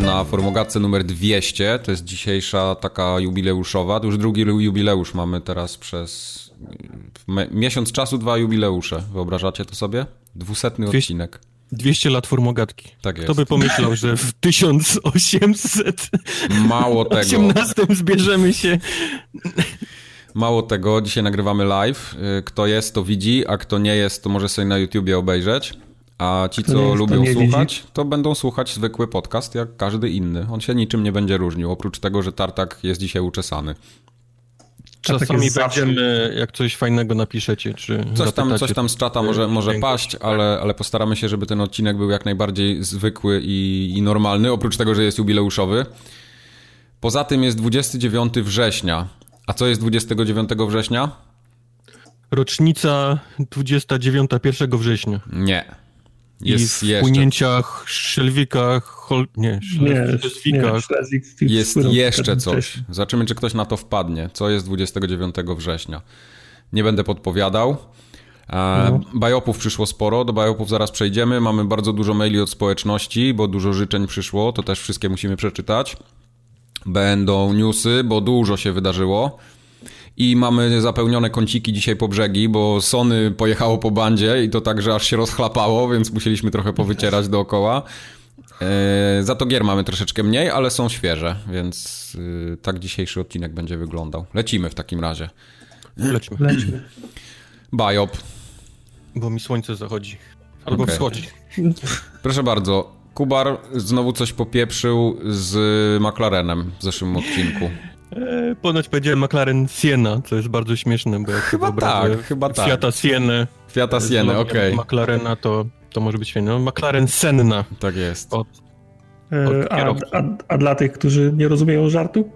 Witamy na Formogatce numer 200. To jest dzisiejsza taka jubileuszowa. To już drugi jubileusz mamy teraz przez miesiąc czasu, dwa jubileusze. Wyobrażacie to sobie? Dwusetny odcinek. 200 lat formogatki. Tak jest. Kto by pomyślał, że w 1800 Mało tego. 18 zbierzemy się. Mało tego, dzisiaj nagrywamy live. Y, kto jest, to widzi, a kto nie jest, to może sobie na YouTubie obejrzeć. A ci, co lubią to słuchać, widzi. to będą słuchać zwykły podcast, jak każdy inny. On się niczym nie będzie różnił, oprócz tego, że Tartak jest dzisiaj uczesany. Czasami będziemy, jak coś fajnego napiszecie, czy coś tam, coś tam z czata może, może paść, ale, ale postaramy się, żeby ten odcinek był jak najbardziej zwykły i, i normalny, oprócz tego, że jest jubileuszowy. Poza tym jest 29 września. A co jest 29 września? Rocznica 29 1 września. Nie. Jest I w płynięciach, szelwikach, hol... nie, szlezwikach. Jest jeszcze coś. Zobaczymy, czy ktoś na to wpadnie. Co jest 29 września? Nie będę podpowiadał. E, no. Bajopów przyszło sporo, do bajopów zaraz przejdziemy. Mamy bardzo dużo maili od społeczności, bo dużo życzeń przyszło, to też wszystkie musimy przeczytać. Będą newsy, bo dużo się wydarzyło i mamy zapełnione kąciki dzisiaj po brzegi, bo Sony pojechało po bandzie i to tak, że aż się rozchlapało, więc musieliśmy trochę powycierać dookoła. E, za to gier mamy troszeczkę mniej, ale są świeże, więc y, tak dzisiejszy odcinek będzie wyglądał. Lecimy w takim razie. Lecimy. Lecimy. Biop. Bo mi słońce zachodzi. Albo okay. wschodzi. Proszę bardzo. Kubar znowu coś popieprzył z McLarenem w zeszłym odcinku. E, ponoć powiedziałem McLaren Siena, co jest bardzo śmieszne, bo jak chyba tak, chyba tak. Fiata Sienę. Fiata Sienę, okej. Okay. McLarena to, to może być fajne. No, McLaren Senna. Tak jest. Od, e, a, a, a, dla tych, którzy nie rozumieją żartu?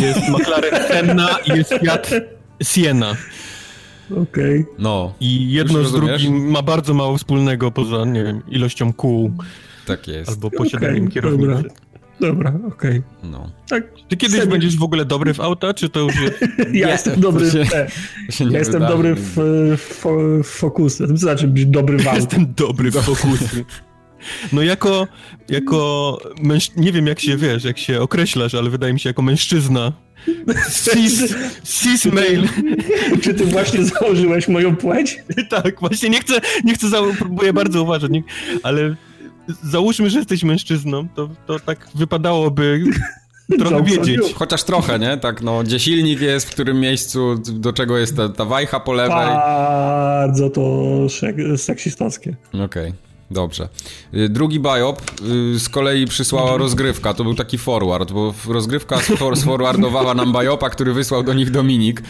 Jest McLaren Senna i jest Fiat Siena. Okej. Okay. No. I jedno z drugim ma bardzo mało wspólnego poza, nie wiem, ilością kół. Tak jest. Albo posiadaniem okay, kierownicy. Dobra. Dobra, okej. Okay. No. Tak, Ty kiedyś sobie... będziesz w ogóle dobry w auta, czy to już jest... ja jestem dobry się, w... ja jestem dobry w, w, w fokusy. To znaczy być dobry w auta. Jestem dobry w fokusy. No jako, jako męż... nie wiem jak się, wiesz, jak się określasz, ale wydaje mi się jako mężczyzna. Cis, cis male. Czy ty właśnie założyłeś moją płeć? tak, właśnie nie chcę, nie chcę, za... próbuję bardzo uważać, ale załóżmy, że jesteś mężczyzną, to, to tak wypadałoby trochę wiedzieć. Chociaż trochę, nie? Tak, no, gdzie silnik jest, w którym miejscu, do czego jest ta, ta wajcha po lewej. Bardzo to seksistowskie. Okej. Okay. Dobrze. Y, drugi biop y, z kolei przysłała rozgrywka. To był taki forward, bo rozgrywka sforwardowała nam biopa, który wysłał do nich Dominik.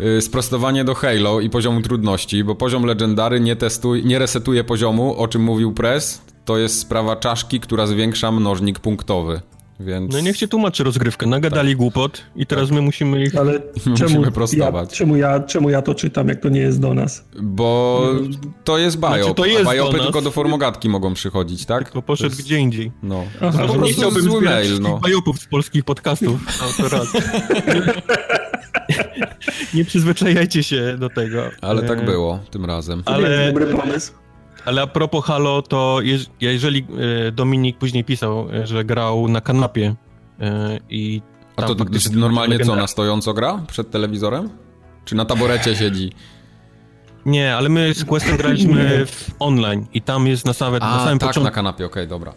Y, sprostowanie do Halo i poziomu trudności, bo poziom legendary nie, testuje, nie resetuje poziomu, o czym mówił Press to jest sprawa czaszki, która zwiększa mnożnik punktowy. Więc... No niech się tłumaczy rozgrywkę. Nagadali tak. głupot i teraz tak. my musimy ich... Ale czemu, prostować. Ja, czemu, ja, czemu ja to czytam, jak to nie jest do nas? Bo to jest biop, znaczy, to jest a biopy tylko do formogatki mogą przychodzić, tak? Tylko poszedł jest... gdzie indziej. No. Aha, no, nie chciałbym zły mail, no. biopów z polskich podcastów. No, to raz. nie przyzwyczajajcie się do tego. Ale tak było tym razem. Ale... Dobry pomysł. Ale a propos Halo, to jeżeli e, Dominik później pisał, e, że grał na kanapie e, i... A to normalnie co, na stojąco gra przed telewizorem? Czy na taborecie siedzi? Nie, ale my z Questem graliśmy w online i tam jest na, nawet, A, na samym tak, początku... na kanapie, okej, okay, dobra.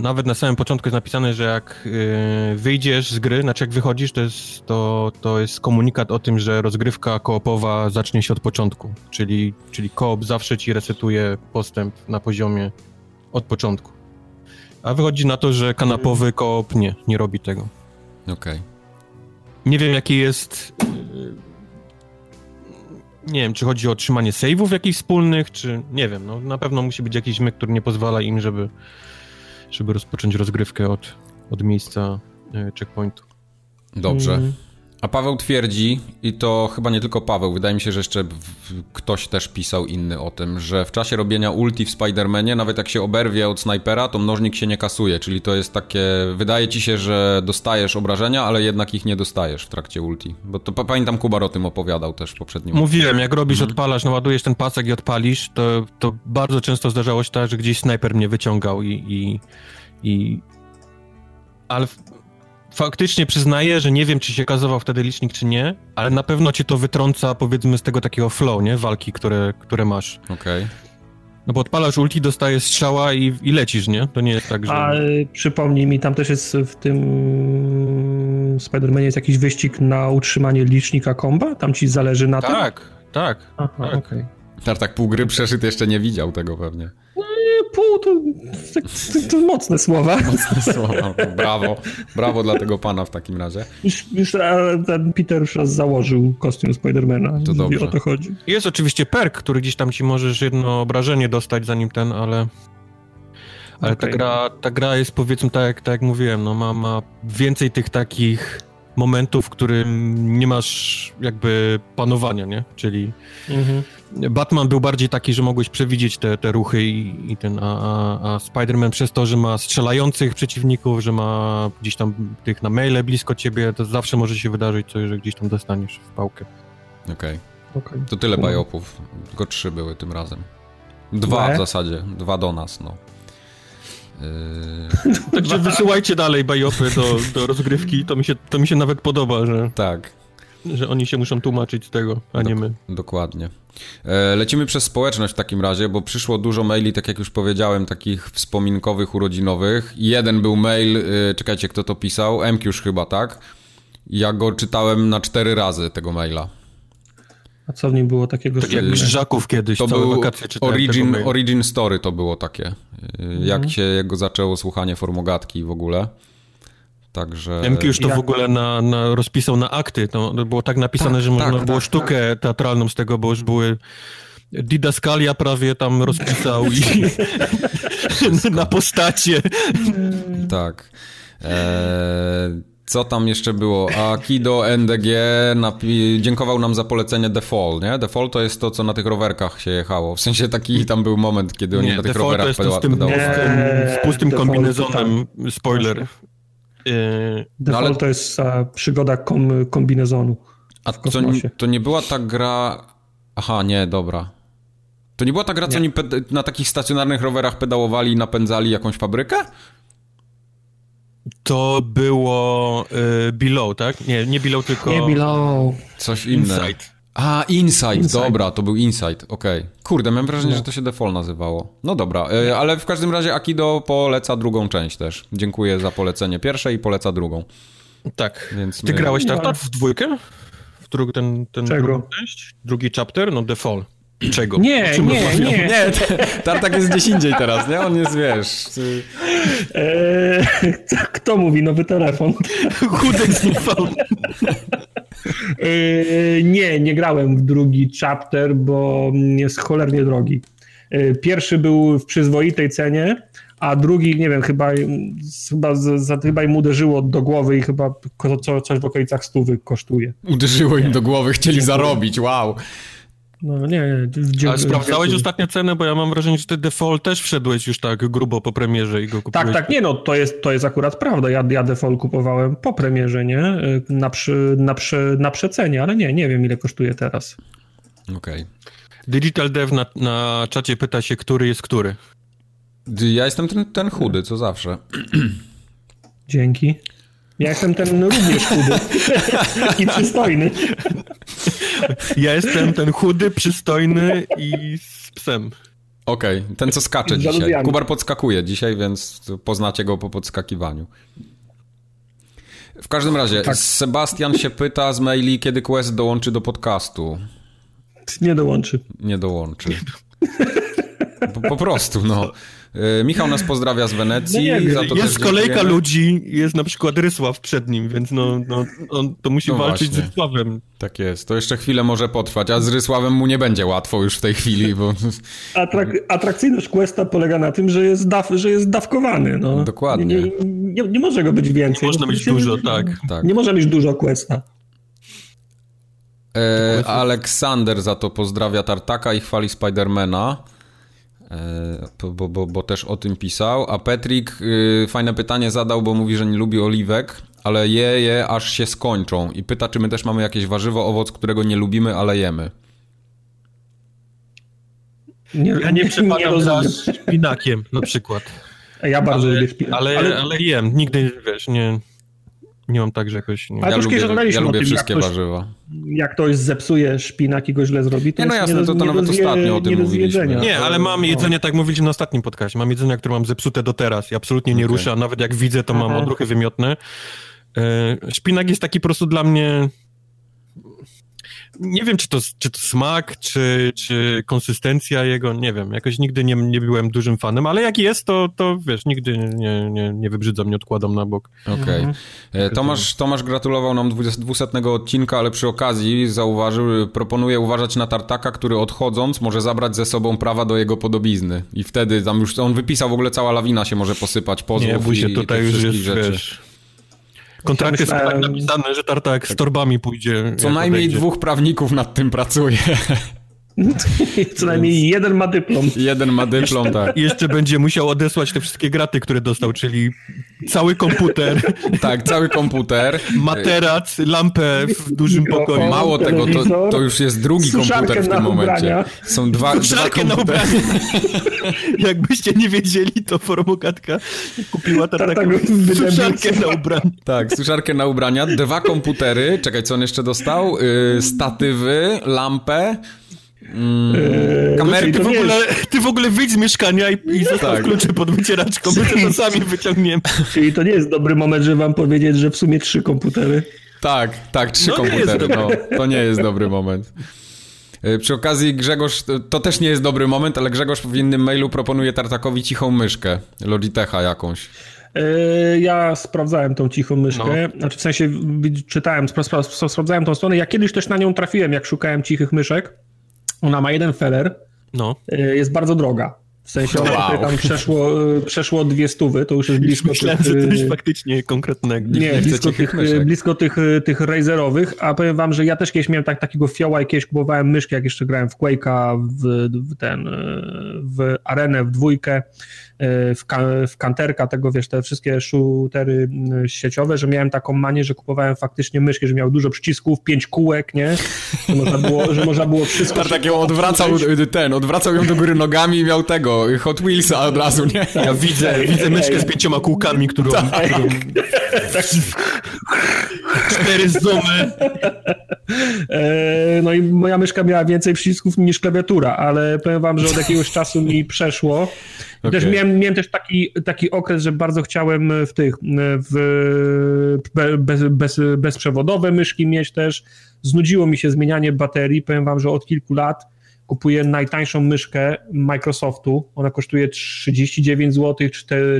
Nawet na samym początku jest napisane, że jak y, wyjdziesz z gry, znaczy jak wychodzisz, to jest, to, to jest komunikat o tym, że rozgrywka koopowa zacznie się od początku. Czyli, czyli koop zawsze ci resetuje postęp na poziomie od początku. A wychodzi na to, że kanapowy koop nie, nie robi tego. Okej. Okay. Nie wiem, jaki jest. Y, nie wiem, czy chodzi o otrzymanie save'ów jakichś wspólnych, czy nie wiem. No, na pewno musi być jakiś myk, który nie pozwala im, żeby żeby rozpocząć rozgrywkę od, od miejsca e, checkpointu. Dobrze. A Paweł twierdzi, i to chyba nie tylko Paweł, wydaje mi się, że jeszcze ktoś też pisał inny o tym, że w czasie robienia ulti w Spider-Manie, nawet jak się oberwie od snajpera, to mnożnik się nie kasuje, czyli to jest takie, wydaje ci się, że dostajesz obrażenia, ale jednak ich nie dostajesz w trakcie ulti. Bo to pamiętam Kubar o tym opowiadał też w poprzednim. Mówiłem, jak robisz, mhm. odpalasz, naładujesz ten pasek i odpalisz, to, to bardzo często zdarzało się tak, że gdzieś snajper mnie wyciągał i, i I... Ale faktycznie przyznaję, że nie wiem, czy się kazował wtedy licznik, czy nie, ale na pewno cię to wytrąca, powiedzmy, z tego takiego flow, nie? Walki, które, które masz. Okej. Okay. No bo odpalasz ulti, dostajesz strzała i, i lecisz, nie? To nie jest tak, że... A przypomnij mi, tam też jest w tym Spider-Manie jest jakiś wyścig na utrzymanie licznika komba? Tam ci zależy na tym? Tak, tak. Aha, tak. okej. Okay. Tartak pół gry przeszyt jeszcze nie widział tego pewnie. No pół to, to, to, to mocne słowa. Mocne słowa, brawo. Brawo dla tego pana w takim razie. Już, już ten Peter już raz założył kostium Spidermana. To dobrze. o to chodzi. Jest oczywiście perk, który gdzieś tam ci możesz jedno obrażenie dostać zanim ten, ale... Ale okay. ta, gra, ta gra jest powiedzmy tak jak, tak jak mówiłem, no ma, ma więcej tych takich momentów, w którym nie masz jakby panowania, nie? Czyli mhm. Batman był bardziej taki, że mogłeś przewidzieć te, te ruchy i, i ten, a, a, a Spider-Man przez to, że ma strzelających przeciwników, że ma gdzieś tam tych na maile blisko ciebie, to zawsze może się wydarzyć coś, że gdzieś tam dostaniesz w pałkę. Okej. Okay. okay. To tyle bajopów, tylko trzy były tym razem. Dwa w zasadzie, dwa do nas, no. Yy... Także wysyłajcie dalej bajopy do, do rozgrywki, to mi, się, to mi się nawet podoba, że... Tak. Że oni się muszą tłumaczyć z tego, a Dok nie my. Dokładnie. E, lecimy przez społeczność w takim razie, bo przyszło dużo maili, tak jak już powiedziałem, takich wspominkowych, urodzinowych. Jeden był mail, e, czekajcie, kto to pisał? MQż chyba, tak? Ja go czytałem na cztery razy, tego maila. A co w nim było takiego Tak jak Grzyżaków kiedyś, to był origin, origin Story to było takie. E, jak mhm. się jego zaczęło słuchanie formogatki w ogóle. Także... MQ już to jak... w ogóle na, na, rozpisał na akty. To było tak napisane, tak, że można tak, było tak, sztukę tak. teatralną z tego, bo już były Didaskalia prawie tam rozpisał i na postacie. Tak. Eee, co tam jeszcze było? Akido NDG napi- dziękował nam za polecenie The Fall, nie? The Fall to jest to, co na tych rowerkach się jechało. W sensie taki tam był moment, kiedy oni nie, na tych The rowerach to jest z tym, nie, z pustym kombinezonem, spoiler. Yy, Default no ale... to jest przygoda kom, kombinezonu. A to, to nie była ta gra. Aha, nie, dobra. To nie była ta gra, co oni na takich stacjonarnych rowerach pedałowali i napędzali jakąś fabrykę? To było y, Below, tak? Nie, nie Below, tylko... Nie Below. Coś innego. A, Insight, Insight. dobra, to był Insight, okej. Okay. Kurde, miałem wrażenie, no. że to się Default nazywało. No dobra, y, ale w każdym razie Akido poleca drugą część też. Dziękuję za polecenie pierwszej i poleca drugą. Tak. Więc Ty my... grałeś tak w dwójkę? W drugi, ten, ten Czego? drugą część? Drugi chapter? No Default. Czego? Nie, nie, nie. Nie, Tartak jest gdzieś indziej teraz, nie? On jest, wiesz... Eee, kto mówi? Nowy telefon. Chudek z eee, Nie, nie grałem w drugi chapter, bo jest cholernie drogi. Eee, pierwszy był w przyzwoitej cenie, a drugi, nie wiem, chyba, chyba, za, chyba im uderzyło do głowy i chyba co, coś w okolicach stówy kosztuje. Uderzyło im do głowy, chcieli zarobić, wow. No nie, nie. Ale sprawdzałeś ostatnio cenę, bo ja mam wrażenie, że ty default też wszedłeś już tak grubo po premierze i go kupiłeś. Tak, tak, nie no, to jest, to jest akurat prawda. Ja, ja default kupowałem po premierze, nie? Na, przy, na, przy, na przecenie, ale nie, nie wiem ile kosztuje teraz. Okej. Okay. Digital Dev na, na czacie pyta się, który jest który. Ja jestem ten, ten chudy, co zawsze. Dzięki. Ja jestem ten również chudy i przystojny. Ja jestem ten chudy, przystojny i z psem. Okej, okay, ten co skacze dzisiaj. Kubar podskakuje dzisiaj, więc poznacie go po podskakiwaniu. W każdym razie, tak. Sebastian się pyta z maili, kiedy Quest dołączy do podcastu. Nie dołączy. Nie dołączy. Po, po prostu, no. E, Michał nas pozdrawia z Wenecji. No jest kolejka ludzi, jest na przykład Rysław przed nim, więc no, no on to musi no walczyć właśnie. z Rysławem. Tak jest, to jeszcze chwilę może potrwać, a z Rysławem mu nie będzie łatwo już w tej chwili, bo... Atrak atrakcyjność Questa polega na tym, że jest, daw że jest dawkowany. No. Dokładnie. Nie, nie, nie, może go być więcej. Nie można mieć dużo, tak. tak. Nie może mieć dużo Questa. E, Aleksander za to pozdrawia Tartaka i chwali Spidermana. E, bo, bo, bo też o tym pisał. A Petrik y, fajne pytanie zadał, bo mówi, że nie lubi oliwek, ale je je aż się skończą. I pyta, czy my też mamy jakieś warzywo, owoc, którego nie lubimy, ale jemy. Nie, ja nie przepadam za szpinakiem na przykład. Ja bardzo ale, lubię szpinak. Ale, ale, ale jem, nigdy, wiesz, nie, nie mam tak, że jakoś... Nie. Ale ja lubię, ja lubię tym, wszystkie jak ktoś, warzywa. Jak ktoś zepsuje szpinak i go źle zrobi, to nie, no jasne, nie do, to, to nawet zje, ostatnio o tym mówiliśmy. Nie, ale mam jedzenie, tak mówiliśmy na ostatnim podcastie, mam jedzenie, które mam zepsute do teraz i absolutnie nie okay. ruszę, a nawet jak widzę, to Aha. mam odruchy wymiotne. E, szpinak jest taki po prostu dla mnie nie wiem, czy to, czy to smak, czy, czy konsystencja jego, nie wiem, jakoś nigdy nie, nie byłem dużym fanem, ale jak jest, to, to wiesz, nigdy nie, nie, nie wybrzydza mnie, odkładam na bok. Okej. Okay. Mhm. E, Tomasz, Tomasz gratulował nam 200 odcinka, ale przy okazji zauważył, proponuje uważać na tartaka, który odchodząc może zabrać ze sobą prawa do jego podobizny i wtedy tam już, on wypisał w ogóle cała lawina się może posypać, pozwów nie, bój się, i, tutaj i już jest, rzeczy. Wiesz, Kontrakty są tak napisane, że tartak z torbami pójdzie. Co najmniej odejdzie. dwóch prawników nad tym pracuje. Co najmniej jeden ma dyplom. Jeden ma dyplom, tak. I jeszcze będzie musiał odesłać te wszystkie graty, które dostał, czyli cały komputer. Tak, cały komputer. Materac, lampę w dużym pokoju. Mało tego, to, to już jest drugi komputer w tym momencie. Są dwa, dwa komputery. Jakbyście nie wiedzieli, to formogatka kupiła taką suszarkę na ubrania. Tak, suszarkę na ubrania, dwa komputery. Czekaj, co on jeszcze dostał? Yy, statywy, lampę, Mm, eee, kamerki, ty, w ogóle, ty w ogóle wyjdź z mieszkania i, i zostaw tak. klucze pod wycieraczką, my to sami wyciągniemy. Czyli to nie jest dobry moment, żeby wam powiedzieć, że w sumie trzy komputery. Tak, tak, trzy no komputery, no, to nie jest dobry moment. E, przy okazji Grzegorz, to też nie jest dobry moment, ale Grzegorz w innym mailu proponuje Tartakowi cichą myszkę, Logitecha jakąś. E, ja sprawdzałem tą cichą myszkę, no. znaczy w sensie czytałem, sprawdzałem tą stronę. Ja kiedyś też na nią trafiłem, jak szukałem cichych myszek. Ona ma jeden feller. No. Y, jest bardzo droga. W sensie ona wow. tam przeszło, y, przeszło dwie stówy, to już jest blisko Myślałem, tych... coś y, faktycznie konkretnego. Nie, blisko, tych, blisko tych, tych Razerowych, a powiem wam, że ja też kiedyś miałem tak, takiego fioła i kiedyś kupowałem myszki, jak jeszcze grałem w Quake'a, w, w ten, w Arenę, w dwójkę w, w kanterka tego, wiesz, te wszystkie shootery sieciowe, że miałem taką manię, że kupowałem faktycznie myszki, że miał dużo przycisków, pięć kółek, nie? Że można było, że można było wszystko... Tak, ją odwracał ten, odwracał ją do góry nogami i miał tego, Hot Wheelsa od razu, nie? Ja widzę, widzę myszkę z pięcioma kółkami, którą... Tak. którą... Cztery zoomy. E, no i moja myszka miała więcej przycisków niż klawiatura, ale powiem wam, że od jakiegoś czasu mi przeszło Okay. Też miałem, miałem też taki, taki okres, że bardzo chciałem w tych w bez, bez, bezprzewodowe myszki mieć też. Znudziło mi się zmienianie baterii. Powiem wam, że od kilku lat kupuję najtańszą myszkę Microsoftu. Ona kosztuje 39 zł,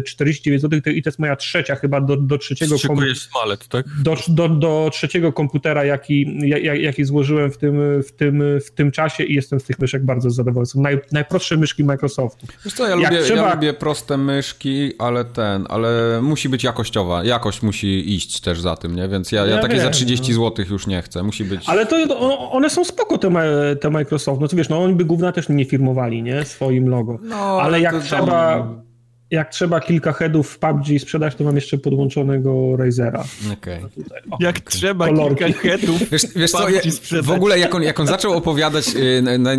49 zł i to jest moja trzecia chyba do, do trzeciego komputera. tak? Do, do, do trzeciego komputera, jaki, jaki złożyłem w tym, w, tym, w tym czasie i jestem z tych myszek bardzo zadowolony. Są naj, najprostsze myszki Microsoftu. Wiesz co, ja lubię, trzeba... ja lubię proste myszki, ale ten, ale musi być jakościowa. Jakość musi iść też za tym, nie? Więc ja, ja, ja takie wiem, za 30 no. zł już nie chcę. Musi być... Ale to one są spoko, te, te Microsoft. No to wiesz, no oni by gówna też nie firmowali, nie? Swoim logo. No, ale jak trzeba... Jak trzeba kilka headów w PUBG sprzedać, to mam jeszcze podłączonego Razera. Okay. jak okay. trzeba kolorki. kilka headów wiesz, wiesz co, ja, w ogóle jak on, jak on zaczął opowiadać, yy, na, na,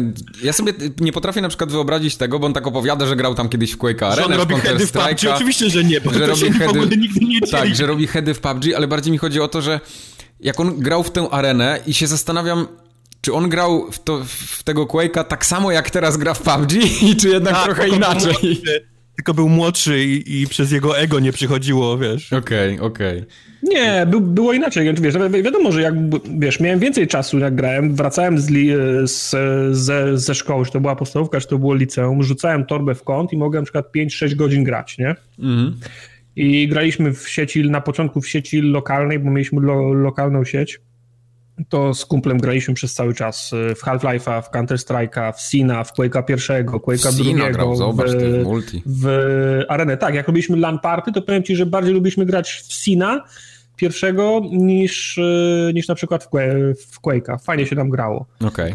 ja sobie nie potrafię na przykład wyobrazić tego, bo on tak opowiada, że grał tam kiedyś w Quake'a Arena, że on robi heady w PUBG, oczywiście, że nie, bo że robi heady, nigdy nie Tak, że robi heady w PUBG, ale bardziej mi chodzi o to, że jak on grał w tę arenę i się zastanawiam, czy on grał w, to, w tego Quake'a tak samo jak teraz gra w PUBG, czy jednak tak, trochę inaczej? Był tylko był młodszy i, i, przez jego ego nie przychodziło, wiesz. Okej, okay, okej. Okay. Nie, by, było inaczej. Wiesz, wiadomo, że jak, wiesz, miałem więcej czasu jak grałem, wracałem z, li, z, ze, ze szkoły, czy to była podstawówka, czy to było liceum, rzucałem torbę w kąt i mogłem na przykład 5-6 godzin grać, nie? Mhm. I graliśmy w sieci, na początku w sieci lokalnej, bo mieliśmy lo, lokalną sieć to z kumplem graliśmy przez cały czas y, w Half-Life'a, w Counter-Strike'a, w Sina, w Quake'a pierwszego, Quake'a drugiego, grał, zobacz, w, multi. w Arenę. Tak, jak robiliśmy LAN party, to powiem ci, że bardziej lubiliśmy grać w Sina, pierwszego niż, e, niż na przykład w, Quake'a. Fajnie się tam grało. Okay.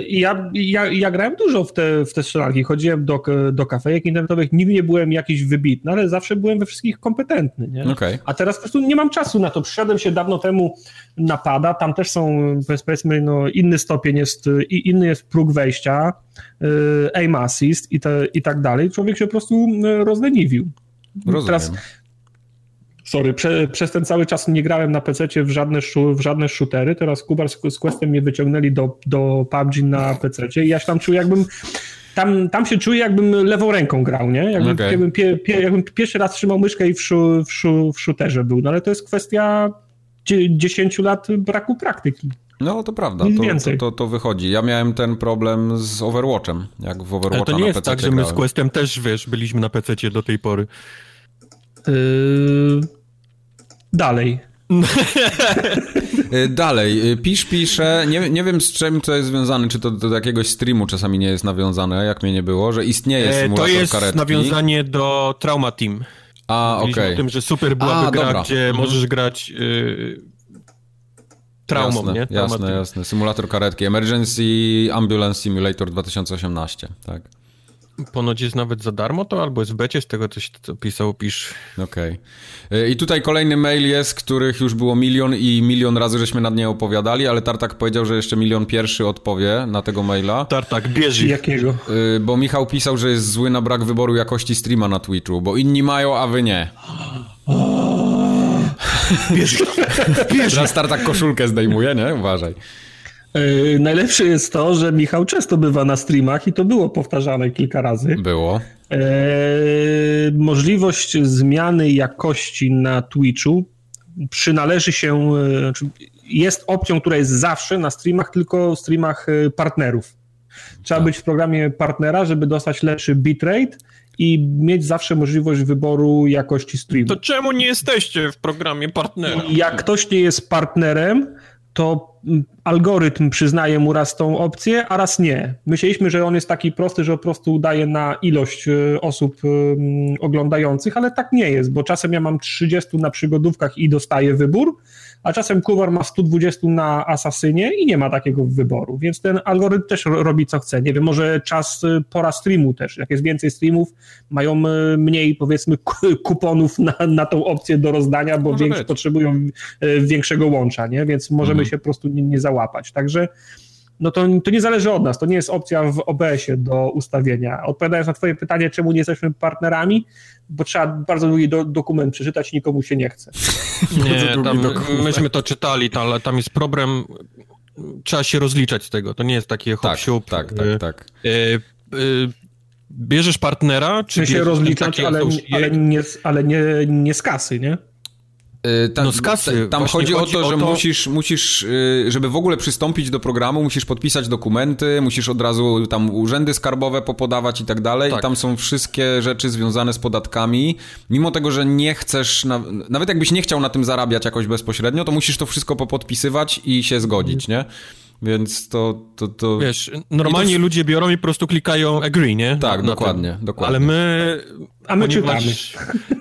I ja, ja, ja grałem dużo w te, w te strzelanki. Chodziłem do, do kafejek internetowych, nigdy nie byłem jakiś wybitny, ale zawsze byłem we wszystkich kompetentny. Nie? Okay. A teraz po prostu nie mam czasu na to. Przyszedłem się dawno temu napada, tam też są powiedzmy no, inny stopień jest, i inny jest próg wejścia, e, aim assist i, te, i tak dalej. Człowiek się po prostu rozleniwił. Rozumiem. Teraz, sorry, prze, przez ten cały czas nie grałem na PC w żadne, w żadne shootery. Teraz Kubar z, z Questem mnie wyciągnęli do, do PUBG na PC i ja się tam czuję jakbym tam, tam się czuję, jakbym lewą ręką grał, nie? Jakbym, okay. jakbym, pie, pie, jakbym pierwszy raz trzymał myszkę i w, szu, w, szu, w shooterze był. No ale to jest kwestia 10 lat braku praktyki. No to prawda, to, to, to, wychodzi. Ja miałem ten problem z Overwatchem, jak w Overwatcha Ale to nie jest tak, że my z Questem też, wiesz, byliśmy na PC do tej pory. Yy... Dalej. Y, dalej, y, pisz, pisze, nie, nie wiem z czym to jest związane, czy to do jakiegoś streamu czasami nie jest nawiązane, jak mnie nie było, że istnieje e, symulator To jest karetki. nawiązanie do Trauma Team. A, okej. Okay. o tym, że super byłaby A, gra, dobra. gdzie mhm. możesz grać... Yy traumą, jasne, nie? Jasne, jasne. Symulator karetki. Emergency Ambulance Simulator 2018, tak. Ponoć jest nawet za darmo to, albo jest w becie, z tego coś co pisał, pisz. Okej. Okay. I tutaj kolejny mail jest, których już było milion i milion razy żeśmy nad nie opowiadali, ale Tartak powiedział, że jeszcze milion pierwszy odpowie na tego maila. Tartak, bierz Jakiego? Y, bo Michał pisał, że jest zły na brak wyboru jakości streama na Twitchu, bo inni mają, a wy nie. Bierz Bierz Teraz Tartak koszulkę zdejmuje, nie? Uważaj. Yy, najlepsze jest to, że Michał często bywa na streamach i to było powtarzane kilka razy. Było. Yy, możliwość zmiany jakości na Twitchu przynależy się, yy, jest opcją, która jest zawsze na streamach, tylko w streamach partnerów. Trzeba tak. być w programie partnera, żeby dostać lepszy bitrate i mieć zawsze możliwość wyboru jakości streamu. To czemu nie jesteście w programie partnera? Jak ktoś nie jest partnerem, to algorytm przyznaje mu raz tą opcję, a raz nie. Myśleliśmy, że on jest taki prosty, że po prostu udaje na ilość y, osób y, oglądających, ale tak nie jest, bo czasem ja mam 30 na przygodówkach i dostaję wybór, a czasem Kuwar ma 120 na Asasynie i nie ma takiego wyboru, więc ten algorytm też robi co chce. Nie wiem, może czas, y, pora streamu też. Jak jest więcej streamów, mają y, mniej powiedzmy kuponów na, na tą opcję do rozdania, bo większy, potrzebują y, większego łącza, nie? więc możemy mhm. się po prostu nie, nie załapać. Także no to, to nie zależy od nas, to nie jest opcja w OBS-ie do ustawienia. Odpowiadając na twoje pytanie, czemu nie jesteśmy partnerami, bo trzeba bardzo długi do, dokument przeczytać i nikomu się nie chce. Nie, tam, myśmy to czytali, ale tam jest problem, trzeba się rozliczać z tego, to nie jest takie hop Tak, tak, tak. tak. Y, y, bierzesz partnera, czy się rozliczać, ale, ale, nie, ale nie, nie z kasy, nie? Y, tam, no z kasy. Tam chodzi, chodzi, o to, że to... musisz, musisz, y, żeby w ogóle przystąpić do programu, musisz podpisać dokumenty, musisz od razu tam urzędy skarbowe popodawać i tak dalej. Tak. I tam są wszystkie rzeczy związane z podatkami. Mimo tego, że nie chcesz, nawet jakbyś nie chciał na tym zarabiać jakoś bezpośrednio, to musisz to wszystko popodpisywać i się zgodzić, nie? Więc to... to, to... Wiesz, normalnie to... ludzie biorą i po prostu klikają agree, nie? Tak, na, dokładnie, dokładnie. Ale my... A my czytamy.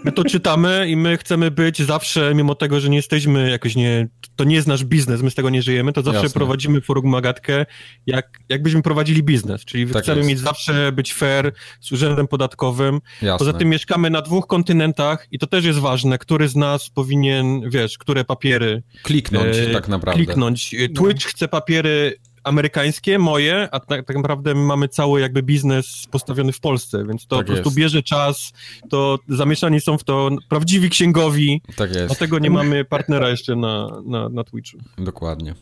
My to czytamy i my chcemy być zawsze, mimo tego, że nie jesteśmy jakoś nie... To nie jest nasz biznes, my z tego nie żyjemy, to zawsze Jasne. prowadzimy forum Magatkę, jak, jakbyśmy prowadzili biznes. Czyli tak chcemy jest. mieć zawsze być fair z urzędem podatkowym. Jasne. Poza tym mieszkamy na dwóch kontynentach i to też jest ważne, który z nas powinien, wiesz, które papiery... Kliknąć e, tak naprawdę. Kliknąć. Twitch no. chce papiery amerykańskie, moje, a tak, tak, naprawdę mamy cały jakby biznes postawiony w Polsce, więc to tak po prostu jest. bierze czas, to zamieszani są w to prawdziwi księgowi, tak jest. dlatego nie mamy partnera jeszcze na, na, na Twitchu. Dokładnie.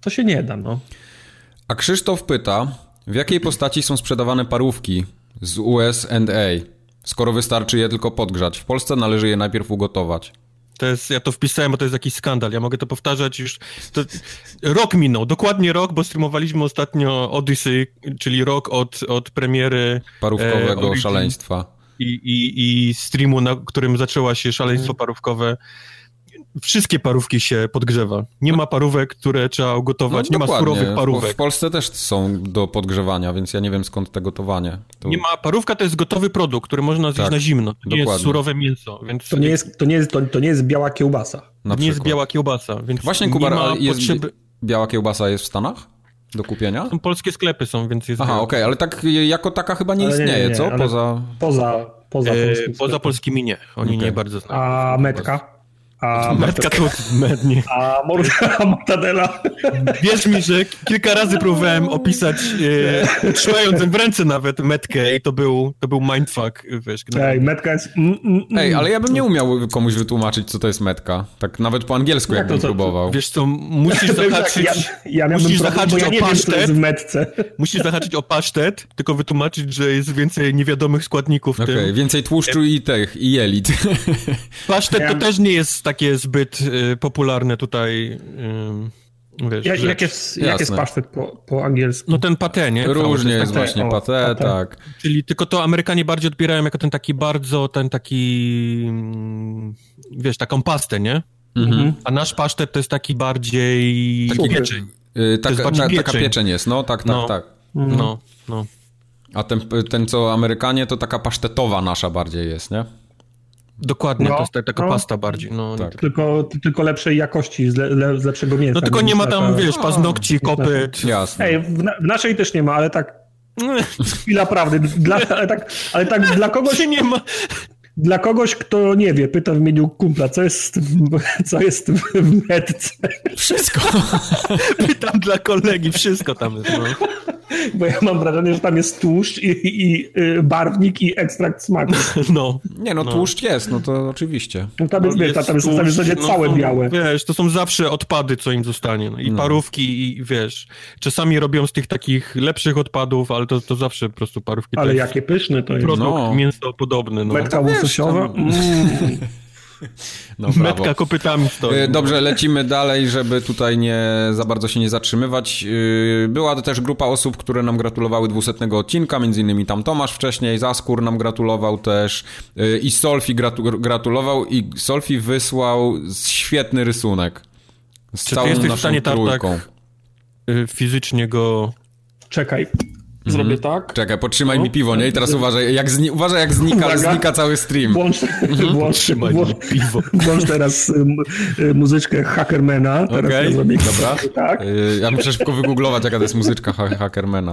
To się nie da, no. A Krzysztof pyta, w jakiej postaci są sprzedawane parówki z USA, skoro wystarczy je tylko podgrzać? W Polsce należy je najpierw ugotować. To jest, ja to wpisałem, bo to jest jakiś skandal. Ja mogę to powtarzać już. To, rok minął, dokładnie rok, bo streamowaliśmy ostatnio Odyssey, czyli rok od, od premiery parówkowego e, szaleństwa. I, i, I streamu, na którym zaczęła się szaleństwo mhm. parówkowe wszystkie parówki się podgrzewa. Nie ma parówek, które trzeba ugotować, no, nie ma surowych parówek. W Polsce też są do podgrzewania, więc ja nie wiem skąd te gotowanie. To... Nie ma, parówka to jest gotowy produkt, który można zjeść tak, na zimno. To dokładnie. nie jest surowe mięso, więc... To nie jest, to nie jest, to, to nie jest biała kiełbasa. Na nie jest biała kiełbasa, więc Właśnie, Kubar, jest potrzeby... biała kiełbasa jest w Stanach? Do kupienia? Są polskie sklepy są, więc jest... Aha, okej, okay, ale tak jako taka chyba nie ale istnieje, nie, nie, co? Poza... Poza, poza, e, poza polskimi nie. Oni okay. nie bardzo znają. A metka? A Metka to mednie. A, a mortadela. Wierz mi, że kilka razy próbowałem opisać, e, trzymając w ręce nawet metkę i to był, to był mindfuck, wiesz. Ej, metka jest... Mm, mm, mm. Ej, ale ja bym nie umiał komuś wytłumaczyć, co to jest metka. Tak nawet po angielsku, jakbym próbował. Wiesz co, musisz zahaczyć, ja, ja musisz zahaczyć o pasztet. w metce. Musisz zahaczyć o pasztet, tylko wytłumaczyć, że jest więcej niewiadomych składników w okay, więcej tłuszczu i tych, i jelit. Pasztet to też nie jest tak takie zbyt y, popularne tutaj. Y, wiesz, jak, jak, jest, jak jest pasztet po, po angielsku? No ten pate, nie? Różnie jest, właśnie pate, tak. Czyli tylko to Amerykanie bardziej odbierają jako ten taki bardzo, ten taki, wiesz, taką pastę, nie? Mhm. A nasz pasztet to jest taki bardziej taki pieczeń. Yy, tak, ta, pieczeń. Taka pieczeń jest, no tak, tak, no, tak. No, no. A ten, ten co Amerykanie to taka pasztetowa nasza bardziej jest, nie? Dokładnie, no, to jest taka no, pasta bardziej. No, tak. tylko, tylko lepszej jakości, z, le, z lepszego mięsa. No tylko nie ma tam, wiesz, paznokci, kopyt. Jasne. Ej, w, w, naszej też nie ma, ale tak chwila prawdy. Dla, ale, tak, ale tak dla kogoś... nie ma... Dla kogoś, kto nie wie, pyta w imieniu kumpla, co jest, co jest w metce. Wszystko. Pytam dla kolegi, wszystko tam jest. No. Bo ja mam wrażenie, że tam jest tłuszcz i, i, y, barwnik i ekstrakt smaku. No. Nie, no, no. tłuszcz jest, no to oczywiście. No tam jest, no, jest, tam jest, tam jest, tam jest no, całe no, białe. Wiesz, to są zawsze odpady, co im zostanie. No. I no. parówki, i wiesz, czasami robią z tych takich lepszych odpadów, ale to, to zawsze po prostu parówki. Ale jakie pyszne to jest. Produkt no. mięsopodobny. No. Metka łososiowa? Mm. No, Metka kopytami stoi. Y, dobrze, lecimy dalej, żeby tutaj nie za bardzo się nie zatrzymywać. Y, była też grupa osób, które nam gratulowały dwusetnego odcinka, między innymi tam Tomasz wcześniej, Zaskur nam gratulował też y, i Solfi gratu gratulował i Solfi wysłał świetny rysunek z Czy całą ty jesteś naszą w stanie trójką. Tak, fizycznie go... Czekaj. Zrobię mhm. tak. Czekaj, podtrzymaj mi piwo, nie? I teraz uważaj, jak, zni uważaj, jak znika, znika cały stream. Włącz, mhm. włącz, włącz, piwo. włącz teraz y, muzyczkę Hackermana. Okej, okay, zrobię dobra. Tak. Y, ja muszę szybko wygooglować, jaka to jest muzyczka ha Hackermana.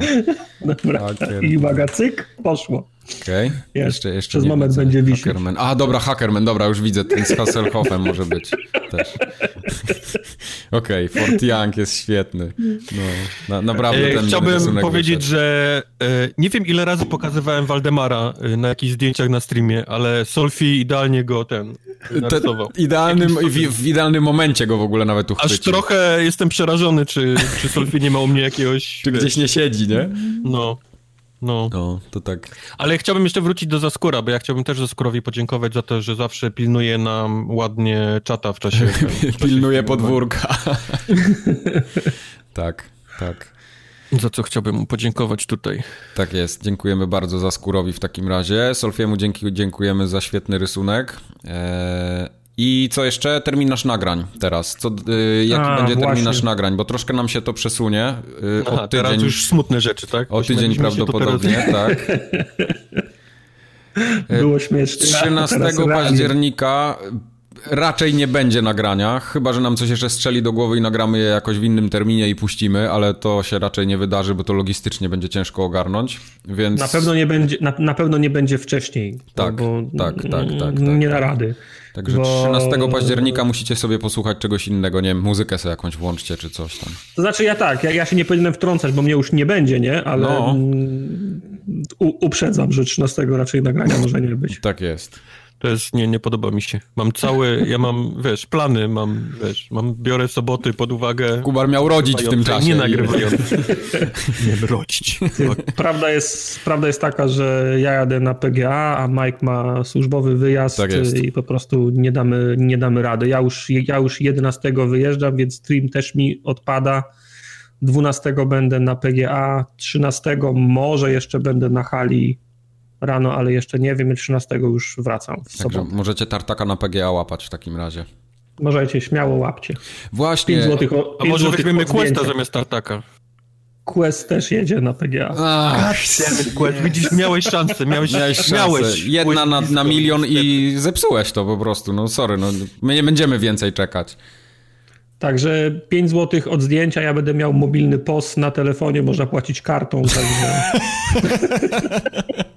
Dobra. Hacker. I uwaga, cyk, poszło. Okej. Okay. Jeszcze, jeszcze Przez moment widzę. będzie wisieć. Hackerman. A, dobra, Hackerman, dobra, już widzę. Ten z Hasselhoffem może być też. Okej, okay, Fort Young jest świetny. No, na, naprawdę ten Chciałbym powiedzieć, wyszedł. że e, nie wiem ile razy pokazywałem Waldemara e, na jakichś zdjęciach na streamie, ale Solfi idealnie go ten narysował. Idealnym, w, w, idealnym momencie go w ogóle nawet uchwycił. Aż trochę jestem przerażony, czy, czy Solfi nie ma u mnie jakiegoś... Czy gdzieś nie siedzi, nie? No. No. no, to tak. Ale chciałbym jeszcze wrócić do Zaskóra, bo ja chciałbym też Zaskurowi podziękować za to, że zawsze pilnuje nam ładnie czata w czasie. pilnuje podwórka. tak, tak. Za co chciałbym mu podziękować tutaj. Tak jest. Dziękujemy bardzo Zaskurowi w takim razie. Solfiemu dzięki, dziękujemy za świetny rysunek. Eee, i co jeszcze? Terminarz nagrań teraz. Co, y, jaki A, będzie właśnie. terminarz nagrań? Bo troszkę nam się to przesunie. Y, Aha, tydzień, teraz już smutne rzeczy, tak? O tydzień prawdopodobnie, tak. Było śmiesznie. 13 października raczej nie będzie nagrania, chyba że nam coś jeszcze strzeli do głowy i nagramy je jakoś w innym terminie i puścimy, ale to się raczej nie wydarzy, bo to logistycznie będzie ciężko ogarnąć, więc... Na pewno nie będzie, na, na pewno nie będzie wcześniej. Tak, bo tak, tak, tak, tak, Nie da rady. Także bo... 13 października musicie sobie posłuchać czegoś innego, nie wiem, muzykę sobie jakąś włączcie czy coś tam. To znaczy ja tak, ja, ja się nie powinienem wtrącać, bo mnie już nie będzie, nie? Ale no. u, uprzedzam, że 13 raczej nagrania może nie być. Tak jest. To jest, nie, nie podoba mi się. Mam cały, ja mam, wiesz, plany, mam, wiesz, mam, biorę soboty pod uwagę. Kubar miał rodzić w tym czasie. Nie nagrywając. nie rodzić. Prawda jest, prawda jest taka, że ja jadę na PGA, a Mike ma służbowy wyjazd tak i po prostu nie damy, nie damy rady. Ja już, ja już 11 wyjeżdżam, więc stream też mi odpada. 12 będę na PGA, 13 może jeszcze będę na hali rano, ale jeszcze nie wiem, 13 już wracam w Także możecie tartaka na PGA łapać w takim razie. Możecie, śmiało łapcie. Właśnie. 5 złotych, o, A może weźmiemy Questa zamiast tartaka? Quest też jedzie na PGA. Ach, Quest, widzisz, miałeś szansę, miałeś, miałeś szansę. Miałeś. Jedna na, na milion i zepsułeś to po prostu, no sorry, no, my nie będziemy więcej czekać. Także 5 zł od zdjęcia, ja będę miał mobilny POS na telefonie, można płacić kartą, także...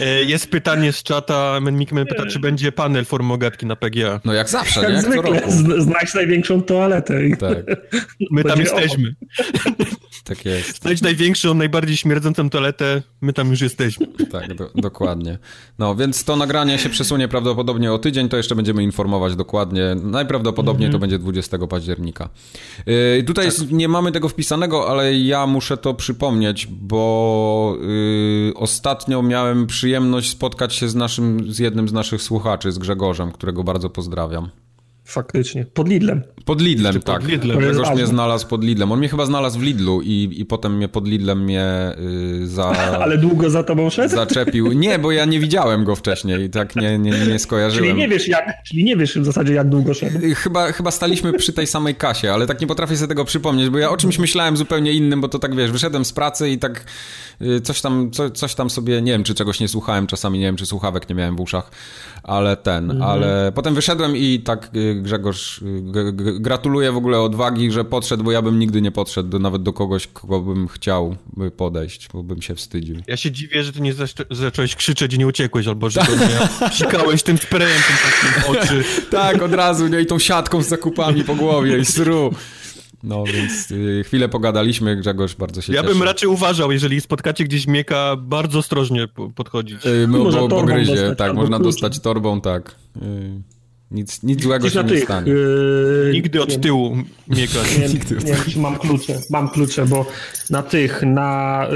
E, jest pytanie z czata, Mikmen pyta, czy będzie panel formogatki na PGA. No jak zawsze, jak nie? Jak zwykle, znajdź największą toaletę. Tak. My tam jesteśmy. Tak jest. Znajdź największą, najbardziej śmierdzącą toaletę, my tam już jesteśmy. Tak, do, dokładnie. No, więc to nagranie się przesunie prawdopodobnie o tydzień, to jeszcze będziemy informować dokładnie. Najprawdopodobniej mm -hmm. to będzie 20 października. Yy, tutaj tak. nie mamy tego wpisanego, ale ja muszę to przypomnieć, bo yy, ostatnio miałem przyjemność spotkać się z naszym, z jednym z naszych słuchaczy, z Grzegorzem, którego bardzo pozdrawiam. Faktycznie. Pod Lidlem. Pod Lidlem, tak. Pod Lidlem. Grzegorz mnie znalazł pod Lidlem. On mnie chyba znalazł w Lidlu i, i potem mnie pod Lidlem mnie y, za... Ale długo za tobą szedł? Zaczepił. Nie, bo ja nie widziałem go wcześniej i tak nie, nie, nie skojarzyłem. Czyli nie wiesz jak, czyli nie wiesz w zasadzie jak długo szedł. Y, chyba, chyba staliśmy przy tej samej kasie, ale tak nie potrafię sobie tego przypomnieć, bo ja o czymś myślałem zupełnie innym, bo to tak wiesz, wyszedłem z pracy i tak y, coś tam, co, coś tam sobie, nie wiem, czy czegoś nie słuchałem, czasami nie wiem, czy słuchawek nie miałem w uszach, ale ten, mhm. ale potem wyszedłem i tak y, Grzegorz, gratuluję w ogóle odwagi, że podszedł, bo ja bym nigdy nie podszedł do, nawet do kogoś, kogo bym chciał podejść, bo bym się wstydził. Ja się dziwię, że ty nie zacząłeś krzyczeć i nie uciekłeś, albo że to nie psikałeś tym sprayem tym takim oczy. tak, od razu, nie, i tą siatką z zakupami po głowie i sru. No więc y, chwilę pogadaliśmy, Grzegorz bardzo się Ja cieszy. bym raczej uważał, jeżeli spotkacie gdzieś mieka, bardzo ostrożnie podchodzić. Y, no, bo pogryzie, dostać, tak, można kluczem. dostać torbą, tak. Y, nic, nic złego się nie stanie. Yy, Nigdy od tyłu mieka. Nie, nie, nie, czy mam klucze, mam klucze, bo na tych, na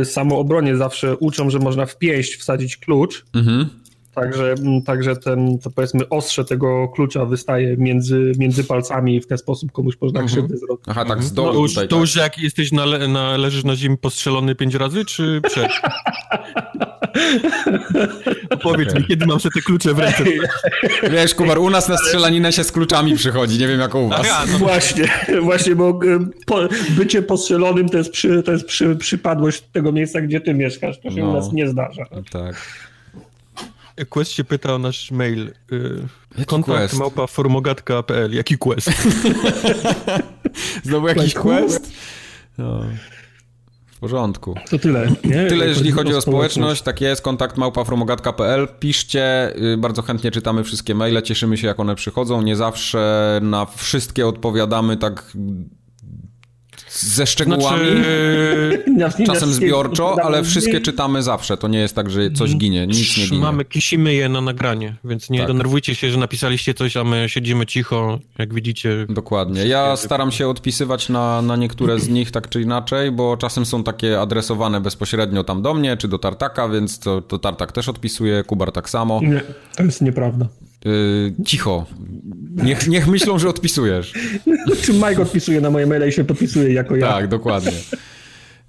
y, samoobronie zawsze uczą, że można w pięść wsadzić klucz. Mhm Także, mm, także ten, to powiedzmy, ostrze tego klucza wystaje między, między palcami i w ten sposób komuś można mhm. krzywdę zrobić. Aha, tak, z dołu no, tutaj, To tak. już jak jesteś na, na, leżysz na ziemi postrzelony pięć razy, czy przed? Powiedz okay. mi, kiedy mam sobie te klucze w ręce? Wiesz, Kubar, u nas na strzelaninę się z kluczami przychodzi, nie wiem jak u was. Aha, no. Właśnie, właśnie, bo po, bycie postrzelonym to jest, przy, to jest przy, przypadłość tego miejsca, gdzie ty mieszkasz. To się no, u nas nie zdarza. Tak. Quest się pyta o nasz mail. Yy, kontakt małpa formogatka.pl. Jaki quest? Znowu jakiś quest? No. W porządku. To tyle. Nie? Tyle, jeżeli chodzi o społeczność. Tak jest, kontakt małpa.formogatka.pl. Piszcie, yy, bardzo chętnie czytamy wszystkie maile, cieszymy się, jak one przychodzą. Nie zawsze na wszystkie odpowiadamy tak ze szczegółami, znaczy, czasem zbiorczo, ale wszystkie czytamy zawsze. To nie jest tak, że coś ginie, nic nie ginie. Mamy, kisimy je na nagranie, więc nie tak. denerwujcie się, że napisaliście coś, a my siedzimy cicho, jak widzicie. Dokładnie. Ja staram się odpisywać na, na niektóre z nich tak czy inaczej, bo czasem są takie adresowane bezpośrednio tam do mnie, czy do Tartaka, więc to, to Tartak też odpisuje, Kubar tak samo. Nie, to jest nieprawda. Yy, cicho. Niech, niech myślą, że odpisujesz. Czy Mike odpisuje na moje maile i się podpisuje jako ja. Tak, dokładnie.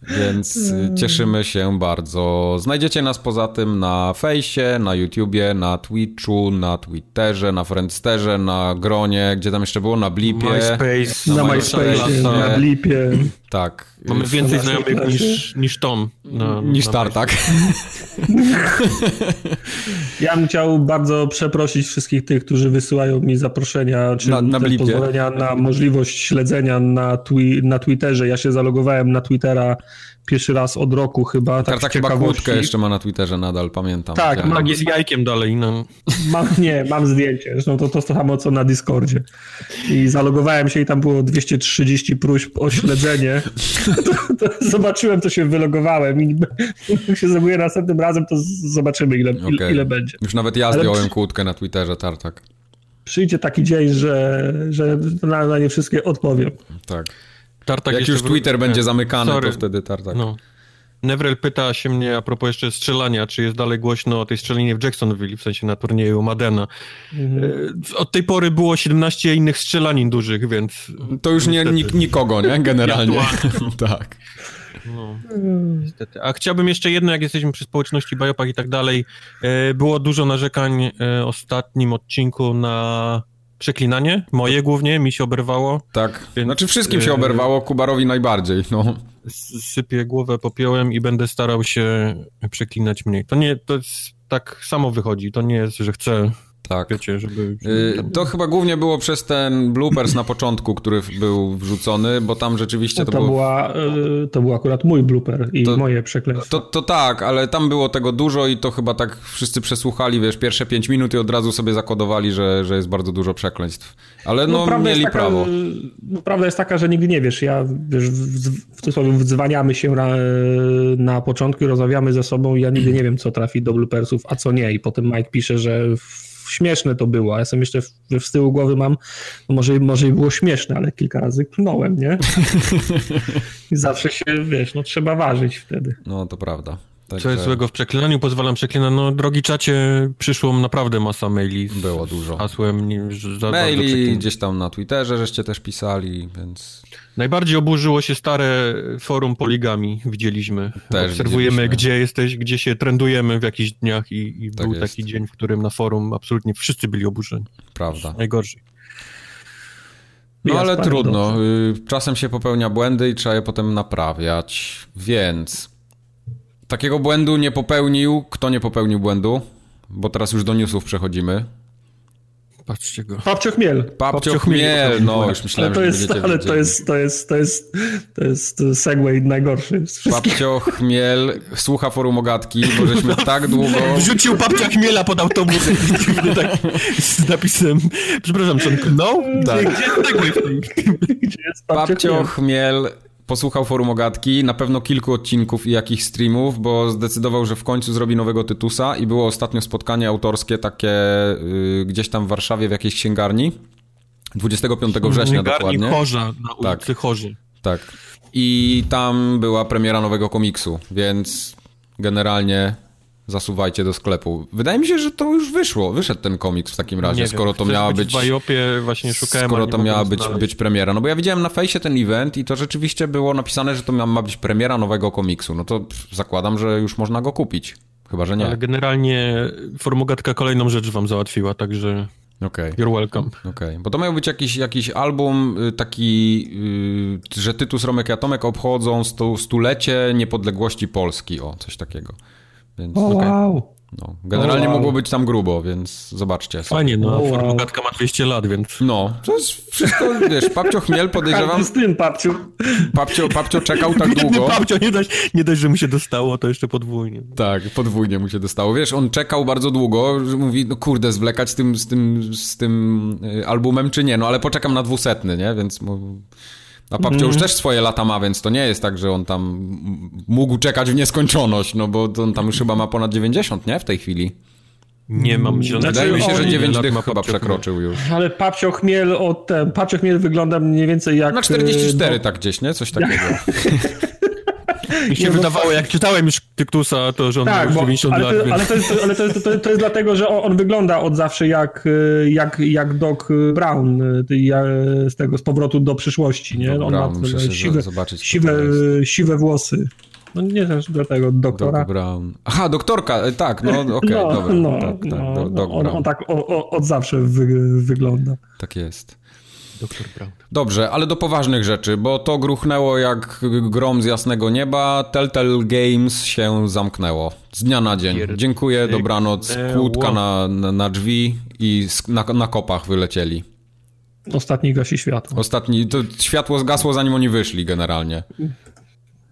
Więc y, cieszymy się bardzo. Znajdziecie nas poza tym na fejsie, na YouTubie, na Twitchu, na Twitterze, na Friendsterze, na Gronie, gdzie tam jeszcze było, na Blipie. MySpace. Na, na MySpace, na Blipie. Tak. Mamy więcej znajomych niż, niż Tom. Na, niż Tartak. Ja bym chciał bardzo przeprosić wszystkich tych, którzy wysyłają mi zaproszenia, czy na, na pozwolenia na możliwość śledzenia na, twi na Twitterze. Ja się zalogowałem na Twittera pierwszy raz od roku chyba. Tak, tak chyba kłódkę jeszcze ma na Twitterze nadal, pamiętam. Tak, ja. Magii z jajkiem dalej. No. Mam, nie, mam zdjęcie, zresztą to, to samo co na Discordzie. I zalogowałem się i tam było 230 próśb o śledzenie. To, to zobaczyłem, to się wylogowałem i jak się zrobię następnym razem, to zobaczymy ile, okay. ile będzie. Już nawet ja zdjąłem kłódkę na Twitterze, Tartak. Przyjdzie taki dzień, że, że na, na nie wszystkie odpowiem. Tak. Tartak Jak już Twitter będzie zamykany, Sorry. to wtedy Tartak. No. Nevrel pyta się mnie a propos jeszcze strzelania, czy jest dalej głośno o tej strzelinie w Jacksonville, w sensie na turnieju Madena. Mhm. E, od tej pory było 17 innych strzelanin dużych, więc... To już nie, nik nikogo, nie? Generalnie. tak. No, niestety. A chciałbym jeszcze jedno, jak jesteśmy przy społeczności Biopak i tak dalej. E, było dużo narzekań w e, ostatnim odcinku na przeklinanie, moje głównie, mi się oberwało. Tak, więc, znaczy wszystkim się e, oberwało, Kubarowi najbardziej, no. Sypię głowę popiołem i będę starał się przeklinać mniej. To nie, to jest, tak samo wychodzi, to nie jest, że chcę Tak. Wiecie, żeby, żeby To chyba głównie było przez ten bloopers na początku, który był wrzucony, bo tam rzeczywiście no, to, to było... Była, y, to był akurat mój blooper i to, moje przekleństwo. To, to tak, ale tam było tego dużo i to chyba tak wszyscy przesłuchali, wiesz, pierwsze pięć minut i od razu sobie zakodowali, że, że jest bardzo dużo przekleństw. Ale no, no mieli taka, prawo. No, prawda jest taka, że nigdy nie wiesz. Ja, wiesz, w, w cudzysłowie wdzwaniamy się na, na początku i rozmawiamy ze sobą i ja nigdy nie wiem, co trafi do bloopersów, a co nie. I potem Mike pisze, że śmieszne to było. Ja sobie jeszcze w, w tyłu głowy mam, no może, może i było śmieszne, ale kilka razy klnąłem, nie? I zawsze się, wiesz, no trzeba ważyć wtedy. No, to prawda. Także... Co jest złego w przeklinaniu? Pozwalam przeklinać. No, drogi czacie, przyszło naprawdę masa maili. Z Było dużo. Hasłem. Za, maili gdzieś tam na Twitterze, żeście też pisali, więc... Najbardziej oburzyło się stare forum poligami, widzieliśmy. Też Obserwujemy, widzieliśmy. gdzie jesteś, gdzie się trendujemy w jakichś dniach i, i tak był jest. taki dzień, w którym na forum absolutnie wszyscy byli oburzeni. Prawda. Najgorzej. No ale trudno. Dobrze. Y, czasem się popełnia błędy i trzeba je potem naprawiać, więc takiego błędu nie popełnił. Kto nie popełnił błędu? Bo teraz już do newsów przechodzimy. Patrzcie go. Papcio Chmiel. Papcio Chmiel, no już myślałem, ale to jest, że Ale to jest, to jest, to jest, to jest segway najgorszy z Papcio Chmiel słucha forum ogatki, bo żeśmy tak długo... Wrzucił Papcia Chmiela pod autobus tak, z napisem, przepraszam, czy on knął? Tak. Gdzie jest segway w tym? Gdzie jest Papcio Chmiel posłuchał forum ogatki, na pewno kilku odcinków i jakichś streamów, bo zdecydował, że w końcu zrobi nowego Tytusa i było ostatnio spotkanie autorskie takie y, gdzieś tam w Warszawie w jakiejś księgarni. 25 września księgarni dokładnie. Chorza, na ulicy tak, Chorzy. Tak. I tam była premiera nowego komiksu, więc generalnie zasuwajcie do sklepu. Wydaje mi się, że to już wyszło, wyszedł ten komiks w takim razie, nie skoro wiem, to miała być... W Bajopie właśnie szukałem, Skoro to miała być, być premiera. No bo ja widziałem na fejsie ten event i to rzeczywiście było napisane, że to ma, być premiera nowego komiksu. No to zakładam, że już można go kupić. Chyba, że nie. Ale generalnie Formogatka kolejną rzecz wam załatwiła, także... Okay. You're welcome. Okej, okay. bo to miał być jakiś, jakiś album y, taki, yy, że Tytus, Romek i Atomek obchodzą stu, stulecie niepodległości Polski, o, coś takiego. Więc, oh, okay. wow. No, generalnie wow. mogło być tam grubo, więc zobaczcie. Fajnie, no, wow. ma 200 lat, więc... No, to jest wszystko, wiesz, Papcio Chmiel podejrzewam... z tym, Papcio. Papcio. Papcio czekał tak długo. Papcio, nie dość, nie dość, że mu się dostało, to jeszcze podwójnie. Tak, podwójnie mu się dostało. Wiesz, on czekał bardzo długo, że mówi, no kurde, zwlekać z tym, z tym, z tym y, albumem, czy nie, no ale poczekam na dwusetny, nie, więc... A Papcio mm. już też swoje lata ma, więc to nie jest tak, że on tam mógł czekać w nieskończoność, no bo on tam już chyba ma ponad 90, nie? W tej chwili. Nie mam zielonego. Wydaje mi się, że 9 dych chyba przekroczył już. Ale Papcio Chmiel od Papcio Chmiel wygląda mniej więcej jak... Na 44 no... tak gdzieś, nie? Coś takiego. Mi się nie, wydawało, jak czytałem już Tyktusa, to że on tak, ma 90 ale lat. To, więc... ale, to jest, ale to, jest, to, to jest dlatego, że on, on, wygląda od zawsze jak, jak, jak Doc Brown z tego, z powrotu do przyszłości, nie? on Brown, ma siwe, siwe, siwe włosy. No nie wiem, do tego doktora. Doc Brown. Aha, doktorka, e, tak, no okej, okay, no, dobra. No, tak, tak, no, on, on, tak o, o, od zawsze wy, wygląda. Tak jest. Doktor Brown. Dobrze, ale do poważnych rzeczy, bo to gruchnęło jak grom z jasnego nieba. Telltale Games się zamknęło. Z dnia na dzień. Dziękuję, dobranoc. Kłódka na, na, na drzwi i na, na kopach wylecieli. Ostatni gasi światło. Ostatni, to światło zgasło zanim oni wyszli generalnie.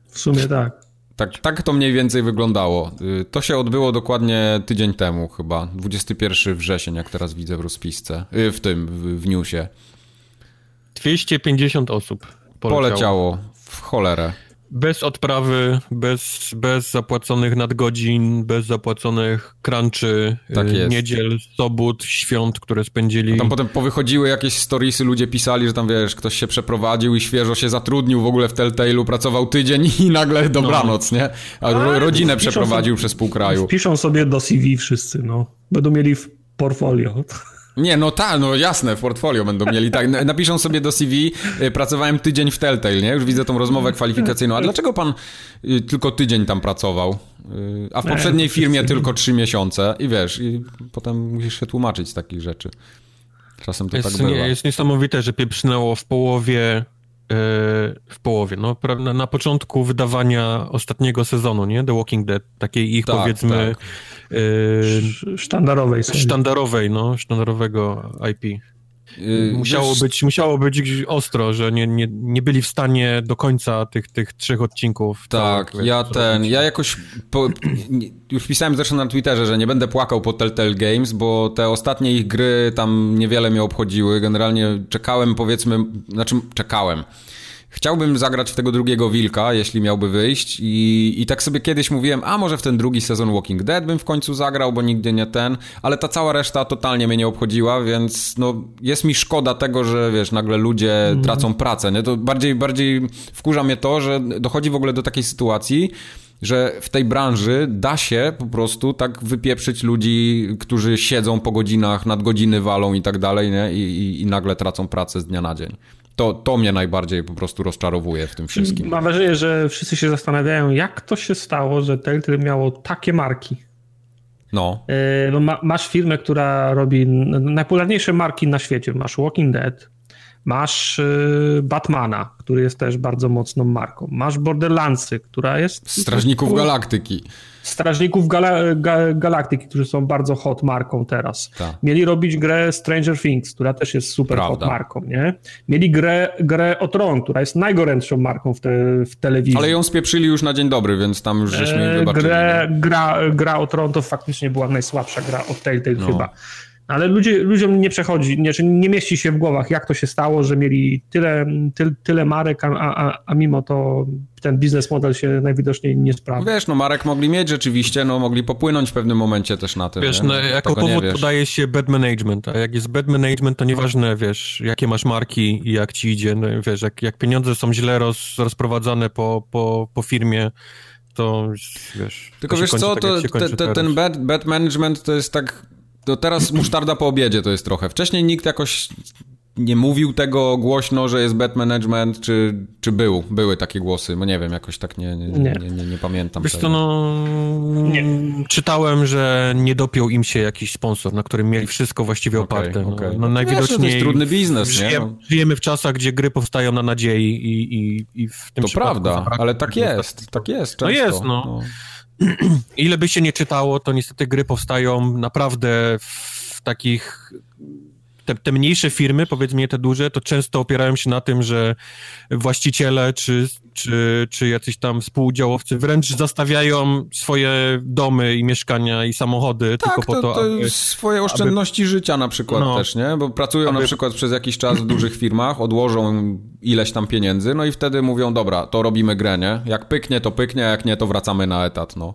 W sumie tak. Tak, tak to mniej więcej wyglądało. Y, to się odbyło dokładnie tydzień temu chyba. 21 wrzesień, jak teraz widzę w rozpisce. Y, w tym, w, w newsie. 250 osób poleciało. poleciało w cholerę. Bez odprawy, bez, bez zapłaconych nadgodzin, bez zapłaconych crunchy, tak niedziel, sobot, świąt, które spędzili. A tam potem powychodziły jakieś storiesy, ludzie pisali, że tam wiesz, ktoś się przeprowadził i świeżo się zatrudnił w ogóle w Telltale'u, pracował tydzień i nagle dobranoc, no. nie? A ro rodzinę przeprowadził sobie, przez pół kraju. Piszą sobie do CV wszyscy, no. Będą mieli w portfolio. Nie, no tak, no jasne, w portfolio będą mieli, tak. Napiszą sobie do CV, y, pracowałem tydzień w Telltale, nie? Już widzę tą rozmowę kwalifikacyjną. A dlaczego pan y, tylko tydzień tam pracował? Y, a w poprzedniej firmie tylko trzy miesiące i wiesz, i potem musisz się tłumaczyć z takich rzeczy. Czasem to jest, tak bywa. Jest niesamowite, że pieprznęło w połowie w połowie, no, na, na początku wydawania ostatniego sezonu, nie? The Walking Dead, takiej ich tak, powiedzmy tak. Yy, sztandarowej serii. Sztandarowej, no, sztandarowego IP. Yy, musiało, być, musiało być ostro, że nie, nie, nie byli w stanie do końca tych, tych trzech odcinków. Tak, ja ten, ja jakoś po, już pisałem zresztą na Twitterze, że nie będę płakał po Telltale Games, bo te ostatnie ich gry tam niewiele mnie obchodziły. Generalnie czekałem powiedzmy, znaczy czekałem. Chciałbym zagrać w tego drugiego wilka, jeśli miałby wyjść i, i tak sobie kiedyś mówiłem, a może w ten drugi sezon Walking Dead bym w końcu zagrał, bo nigdy nie ten, ale ta cała reszta totalnie mnie nie obchodziła, więc no jest mi szkoda tego, że wiesz, nagle ludzie mm. tracą pracę, nie? To bardziej, bardziej wkurza mnie to, że dochodzi w ogóle do takiej sytuacji, że w tej branży da się po prostu tak wypieprzyć ludzi, którzy siedzą po godzinach, nadgodziny walą i tak dalej, nie? I, i, i nagle tracą pracę z dnia na dzień. To, to mnie najbardziej po prostu rozczarowuje w tym wszystkim. Mam wrażenie, że wszyscy się zastanawiają, jak to się stało, że Telltale miało takie marki. No. E, ma, masz firmę, która robi najpopularniejsze marki na świecie. Masz Walking Dead, masz y, Batmana, który jest też bardzo mocną marką. Masz Borderlandsy, która jest... Strażników Galaktyki. Strażników Gala Ga Galaktyki, którzy są bardzo hot marką teraz. Ta. Mieli robić grę Stranger Things, która też jest super Prawda. hot marką, nie? Mieli grę, grę o Tron, która jest najgorętszą marką w, te, w telewizji. Ale ją spieprzyli już na dzień dobry, więc tam już żeśmy e, wybaczyli. Grę, gra, gra o Tron to faktycznie była najsłabsza gra od Telltale no. chyba. Ale ludzie, ludziom nie przechodzi, nie, nie mieści się w głowach, jak to się stało, że mieli tyle, ty, tyle marek, a, a, a mimo to ten biznes model się najwidoczniej nie sprawdza. Wiesz, no marek mogli mieć rzeczywiście, no mogli popłynąć w pewnym momencie też na tym. Wiesz, no, jako powód podaje się bad management, a jak jest bad management, to nieważne, wiesz, jakie masz marki i jak ci idzie, no, wiesz, jak, jak pieniądze są źle roz, rozprowadzane po, po, po firmie, to wiesz... Tylko wiesz co, tak, to te, te, ten bad, bad management to jest tak to teraz musztarda po obiedzie to jest trochę. Wcześniej nikt jakoś nie mówił tego głośno, że jest bad management, czy, czy był? Były takie głosy, bo nie wiem, jakoś tak nie, nie, nie. nie, nie, nie pamiętam. Wiesz co, no... Nie. Czytałem, że nie dopiął im się jakiś sponsor, na którym mieli wszystko właściwie okay, oparte. Okay. No, no najwidoczniej... to jest trudny biznes, nie? No. Żyjemy w czasach, gdzie gry powstają na nadziei i, i, i w tym To prawda, ale tak jest, tak jest często. No jest, no. no. ile by się nie czytało, to niestety gry powstają naprawdę w takich te, te, mniejsze firmy, powiedzmy te duże, to często opierają się na tym, że właściciele czy, czy, czy jacyś tam współudziałowcy wręcz zastawiają swoje domy i mieszkania i samochody tak, tylko po to, to aby, swoje oszczędności aby, życia na przykład no, też, nie? Bo pracują aby, na przykład przez jakiś czas w dużych firmach, odłożą ileś tam pieniędzy, no i wtedy mówią, dobra, to robimy grę, nie? Jak pyknie, to pyknie, a jak nie, to wracamy na etat, no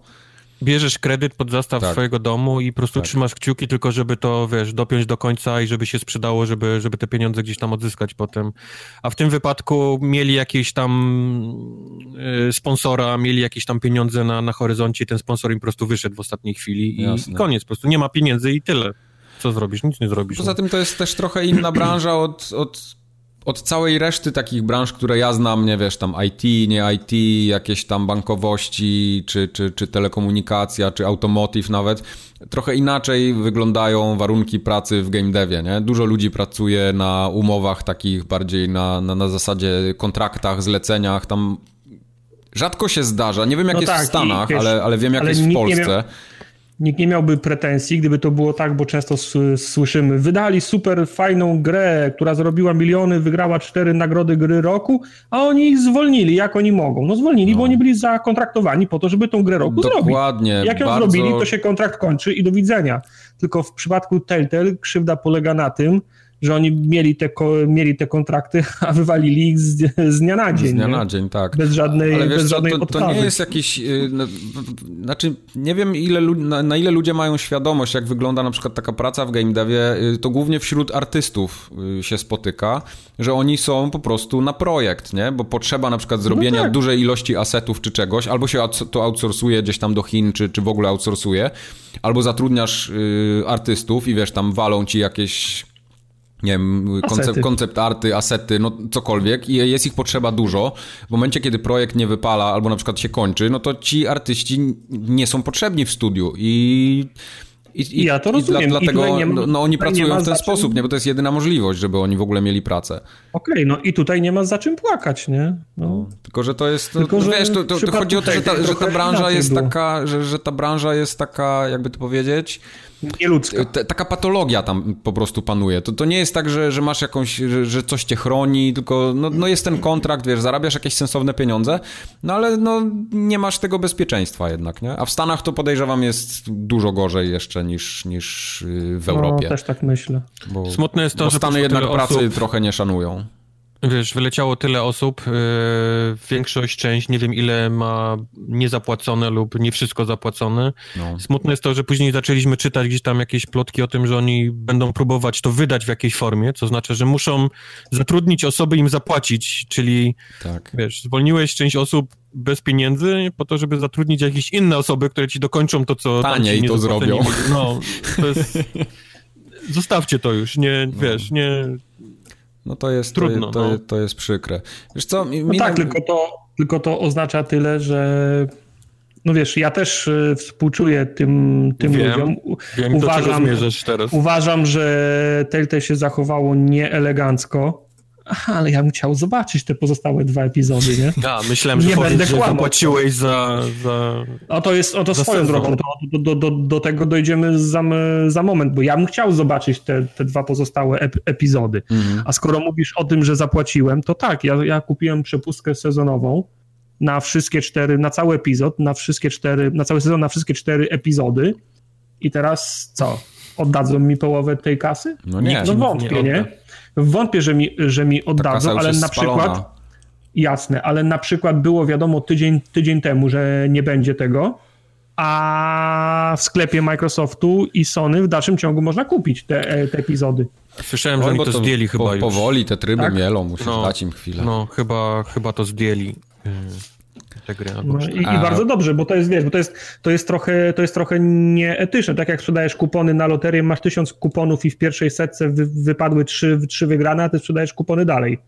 bierzesz kredyt pod zastaw tak. swojego domu i po prostu tak. trzymasz kciuki tylko, żeby to, wiesz, dopiąć do końca i żeby się sprzedało, żeby, żeby te pieniądze gdzieś tam odzyskać potem. A w tym wypadku mieli jakieś tam y, sponsora, mieli jakieś tam pieniądze na, na horyzoncie i ten sponsor im po prostu wyszedł w ostatniej chwili i, i koniec. Po prostu nie ma pieniędzy i tyle. Co zrobisz? Nic nie zrobisz. Poza no. tym to jest też trochę inna branża od, od od całej reszty takich branż, które ja znam, nie wiesz, tam IT, nie IT, jakieś tam bankowości, czy, czy, czy telekomunikacja, czy automotive nawet, trochę inaczej wyglądają warunki pracy w game devie, nie? Dużo ludzi pracuje na umowach takich bardziej na, na, na zasadzie kontraktach, zleceniach, tam rzadko się zdarza, nie wiem jak no jest tak, w Stanach, wiesz, ale, ale wiem jak jest w Polsce nikt nie miałby pretensji, gdyby to było tak, bo często słyszymy, wydali super fajną grę, która zrobiła miliony, wygrała cztery nagrody gry roku, a oni ich zwolnili, jak oni mogą? No zwolnili, no. bo oni byli zakontraktowani po to, żeby tą grę roku Dokładnie, zrobić. Dokładnie. Jak ją bardzo... zrobili, to się kontrakt kończy i do widzenia. Tylko w przypadku Telltale krzywda polega na tym, że oni mieli te, mieli te kontrakty, a wywalili ich z, z dnia na dzień. Z dnia nie? na dzień, tak. Bez żadnej, Ale wiesz, bez żadnej to, to, nie jest jakiś... Y, no, znaczy, nie wiem ile, na, na, ile ludzie mają świadomość, jak wygląda na przykład taka praca w game devie, y, to głównie wśród artystów y, się spotyka, że oni są po prostu na projekt, nie? Bo potrzeba na przykład zrobienia no tak. dużej ilości asetów czy czegoś, albo się to outsourcuje gdzieś tam do Chin, czy, czy w ogóle outsourcuje, albo zatrudniasz artystów i wiesz, tam walą ci jakieś nie wiem, koncept, koncept arty, asety, no cokolwiek i jest ich potrzeba dużo. W momencie, kiedy projekt nie wypala albo na przykład się kończy, no to ci artyści nie są potrzebni w studiu i I, i, ja to rozumiem. I dla, dlatego I ma, no, oni pracują w ten sposób, nie? Bo to jest jedyna możliwość, żeby oni w ogóle mieli pracę. Okej, okay, no i tutaj nie ma za czym płakać, nie? No. no tylko, że to jest... Tylko, że wiesz, to, to, to chodzi o to, że ta, że ta branża jest taka, że, że ta branża jest taka, jakby to powiedzieć nieludzka. taka patologia tam po prostu panuje. To, to nie jest tak, że, że masz jakąś, że, że coś cię chroni, tylko no, no jest ten kontrakt, wiesz, zarabiasz jakieś sensowne pieniądze, no ale no nie masz tego bezpieczeństwa jednak, nie? A w Stanach to podejrzewam jest dużo gorzej jeszcze niż, niż y, w Europie. No, też tak myślę. Bo, Smutne jest to, bo Stany jednak pracy osób... trochę nie szanują. Wiesz, wyleciało tyle osób, yy, większość, część, nie wiem ile ma niezapłacone lub nie wszystko zapłacone. No. Smutne jest to, że później zaczęliśmy czytać gdzieś tam jakieś plotki o tym, że oni będą próbować to wydać w jakiejś formie, co znaczy, że muszą zatrudnić osoby im zapłacić, czyli tak. wiesz, zwolniłeś część osób bez pieniędzy po to, żeby zatrudnić jakieś inne osoby, które ci dokończą to, co Taniej to zrobią. No, to jest... Zostawcie to już, nie, no. wiesz, nie no to jest, Trudno, to, no. to jest przykre. Wiesz co, mi, no tak, tylko, to, tylko to oznacza tyle, że no wiesz, ja też y, współczuję tym, tym wiem, ludziom. Wiem, uważam, do czego teraz. Uważam, że Telltale się zachowało nieelegancko. Aha, ale ja bym chciał zobaczyć te pozostałe dwa epizody, nie? Ja, myślałem, że, nie będę że zapłaciłeś za, za... O to jest, o to swoją sezon. drogą, to, do, do, do, do, tego dojdziemy za, za moment, bo ja bym chciał zobaczyć te, te dwa pozostałe ep, epizody. Mhm. A skoro mówisz o tym, że zapłaciłem, to tak, ja, ja kupiłem przepustkę sezonową na wszystkie cztery, na cały epizod, na wszystkie cztery, na cały sezon, na wszystkie cztery epizody i teraz co? Oddadzą mi połowę tej kasy? No nie. No wątpię, nie? nie? Wątpię, że mi, że mi oddadzą, ale na przykład. Jasne, ale na przykład było wiadomo tydzień, tydzień temu, że nie będzie tego, a w sklepie Microsoftu i Sony w dalszym ciągu można kupić te, e, te epizody. Słyszałem, że oni to, to zdjęli chyba po, już. Powoli te tryby tak? mielą, musisz no, dać im chwilę. No, chyba, chyba to zdjęli. Te gry. No i, I, bardzo dobrze, bo to jest, wiesz, bo to jest, to jest, trochę, to jest trochę nieetyczne. Tak jak sprzedajesz kupony na loterię, masz tysiąc kuponów i w pierwszej setce wy, wypadły trzy, trzy wygrane, a ty sprzedajesz kupony dalej.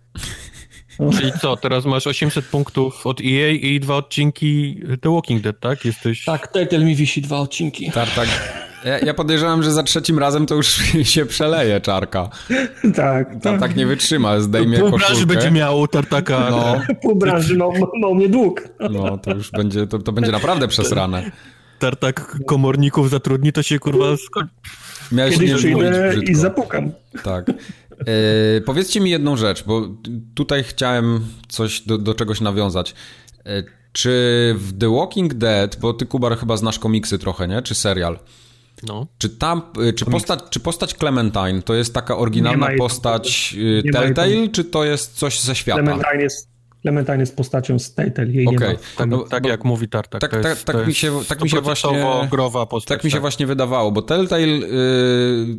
No. Czyli co, teraz masz 800 punktów od EA i dwa odcinki The Walking Dead, tak? Jesteś... Tak, Telltale mi wisi dwa odcinki. Tak, tak. Ja, ja podejrzewam, że za trzecim razem to już się przeleje czarka. Tak. Tam tak. tak nie wytrzyma, zdejmie Pół branży będzie miał tartaka. No. Pół branży ma, ma mnie dług. No, to już będzie, to, to będzie naprawdę przesrane. Tartak komorników zatrudni, to się kurwa skończy. Miałeś Kiedyś przyjdę i zapukam. Tak. E, powiedzcie mi jedną rzecz, bo tutaj chciałem coś do, do czegoś nawiązać. E, czy w The Walking Dead, bo ty Kubar chyba znasz komiksy trochę, nie? Czy serial? No. Czy tam, y, czy postać, czy postać Clementine to jest taka oryginalna postać y, Telltale, czy to jest coś ze świata? Clementine jest, Clementine jest postacią z Telltale, jej okay. nie ma. Tak, no, tak bo, jak mówi Tartak. Tak, tak, tak mi się, tak mi się właśnie growa postać, tak mi się tak. właśnie wydawało, bo Telltale yy,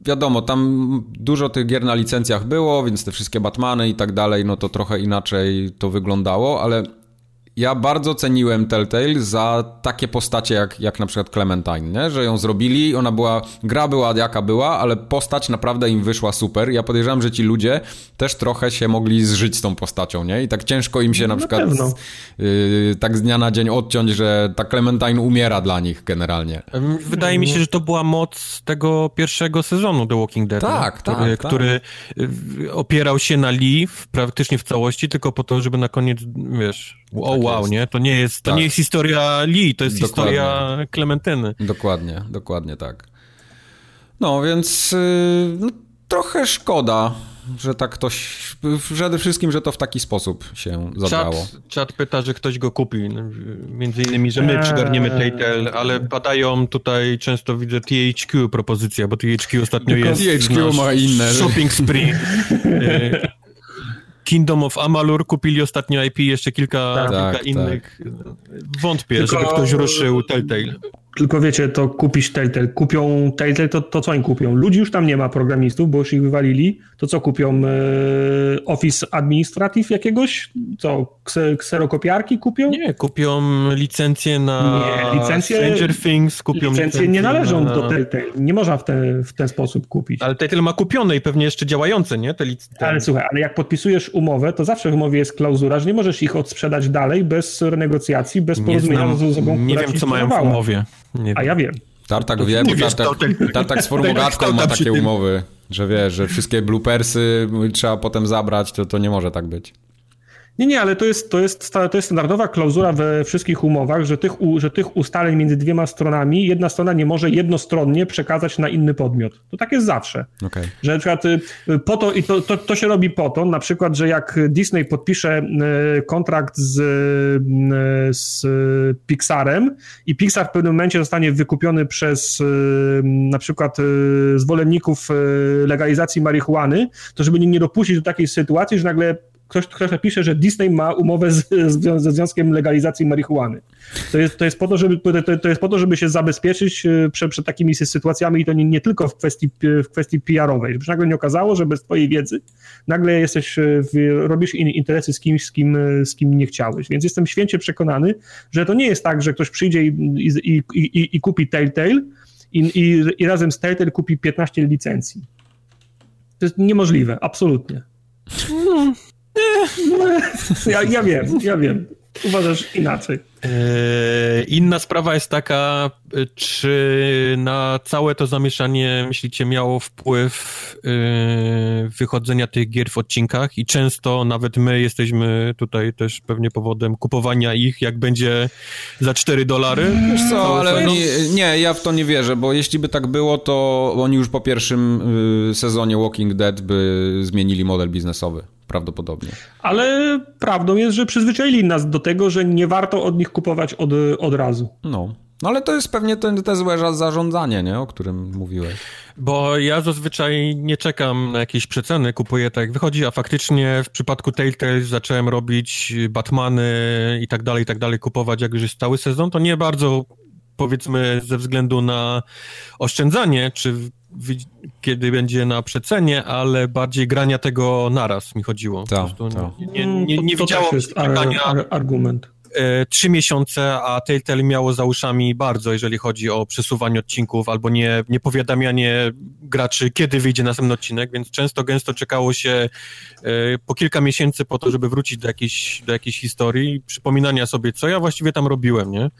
wiadomo, tam dużo tych gier na licencjach było, więc te wszystkie Batmany i tak dalej, no to trochę inaczej to wyglądało, ale ja bardzo ceniłem Telltale za takie postacie jak, jak na przykład Clementine, nie? że ją zrobili, ona była, gra była jaka była, ale postać naprawdę im wyszła super. Ja podejrzewam, że ci ludzie też trochę się mogli zżyć z tą postacią, nie? I tak ciężko im się no, na, na przykład z, yy, tak z dnia na dzień odciąć, że ta Clementine umiera dla nich generalnie. Wydaje mi się, że to była moc tego pierwszego sezonu The Walking Dead, tak, który, tak, który tak. opierał się na Lee praktycznie w całości, tylko po to, żeby na koniec, wiesz, o tak wow, jest. nie? To nie jest, to tak. nie jest historia Lee, to jest dokładnie. historia Klementyny. Dokładnie, dokładnie tak. No, więc yy, no, trochę szkoda, że tak ktoś, przede wszystkim, że to w taki sposób się zabrało. Czat, czat pyta, że ktoś go kupi, między innymi, że my eee. przygarniemy Telltale, ale padają tutaj, często widzę THQ propozycja, bo THQ ostatnio Tylko jest THQ ma inne. shopping spree. Kingdom of Amalur kupili ostatnio IP, jeszcze kilka, tak, kilka tak, innych. Tak. Wątpię, Tylko... żeby ktoś ruszył Telltale. Tylko wiecie, to kupisz Telltale. Kupią Telltale, to, to co oni kupią? Ludzi już tam nie ma programistów, bo już ich wywalili. To co kupią? E, Office Administrative jakiegoś? Co? Kserokopiarki kupią? Nie, kupią licencje na nie, licencje, Stranger Things. Kupią licencje, licencje nie należą na... do Telltale. Nie można w, te, w ten sposób kupić. Ale Telltale ma kupione i pewnie jeszcze działające, nie? Te licencje. Ale słuchaj, ale jak podpisujesz umowę, to zawsze w umowie jest klauzura, że nie możesz ich odsprzedać dalej bez renegocjacji, bez porozumienia z osobą, Nie wiem, co mają w umowie. A ja wiem. Tartak wie, bo Tartak, Tartak z formulatką ma takie umowy, że wiesz, że wszystkie bloopersy trzeba potem zabrać, to, to nie może tak być. Nie, nie, ale to jest, to jest, to jest standardowa klauzula we wszystkich umowach, że tych, że tych ustaleń między dwiema stronami jedna strona nie może jednostronnie przekazać na inny podmiot. To tak jest zawsze. Okay. Że na przykład y, po to, i to, to, to się robi po to, na przykład, że jak Disney podpisze y, kontrakt z, y, z Pixarem i Pixar w pewnym momencie zostanie wykupiony przez na przykład zwolenników legalizacji marihuany, to żeby nie dopuścić do takiej sytuacji, że nagle ktoś, ktoś napisze, że Disney ma umowę z, z, ze Związkiem Legalizacji Marihuany. To jest, to jest, po, to, żeby, to, to jest po to, żeby się zabezpieczyć e, przed, przed takimi sytuacjami i to nie, nie tylko w kwestii, w kwestii PR-owej, żeby się nagle nie okazało, że bez twojej wiedzy nagle jesteś, e, robisz interesy z kimś, z kim, e, z kim nie chciałeś. Więc jestem święcie przekonany, że to nie jest tak, że ktoś przyjdzie i, i, i, i kupi Telltale i, i, razem z Telltale kupi 15 licencji. To jest niemożliwe, absolutnie. Hmm. Ja, ja wiem, ja wiem. Uważasz inaczej. Eee, inna sprawa jest taka, czy na całe to zamieszanie, myślicie, miało wpływ yy, wychodzenia tych gier w odcinkach i często nawet my jesteśmy tutaj też pewnie powodem kupowania ich, jak będzie za 4 dolary? Wiesz co, ale oni, nie, ja w to nie wierzę, bo jeśli by tak było, to oni już po pierwszym y, sezonie Walking Dead by zmienili model biznesowy prawdopodobnie. Ale prawdą jest, że przyzwyczaili nas do tego, że nie warto od nich kupować od, od razu. No. No ale to jest pewnie te, te złe zarządzanie, nie? o którym mówiłeś. Bo ja zazwyczaj nie czekam na jakieś przeceny, kupuję tak jak wychodzi, a faktycznie w przypadku Telltale zacząłem robić Batmany i tak dalej, i tak dalej, kupować jak już jest cały sezon, to nie bardzo powiedzmy ze względu na oszczędzanie, czy kiedy będzie na przecenie, ale bardziej grania tego naraz mi chodziło. Tak, ta. Nie, nie, nie, nie widziało czekania. argument. E, trzy miesiące, a Telltale miało za uszami bardzo, jeżeli chodzi o przesuwanie odcinków albo nie, nie powiadamianie graczy, kiedy wyjdzie następny odcinek, więc często gęsto czekało się e, po kilka miesięcy po to, żeby wrócić do jakiejś, do jakiejś historii, przypominania sobie, co ja właściwie tam robiłem, nie?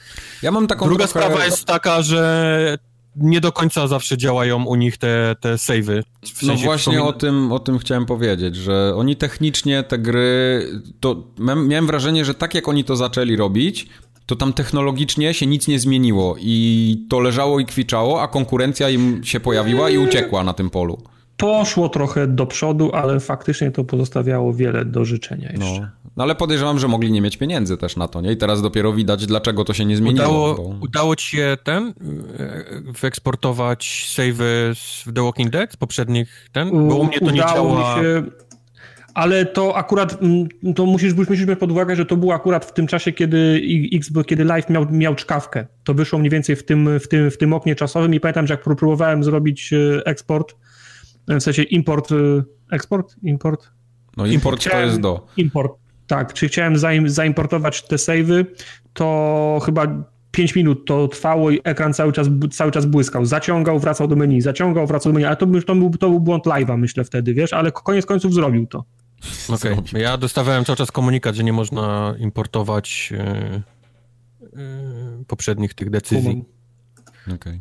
Ja mam taką Druga trochę... sprawa jest taka, że nie do końca zawsze działają u nich te, te savey. W no sensie no właśnie o tym, o tym chciałem powiedzieć, że oni technicznie te gry, to miałem wrażenie, że tak jak oni to zaczęli robić, to tam technologicznie się nic nie zmieniło i to leżało i kwiczało, a konkurencja im się pojawiła i uciekła na tym polu poszło trochę do przodu, ale faktycznie to pozostawiało wiele do życzenia jeszcze. No, no ale podejrzewam, że mogli nie mieć pieniędzy też na to, nie? I teraz dopiero widać, dlaczego to się nie zmieniło. Udało, bo... udało ci się ten, e, wyeksportować savey w The Walking Dead z poprzednich ten? Bo u mnie to nie działa. Się, ale to akurat, mm, to musisz, musisz mieć pod uwagę, że to było akurat w tym czasie, kiedy X, kiedy live miał, miał czkawkę. To wyszło mniej więcej w tym, w, tym, w tym oknie czasowym i pamiętam, że jak próbowałem zrobić e, eksport, w sensie import, y, eksport, import? No import chciałem, to jest do. Import, tak. Czy chciałem zaim, zaimportować te savey, to chyba 5 minut to trwało i ekran cały czas, cały czas błyskał. Zaciągał, wracał do menu, zaciągał, wracał do menu, ale to, to, był, to był błąd live'a, myślę wtedy, wiesz, ale koniec końców zrobił to. Okej, okay. ja dostawałem cały czas komunikat, że nie można importować yy, yy, poprzednich tych decyzji. Okej. Okay.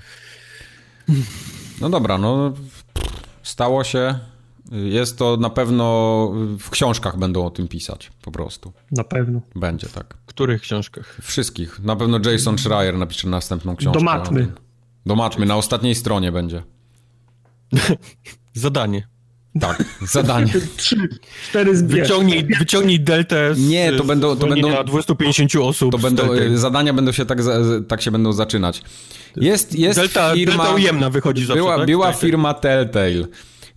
No dobra, no stało się. Jest to na pewno w książkach będą o tym pisać, po prostu. Na pewno. Będzie tak. W których książkach? Wszystkich. Na pewno Jason Schreier napisze następną książkę. Do matmy. Do matmy, na ostatniej stronie będzie. Zadanie. Tak, zadanie. Trzy, cztery zbierz. Wyciągnij, wyciągnij deltę z, Nie, to będą, to będą 250 osób. To będą, zadania będą się tak, tak się będą zaczynać. Jest, jest delta, firma... Delta ujemna wychodzi zawsze, Była, tak? była tak, firma Telltale.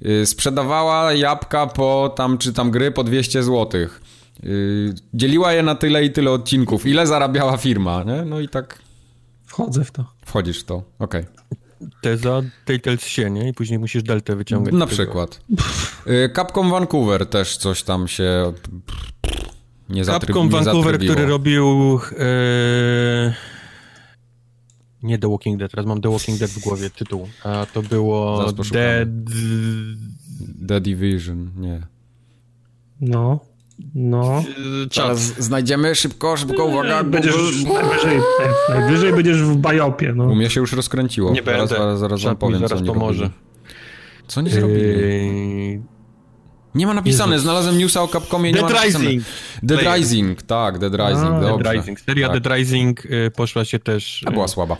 Y, sprzedawała jabłka po tam, czy tam gry po 200 zł. Y, dzieliła je na tyle i tyle odcinków. Ile zarabiała firma, nie? No i tak... Wchodzę w to. Wchodzisz w to, okej. Okay teza Telltale się, nie? I później musisz deltę wyciągać. Na przykład. Y, Capcom Vancouver też coś tam się nie zatrybiło. Capcom Vancouver, który robił e... nie The Walking Dead, teraz mam The Walking Dead w głowie tytuł, a to było Dead... The Division, nie. No. No. Czas znajdziemy szybko, szybko, uwaga. Będziesz najwyżej, najwyżej będziesz w bajopie, no. U mnie się już rozkręciło. Nie zaraz, będę. Zaraz, zaraz wam powiem, zaraz co oni pomoże. robili. Co oni zrobili? Yy, Nie ma napisane, Jezus. znalazłem newsa o Capcomie, nie Dead ma napisane. Rising. Dead. Rising, tak, Dead Rising, A, Dead dobrze. Dead Rising. Seria Tak. Dead Rising y, poszła się też... Y, była słaba.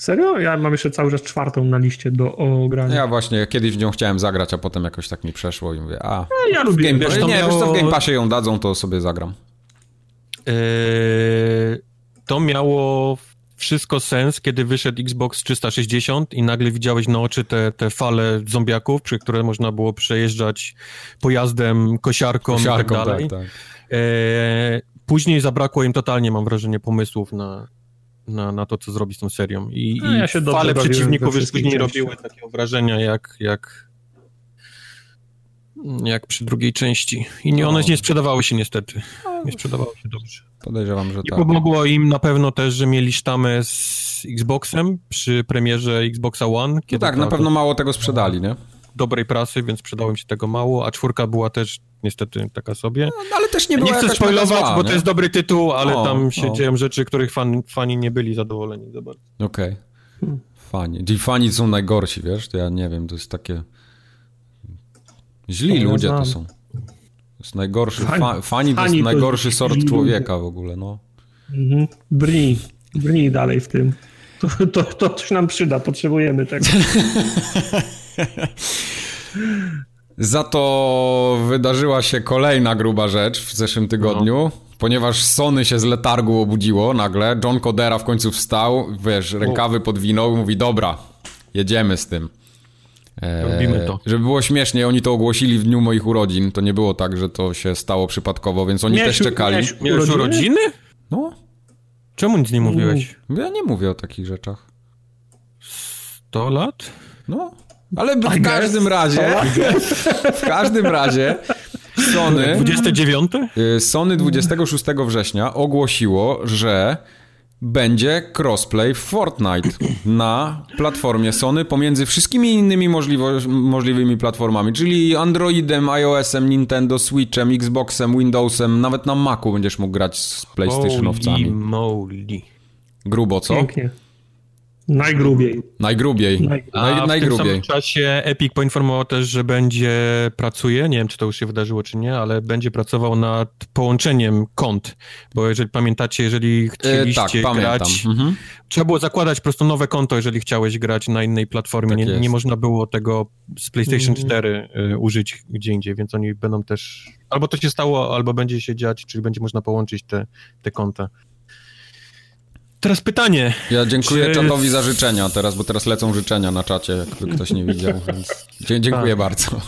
Serio? Ja mam jeszcze cały czas czwartą na liście do ogrania. Ja właśnie kiedyś w nią chciałem zagrać, a potem jakoś tak mi przeszło i mówię, a... ja lubię. Game, Wiesz, nie, to wiesz co, w miało- Game Passie ją dadzą, to sobie zagram. y, to miało wszystko sens, kiedy wyszedł Xbox 360 i nagle widziałeś na oczy te, te fale zombiaków, przy które można było przejeżdżać pojazdem, kosiarką, Siarką, i tak dalej. tak, tak. E, później zabrakło im totalnie, mam wrażenie, pomysłów na, na, na to, co zrobić z tą serią. I, No, ja się i fale przeciwników już później robiły takiego wrażenia, jak, jak, jak przy drugiej części. I nie, one No. nie sprzedawały się niestety. Nie sprzedawały się dobrze. Podejrzewam, że Nie tak. pomogło im na pewno też, że mieli sztamę z Xboxem przy premierze Xboxa One. No Kiedy tak, na pewno mało tego sprzedali, nie? dobrej prasy, więc sprzedało im się tego mało, a czwórka była też niestety taka sobie. No, ale też nie Nie, była chcę jakaś mega spoilować, zła, bo nie? to jest dobry tytuł, ale O, tam się o. dzieją rzeczy, których fan, fani nie byli zadowoleni za bardzo. Okej. Fani. Ci fani są najgorsi, wiesz? To ja nie wiem, to jest takie... Źli To ludzie to są. To jest najgorszy... Fani- Fa, fani to fani jest to najgorszy sort człowieka w ogóle, no. Mhm. Brnij. Brnij dalej w tym. To, to, to coś nam przyda, potrzebujemy tego. Za to wydarzyła się kolejna gruba rzecz w zeszłym tygodniu, ponieważ Sony się z letargu obudziło nagle. John Codera w końcu wstał, wiesz, rękawy podwinął i mówi, dobra, jedziemy z tym. E, Robimy to. Żeby było śmiesznie, oni to ogłosili w dniu moich urodzin. To nie było tak, że to się stało przypadkowo, więc oni Miałeś- też czekali. miałeś- Miałeś Urodziny? urodziny? No, Czemu nic nie mówiłeś? ja nie mówię o takich rzeczach. 100 lat? No, ale w każdym razie, w każdym razie Sony... 29? Y, Sony 26 września ogłosiło, że będzie crossplay w Fortnite na platformie Sony pomiędzy wszystkimi innymi możliwymi platformami, czyli Androidem, iOS-em, Nintendo Switchem, Xboxem, Windowsem, nawet na Macu będziesz mógł grać z Holy PlayStationowcami. moly. Grubo, co? Pięknie. Najgrubiej. Najgrubiej. Naj- A Naj, w tym najgrubiej. samym czasie Epic poinformował też, że będzie pracuje, nie wiem czy to już się wydarzyło czy nie, ale będzie pracował nad połączeniem kont, bo jeżeli pamiętacie, jeżeli E, chcieliście tak, pamiętam. grać, Mhm. trzeba było zakładać po prostu nowe konto, jeżeli chciałeś grać na innej platformie, Tak nie, nie można było tego z PlayStation Mhm. 4 y, użyć gdzie indziej, więc oni będą też, albo to się stało, albo będzie się dziać, czyli będzie można połączyć te, te konta. Teraz pytanie, Ja dziękuję Czy- czatowi za życzenia teraz, bo teraz lecą życzenia na czacie, jakby ktoś nie widział, więc dziękuję Tak. bardzo.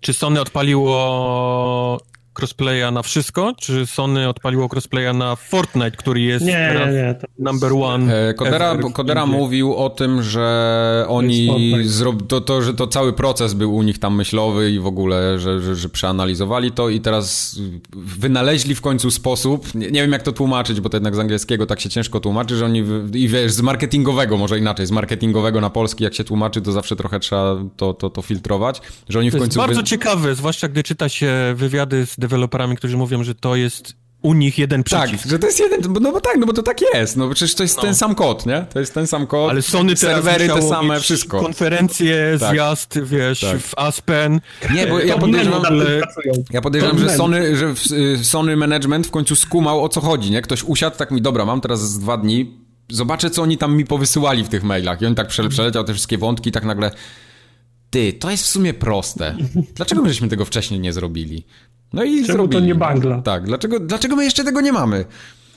Czy Sony odpaliło crossplaya na wszystko? Czy Sony odpaliło crossplaya na Fortnite, który jest Nie, teraz nie, nie. To number one? E, Kodera, Kodera mówił o tym, że oni Fortnite. zrob, to, to, że to cały proces był u nich tam myślowy i w ogóle, że, że, że przeanalizowali to i teraz wynaleźli w końcu sposób, nie, nie wiem jak to tłumaczyć, bo to jednak z angielskiego tak się ciężko tłumaczy, że oni, i wiesz, z marketingowego, może inaczej, z marketingowego na polski, jak się tłumaczy, to zawsze trochę trzeba to, to, to filtrować, że oni w To jest końcu... bardzo wy- ciekawe, zwłaszcza gdy czyta się wywiady z deweloperami, którzy mówią, że to jest u nich jeden tak, przycisk. że to jest jeden, no bo tak, no bo to tak jest, no bo przecież to jest No. ten sam kod, nie? To jest ten sam kod, Ale Sony serwery te same, wszystko. konferencje, Tak. zjazd, wiesz, Tak. w Aspen. Nie, bo ja podejrzewam. Ja podejrzewam, że Sony, że y, Sony Management w końcu skumał o co chodzi, nie? Ktoś usiadł, tak mi, dobra, mam teraz dwa dni, zobaczę co oni tam mi powysyłali w tych mailach. I on tak przele- przeleciał te wszystkie wątki tak nagle, ty, to jest w sumie proste. Dlaczego my żeśmy tego wcześniej nie zrobili? No i to zrobili. nie bangla? Tak, dlaczego, dlaczego my jeszcze tego nie mamy?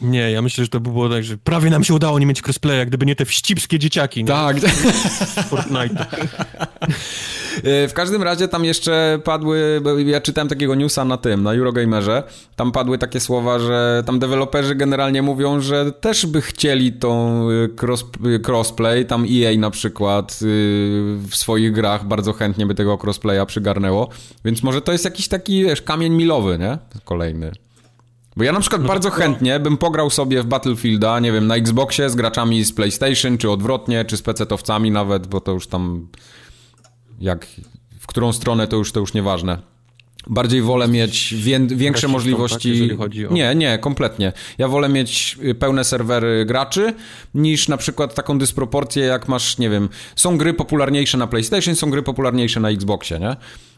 Nie, ja myślę, że to by było tak, że prawie nam się udało nie mieć crossplaya, gdyby nie te wścibskie dzieciaki nie? Tak. z Fortnite. E, W każdym razie tam jeszcze padły, ja czytałem takiego newsa na tym, na Eurogamerze, tam padły takie słowa, że tam deweloperzy generalnie mówią, że też by chcieli tą y, cross, y, crossplay, tam EA na przykład y, w swoich grach bardzo chętnie by tego crossplaya przygarnęło, więc może to jest jakiś taki, wiesz, kamień milowy, nie? Kolejny. Bo ja na przykład bardzo chętnie bym pograł sobie w Battlefielda, nie wiem, na Xboxie z graczami z PlayStation, czy odwrotnie, czy z PC-towcami nawet, bo to już tam jak, w którą stronę to już, to już nieważne. Bardziej wolę mieć większe możliwości. Tak, o... Nie, nie, kompletnie. Ja wolę mieć y, pełne serwery graczy niż na przykład taką dysproporcję, jak masz, nie wiem, są gry popularniejsze na PlayStation, są gry popularniejsze na Xboxie, nie?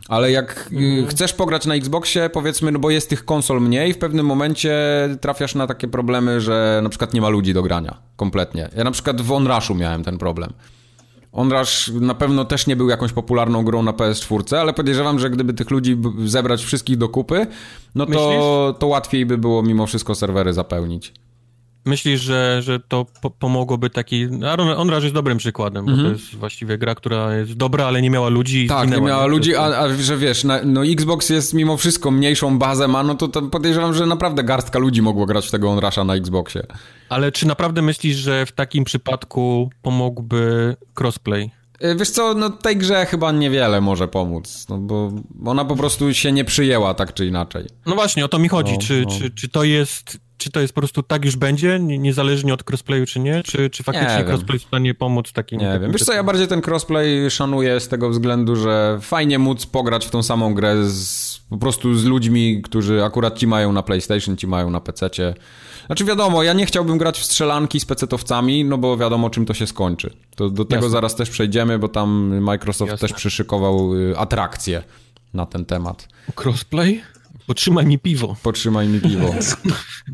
Ale jak y, mhm. chcesz pograć na Xboxie, powiedzmy, no bo jest tych konsol mniej, w pewnym momencie trafiasz na takie problemy, że na przykład nie ma ludzi do grania. Kompletnie. Ja na przykład w Onrushu miałem ten problem. Onrush na pewno też nie był jakąś popularną grą na PS4, ale podejrzewam, że gdyby tych ludzi zebrać wszystkich do kupy, no to, to łatwiej by było mimo wszystko serwery zapełnić. Myślisz, że, że to po pomogłoby taki... Onrush jest dobrym przykładem, bo to mhm. jest właściwie gra, która jest dobra, ale nie miała ludzi. Tak, nie miała ludzi, a, a, że wiesz, na, no Xbox jest mimo wszystko mniejszą bazę ma, no to, to podejrzewam, że naprawdę garstka ludzi mogło grać w tego Onrusha na Xboxie. Ale czy naprawdę myślisz, że w takim przypadku pomógłby crossplay? Y, wiesz co, no tej grze chyba niewiele może pomóc, no bo ona po prostu się nie przyjęła tak czy inaczej. No właśnie, o to mi chodzi. No, czy, no. Czy, czy to jest czy to jest po prostu tak już będzie, niezależnie od crossplayu czy nie? Czy, czy faktycznie crossplay jest w stanie pomóc takim... Nie takim wiem, wiesz co, ja bardziej ten crossplay szanuję z tego względu, że fajnie móc pograć w tą samą grę z, po prostu z ludźmi, którzy akurat ci mają na PlayStation, ci mają na PC-cie. Znaczy wiadomo, ja nie chciałbym grać w strzelanki z pecetowcami, no bo wiadomo czym to się skończy. To do tego Jasne. zaraz też przejdziemy, bo tam Microsoft Jasne. też przyszykował y, atrakcję na ten temat. Crossplay? Potrzymaj mi piwo. Potrzymaj mi piwo.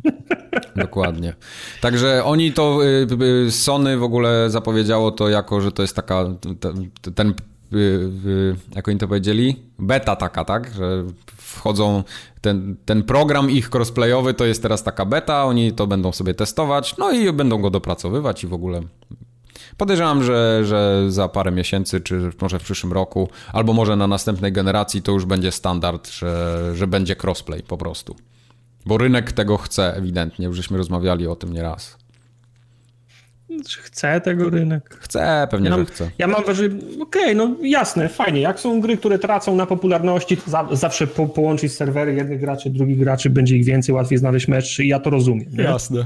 Dokładnie. Także oni to, y, y, Sony w ogóle zapowiedziało to jako, że to jest taka, ten, jak oni to powiedzieli? Beta taka, tak? Że wchodzą, ten, ten program ich crossplayowy to jest teraz taka beta, oni to będą sobie testować, no i będą go dopracowywać i w ogóle Podejrzewam, że, że za parę miesięcy, czy może w przyszłym roku, albo może na następnej generacji to już będzie standard, że, że będzie crossplay po prostu. Bo rynek tego chce ewidentnie, już żeśmy rozmawiali o tym nieraz. Czy chce tego rynek? Chce, pewnie, ja mam, że chce. Ja mam wrażenie, okej, okay, no jasne, fajnie. Jak są gry, które tracą na popularności, to za, zawsze po, połączyć serwery jednych graczy, drugich graczy, będzie ich więcej, łatwiej znaleźć mecz i ja to rozumiem. Nie? Jasne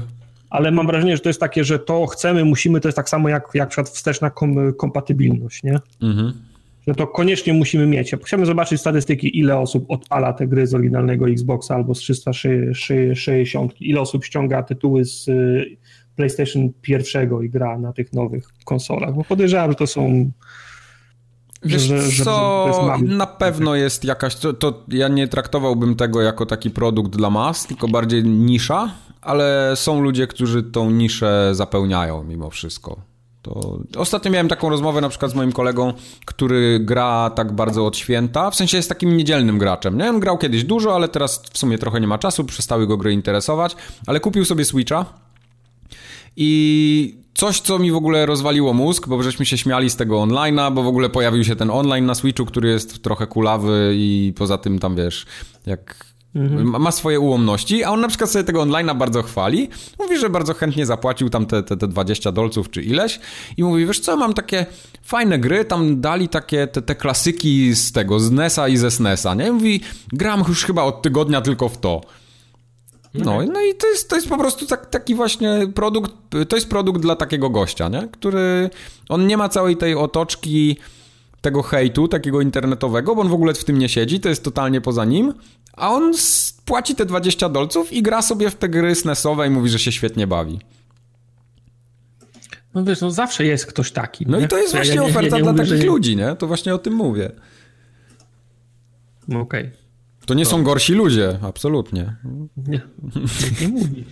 ale mam wrażenie, że to jest takie, że to chcemy, musimy, to jest tak samo jak, jak przykład wsteczna kom, kompatybilność, nie? Mhm. Że to koniecznie musimy mieć. Ja chciałbym zobaczyć statystyki, ile osób odpala te gry z oryginalnego Xboxa albo z 360, ile osób ściąga tytuły z y, PlayStation pierwszego i gra na tych nowych konsolach, bo podejrzewam, że to są Wiesz że, że, co, że na pewno jest jakaś, to, to, ja nie traktowałbym tego jako taki produkt dla mas, tylko bardziej nisza, ale są ludzie, którzy tą niszę zapełniają mimo wszystko. To... Ostatnio miałem taką rozmowę na przykład z moim kolegą, który gra tak bardzo od święta, w sensie jest takim niedzielnym graczem, nie? On grał kiedyś dużo, ale teraz w sumie trochę nie ma czasu, przestały go gry interesować, ale kupił sobie Switcha i coś, co mi w ogóle rozwaliło mózg, bo żeśmy się śmiali z tego online'a, bo w ogóle pojawił się ten online na Switchu, który jest trochę kulawy i poza tym tam wiesz, jak Mhm. Ma swoje ułomności, a on na przykład sobie tego online'a bardzo chwali. Mówi, że bardzo chętnie zapłacił tam te, te, te 20 dolców czy ileś i mówi, wiesz co, mam takie fajne gry, tam dali takie te, te klasyki z tego, z NESa i ze SNESa, nie? Mówi, gram już chyba od tygodnia tylko w to. No, okay. no i to jest, to jest po prostu tak, taki właśnie produkt, to jest produkt dla takiego gościa, nie? Który, on nie ma całej tej otoczki tego hejtu, takiego internetowego, bo on w ogóle w tym nie siedzi, to jest totalnie poza nim, a on płaci te 20 dolców i gra sobie w te gry SNESowe i mówi, że się świetnie bawi. No wiesz, no zawsze jest ktoś taki. No nie? i to jest właśnie ja nie, oferta nie, dla takich ludzi, nie? To właśnie o tym mówię. No okej. Okay. To nie to... są gorsi ludzie, absolutnie. Nie, nie mówi.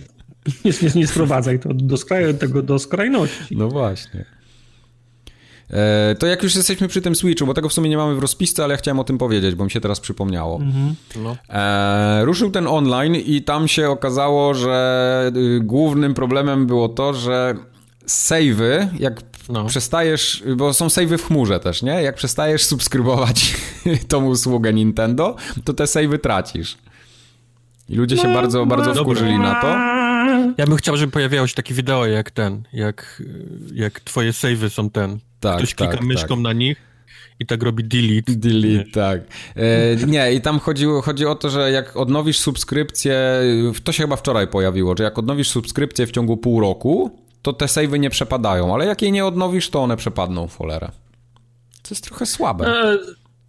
Nie, nie, nie sprowadzaj to do, skraj, tego do skrajności. No właśnie. E, to jak już jesteśmy przy tym Switchu, bo tego w sumie nie mamy w rozpisce, ale ja chciałem o tym powiedzieć, bo mi się teraz przypomniało. Mhm. No. E, ruszył ten online i tam się okazało, że y, głównym problemem było to, że savey, jak no. przestajesz, bo są savey w chmurze też, nie? Jak przestajesz subskrybować tą usługę Nintendo, to te savey tracisz. I ludzie się bardzo, bardzo wkurzyli na to. Ja bym chciał, żeby pojawiało się takie wideo jak ten, jak, jak twoje savey są ten. Tak, Ktoś tak, klika myszką tak. na nich i tak robi delete. Delete, nie. tak. E, nie, i tam chodzi, chodzi o to, że jak odnowisz subskrypcję, to się chyba wczoraj pojawiło, że jak odnowisz subskrypcję w ciągu pół roku, to te savey nie przepadają, ale jak jej nie odnowisz, to one przepadną w cholerę. To jest trochę słabe. E,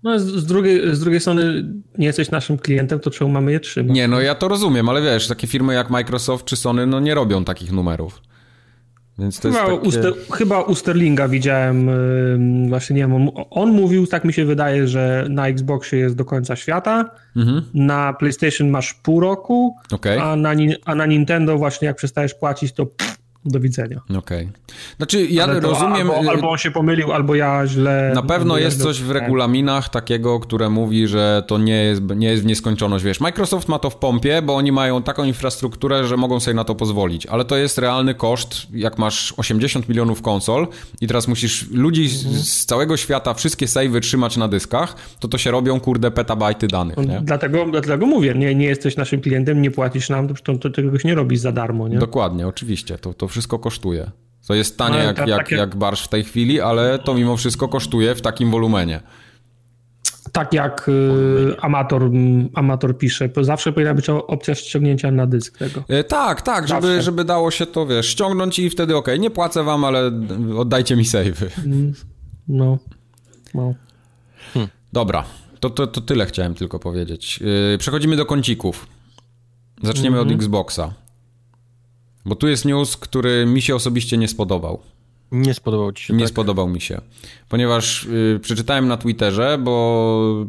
No, z, drugiej, z drugiej strony nie jesteś naszym klientem, to czemu mamy je trzymać? Nie, no ja to rozumiem, ale wiesz, takie firmy jak Microsoft czy Sony no nie robią takich numerów. Więc to chyba, jest takie... u chyba u Sterlinga widziałem, właśnie nie wiem, on, on, mówił, tak mi się wydaje, że na Xboxie jest do końca świata, mhm. na PlayStation masz pół roku, okay. a, na, a na Nintendo właśnie jak przestajesz płacić, to do widzenia. Okej. Okay. Znaczy, ja to rozumiem. Albo, albo, on się pomylił, albo ja źle. Na pewno jest coś w regulaminach takiego, które mówi, że to nie jest, nie jest w nieskończoność. Wiesz, Microsoft ma to w pompie, bo oni mają taką infrastrukturę, że mogą sobie na to pozwolić, ale to jest realny koszt. Jak masz 80 milionów konsol i teraz musisz ludzi z, mhm. z całego świata wszystkie savey trzymać na dyskach, to to się robią, kurde, petabajty danych. Nie? Dlatego, dlatego mówię, nie, nie jesteś naszym klientem, nie płacisz nam, to, to, to tego nie robisz za darmo. Nie? Dokładnie, oczywiście. To, to wszystko kosztuje. To jest tanie no, jak, tak, jak, takie... jak barsz w tej chwili, ale to mimo wszystko kosztuje w takim wolumenie. Tak jak y, amator, amator pisze, zawsze powinna być opcja ściągnięcia na dysk tego. E, tak, tak, żeby, żeby dało się to, wiesz, ściągnąć i wtedy ok, nie płacę wam, ale oddajcie mi savey. Mm, no, no. Hm. Dobra, to, to, to tyle chciałem tylko powiedzieć. E, przechodzimy do kącików. Zaczniemy mm -hmm. od mhm. Xboxa. Bo tu jest news, który mi się osobiście nie spodobał. Nie spodobał ci się. Nie tak? spodobał mi się. Ponieważ yy, przeczytałem na Twitterze, bo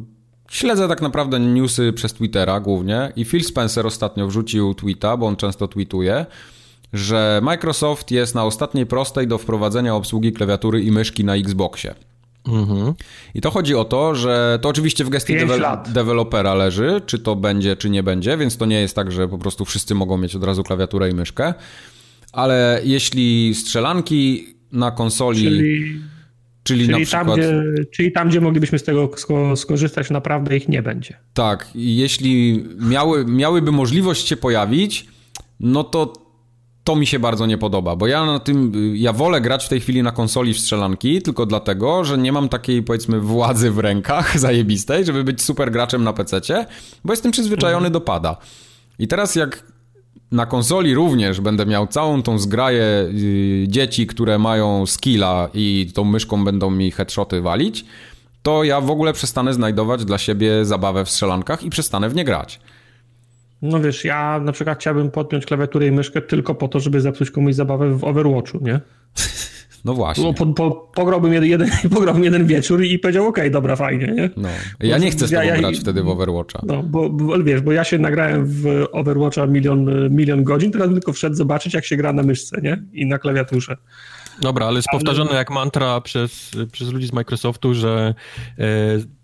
śledzę tak naprawdę newsy przez Twittera głównie i Phil Spencer ostatnio wrzucił tweeta, bo on często tweetuje, że Microsoft jest na ostatniej prostej do wprowadzenia obsługi klawiatury i myszki na Xboxie. Mhm. I to chodzi o to, że to oczywiście w gestii dewe- dewelopera leży, czy to będzie, czy nie będzie, więc to nie jest tak, że po prostu wszyscy mogą mieć od razu klawiaturę i myszkę. Ale jeśli strzelanki na konsoli. Czyli, czyli, czyli, przykład, tam, gdzie, czyli tam, gdzie moglibyśmy z tego skorzystać, naprawdę ich nie będzie. Tak, jeśli miały, miałyby możliwość się pojawić, no to to mi się bardzo nie podoba, bo ja na tym, ja wolę grać w tej chwili na konsoli w strzelanki, tylko dlatego, że nie mam takiej powiedzmy władzy w rękach zajebistej, żeby być super graczem na PC, bo jestem przyzwyczajony mhm. do pada. I teraz jak na konsoli również będę miał całą tą zgraję yy, dzieci, które mają skilla i tą myszką będą mi headshoty walić, to ja w ogóle przestanę znajdować dla siebie zabawę w strzelankach i przestanę w nie grać. No wiesz, ja na przykład chciałbym podpiąć klawiaturę i myszkę tylko po to, żeby zepsuć komuś zabawę w Overwatchu, nie? No właśnie. Po, po, pograłbym, jeden, jeden, pograłbym jeden wieczór i powiedział, okej, okay, dobra, fajnie, nie? No. Ja nie chcę z tobą ja, grać ja, wtedy w Overwatcha. No, bo, bo, wiesz, bo ja się nagrałem w Overwatcha milion, milion godzin, teraz tylko wszedł zobaczyć, jak się gra na myszce, nie? I na klawiaturze. Dobra, ale jest powtarzane jak mantra przez, przez ludzi z Microsoftu, że e,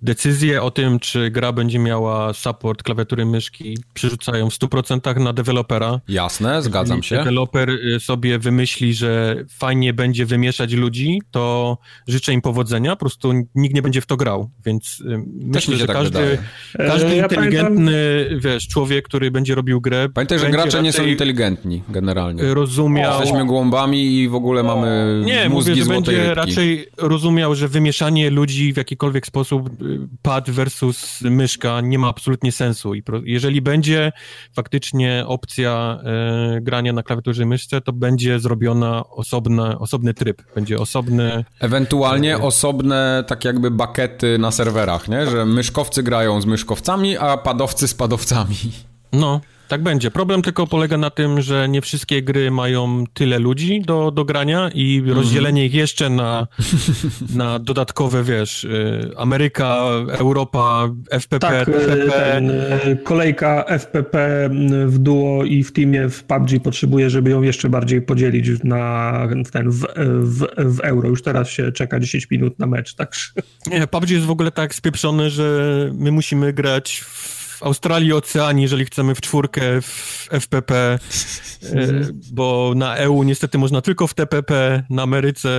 decyzje o tym, czy gra będzie miała support klawiatury myszki, przerzucają w 100% na dewelopera. Jasne, zgadzam się. deweloper e, sobie wymyśli, że fajnie będzie wymieszać ludzi, to życzę im powodzenia, po prostu nikt nie będzie w to grał, więc e, myślę, że tak każdy, każdy ja inteligentny, pamiętam... wiesz, człowiek, który będzie robił grę... Pamiętaj, że gracze nie są inteligentni generalnie. Rozumiał... Jesteśmy głąbami i w ogóle mamy nie, mówię, że będzie rybki. raczej rozumiał, że wymieszanie ludzi w jakikolwiek sposób y, pad versus myszka nie ma absolutnie sensu i jeżeli będzie faktycznie opcja e, grania na klawiaturze i myszce, to będzie zrobiona osobna, osobny tryb, będzie osobny... Ewentualnie e, osobne tak jakby bakety na serwerach, nie? Że myszkowcy grają z myszkowcami, a padowcy z padowcami. No, tak będzie. Problem tylko polega na tym, że nie wszystkie gry mają tyle ludzi do, do grania i mm rozdzielenie ich jeszcze na, na dodatkowe, wiesz, y, Ameryka, Europa, FPP, tak, TPP. Ten, y, kolejka FPP w duo i w teamie w PUBG potrzebuje, żeby ją jeszcze bardziej podzielić na w ten w, w, w euro. Już teraz się czeka 10 minut na mecz, tak? Nie, PUBG jest w ogóle tak spieprzony, że my musimy grać w Australii, Oceanii, jeżeli chcemy w czwórkę w FPP, e, bo na EU niestety można tylko w TPP, na Ameryce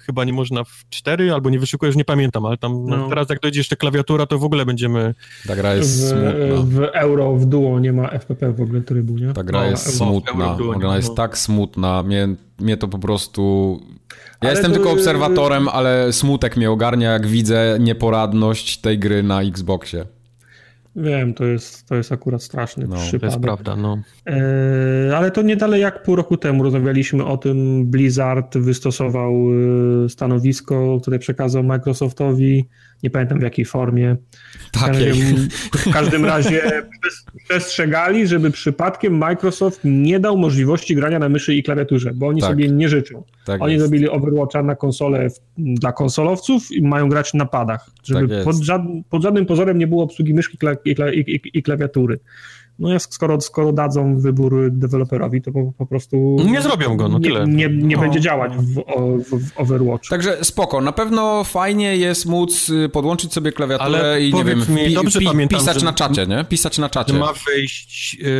chyba nie można w cztery, albo nie wyszukujesz, nie pamiętam, ale tam no. teraz jak dojdzie jeszcze klawiatura, to w ogóle będziemy... Ta gra jest w, smutna. W euro, w duo nie ma FPP w ogóle trybu, nie? Ta gra no, jest smutna, ona jest tak smutna, mnie, mnie to po prostu... Ja ale jestem to... tylko obserwatorem, ale smutek mnie ogarnia, jak widzę nieporadność tej gry na Xboxie. Wiem, to jest, to jest akurat straszny no, przypadek. To jest prawda, no. E, ale to nie dalej jak pół roku temu rozmawialiśmy o tym. Blizzard wystosował e, stanowisko, które przekazał Microsoftowi. nie pamiętam w jakiej formie. Takiej. W każdym razie przestrzegali, żeby przypadkiem Microsoft nie dał możliwości grania na myszy i klawiaturze, bo oni tak. sobie nie życzą. Tak oni jest. zrobili Overwatcha na konsolę dla konsolowców i mają grać na padach, żeby tak pod, żad, pod, żadnym pozorem nie było obsługi myszki i, i, i klawiatury. No skoro, skoro dadzą wybór deweloperowi, to po, po prostu... Nie zrobią go, no tyle. Nie, nie, nie no. będzie działać w, w, w, Overwatch. Także spoko, na pewno fajnie jest móc y, podłączyć sobie klawiaturę Ale i nie wiem, mi, dobrze pi, pamiętam, pisać na czacie, nie? Pisać na czacie. Ma wyjść, yy,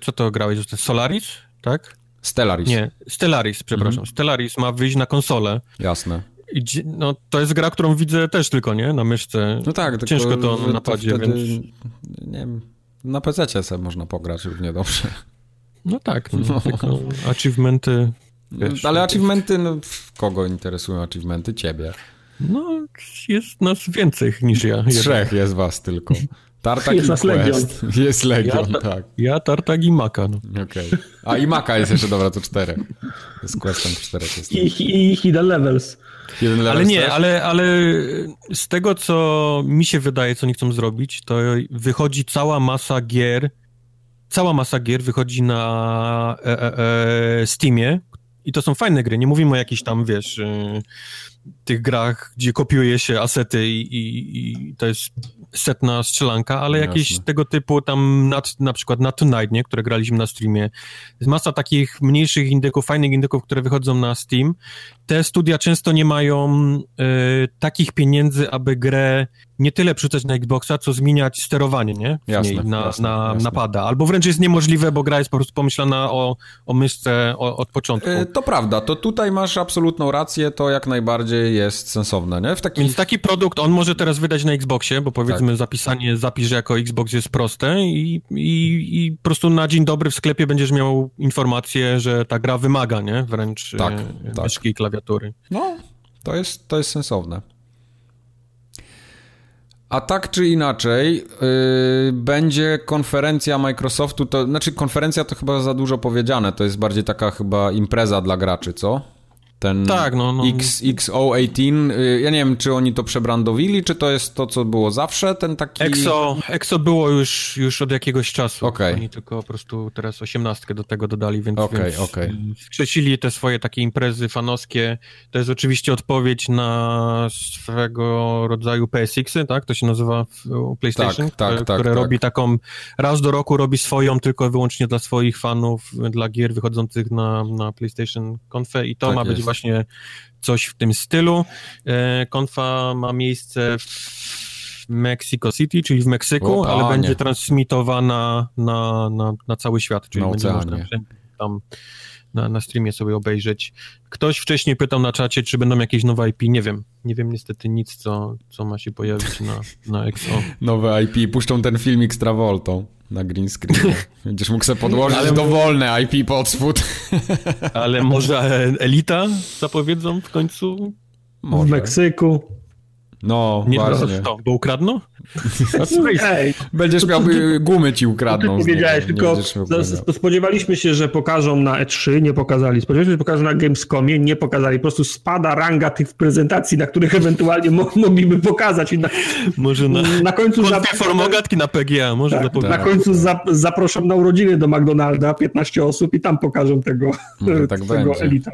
co to grałeś? Solaris, tak? Stellaris. Nie, Stellaris, przepraszam. Mhm. Stellaris ma wyjść na konsolę. Jasne. I, no, to jest gra, którą widzę też tylko, nie? Na myszce. No tak. Ciężko to na napadzie, wtedy, więc... Nie wiem, na PC sobie można pograć równie dobrze. No tak, no, no. tylko achievementy... Wiesz, Ale achievementy, no, kogo interesują achievementy? Ciebie. No, jest nas więcej niż ja. Trzech jest was tylko. Tartak jest i Quest. Legion. Jest Legion, ja, tak. Ja, Tartak i Maka. No. Okej. Okay. A i Maka jest jeszcze, dobra, to cztery. Z Questem czterech jest. I, I Hidden Levels. Ale nie, ale, ale z tego, co mi się wydaje, co nie chcą zrobić, to wychodzi cała masa gier, cała masa gier wychodzi na e, e, e, Steamie i to są fajne gry, nie mówimy o jakichś tam, wiesz, y, tych grach, gdzie kopiuje się asety i, i, i to jest setna strzelanka, ale Jasne. jakieś tego typu tam na, na przykład na Tonight, nie, które graliśmy na streamie. Jest masa takich mniejszych indyków, fajnych indyków, które wychodzą na Steam. Te studia często nie mają y, takich pieniędzy, aby grę nie tyle przerzucać na Xboxa, co zmieniać sterowanie, nie? Jasne, niej, na, jasne, na, jasne. na pada. Albo wręcz jest niemożliwe, bo gra jest po prostu pomyślana o, o myszce o, od początku. E, to prawda, to tutaj masz absolutną rację, to jak najbardziej jest sensowne, nie? W takich... Więc taki produkt on może teraz wydać na Xboxie, bo powiedzmy tak. zapisanie, zapisz, jako Xbox jest proste i, i, i po prostu na dzień dobry w sklepie będziesz miał informację, że ta gra wymaga, nie? Wręcz tak, e, tak. myszki i klawiatury. No, to jest, to jest sensowne. A tak czy inaczej, yy, będzie konferencja Microsoftu, to znaczy konferencja to chyba za dużo powiedziane, to jest bardziej taka chyba impreza dla graczy, co? Ten tak, no, no. X, XO18, y, ja nie wiem, czy oni to przebrandowili, czy to jest to, co było zawsze, ten taki... EXO, EXO było już, już od jakiegoś czasu. Okay. Oni tylko po prostu teraz osiemnastkę do tego dodali, więc, okay, więc okay. wkrzesili te swoje takie imprezy fanowskie. To jest oczywiście odpowiedź na swego rodzaju PSX-y, tak? To się nazywa PlayStation, tak, tak, które, tak, które tak. robi taką, raz do roku robi swoją tylko wyłącznie dla swoich fanów, dla gier wychodzących na, na PlayStation Confe i to tak ma być właśnie coś w tym stylu. E, konfa ma miejsce w Mexico City, czyli w Meksyku, o, ale będzie transmitowana na, na, na cały świat, czyli na będzie można tam na, na streamie sobie obejrzeć. Ktoś wcześniej pytał na czacie, czy będą jakieś nowe IP. Nie wiem. Nie wiem niestety nic, co, co ma się pojawić na, na XO. Nowe IP. Puszczą ten filmik z Travoltą na green screen. Będziesz mógł sobie podłożyć ale dowolne IP pod spód. Ale może Elita zapowiedzą w końcu? Może. W Meksyku. No, nie, właśnie. To, bo ukradną? Ej, Będziesz miał, gumy ci ukradną. Powiedziałeś, tylko spodziewaliśmy się, że pokażą na E3, nie pokazali. Spodziewaliśmy się, że pokażą na Gamescomie, nie pokazali. Po prostu spada ranga tych prezentacji, na których ewentualnie mo mogliby pokazać. I na, może na, na końcu... formogatki na PGA, może tak, Na końcu za, zaproszą na urodziny do McDonalda 15 osób i tam pokażą tego, tak tego Elita.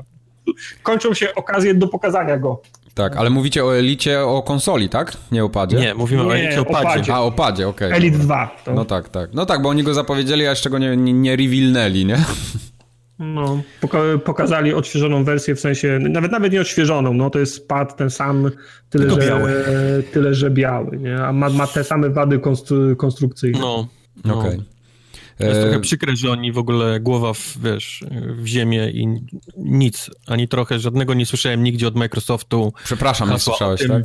Kończą się okazje do pokazania go. Tak, ale mówicie o Elicie o konsoli, tak? Nie o padzie? Nie, mówimy nie, o Elicie o padzie. padzie. A, o padzie, okej. Okay, Elite 2. To... No tak, tak. No tak, bo oni go zapowiedzieli, a jeszcze go nie, nie, nie revealnęli, nie? No, pokazali odświeżoną wersję, w sensie, nawet nawet nie odświeżoną, no to jest pad ten sam, tyle, że, biały. tyle że biały, nie? a ma, ma te same wady konstru konstrukcyjne. No, no. okej. Okay. To jest trochę e, przykre, że oni w ogóle głowa w, wiesz, w ziemię i nic, ani trochę, żadnego nie słyszałem nigdzie od Microsoftu. Przepraszam, nie słyszałeś, tak?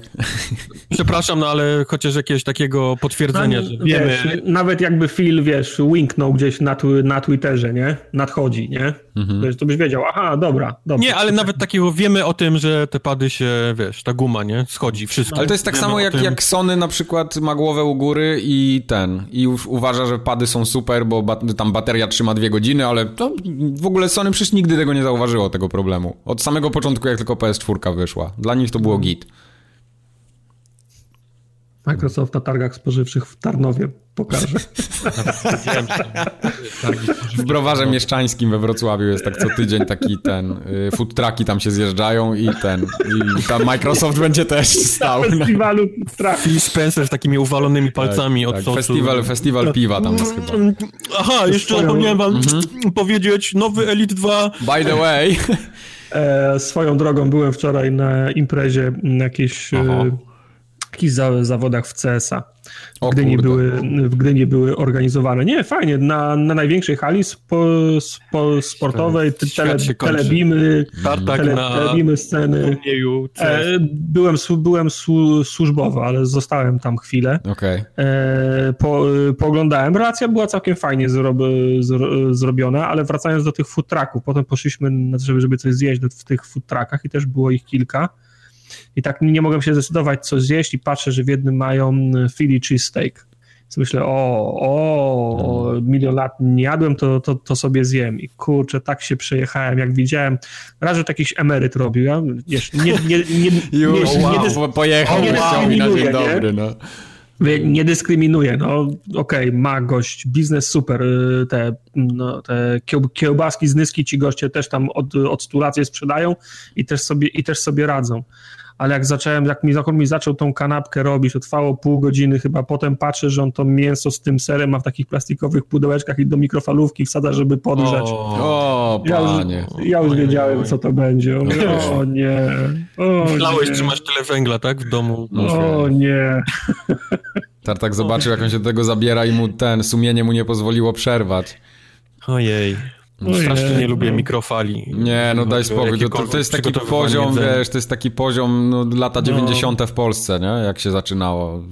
Przepraszam, no ale chociaż jakiegoś takiego potwierdzenia, no, że wiemy... Wiesz, nawet jakby Phil, wiesz, winknął gdzieś na, na Twitterze, nie? Nadchodzi, nie? Mhm. To byś wiedział, aha, dobra, dobra. Nie, ale nawet takiego wiemy o tym, że te pady się, wiesz, ta guma, nie? Schodzi, wszystko. Ale to jest tak samo jak, jak Sony na przykład ma głowę u góry i ten, i już uważa, że pady są super, bo tam bateria trzyma dwie godziny, ale to w ogóle Sony przecież nigdy tego nie zauważyło, tego problemu. Od samego początku, jak tylko PS4 wyszła. Dla nich to było git. Microsoft na targach spożywczych w Tarnowie pokaże. w browarze mieszczańskim we Wrocławiu jest tak co tydzień taki ten, y, food trucki tam się zjeżdżają i ten, i tam Microsoft będzie też stał. Na festiwalu Phil Spencer z takimi uwalonymi palcami tak, od tak, Festiwal, festiwal piwa tam jest chyba. Aha, jeszcze zapomniałem wam mhm. powiedzieć, nowy Elite 2. By the way. E, swoją drogą byłem wczoraj na imprezie na jakiejś, e, jakichś zawodach w CSA. W Gdyni, były, w Gdyni były organizowane. Nie, fajnie, na, na największej hali spo, spo, sportowej, tele, telebimy, tele, na telebimy sceny. E, byłem byłem służbowo, ale zostałem tam chwilę. Okay. E, po, pooglądałem. Relacja była całkiem fajnie zrob, zro, zrobiona, ale wracając do tych food trucków, potem poszliśmy, żeby, żeby coś zjeść w tych food truckach i też było ich kilka. I tak nie mogłem się zdecydować, co zjeść i patrzę, że w jednym mają Philly cheesesteak. Więc myślę, o, o, mm. milion lat nie jadłem, to, to, to sobie zjem. I kurczę, tak się przejechałem, jak widziałem. Raz, że to jakiś emeryt robił, ja, wiesz, nie, nie, nie, nie, Już, nie, wow, nie, pojechał, nie na dzień dobry, no. Nie dyskryminuje, no okej, okay, ma gość, biznes super, y, te, no, te kiełbaski z Nyski ci goście też tam od, od 100 lat je sprzedają i też sobie, i też sobie radzą ale jak zacząłem, jak mi, jak on mi zaczął tą kanapkę robić, to trwało pół godziny chyba, potem patrzę, że on to mięso z tym serem ma w takich plastikowych pudełeczkach i do mikrofalówki wsadza, żeby podgrzać. O, ja panie. Już, ja już wiedziałem, co to będzie. O nie. O, Myślałeś, nie. że masz tyle węgla, tak, w domu? O nie. Tartak zobaczył, jak on się do tego zabiera i mu ten, sumienie mu nie pozwoliło przerwać. Ojej. No strasznie nie lubię mikrofali. Nie, no daj spokój. To, to, jest taki poziom, wiesz, to jest taki poziom no, lata 90. No. w Polsce, nie? Jak się zaczynało.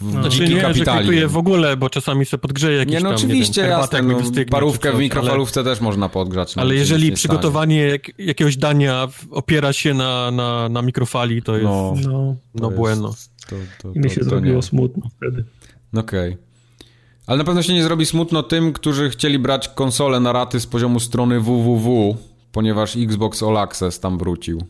W no, znaczy nie, kapitali. w ogóle, bo czasami się podgrzeje jakiś Nie, no tam, oczywiście, nie wiem, jasne, no, parówkę coś, w mikrofalówce ale, też można podgrzać. No, ale jeżeli przygotowanie jak, jakiegoś dania opiera się na, na, na mikrofali, to jest no, no, no bueno. To, to, I mi się zrobiło nie. smutno wtedy. Okej. Okay. Ale na pewno się nie zrobi smutno tym, którzy chcieli brać konsolę na raty z poziomu strony www, ponieważ Xbox All Access tam wrócił.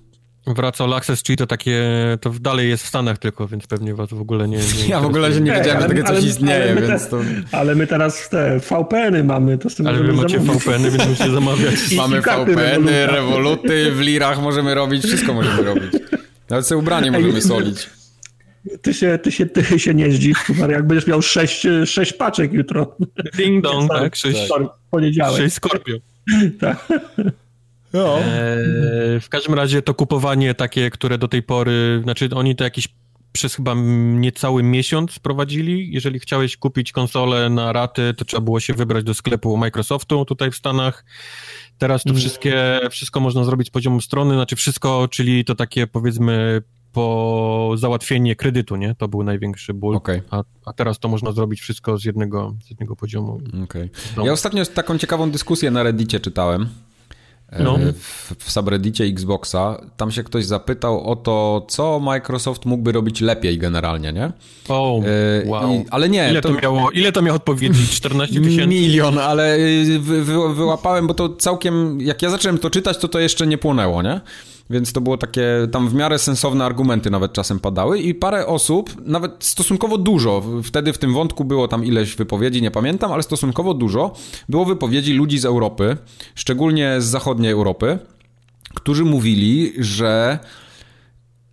Wraca All Access, czyli to takie, to dalej jest w Stanach tylko, więc pewnie was w ogóle nie... nie ja w ogóle się nie wiedziałem, że takie coś ale, istnieje, ale więc to... Ale my teraz te VPN-y mamy, to z tym Ale wy macie VPN-y, więc musicie zamawiać. mamy VPN-y, rewoluty, w lirach możemy robić, wszystko możemy robić. Nawet sobie ubranie możemy solić. Ty się, ty się, ty się nie zdziw, jak będziesz miał sześć, sześć paczek jutro. Ding dong, tak? Sześć, poniedziałek. Sześć skorpion. tak. No. Eee, w każdym razie to kupowanie takie, które do tej pory, znaczy oni to jakiś przez chyba niecały miesiąc prowadzili. Jeżeli chciałeś kupić konsolę na raty, to trzeba było się wybrać do sklepu Microsoftu tutaj w Stanach. Teraz to mm. wszystkie, wszystko można zrobić z poziomu strony, znaczy wszystko, czyli to takie powiedzmy po załatwienie kredytu, nie? To był największy ból. Okay. A, a, teraz to można zrobić wszystko z jednego, z jednego poziomu. Okay. Ja ostatnio taką ciekawą dyskusję na Reddicie czytałem. E, no. W, w subreddicie Xboxa. Tam się ktoś zapytał o to, co Microsoft mógłby robić lepiej generalnie, nie? O, e, wow. I, ale nie. Ile to, to, miało, ile to miało odpowiedzi? 14 tysięcy? Milion, ale wy, wy, wyłapałem, bo to całkiem, jak ja zacząłem to czytać, to to jeszcze nie płonęło, nie? Więc to było takie, tam w miarę sensowne argumenty nawet czasem padały i parę osób, nawet stosunkowo dużo, wtedy w tym wątku było tam ileś wypowiedzi, nie pamiętam, ale stosunkowo dużo było wypowiedzi ludzi z Europy, szczególnie z zachodniej Europy, którzy mówili, że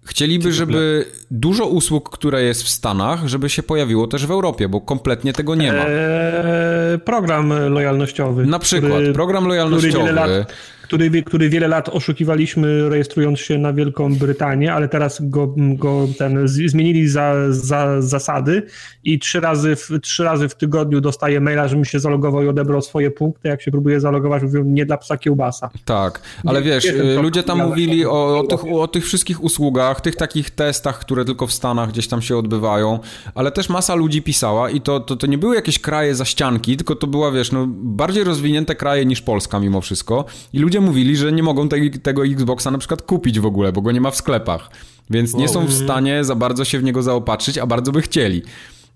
Chcieliby, żeby dużo usług, które jest w Stanach, żeby się pojawiło też w Europie, bo kompletnie tego nie ma. Eee, program lojalnościowy. Na przykład, który, program lojalnościowy. Który wiele lat który, który wiele lat oszukiwaliśmy rejestrując się na Wielką Brytanię, ale teraz go, go ten, zmienili za, za zasady i trzy razy, w, trzy razy w tygodniu dostaję maila, żebym się zalogował i odebrał swoje punkty. Jak się próbuję zalogować, mówią nie dla psa kiełbasa. Tak, ale nie, wiesz, nie ludzie tam mówili o, o, tych, o tych wszystkich usługach, tych takich testach, które tylko w Stanach gdzieś tam się odbywają, ale też masa ludzi pisała i to, to, to nie były jakieś kraje za ścianki, tylko to była, wiesz, no, bardziej rozwinięte kraje niż Polska mimo wszystko i ludzie mówili, że nie mogą te, tego Xboxa na przykład kupić w ogóle, bo go nie ma w sklepach. Więc nie są w stanie za bardzo się w niego zaopatrzyć, a bardzo by chcieli.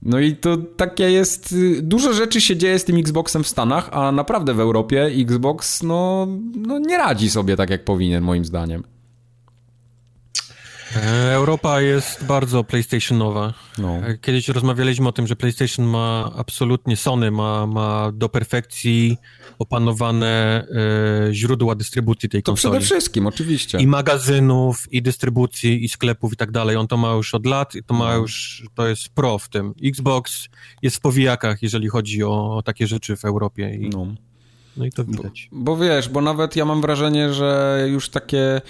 No i to takie jest. Y, dużo rzeczy się dzieje z tym Xboxem w Stanach, a naprawdę w Europie Xbox no, no nie radzi sobie tak jak powinien, moim zdaniem. E, Europa jest bardzo PlayStationowa. No. E, kiedyś rozmawialiśmy o tym, że PlayStation ma absolutnie, Sony ma, ma do perfekcji opanowane e, źródła dystrybucji tej konsoli. To przede wszystkim, oczywiście. I magazynów, i dystrybucji, i sklepów i tak dalej. On to ma już od lat i to ma no. już, to jest pro w tym. Xbox jest w powijakach, jeżeli chodzi o, o takie rzeczy w Europie. I... No. No i to widać. Bo, bo, wiesz, bo nawet ja mam wrażenie, że już takie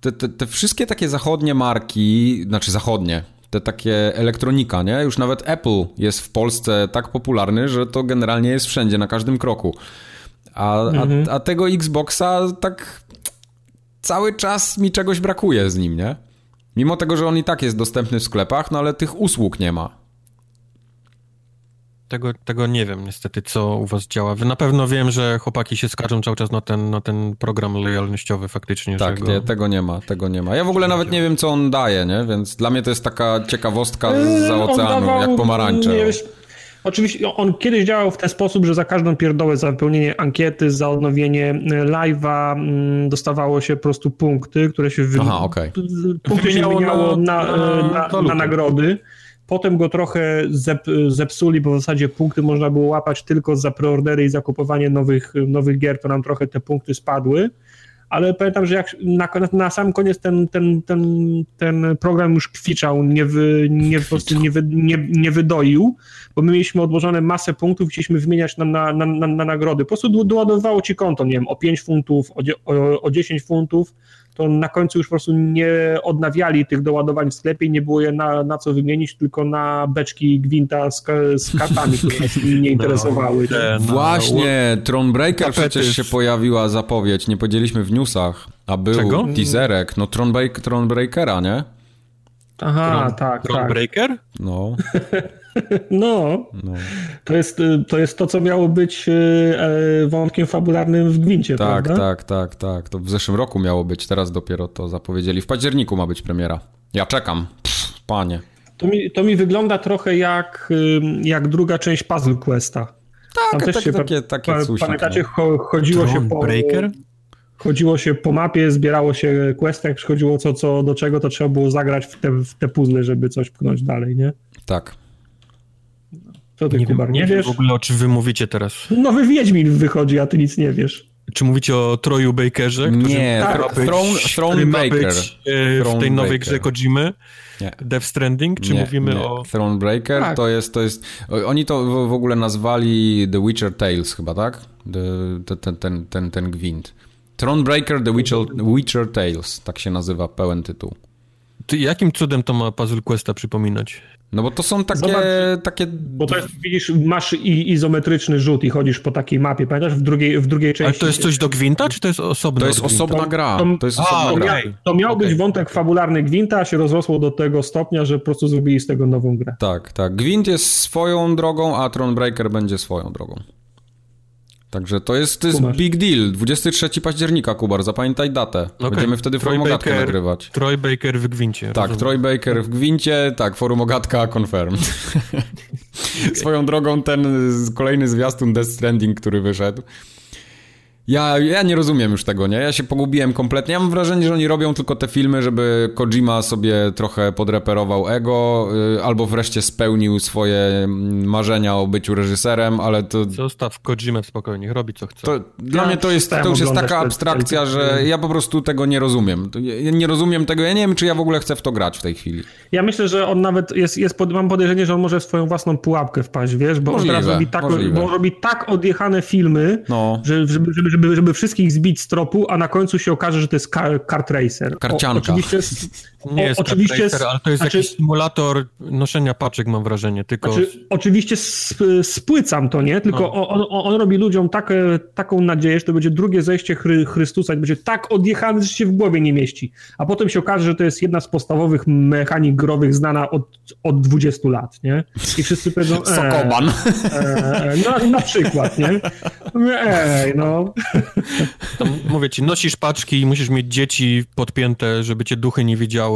te, te, te wszystkie takie zachodnie marki, znaczy zachodnie, te takie elektronika, nie? Już nawet Apple jest w Polsce tak popularny, że to generalnie jest wszędzie, na każdym kroku. A, mhm. a, a, tego Xboxa tak cały czas mi czegoś brakuje z nim, nie? Mimo tego, że on i tak jest dostępny w sklepach, no ale tych usług nie ma. Tego, tego nie wiem niestety, co u was działa. Wy na pewno wiem, że chłopaki się skarżą cały czas na ten, na ten program lojalnościowy faktycznie. Tak, go... nie, tego nie ma, tego nie ma. Ja w ogóle nawet nie wiem, co on daje, nie? Więc dla mnie to jest taka ciekawostka za eee, oceanu, dawał, jak pomarańcze. Nie, wiesz, Oczywiście on kiedyś działał w ten sposób, że za każdą pierdołę, za wypełnienie ankiety, za odnowienie e, live'a mm, dostawało się po prostu punkty, które się, wy... Aha, okay. punkty się wymieniało na, na, na, na, na nagrody. Potem go trochę zep, zepsuli, bo w zasadzie punkty można było łapać tylko za preordery i zakupowanie nowych, nowych gier, to nam trochę te punkty spadły. Ale pamiętam, że jak na, na sam koniec ten, ten, ten, ten program już kwiczał, nie, wy, nie, po prostu nie, wy, nie, nie wydoił, bo my mieliśmy odłożone masę punktów, chcieliśmy wymieniać na, na, na, na nagrody. Po prostu doładowało ci konto, nie wiem, o 5 funtów, o, o, o 10 funtów to na końcu już po prostu nie odnawiali tych doładowań w sklepie i nie było je na, na co wymienić, tylko na beczki gwinta z, z kartami, które nas nie no, interesowały. No, no, Właśnie, Thronebreaker przecież się pojawiła zapowiedź, nie podzieliśmy w newsach, a był Czego? teaserek, no Thronebreakera, nie? Aha, Tron, tak, Thronebreaker? Tak. No. No, no. To, jest, y, to jest to, co miało być y, e, wątkiem fabularnym w Gwincie, tak, prawda? Tak, tak, tak. To w zeszłym roku miało być, teraz dopiero to zapowiedzieli. W październiku ma być premiera. Ja czekam. Pff, panie. To mi, to mi wygląda trochę jak, y, jak druga część Puzzle Questa. Tak, Tam też się, takie, takie pa, Pamiętacie, no. chodziło Tron się po... Breaker? chodziło się po mapie, zbierało się questy, jak przychodziło co, co do czego, to trzeba było zagrać w te, w te puzzle, żeby coś pchnąć dalej, nie? Tak. Co ty, nie Kubar, nie, nie wiesz? w ogóle o czym wy mówicie teraz. Nowy Wiedźmin wychodzi, a ty nic nie wiesz. Czy mówicie o Troju Bakerze? Nie, tak, być, Throne, Throne Baker. Być, e, w tej nowej grze Kojimy? Nie. Death Stranding? Czy nie, mówimy nie. o... Thronebreaker tak. to jest, to jest... Oni to w ogóle nazwali The Witcher Tales chyba, tak? The, ten, ten, ten, ten gwint. Thronebreaker The Witcher, Witcher Tales, tak się nazywa pełen tytuł. Ty, jakim cudem to ma Puzzle Questa przypominać? No bo to są takie... Zobacz, takie... Bo to jest, widzisz, masz izometryczny rzut i chodzisz po takiej mapie, pamiętasz? W drugiej, w drugiej części... Ale to jest coś do Gwinta, czy to jest osobna To jest osobna gra. To, to jest osobna a, gra. To miał okay. być wątek fabularny Gwinta, a się rozrosło do tego stopnia, że po prostu zrobili z tego nową grę. Tak, tak. Gwint jest swoją drogą, a Thronebreaker będzie swoją drogą. Także to jest, to jest big deal. 23 października, Kubar, zapamiętaj datę. Okay. Będziemy wtedy Troy forum Ogatkę nagrywać. Troy Baker w Gwincie. Tak, rozumiem. Troy Baker w Gwincie, tak, forum Ogatka confirm. Swoją drogą ten kolejny zwiastun Death Stranding, który wyszedł, ja, ja nie rozumiem już tego, nie? Ja się pogubiłem kompletnie. Ja mam wrażenie, że oni robią tylko te filmy, żeby Kojima sobie trochę podreperował ego, y, albo wreszcie spełnił swoje mm, marzenia o byciu reżyserem, ale to... Zostaw Kojimę spokojnie, robi co chce. To, dla mnie to jest, to już jest taka abstrakcja, że ja po prostu tego nie rozumiem. Ja nie rozumiem tego, ja nie wiem, czy ja w ogóle chcę w to grać w tej chwili. Ja myślę, że on nawet jest, jest pod, mam podejrzenie, że on może w swoją własną pułapkę wpaść, wiesz, bo możliwe, on teraz robi tak, bo robi tak odjechane filmy, no. że, żeby, żeby, żeby, żeby wszystkich zbić z tropu, a na końcu się okaże, że to jest kart racer. Karcianka. O, oczywiście, nie jest oczywiście, racer, ale to jest znaczy, jakiś symulator noszenia paczek, mam wrażenie. Tylko... Znaczy, oczywiście spłycam to, nie? Tylko no. on, on, robi ludziom tak, taką nadzieję, że to będzie drugie zejście Chry, Chrystusa i będzie tak odjechany, że się w głowie nie mieści. A potem się okaże, że to jest jedna z podstawowych mechanik growych znana od, od 20 lat, nie? I wszyscy powiedzą... E, Sokoban. E, e, no, na przykład, nie? Ej, no. To mówię ci, nosisz paczki i musisz mieć dzieci podpięte, żeby cię duchy nie widziały.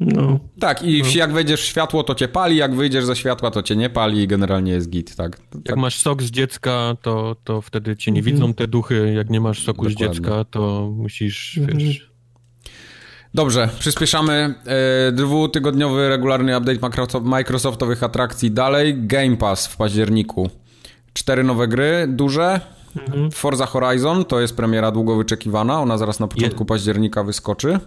No. Tak, i no. jak wejdziesz w światło, to cię pali, jak wyjdziesz ze światła, to cię nie pali i generalnie jest git, tak? Jak tak. masz sok z dziecka, to, to wtedy cię nie mhm. widzą te duchy, jak nie masz soku Dokładnie. z dziecka, to musisz, mhm. wiesz... Dobrze, przyspieszamy. E, dwutygodniowy regularny update Microsoftowych atrakcji dalej. Game Pass w październiku. Cztery nowe gry, duże. Mhm. Forza Horizon to jest premiera długo wyczekiwana. Ona zaraz na początku Je... października wyskoczy.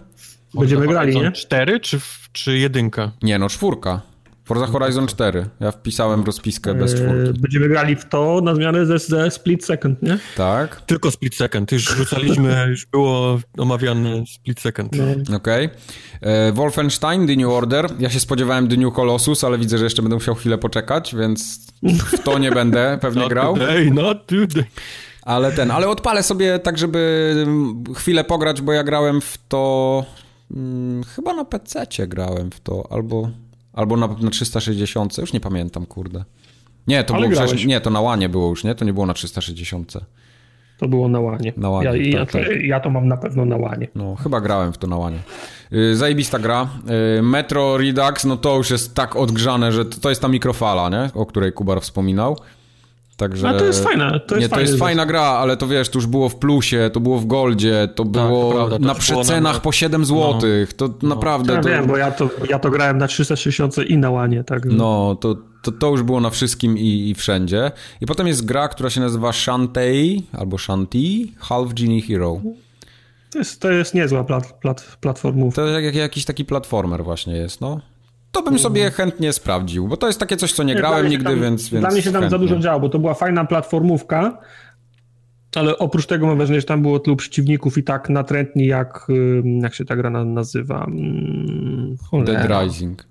Będziemy grali, nie? Cztery czy, czy jedynka? Nie, no czwórka. Forza Horizon 4. Ja wpisałem rozpiskę bez eee, czwórki. Będziemy grali w to na zmianę ze, ze Split Second, nie? Tak. Tylko Split Second. Już rzucaliśmy, już było omawiane Split Second. No. Okej. Okay. E, Wolfenstein, The New Order. Ja się spodziewałem The New Colossus, ale widzę, że jeszcze będę musiał chwilę poczekać, więc w to nie będę pewnie not grał. Today, not today. Ale ten, ale odpalę sobie tak, żeby chwilę pograć, bo ja grałem w to... Hmm, chyba na PC grałem w to, albo Albo na, na 360, już nie pamiętam, kurde. Nie, to było przecież, nie, to na łanie było już, nie? To nie było na 360. To było na łanie. Na łanie ja, tak, ja, tak. ja, to mam na pewno na łanie. No, chyba grałem w to na łanie. Yy, zajebista gra. Yy, Metro Redux, no to już jest tak odgrzane, że to, to jest ta mikrofala, nie? O której Kubar wspominał. Także... A to jest fajne. To jest nie, to jest fajna gra, ale to wiesz, to już było w plusie, to było w goldzie, to tak, było prawda, to na przecenach na... po 7 zł. No. To no. naprawdę. Ja to... wiem, bo ja to, ja to grałem na 360 i na łanie, tak. No, to, to, to już było na wszystkim i, i wszędzie. I potem jest gra, która się nazywa Shantae albo Shanti Half Genie Hero. To jest, to jest niezła plat, plat, platformówka. To jak, jakiś taki platformer właśnie jest, no. To bym sobie mhm. chętnie sprawdził, bo to jest takie coś, co nie, nie grałem nigdy, tam, więc, więc. Dla mnie się tam chętnie. za dużo działo, bo to była fajna platformówka, ale oprócz tego mam wrażenie, że tam było tylu przeciwników i tak natrętni, jak, jak się ta gra nazywa. Hmm, Dead Rising.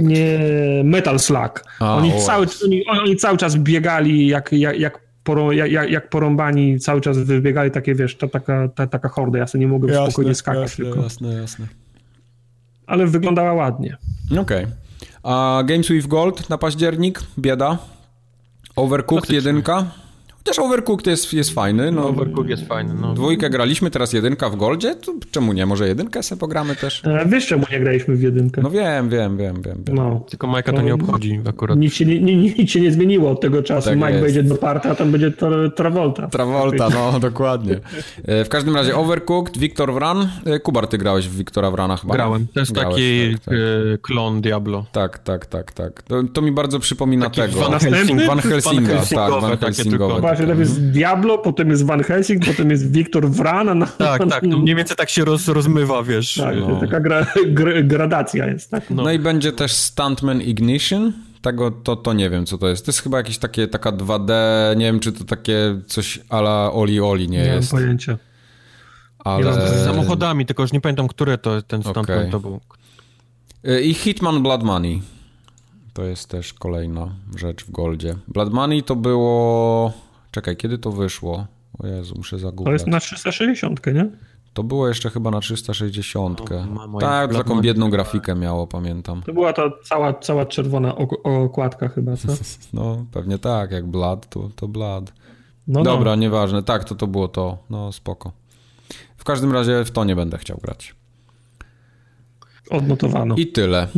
Nie, Metal Slug. A, oni, cały, oni, oni, cały czas biegali jak, jak, jak, porą, jak, jak porąbani, cały czas wybiegali takie, wiesz, ta, taka, ta, taka horda. Ja sobie nie mogłem jasne, spokojnie skakać. Jasne, tylko. jasne, jasne ale wyglądała ładnie. Okej. Okay. A Games with Gold na październik? Bieda. Overcooked jedynka? Też Overcooked jest, jest fajny. No, Overcooked jest fajny, no. Dwójkę graliśmy, teraz jedynka w Goldzie, to czemu nie? Może jedynkę sobie pogramy też? E, wiesz czemu nie graliśmy w jedynkę? No wiem, wiem, wiem, wiem. wiem. No. Tylko Majka to no, nie obchodzi akurat. Nic się nie, nic się nie zmieniło od tego czasu. Tak Mike jest. wejdzie do parta, a tam będzie tra Travolta. Travolta, no dokładnie. E, w każdym razie Overcooked, Victor Wran. E, Kubar, ty grałeś w Wiktora Wrana chyba? Grałem. To jest Grałeś, taki tak, tak. klon Diablo. Tak, tak, tak, tak. To, to mi bardzo przypomina taki tego. Van, Helsing, Van Helsinga, tak, Van Helsingowe. Właśnie, to jest Diablo, potem jest Van Helsing, potem jest Wiktor Wran. Na, tak, tak, to mniej więcej tak się roz, rozmywa, wiesz. Tak, no. taka gra, gra, gradacja jest. Tak? No. no i będzie też Stuntman Ignition. Tego to, to nie wiem, co to jest. To jest chyba jakieś takie, taka 2D, nie wiem, czy to takie coś ala Oli Oli nie, nie jest. Nie mam pojęcia. Ale... Z samochodami, tylko już nie pamiętam, które to ten Stuntman okay. to był. Y, I Hitman Blood Money. To jest też kolejna rzecz w Goldzie. Blood Money to było... Czekaj, kiedy to wyszło? O Jezu, muszę zagooglać. To jest na 360, nie? To było jeszcze chyba na 360. O, tak, taką biedną grafikę miało, pamiętam. To była ta cała, cała czerwona okładka chyba, co? No, pewnie tak, jak Blood, to, to Blood. No, Dobra, no. nieważne. Tak, to to było to. No, spoko. W każdym razie w to nie będę chciał grać. Odnotowano. I tyle.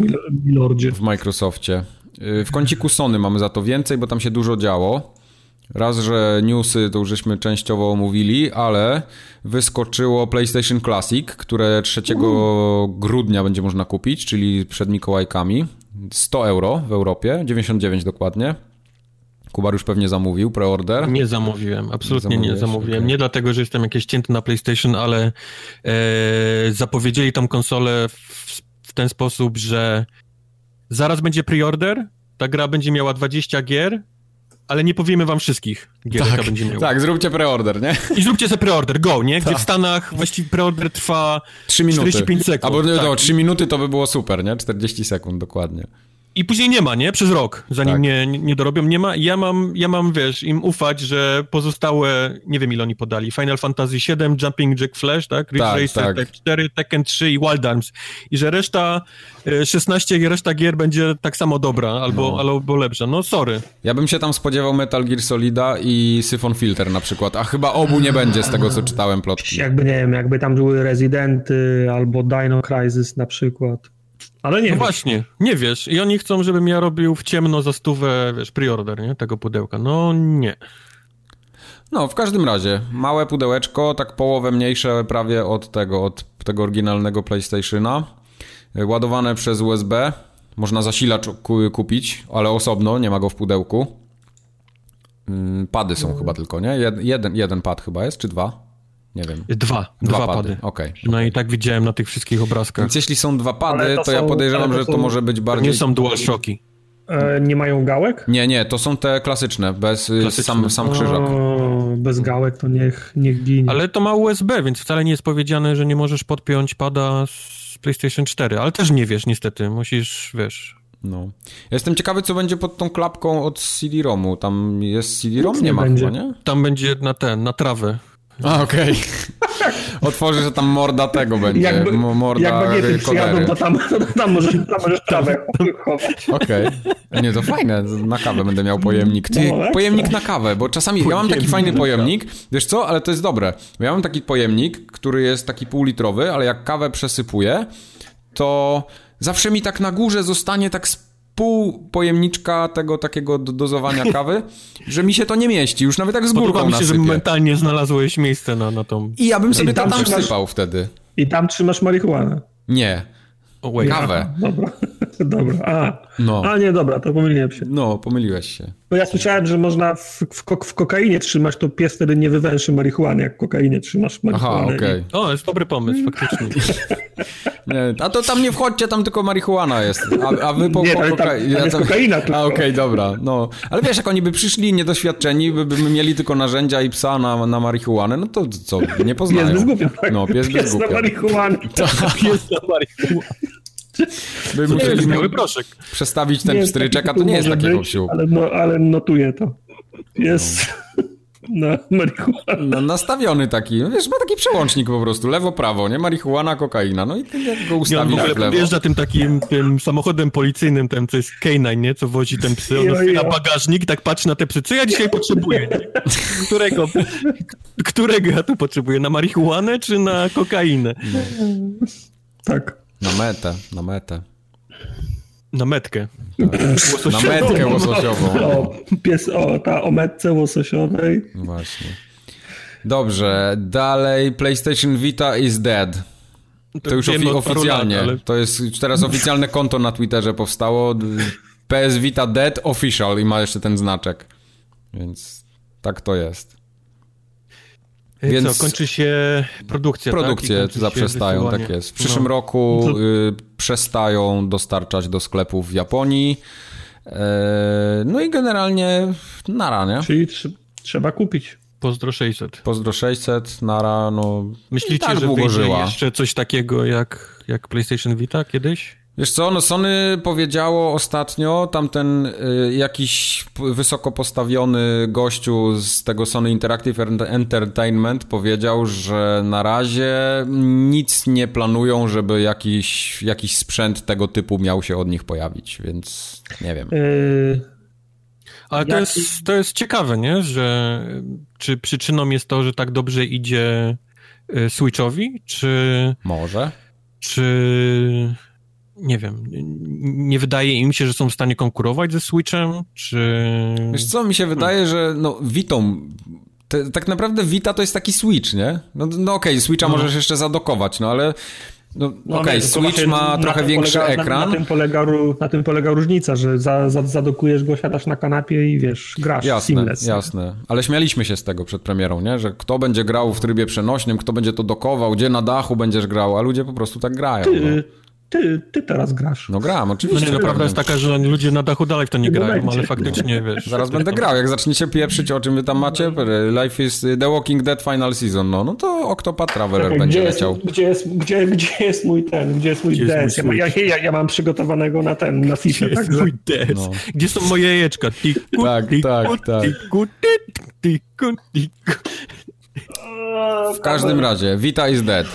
Milordzie. W Microsoftie. Y, w kąciku Sony mamy za to więcej, bo tam się dużo działo. Raz, że newsy to już żeśmy częściowo omówili, ale wyskoczyło PlayStation Classic, które 3 grudnia będzie można kupić, czyli przed Mikołajkami. 100 euro w Europie, 99 dokładnie. Kubar już pewnie zamówił preorder. Nie zamówiłem, absolutnie nie, nie zamówiłem. Okay. Nie dlatego, że jestem jakieś cięty na PlayStation, ale e, zapowiedzieli tą konsolę w, w ten sposób, że zaraz będzie preorder, ta gra będzie miała 20 gier, ale nie powiemy wam wszystkich gier, tak, będzie miała. Tak, zróbcie preorder, nie? I zróbcie sobie preorder, go, nie? Gdzie tak. w Stanach właściwie preorder trwa 3 minuty. 45 sekund. Albo tak. no, 3 minuty to by było super, nie? 40 sekund dokładnie. I później nie ma, nie? Przez rok, zanim tak. nie, nie dorobią, nie ma. Ja mam, ja mam, wiesz, im ufać, że pozostałe, nie wiem ile oni podali, Final Fantasy VII, Jumping Jack Flash, tak? Ridge tak, Racer tak. 4, Tekken 3 i Wild Arms. I że reszta, 16 e, reszta gier będzie tak samo dobra, albo, no. albo lepsza. No sorry. Ja bym się tam spodziewał Metal Gear Solida i Syphon Filter na przykład, a chyba obu nie będzie z tego, co czytałem plotki. Jakby, nie wiem, jakby tam były Residenty albo Dino Crisis na przykład. Ale nie No właśnie, nie wiesz. I oni chcą, żebym ja robił w ciemno za stówę, wiesz, preorder, nie? Tego pudełka. No nie. No, w każdym razie, małe pudełeczko, tak połowę mniejsze prawie od tego, od tego oryginalnego PlayStationa. Ładowane przez USB. Można zasilacz kupić, ale osobno, nie ma go w pudełku. Mm, pady są chyba tylko, nie? Jeden, jeden pad chyba jest, czy dwa? Nie wiem. Dwa. Dwa, dwa pady. pady. Okay. No i tak widziałem na tych wszystkich obrazkach. Więc jeśli są dwa pady, to, to, ja podejrzewam, to że to może być bardziej... Nie są DualShocki. E, nie mają gałek? Nie, nie, to są te klasyczne, bez y, klasyczne. sam, sam krzyżak. O, bez gałek to niech, niech ginie. Ale to ma USB, więc wcale nie jest powiedziane, że nie możesz podpiąć pada z PlayStation 4, ale też nie wiesz niestety, musisz, wiesz... No. Ja jestem ciekawy, co będzie pod tą klapką od CD-ROMu. Tam jest CD-ROM? Nie, nie ma będzie. chyba, nie? Tam będzie na ten, na trawę. A, okej. Okay. Otworzy, że tam morda tego będzie. Jakby, morda jak bagiety przyjadą, to tam, to tam możesz, tam możesz trawę chować. Okej. Okay. Nie, to fajne. Na kawę będę miał pojemnik. Ty, no, pojemnik na kawę, bo czasami ja mam taki fajny pojemnik. Wiesz co? Ale to jest dobre. Ja mam taki pojemnik, który jest taki półlitrowy, ale jak kawę przesypuję, to zawsze mi tak na górze zostanie tak pół pojemniczka tego takiego dozowania kawy, że mi się to nie mieści, już nawet tak z górką Podoba mi się, nasypie. że mentalnie znalazłeś miejsce na, na tą... I ja bym sobie tam, tam trzymasz, wtedy. I tam trzymasz marihuanę. Nie. Oh, Kawę. Dobra. Dobra, a. No. A nie, dobra, to pomyliłem się. No, pomyliłeś się. Bo ja słyszałem, że można w, w, w kokainie trzymać, to pies wtedy nie wywęszy marihuany, jak w kokainie trzymasz marihuanę. Aha, okej. Okay. O, jest dobry pomysł, faktycznie. nie, a to tam nie wchodźcie, tam tylko marihuana jest. A, a wy po, nie, po koka... tam, tam jest kokaina tylko. A, okej, okay, dobra. No. Ale wiesz, jak oni by przyszli niedoświadczeni, by, by mieli tylko narzędzia i psa na, na marihuanę, no to co, nie poznają. Pies bez głupia, tak? No, pies, pies bez głupia. na marihuanę. Pies na marihuanę. By musieli miały proszek. przestawić ten pstryczek, a to nie jest takiego być, Ale, no, ale notuję to. Jest no. na marihuana. No, nastawiony taki, wiesz, ma taki przełącznik po prostu, lewo-prawo, nie? Marihuana, kokaina, no i ty jak go ustawisz ja w ogóle Wjeżdża tym takim tym samochodem policyjnym, tym, co jest K9, nie? Co wozi ten psy, on otwiera bagażnik, tak patrzy na te psy, co ja dzisiaj potrzebuję? Którego? Którego ja tu potrzebuję? Na marihuanę czy na kokainę? No. Tak. Na metę, na metę. Na metkę. Tak. Na metkę łososiową. O, pies, o, ta o metce łososiowej. Właśnie. Dobrze, dalej PlayStation Vita is dead. To już ofi oficjalnie. Lat, ale... To jest teraz oficjalne konto na Twitterze powstało. PS Vita Dead Official i ma jeszcze ten znaczek. Więc tak to jest. Więc co, kończy się produkcja, Produkcje tak? zaprzestają, tak jest. W przyszłym no. roku y, przestają dostarczać do sklepów w Japonii. E, no i generalnie nara, nie? Czyli tr trzeba kupić. Pozdro 600. Pozdro 600, nara, no... Myślicie, tak że wyjdzie żyła. jeszcze coś takiego jak, jak PlayStation Vita kiedyś? Wiesz co, no Sony powiedziało ostatnio, tamten y, jakiś wysoko postawiony gościu z tego Sony Interactive Entertainment powiedział, że na razie nic nie planują, żeby jakiś, jakiś sprzęt tego typu miał się od nich pojawić, więc nie wiem. Yy... Ale to jest, to jest ciekawe, nie? Że czy przyczyną jest to, że tak dobrze idzie y, Switchowi, czy... Może. Czy nie wiem, nie wydaje im się, że są w stanie konkurować ze Switchem, czy... Wiesz co, mi się wydaje, że no Vitą, te, tak naprawdę Vita to jest taki Switch, nie? No, no okej, okay, Switcha no. możesz jeszcze zadokować, no ale... No, no okej, okay, Switch ma trochę większy polega, ekran. Na, na, tym polega, na tym polega różnica, że za, za, zadokujesz go, siadasz na kanapie i wiesz, grasz jasne, seamless. Jasne, ale śmialiśmy się z tego przed premierą, nie? Że kto będzie grał w trybie przenośnym, kto będzie to dokował, gdzie na dachu będziesz grał, a ludzie po prostu tak grają. Ty, no ty, ty teraz grasz. No gram, oczywiście. No nie, no prawda jest taka, że ludzie na dachu dalej w to nie grają, ale faktycznie, wiesz... Zaraz będę grał, jak zaczniecie pieprzyć, o czym wy tam macie, Life is The Walking Dead Final Season, no, no to Octopath Traveler Czekaj, będzie gdzie leciał. Jest, gdzie, jest, gdzie, gdzie jest mój ten, gdzie jest mój gdzie DS? Jest mój ja, ja, ja, mam przygotowanego na ten, na FIFA. Gdzie jest mój DS? No. Gdzie są moje jajeczka? Tiku, tak, tiku, tak, tak. Tiku, tiku, tiku. W każdym razie, Vita is dead.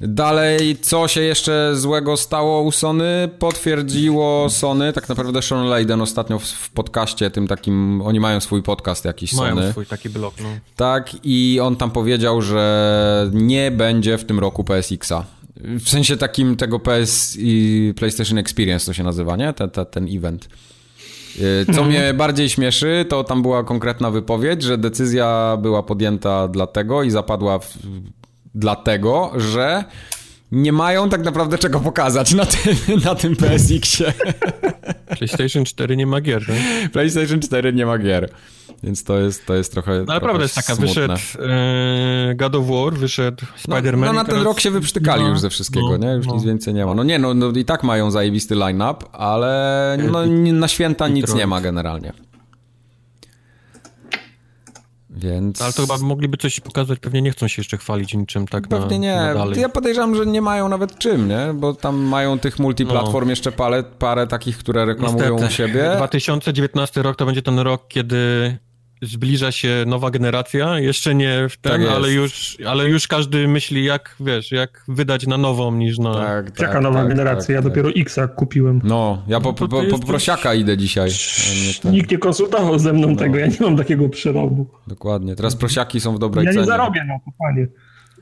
Dalej, co się jeszcze złego stało u Sony? Potwierdziło Sony, tak naprawdę Sean Layden ostatnio w, w podcaście tym takim, oni mają swój podcast jakiś mają Sony. Mają swój taki blog, no. Tak, i on tam powiedział, że nie będzie w tym roku PSX-a. W sensie takim tego PS i PlayStation Experience to się nazywa, nie? Ten, ten, ten event. Y, co mhm. mnie bardziej śmieszy, to tam była konkretna wypowiedź, że decyzja była podjęta dlatego i zapadła w, dlatego, że nie mają tak naprawdę czego pokazać na tym, na tym PSX-ie. PlayStation 4 nie ma gier, tak? PlayStation 4 nie ma gier. Więc to jest, to jest trochę. No ale prawda jest taka, smutne. wyszedł e, God of War, wyszedł Spider-Man. No, no na ten teraz... rok się wyprztykali no, już ze wszystkiego, nie? Już no. nic więcej nie ma. No nie, no, no i tak mają zajebisty line-up, ale no, na święta nic nie ma generalnie. Więc... Ale to chyba mogliby coś pokazać, pewnie nie chcą się jeszcze chwalić niczym tak Pewnie na, nie. Na ja podejrzewam, że nie mają nawet czym, nie? Bo tam mają tych multiplatform no. jeszcze parę, parę takich, które reklamują Niestety. u siebie. 2019 rok to będzie ten rok, kiedy zbliża się nowa generacja, jeszcze nie w ten, tak ale, już, ale już każdy myśli, jak wiesz, jak wydać na nową niż na. Tak, tak, Jaka nowa tak, generacja? Tak, ja dopiero tak. X kupiłem. No, ja po, po, po, po prosiaka idę dzisiaj. Nie Nikt nie konsultował ze mną no. tego, ja nie mam takiego przerobu. Dokładnie. Teraz prosiaki są w dobrej ja cenie. Ja nie zarobię, no, panie.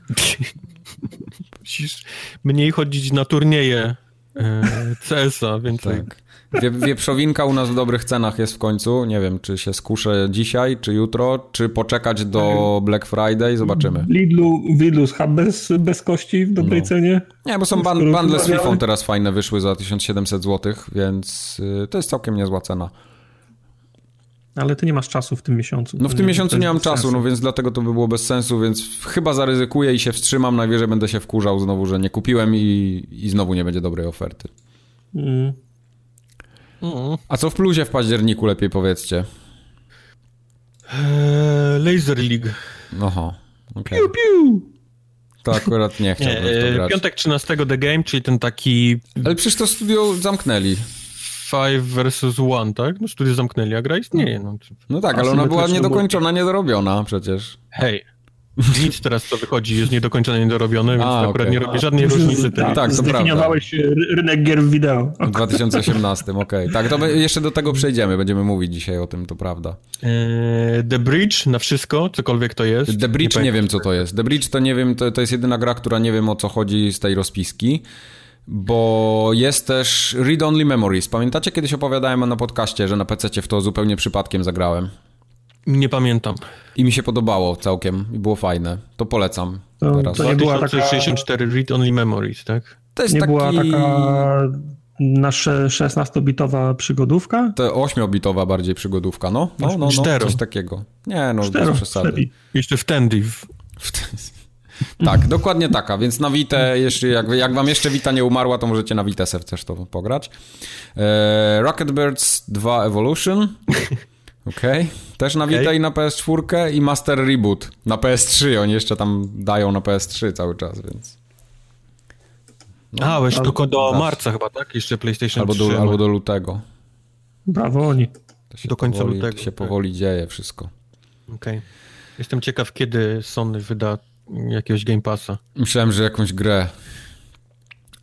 Musisz mniej chodzić na turnieje e, CS-a, więcej. Tak. Wie, wieprzowinka u nas w dobrych cenach jest w końcu. Nie wiem, czy się skuszę dzisiaj, czy jutro, czy poczekać do Black Friday. Zobaczymy. Lidlu, Lidlu schab bez, bez kości w dobrej no. cenie. Nie, bo są ban, bundle z FIFA teraz fajne wyszły za 1700 zł, więc y, to jest całkiem niezła cena. Ale ty nie masz czasu w tym miesiącu. No w tym miesiącu nie mam czasu, sensu. no więc dlatego to by było bez sensu, więc chyba zaryzykuję i się wstrzymam. Najwyżej będę się wkurzał znowu, że nie kupiłem i, i znowu nie będzie dobrej oferty. Mm. A co w plusie w październiku lepiej powiedzcie? Eee, Laser League. Oho. Okay. Piu, piu. To akurat nie chciałbym nie, eee, grać. Piątek 13 The Game, czyli ten taki... Ale przecież to studio zamknęli. 5 versus 1, tak? No studio zamknęli, a gra istnieje. No, no tak, ale ona była niedokończona, niedorobiona przecież. Hej, nic teraz, co wychodzi, jest niedokończone, niedorobione, więc A, akurat okay. nie robi żadnej różnicy. Tak, tak to Zdefiniowałeś rynek gier w wideo. W 2018, okej. Okay. Tak, to jeszcze do tego przejdziemy, będziemy mówić dzisiaj o tym, to prawda. Eee, The Bridge na wszystko, cokolwiek to jest. The Bridge nie, nie wiem, co to jest. The Bridge to nie wiem, to, to jest jedyna gra, która nie wiem, o co chodzi z tej rozpiski bo jest też Read Only Memories. Pamiętacie, kiedyś opowiadałem na podcaście, że na PC w to zupełnie przypadkiem zagrałem? Nie pamiętam. I mi się podobało całkiem i było fajne. To polecam to, teraz. To nie była taka... 64 Read Only Memories, tak? To jest nie taki... była taka nasza 16-bitowa przygodówka? To 8-bitowa bardziej przygodówka, no. No, no, no, coś takiego. Nie, no, Cztero, bez przesady. Jeszcze w Tendy. Tak, dokładnie taka, więc na Vita, jeśli, jak, jak wam jeszcze Vita nie umarła, to możecie na Vita sobie też to pograć. E, Rocket Birds 2 Evolution. Okej. Okay. Też na Vita okay. i na PS4 i Master Reboot na PS3. Oni jeszcze tam dają na PS3 cały czas, więc... No, A, weź tylko do marca chyba, tak? Jeszcze PlayStation albo 3. Do, albo do lutego. Brawo oni. do końca powoli, lutego. To się powoli dzieje wszystko. Okej. Okay. Jestem ciekaw, kiedy Sony wyda jakiegoś Game Passa. Myślałem, że jakąś grę.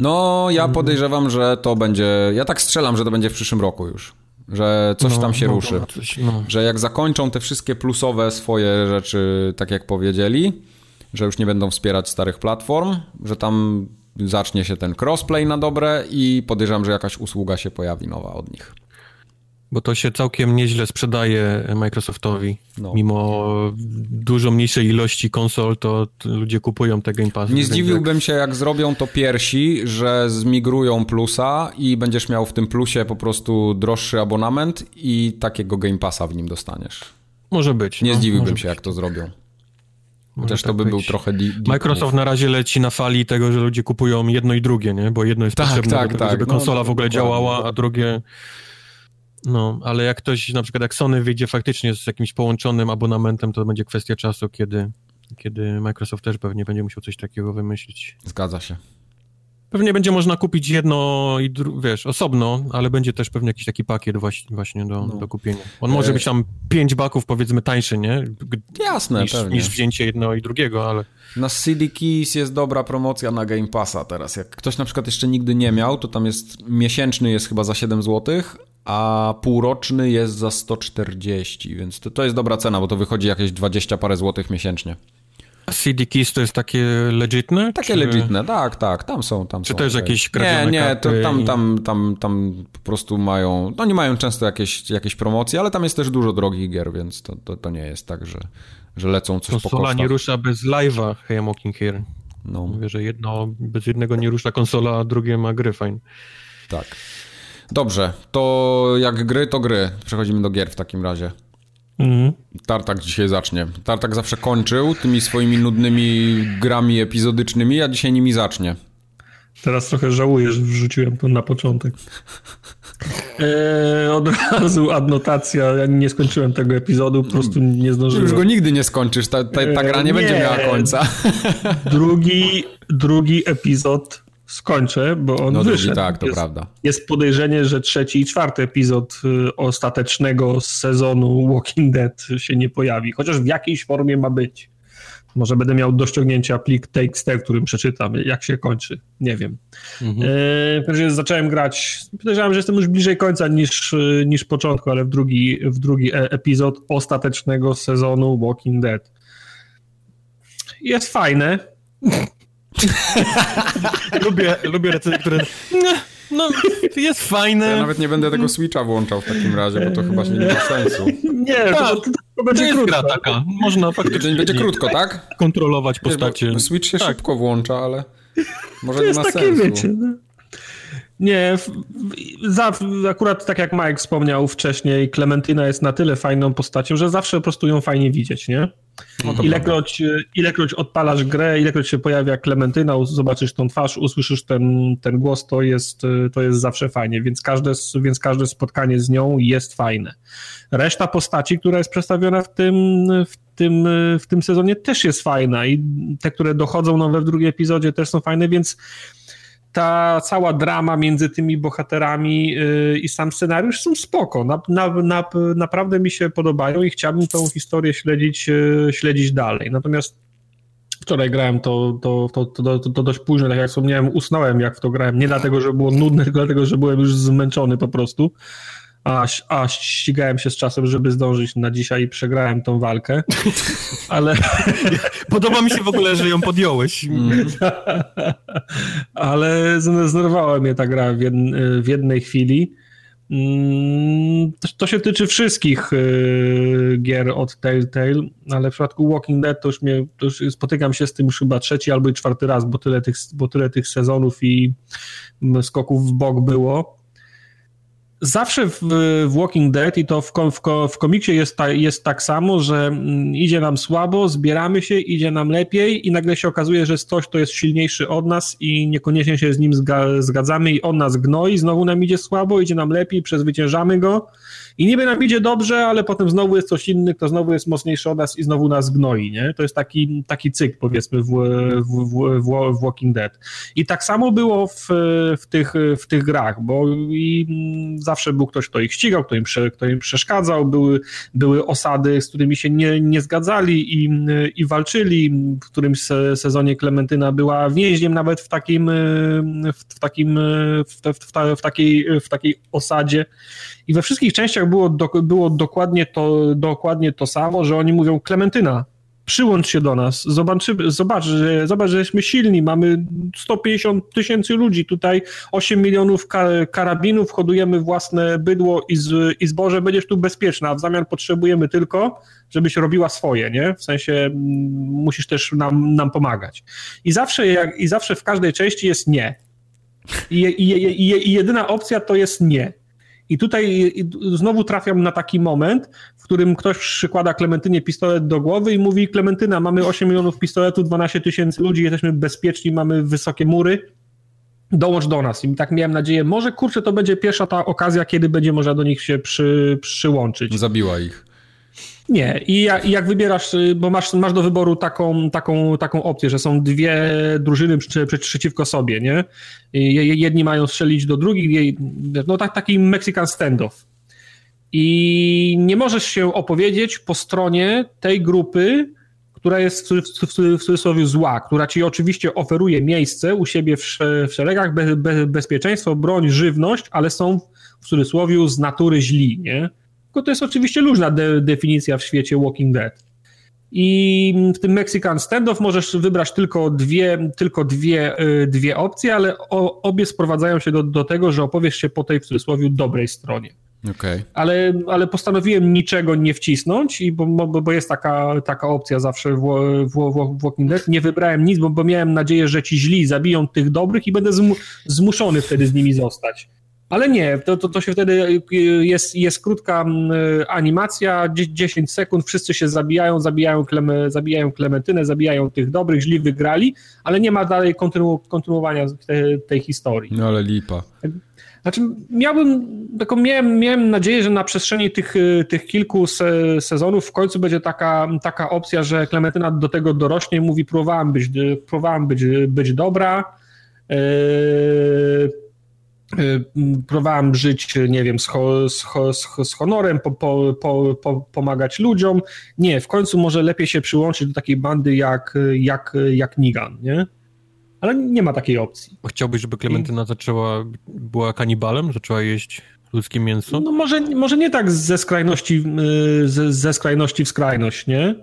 No, ja mhm. podejrzewam, że to będzie... Ja tak strzelam, że to będzie w przyszłym roku już że coś no, tam się no, ruszy. Coś, no. Że jak zakończą te wszystkie plusowe swoje rzeczy, tak jak powiedzieli, że już nie będą wspierać starych platform, że tam zacznie się ten crossplay na dobre i podejrzewam, że jakaś usługa się pojawi nowa od nich. Bo to się całkiem nieźle sprzedaje Microsoftowi. No. Mimo dużo mniejszej ilości konsol, to ludzie kupują te Game Passy. Nie zdziwiłbym się, jak zrobią to piersi, że zmigrują plusa i będziesz miał w tym plusie po prostu droższy abonament i takiego Game Passa w nim dostaniesz. Może być. Nie no, zdziwiłbym się, być. jak to zrobią. Chociaż tak to by być. był trochę. Microsoft na razie leci na fali tego, że ludzie kupują jedno i drugie, nie? Bo jedno jest tak, potrzebne, tak, do tego, tak. żeby no, konsola no, w ogóle działała, a drugie no, ale jak ktoś, na przykład jak Sony wyjdzie faktycznie z jakimś połączonym abonamentem, to będzie kwestia czasu, kiedy, kiedy Microsoft też pewnie będzie musiał coś takiego wymyślić. Zgadza się. Pewnie będzie można kupić jedno i wiesz, osobno, ale będzie też pewnie jakiś taki pakiet właśnie, właśnie do, no. do kupienia. On może e... być tam pięć baków powiedzmy tańszy, nie? Jasne, niż, pewnie. niż wzięcie jedno i drugiego, ale... Na CD Keys jest dobra promocja na Game Passa teraz. Jak ktoś na przykład jeszcze nigdy nie miał, to tam jest miesięczny jest chyba za 7 zł, a półroczny jest za 140, więc to, to jest dobra cena, bo to wychodzi jakieś 20 parę złotych miesięcznie. CD Keys to jest takie legitne? Takie czy... legitne, tak, tak, tam są, tam czy są. to jest jakieś kradzione Nie, nie, to tam, tam, tam, tam po prostu mają, no nie mają często jakieś, jakieś promocje, ale tam jest też dużo drogich gier, więc to, to, to nie jest tak, że, że lecą coś Konsola po Konsola nie rusza bez live'a, hey, I'm walking here. No. Mówię, że jedno, bez jednego nie rusza konsola, a drugie ma gry fajne. Tak. Dobrze, to jak gry, to gry. Przechodzimy do gier w takim razie. Mhm. Tartak dzisiaj zacznie. Tartak zawsze kończył tymi swoimi nudnymi grami epizodycznymi, a dzisiaj nimi zacznie. Teraz trochę żałuję, że wrzuciłem to na początek. Eee, od razu adnotacja. Ja nie skończyłem tego epizodu, po prostu nie zdążyłem. Już go nigdy nie skończysz. Ta, ta, ta gra nie, nie będzie miała końca. Drugi, drugi epizod skończę, bo on no, wyszedł. tak, to jest, prawda. Jest podejrzenie, że trzeci i czwarty epizod y, ostatecznego sezonu Walking Dead się nie pojawi, chociaż w jakiejś formie ma być. Może będę miał do ściągnięcia plik TXT, którym przeczytam, jak się kończy. Nie wiem. Mhm. E, zacząłem grać. Podejrzewam, że jestem już bliżej końca niż, niż początku, ale w drugi, w drugi e, epizod ostatecznego sezonu Walking Dead. Jest fajne. lubię, lubię recenzje, które... No, jest fajne. Ja nawet nie będę tego Switcha włączał w takim razie, bo to chyba się nie ma sensu. Nie, to, to, to będzie to krótko. taka. Można faktycznie... Będzie krótko, tak? Kontrolować postacie. Switch się tak. szybko włącza, ale może to nie ma takie, sensu. Wiecie, no. Nie, za, akurat tak jak Mike wspomniał wcześniej, Klementyna jest na tyle fajną postacią, że zawsze po prostu ją fajnie widzieć, nie? No ilekroć, ilekroć odpalasz grę, ilekroć się pojawia Klementyna, zobaczysz tą twarz, usłyszysz ten, ten głos, to jest, to jest zawsze fajnie, więc każde, więc każde spotkanie z nią jest fajne. Reszta postaci, która jest przedstawiona w tym, w tym, w tym sezonie też jest fajna i te, które dochodzą nowe w drugim epizodzie też są fajne, więc ta cała drama między tymi bohaterami yy, i sam scenariusz są spoko. Na, na, na, naprawdę mi się podobają i chciałbym tą historię śledzić, yy, śledzić dalej. Natomiast wczoraj grałem to, to, to, to, to, dość późno, tak jak wspomniałem, usnąłem jak w to grałem. Nie dlatego, że było nudne, tylko dlatego, że byłem już zmęczony po prostu a, a ścigałem się z czasem, żeby zdążyć na dzisiaj i przegrałem tą walkę, ale... Podoba mi się w ogóle, że ją podjąłeś. Mm. ale zdenerwowała mnie ta gra w, w jednej chwili. Mm, to się tyczy wszystkich y, gier od Telltale, ale w przypadku Walking Dead to już, mnie, to już spotykam się z tym już chyba trzeci albo i czwarty raz, bo tyle tych, bo tyle tych sezonów i skoków w bok było zawsze w, w, Walking Dead i to w, w, w komiksie jest, ta, jest tak samo, że mm, idzie nam słabo, zbieramy się, idzie nam lepiej i nagle się okazuje, że ktoś, kto jest silniejszy od nas i niekoniecznie się z nim zgadzamy i on nas gnoi, znowu nam idzie słabo, idzie nam lepiej, przezwyciężamy go i niby nam idzie dobrze, ale potem znowu jest coś inny, kto znowu jest mocniejszy od nas i znowu nas gnoi, nie? To jest taki, taki cykl, powiedzmy, w, w, w, w Walking Dead. I tak samo było w, w, tych, w tych grach, bo i zawsze był ktoś, kto ich ścigał, kto im, kto im przeszkadzał, były, były osady, z którymi się nie, nie zgadzali i, i walczyli. W którymś sezonie Klementyna była więźniem nawet w takim, w, takim w, w, w, takiej, w takiej osadzie i we wszystkich częściach było, do, było dokładnie, to, dokładnie to samo, że oni mówią Klementyna, przyłącz się do nas, zobacz, że, zobacz, że jesteśmy silni, mamy 150 tysięcy ludzi, tutaj 8 milionów karabinów, hodujemy własne bydło i, z, i zboże, będziesz tu bezpieczna, a w zamian potrzebujemy tylko, żebyś robiła swoje, nie? W sensie m, musisz też nam, nam pomagać. I zawsze, jak, I zawsze w każdej części jest nie. I, i, i, I jedyna opcja to jest nie. I tutaj znowu trafiam na taki moment, w którym ktoś przykłada Klementynie pistolet do głowy i mówi: Klementyna, mamy 8 milionów pistoletów, 12 tysięcy ludzi, jesteśmy bezpieczni, mamy wysokie mury. Dołącz do nas. I tak miałem nadzieję, może kurczę, to będzie pierwsza ta okazja, kiedy będzie można do nich się przy, przyłączyć. Zabiła ich. Nie, i jak, wybierasz, y, bo masz, masz do wyboru taką, taką, taką opcję, że są dwie drużyny przy, przy, przeciwko sobie, nie? Jedni mają strzelić do drugich, no tak, taki Mexican standoff. I nie możesz się opowiedzieć po stronie tej grupy, która jest w cudzysłowie zła, która ci oczywiście oferuje miejsce u siebie w, w szeregach, be, be, bezpieczeństwo, broń, żywność, ale są w cudzysłowie z natury źli, nie? Tylko to jest oczywiście luźna de definicja w świecie Walking Dead. I w tym Mexican Standoff możesz wybrać tylko dwie, tylko dwie, y, dwie opcje, ale o, obie sprowadzają się do, do tego, że opowiesz się po tej w cudzysłowie dobrej stronie. Okay. Ale, ale postanowiłem niczego nie wcisnąć, i bo, bo, bo jest taka, taka opcja zawsze w, w, w Walking Dead. Nie wybrałem nic, bo, bo miałem nadzieję, że ci źli zabiją tych dobrych i będę zmuszony wtedy z nimi zostać. Ale nie, to, to, to się wtedy jest, jest krótka animacja, 10 sekund, wszyscy się zabijają, zabijają, kleme, zabijają Klementynę, zabijają tych dobrych, źli wygrali, ale nie ma dalej kontynu, kontynuowania tej, tej historii. No ale lipa. Znaczy, miałbym, taką, miałem, miałem nadzieję, że na przestrzeni tych, tych kilku se, sezonów w końcu będzie taka, taka opcja, że Klementyna do tego dorośnie i mówi, próbowałam być, próbowałam być, być dobra, yy, próbowałam żyć, nie wiem, z, ho, z, ho, z honorem, po, po, po, pomagać ludziom. Nie, w końcu może lepiej się przyłączyć do takiej bandy jak, jak, jak Nigan, nie? Ale nie ma takiej opcji. Chciałbyś, żeby Klementyna zaczęła, była kanibalem, zaczęła jeść ludzkie mięso? No może, może nie tak ze skrajności, ze, ze skrajności w skrajność, nie?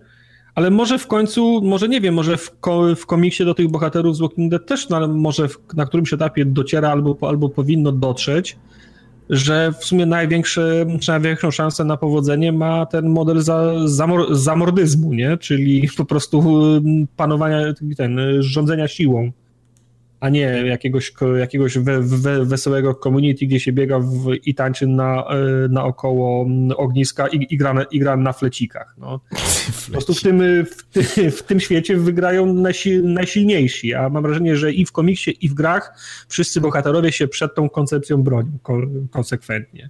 Ale może w końcu, może nie wiem, może w, ko, w komiksie do tych bohaterów z Walking Dead też na, może w, na którymś etapie dociera albo, albo powinno dotrzeć, że w sumie największe, największą szansę na powodzenie ma ten model za, zamor, zamordyzmu, nie? czyli po prostu panowania, ten, rządzenia siłą a nie jakiegoś, jakiegoś we, we, wesołego community, gdzie się biega w, i tańczy na, e, naokoło ogniska i, i, gra, i gra na flecikach. No. Po prostu w tym, w, ty, w tym świecie wygrają najsil, najsilniejsi, a mam wrażenie, że i w komiksie, i w grach wszyscy bohaterowie się przed tą koncepcją bronią konsekwentnie.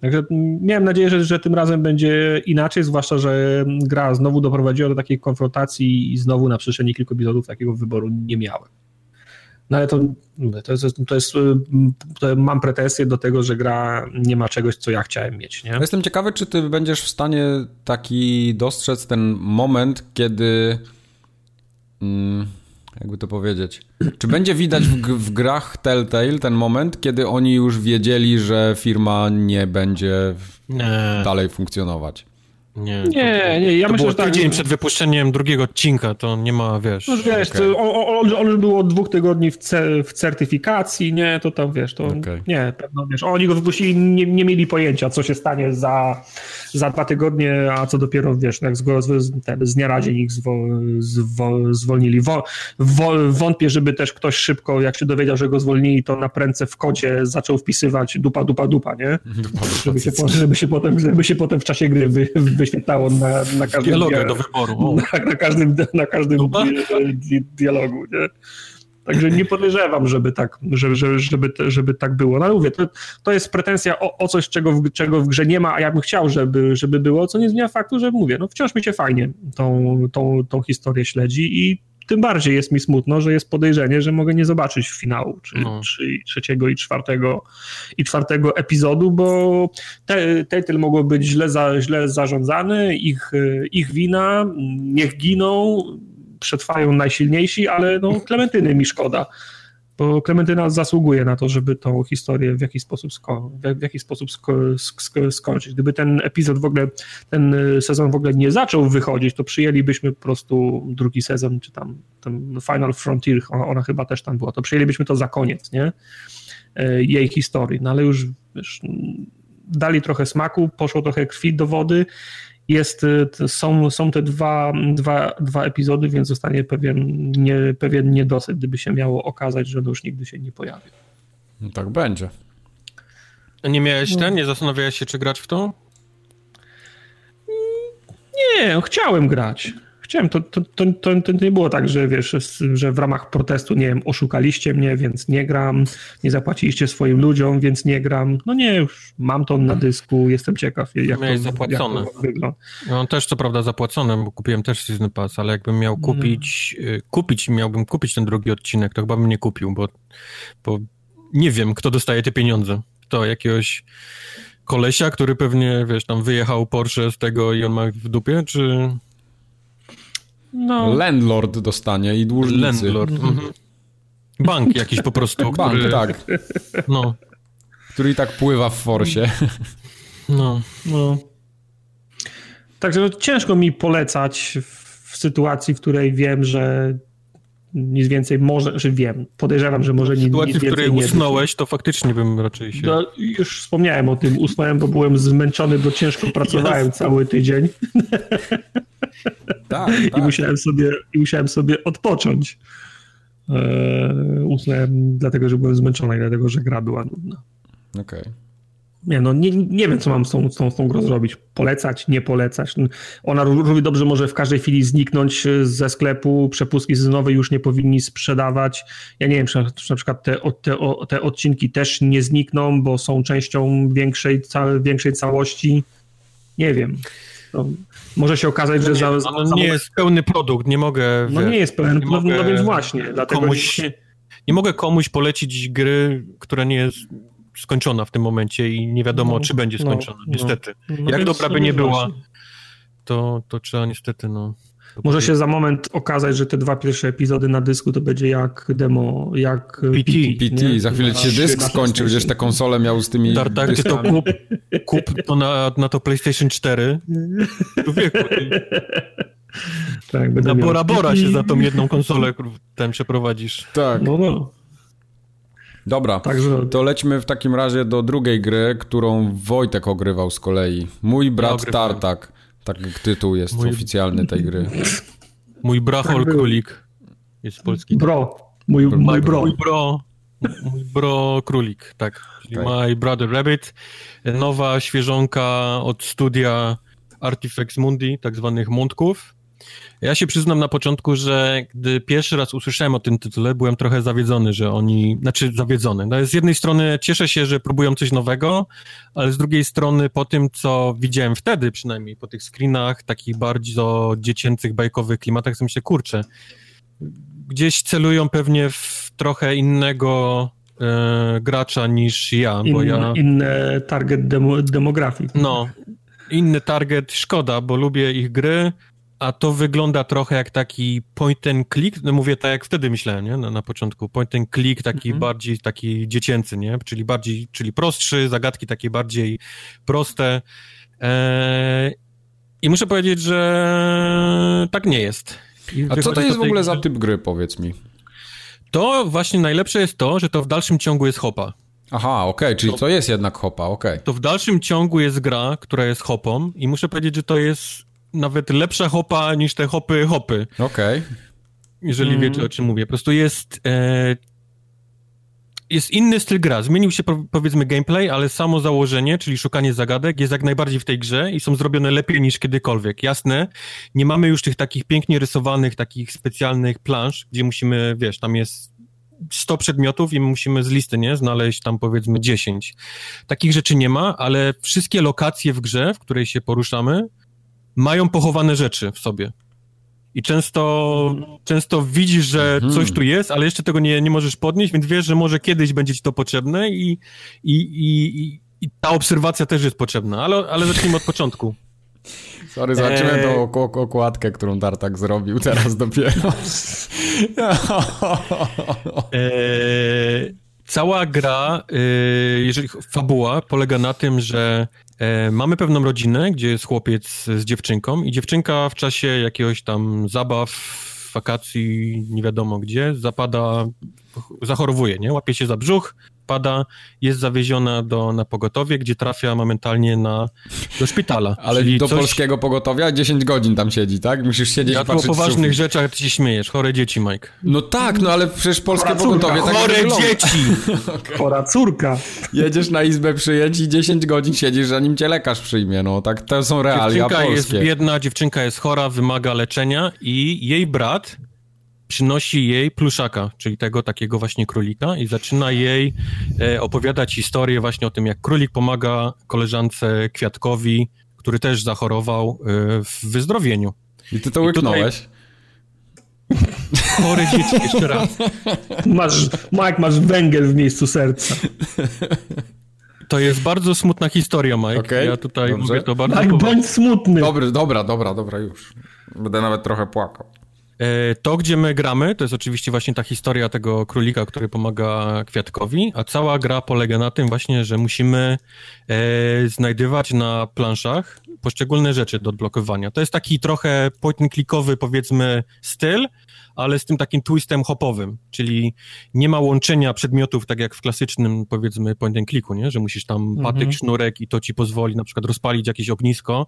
Także miałem nadzieję, że, że tym razem będzie inaczej, zwłaszcza, że gra znowu doprowadziła do takiej konfrontacji i znowu na przestrzeni kilku epizodów takiego wyboru nie miałem. No ale to, to, jest, to jest, to mam pretensje do tego, że gra nie ma czegoś, co ja chciałem mieć. Nie? Jestem ciekawy, czy ty będziesz w stanie taki dostrzec ten moment, kiedy mm, jakby to powiedzieć, czy będzie widać w, w grach Telltale ten moment, kiedy oni już wiedzieli, że firma nie będzie nie. dalej funkcjonować? Nie, nie, nie, ja to myślę, było że tak. tydzień przed wypuszczeniem drugiego odcinka, to nie ma, wiesz... No wiesz, okay. on, on, on, już był od dwóch tygodni w, ce, w certyfikacji, nie, to tam, wiesz, to okay. nie, pewno, wiesz, oni go wypuścili, nie, nie mieli pojęcia, co się stanie za, za dwa tygodnie, a co dopiero, wiesz, jak z, ten, z dnia na dzień ich zwo, zwo, zwolnili. Wo, wo, wątpię, żeby też ktoś szybko, jak się dowiedział, że go zwolnili, to na prędce w kodzie zaczął wpisywać dupa, dupa, dupa, nie? Dupa, żeby, się, żeby, się potem, żeby się potem w czasie gry wy, wyświetlało na, na każdym... Dialogę do wyboru. Na, na, każdym, na każdym di, dialogu, nie? Także nie podejrzewam, żeby tak, żeby, żeby, żeby, żeby tak było. No ale mówię, to, to jest pretensja o, o coś, czego w, czego w grze nie ma, a ja bym chciał, żeby, żeby było, co nie zmienia faktu, że mówię, no wciąż mi się fajnie tą, tą, tą historię śledzi i tym bardziej jest mi smutno, że jest podejrzenie, że mogę nie zobaczyć finału, czy, no. czy trzeciego i czwartego, i czwartego epizodu, bo te, Telltale mogło być źle, za, źle zarządzany, ich, ich wina, niech giną, przetrwają najsilniejsi, ale no Klementyny mi szkoda, bo Klementyna zasługuje na to, żeby tą historię w jakiś sposób, sko w jakiś sposób sko sko skończyć. Gdyby ten epizod w ogóle, ten sezon w ogóle nie zaczął wychodzić, to przyjęlibyśmy po prostu drugi sezon, czy tam ten Final Frontier, ona, ona chyba też tam była, to przyjęlibyśmy to za koniec, nie? E, jej historii, no ale już wiesz, dali trochę smaku, poszło trochę krwi do wody jest, y, są, są te dwa, dwa, dwa epizody, więc zostanie pewien, nie, pewien niedosyt, gdyby się miało okazać, że on już nigdy się nie pojawi. No tak będzie. Nie miałeś ten? Nie zastanawiałeś się, czy grać w to? Nie, chciałem grać. Chciałem, to, to, to, to, nie było tak, że wiesz, że w ramach protestu, nie wiem, oszukaliście mnie, więc nie gram, nie zapłaciliście swoim ludziom, więc nie gram. No nie, już mam to na dysku, jestem ciekaw, jak, to, zapłacone. jak to wygląda. No też co prawda zapłacone, bo kupiłem też Season Pass, ale jakbym miał kupić, no. kupić, miałbym kupić ten drugi odcinek, to chyba bym nie kupił, bo, bo nie wiem, kto dostaje te pieniądze. To jakiegoś kolesia, który pewnie, wiesz, tam wyjechał Porsche z tego i on ma w dupie, czy... No. Landlord dostanie i dłużnicy. Landlord. Mhm. Bank jakiś po prostu. Bank, który... tak. No. Który i tak pływa w forsie. No. no. Także no, ciężko mi polecać w sytuacji, w której wiem, że nic więcej może, że wiem, podejrzewam, że może nic, sytuacji, nic w której usnąłeś, to faktycznie bym raczej się... No, już wspomniałem o tym, usnąłem, bo byłem zmęczony, bo ciężko pracowałem cały tydzień. Tak, tak. I, musiałem sobie, I musiałem sobie odpocząć. Eee, usnąłem dlatego, że byłem zmęczony i dlatego, że gra była nudna. Okej. Okay. Nie, no nie, nie wiem, co mam z tą, z, tą, z tą grą zrobić. Polecać, nie polecać. Ona równie dobrze może w każdej chwili zniknąć ze sklepu, przepustki sezonowe już nie powinni sprzedawać. Ja nie wiem, czy na przykład te, te, te odcinki też nie znikną, bo są częścią większej, ca, większej całości. Nie wiem. No, może się okazać, że... No nie, za, no nie jest pełny produkt, nie mogę... No nie jest pełny, no, no więc właśnie. Dlatego komuś, nie mogę komuś polecić gry, która nie jest skończona w tym momencie i nie wiadomo, no, czy będzie no, skończona, no, niestety. No, Jak dobra by nie była, to, to trzeba niestety, no... Może się za moment okazać, że te dwa pierwsze epizody na dysku to będzie jak demo, jak PT. PT, za chwilę ci się dysk skończy, będziesz tę konsolę miał z tymi Tartak, ty to kup, kup to na, na to PlayStation 4. Człowieku, tak, na Bora Bora się za tą jedną konsolę ten przeprowadzisz. Tak. No, no. Dobra, Także... to lećmy w takim razie do drugiej gry, którą Wojtek ogrywał z kolei. Mój brat ja Tartak. Tak tytuł jest mój... oficjalny tej gry. Mój brachol tak królik jest polski. Bro. Mój, mój bro. Mój bro. Mój bro królik, tak. Czyli okay. My Brother Rabbit. Nowa świeżonka od studia Artifex Mundi, tak zwanych Mątków. Ja się przyznam na początku, że gdy pierwszy raz usłyszałem o tym tytule, byłem trochę zawiedzony, że oni, znaczy zawiedzony. No, z jednej strony cieszę się, że próbują coś nowego, ale z drugiej strony po tym, co widziałem wtedy, przynajmniej po tych screenach, takich bardzo dziecięcych, bajkowych klimatach, sobie myślę, kurczę, gdzieś celują pewnie w trochę innego e, gracza niż ja, bo In, ja... Inny target demo, demografii. No, inny target, szkoda, bo lubię ich gry, a to wygląda trochę jak taki point and click, no mówię tak jak wtedy myślałem, nie? Na, na początku. Point and click taki mhm. bardziej taki dziecięcy, nie? Czyli bardziej, czyli prostszy, zagadki takie bardziej proste. Eee, I muszę powiedzieć, że tak nie jest. I a co to jest w ogóle za typ gry, powiedz mi? To właśnie najlepsze jest to, że to w dalszym ciągu jest hopa. Aha, okej, okay, czyli to, to jest jednak hopa, okej. Okay. To w dalszym ciągu jest gra, która jest hopą i muszę powiedzieć, że to jest nawet lepsza hopa niż te hopy hopy. Okej. Okay. Jeżeli mm. wiecie, o czym mówię. Po prostu jest... E, jest inny styl gra. Zmienił się powiedzmy gameplay, ale samo założenie, czyli szukanie zagadek, jest jak najbardziej w tej grze i są zrobione lepiej niż kiedykolwiek. Jasne, nie mamy już tych takich pięknie rysowanych, takich specjalnych plansz, gdzie musimy, wiesz, tam jest 100 przedmiotów i musimy z listy, nie, znaleźć tam powiedzmy 10. Takich rzeczy nie ma, ale wszystkie lokacje w grze, w której się poruszamy, mają pochowane rzeczy w sobie. I często, często widzisz, że mhm. coś tu jest, ale jeszcze tego nie, nie możesz podnieść, więc wiesz, że może kiedyś będzie ci to potrzebne i, i, i, i ta obserwacja też jest potrzebna, ale, ale zacznijmy od początku. Sorry, zobaczymy eee... tą okładkę, którą Dartak zrobił teraz dopiero. eee, cała gra, yy, jeżeli fabuła, polega na tym, że E, mamy pewną rodzinę, gdzie jest chłopiec z dziewczynką i dziewczynka w czasie jakiegoś tam zabaw, wakacji, nie wiadomo gdzie, zapada, zachorowuje, nie? Łapie się za brzuch, pada, jest zawieziona do, na pogotowie, gdzie trafia momentalnie na, do szpitala. Ale Czyli do coś... polskiego pogotowia 10 godzin tam siedzi, tak? Musisz siedzieć ja i patrzeć o poważnych rzeczach ty się śmiejesz. Chore dzieci, Mike. No tak, no ale przecież polskie Chora pogotowie tak Chore dzieci! okay. Chora córka. Jedziesz na izbę przyjęć i 10 godzin siedzisz, zanim cię lekarz przyjmie, no tak to są realia dziewczynka polskie. jest biedna, dziewczynka jest chora, wymaga leczenia i jej brat przynosi jej pluszaka, czyli tego takiego właśnie królika i zaczyna jej e, opowiadać historię właśnie o tym, jak królik pomaga koleżance Kwiatkowi, który też zachorował e, w wyzdrowieniu. I ty to łyknąłeś? Chore dzieci, jeszcze raz. Masz, Mike, masz węgiel w miejscu serca. To jest bardzo smutna historia, Mike. Okay, ja tutaj dobrze. mówię to bardzo... Mike, bądź smutny. Dobry, dobra, dobra, dobra, już. Będę nawet trochę płakał. E, to, gdzie my gramy, to jest oczywiście właśnie ta historia tego królika, który pomaga Kwiatkowi, a cała gra polega na tym właśnie, że musimy e, znajdywać na planszach poszczególne rzeczy do odblokowania. To jest taki trochę point and clickowy powiedzmy styl, ale z tym takim twistem hopowym, czyli nie ma łączenia przedmiotów, tak jak w klasycznym, powiedzmy, point and clicku, nie? że musisz tam mhm. patyk, sznurek i to ci pozwoli na przykład rozpalić jakieś ognisko,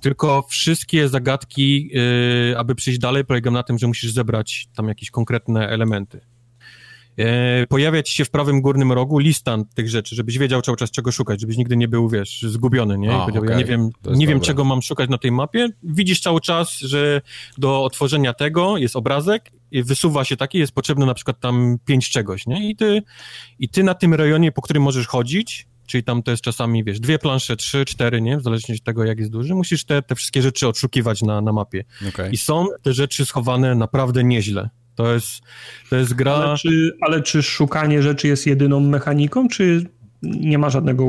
tylko wszystkie zagadki, yy, aby przyjść dalej, polegają na tym, że musisz zebrać tam jakieś konkretne elementy. E, pojawiać się w prawym górnym rogu lista tych rzeczy, żebyś wiedział cały czas czego szukać, żebyś nigdy nie był, wiesz, zgubiony, nie? A, okay. ja nie wiem, nie wiem czego mam szukać na tej mapie. Widzisz cały czas, że do otworzenia tego jest obrazek wysuwa się taki, jest potrzebne na przykład tam pięć czegoś, nie? I ty, i ty na tym rejonie, po którym możesz chodzić, czyli tam to jest czasami, wiesz, dwie plansze, trzy, cztery, nie? W zależności od tego, jak jest duży, musisz te, te wszystkie rzeczy odszukiwać na, na mapie. Okay. I są te rzeczy schowane naprawdę nieźle. To jest, to jest gra... Ale czy, ale czy szukanie rzeczy jest jedyną mechaniką, czy nie ma żadnego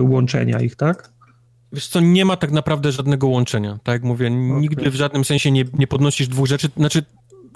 łączenia ich, tak? Wiesz co, nie ma tak naprawdę żadnego łączenia. Tak jak mówię, okay. nigdy w żadnym sensie nie, nie podnosisz dwóch rzeczy. Znaczy,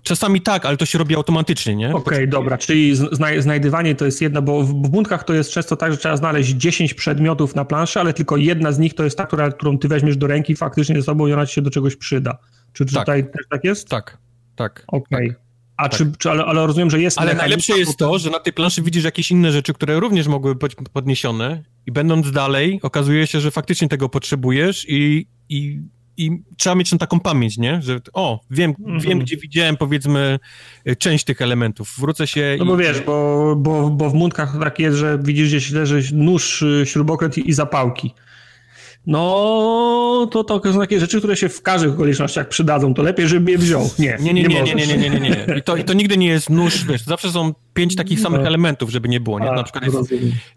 czasami tak, ale to się robi automatycznie, nie? Okej, okay, dobra, czyli znajdywanie to jest jedna, bo w bunkach to jest często tak, że trzeba znaleźć 10 przedmiotów na planszy, ale tylko jedna z nich to jest ta, która, którą ty weźmiesz do ręki faktycznie ze sobą i ona ci się do czegoś przyda. Czy tak. tutaj też tak jest? Tak, tak. Okej. Okay. Tak. A tak. czy, czy ale, ale, rozumiem, że jest. Ale najlepsze jest to, że na tej planszy widzisz jakieś inne rzeczy, które również mogły być podniesione, i będąc dalej, okazuje się, że faktycznie tego potrzebujesz i, i, i trzeba mieć taką pamięć, nie? Że o, wiem, mhm. wiem, gdzie widziałem, powiedzmy, część tych elementów. Wrócę się. No i... bo wiesz, bo, bo, bo w mundkach tak jest, że widzisz gdzieś leży nóż, śrubokręt i zapałki. No, to, to są takie rzeczy, które się w każdych okolicznościach przydadzą. To lepiej, żeby je wziął. Nie, nie, nie, nie, nie, nie, nie, nie, nie, nie. I to, I to nigdy nie jest nóż, wiesz, zawsze są pięć takich samych no. elementów, żeby nie było, nie? Na przykład jest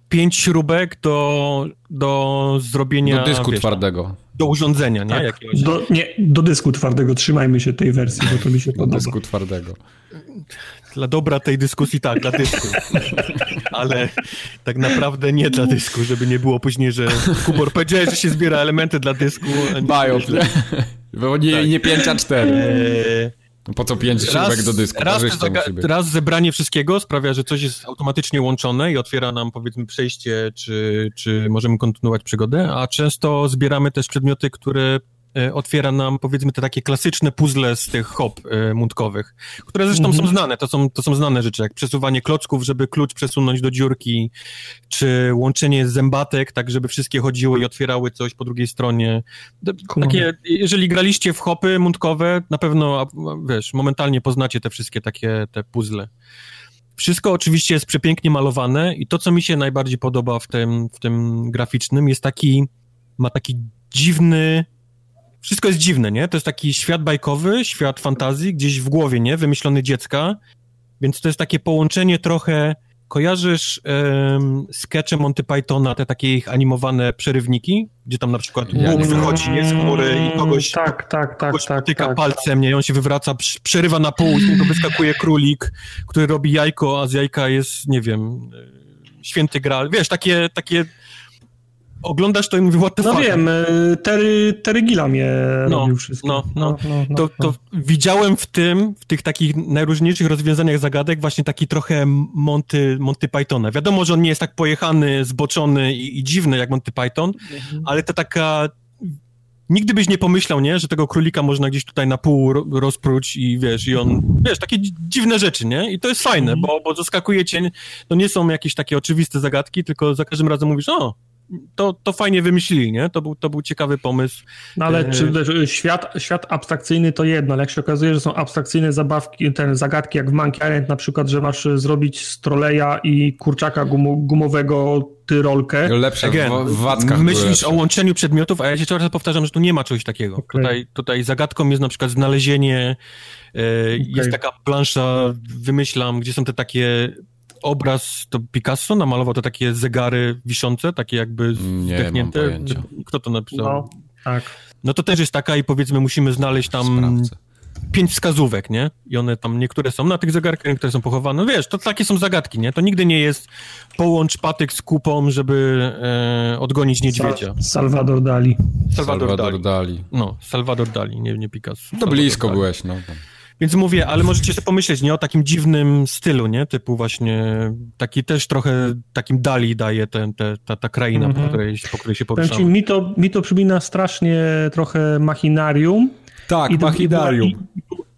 pięć śrubek do, do zrobienia... Do dysku wiesz, twardego. Do urządzenia, nie? Tak. Do, nie, do dysku twardego. Trzymajmy się tej wersji, bo to mi się podoba. Do dysku twardego. Dla dobra tej dyskusji tak, dla dysku. Ale tak naprawdę nie dla dysku, żeby nie było później, że Kubor powiedziałeś, że się zbiera elementy dla dysku. Bają. Bo nie, tak. nie 5 a 4. Eee... Po co pięć śrubek do dysku? Raz, raz, zebranie wszystkiego sprawia, że coś jest automatycznie łączone i otwiera nam powiedzmy przejście, czy, czy możemy kontynuować przygodę, a często zbieramy też przedmioty, które otwiera nam, powiedzmy, te takie klasyczne puzzle z tych hop e, mundkowych, które zresztą mm -hmm. są mhm. znane, to są, to są znane rzeczy, jak przesuwanie klocków, żeby klucz przesunąć do dziurki, czy łączenie zębatek, tak żeby wszystkie chodziły i otwierały coś po drugiej stronie. Takie, jeżeli graliście w hopy mundkowe, na pewno, wiesz, momentalnie poznacie te wszystkie takie te puzzle. Wszystko oczywiście jest przepięknie malowane i to, co mi się najbardziej podoba w tym, w tym graficznym, jest taki, ma taki dziwny, wszystko jest dziwne, nie? To jest taki świat bajkowy, świat fantazji, gdzieś w głowie, nie? Wymyślony dziecka, więc to jest takie połączenie trochę... Kojarzysz um, skecze Monty Pythona, te takie ich animowane przerywniki, gdzie tam na przykład ja Bóg wychodzi nie, z chmury i kogoś, tak, tak, tak, kogoś tak, potyka tak, palcem, nie? on się wywraca, przerywa na pół, z niego wyskakuje królik, który robi jajko, a z jajka jest, nie wiem, e, święty gral. Wiesz, takie, takie oglądasz to i mówisz, what the no fuck. No wiem, Terry, Terry Gilliam je no, robił wszystko. No, no, no, no to, to widziałem w tym, w tych takich najróżniejszych rozwiązaniach zagadek właśnie taki trochę Monty, Monty Pythona. Wiadomo, że on nie jest tak pojechany, zboczony i, i dziwny jak Monty Python, mhm. ale to taka nigdy byś nie pomyślał, nie, że tego królika można gdzieś tutaj na pół rozpróć i wiesz, i on, wiesz, takie dziwne rzeczy, nie? I to jest fajne, mhm. bo, bo zaskakuje cię, to nie są jakieś takie oczywiste zagadki, tylko za każdym razem mówisz, o, to, to fajnie wymyślili, nie? To był, to był ciekawy pomysł. No ale e... czy świat, świat abstrakcyjny to jedno, ale jak się okazuje, że są abstrakcyjne zabawki, ten zagadki jak w Monkey Island na przykład, że masz zrobić z troleja i kurczaka gum, gumowego tyrolkę. Lepsze Again, w, w wackach Myślisz o łączeniu przedmiotów, a ja się cały czas powtarzam, że tu nie ma czegoś takiego. Okay. Tutaj, tutaj zagadką jest na przykład znalezienie, e, okay. jest taka plansza, wymyślam, gdzie są te takie obraz, to Picasso namalował te takie zegary wiszące, takie jakby zdechnięte. Kto to napisał? No, tak. No to też jest taka i powiedzmy musimy znaleźć tam Sprawdzę. pięć wskazówek, nie? I one tam, niektóre są na tych zegarkach, niektóre są pochowane. No wiesz, to takie są zagadki, nie? To nigdy nie jest połącz patyk z kupą, żeby e, odgonić niedźwiedzia. Salvador Dali. Salvador, Salvador Dali. Dali. No, Salvador Dali, nie, nie Picasso. To Salvador blisko Dali. byłeś, no. Więc mówię, ale możecie sobie pomyśleć, nie, o takim dziwnym stylu, nie, typu właśnie taki też trochę takim dali daje ten, te, ta, ta kraina, mm -hmm. po, mhm. której, po której się poruszamy. Mi to, mi to przypomina strasznie trochę machinarium. Tak, i machinarium. I,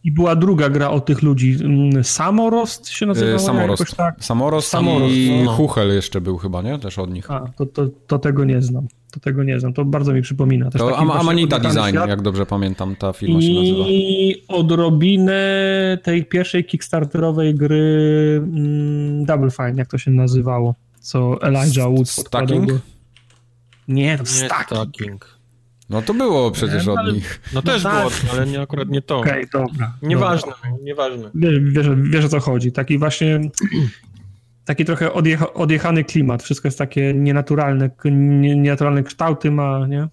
I była druga gra o tych ludzi. Mm, Samorost się nazywała? Samorost. Tak? Samorost, Samorost i no. Huchel jeszcze był chyba, nie? Też od nich. A, to, to, to tego nie znam. To tego nie znam. To bardzo mi przypomina. Też to Am Amanita Design, świat. jak dobrze pamiętam, ta firma I się nazywa. I odrobinę tej pierwszej kickstarterowej gry mm, Double Fine, jak to się nazywało, co Elijah Wood Stacking? Nie, to nie Stacking. No to było przecież nie, od nich. No też no tak. było, ale nie, akurat nie to. Okej, okay, dobra. Nieważne, dobra. nieważne. Wiesz, wiesz, wiesz o co chodzi. Taki właśnie taki trochę odjecha, odjechany klimat. Wszystko jest takie nienaturalne, nienaturalne kształty ma, nie?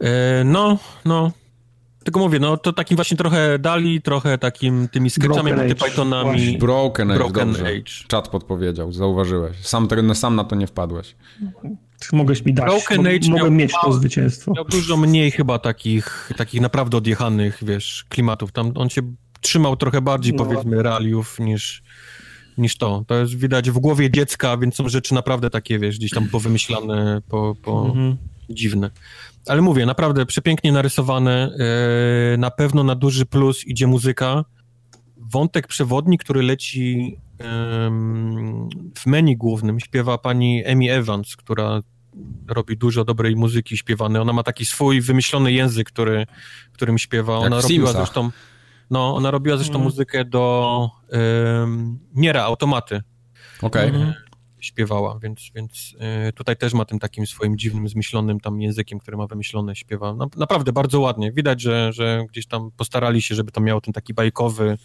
E, no, no. Tylko mówię, no to takim właśnie trochę dali, trochę takim tymi sketchami, Monty Pythonami. Broken Age, Broken dobrze. Age. Czat podpowiedział, zauważyłeś. Sam, sam na to nie wpadłeś. Mogłeś mi dać, Broken Age mogłem mieć to zwycięstwo. Miał dużo mniej chyba takich, takich naprawdę odjechanych, wiesz, klimatów. Tam on się trzymał trochę bardziej, no. powiedzmy, realiów niż, niż to. To jest widać w głowie dziecka, więc są rzeczy naprawdę takie, wiesz, gdzieś tam powymyślane, po, po mhm. dziwne. Ale mówię, naprawdę przepięknie narysowane. Yy, na pewno na duży plus idzie muzyka. Wątek przewodni, który leci yy, w menu głównym, śpiewa pani Amy Evans, która robi dużo dobrej muzyki śpiewanej. Ona ma taki swój wymyślony język, który, którym śpiewa. Ona robiła zresztą no, ona robiła zresztą mm. muzykę do um, Niera, Automaty. Okej. Okay. Mhm śpiewała, więc, więc y, tutaj też ma tym takim swoim dziwnym, zmyślonym tam językiem, który ma wymyślone, śpiewa. naprawdę bardzo ładnie. Widać, że, że gdzieś tam postarali się, żeby to miało ten taki bajkowy,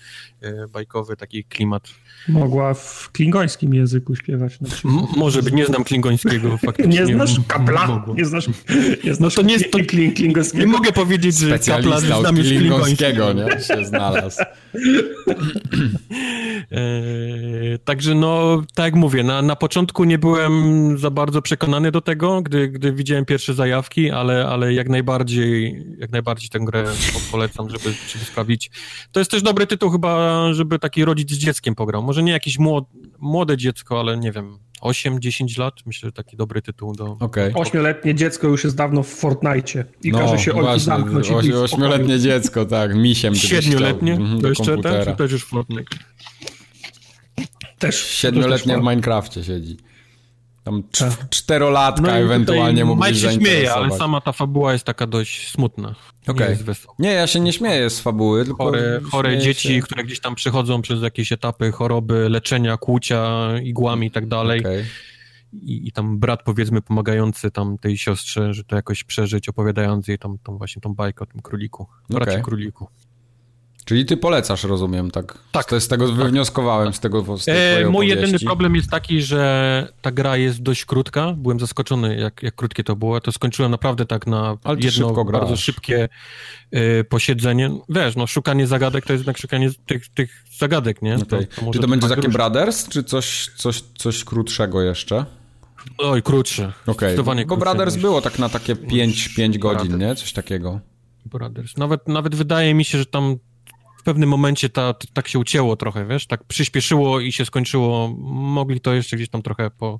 y, bajkowy taki klimat. Mogła w klingońskim języku śpiewać. Na może być, nie znam klingońskiego faktycznie. Nie znasz kapla? Nie znasz, nie znasz no to nie, to, klingońskiego? Nie mogę powiedzieć, że kapla znam już klingońskiego. nie? Się znalazł. e, także no, tak jak mówię, na, na początku nie byłem za bardzo przekonany do tego, gdy, gdy widziałem pierwsze zajawki, ale, ale jak najbardziej jak najbardziej tę grę polecam, żeby, żeby sprawdzić. To jest też dobry tytuł chyba, żeby taki rodzic z dzieckiem pograł. Może nie jakieś młode, młode dziecko, ale nie wiem, 8-10 lat, myślę, że taki dobry tytuł do... Okay. Ośmioletnie dziecko już jest dawno w Fortnite i no, każe się ojcu zamknąć. Ośmioletnie dziecko, tak, misiem. Siedmioletnie? To jeszcze ten, czy też już Fortnite? Też. Siedmioletnia w Minecrafcie siedzi. Tam tak. czterolatka no ewentualnie mógłbyś się śmieje, ale sama ta fabuła jest taka dość smutna. Okej. Okay. Nie, ja się nie śmieję z fabuły, tylko... Chore, chore dzieci, się... które gdzieś tam przechodzą przez jakieś etapy choroby, leczenia, kłucia, igłami i tak dalej. Okay. I, I, tam brat, powiedzmy, pomagający tam tej siostrze, że to jakoś przeżyć, opowiadając jej tam tą właśnie tą bajkę o tym króliku, bracie okay. króliku. Czyli ty polecasz, rozumiem, tak? Tak. To z tego tak. wywnioskowałem, z tego z e, Mój jedyny problem jest taki, że ta gra jest dość krótka. Byłem zaskoczony, jak, jak krótkie to było. To skończyłem naprawdę tak na Ale jedno bardzo szybkie y, posiedzenie. Wiesz, no szukanie zagadek to jest jednak szukanie tych, tych zagadek, nie? Okay. To, to czy to będzie takie różne. Brothers, czy coś, coś, coś krótszego jeszcze? Oj, krótsze. Okay. bo Brothers niż... było tak na takie 5, 5 godzin, nie? Coś takiego. Brothers. Nawet, nawet wydaje mi się, że tam w pewnym momencie ta, tak się ucięło trochę, wiesz, tak przyspieszyło i się skończyło. Mogli to jeszcze gdzieś tam trochę po,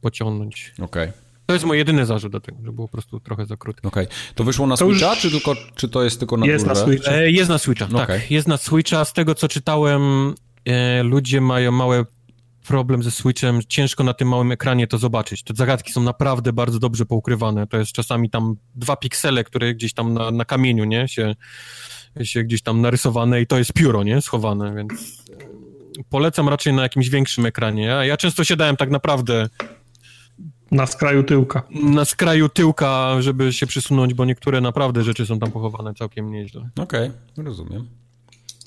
pociągnąć. Okej. Okay. To jest mój jedyny zarzut do tego, że było po prostu trochę za krótko. Okej. Okay. To wyszło na to Switcha, już... czy, tylko, czy to jest tylko na Jest na Switcha. E, jest na Switcha, okay. tak. Jest na Switcha. Z tego, co czytałem, e, ludzie mają małe problem ze Switchem, ciężko na tym małym ekranie to zobaczyć. Te zagadki są naprawdę bardzo dobrze poukrywane. To jest czasami tam dwa piksele, które gdzieś tam na, na kamieniu, nie, się się gdzieś tam narysowane i to jest pióro, nie? Schowane, więc e, polecam raczej na jakimś większym ekranie. Ja, ja często siadałem tak naprawdę na skraju tyłka. Na skraju tyłka, żeby się przysunąć, bo niektóre naprawdę rzeczy są tam pochowane całkiem nieźle. Okej, okay, rozumiem.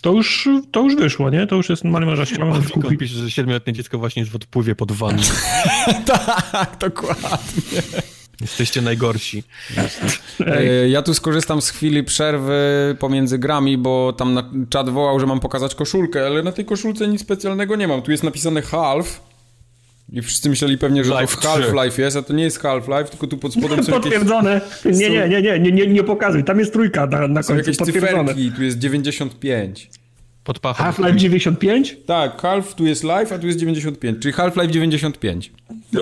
To już, to już wyszło, nie? To już jest normalnie ściągnąć kupić. pisze, że siedmioletnie dziecko właśnie jest w odpływie pod wanną. tak, dokładnie. Jesteście najgorsi. E, ja tu skorzystam z chwili przerwy pomiędzy grami, bo tam na czat wołał, że mam pokazać koszulkę, ale na tej koszulce nic specjalnego nie mam. Tu jest napisane half. I wszyscy myśleli pewnie, że Life to Half-Life jest, a to nie jest Half-Life, tylko tu pod spodem są Potwierdzone. Jakieś... Nie, nie, nie, nie, nie, nie, nie pokazuj. Tam jest trójka na, na końcu. jakieś cyferki, tu jest 95. Pod pachą. Half-Life 95? Tak, Half tu jest Life, a tu jest 95, czyli Half-Life 95.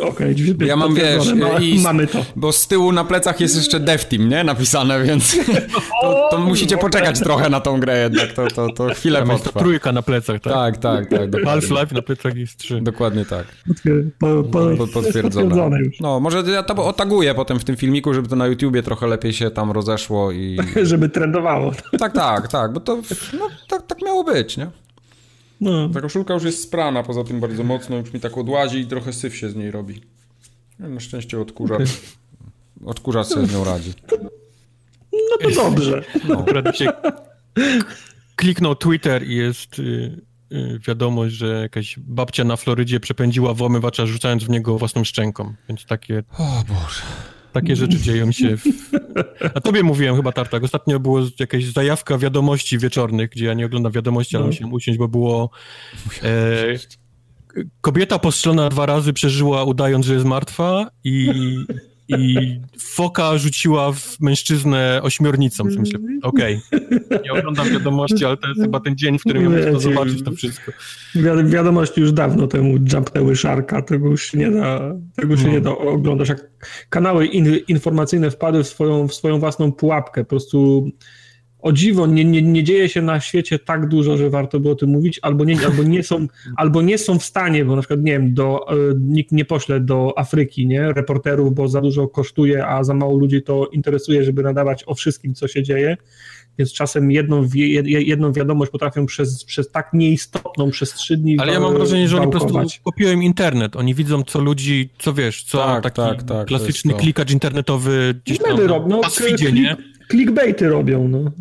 Okej, okay, Ja mam, wiesz, i mamy to. Bo z tyłu na plecach jest jeszcze Dev Team, nie? Napisane, więc to, to musicie poczekać trochę na tą grę jednak, to, to, to chwilę Tam potrwa. Trójka na plecach, tak? Tak, tak, tak. Half-Life na plecach jest trzy. Dokładnie tak. Po, po, potwierdzone. Już. No, może ja to otaguję potem w tym filmiku, żeby to na YouTubie trochę lepiej się tam rozeszło i... żeby trendowało. Tak, tak, tak, bo to no, tak, tak miało być, nie? No. Ta koszulka już jest sprana, poza tym bardzo mocno, już mi tak odłazi i trochę syf się z niej robi. Na szczęście odkurzacz, odkurzacz sobie z nią radzi. No to dobrze. No. Akurat się kliknął Twitter i jest y, y, wiadomość, że jakaś babcia na Florydzie przepędziła włamywacza rzucając w niego własną szczęką, więc takie... O Boże. Takie rzeczy dzieją się. W... A tobie mówiłem chyba, Tartak. Ostatnio było jakaś zajawka wiadomości wieczornych, gdzie ja nie oglądam wiadomości, ale no. musiałem usiąść, bo było... E, kobieta postrzelona dwa razy przeżyła udając, że jest martwa i i foka rzuciła w mężczyznę ośmiornicą. Myślę, okej, okay. nie oglądam wiadomości, ale to jest chyba ten dzień, w którym ja muszę to zobaczyć to wszystko. Wi wiadomości już dawno temu jumpnęły szarka, tego już się nie da, tego się no. nie da oglądać. Jak kanały in informacyjne wpadły w swoją, w swoją własną pułapkę, po prostu o dziwo, nie, nie, nie dzieje się na świecie tak dużo, że warto by o tym mówić, albo nie, albo nie, są, albo nie są w stanie, bo na przykład, nie wiem, do, e, nikt nie pośle do Afryki, nie, reporterów, bo za dużo kosztuje, a za mało ludzi to interesuje, żeby nadawać o wszystkim, co się dzieje, więc czasem jedną, jedną wiadomość potrafią przez, przez tak nieistotną przez trzy dni Ale ja mam wrażenie, że oni po prostu kopiują internet. Oni widzą, co ludzi, co wiesz, co tak, taki tak, tak, klasyczny klikacz internetowy gdzieś tam robią, no, klik, nie? Clickbaity robią, no.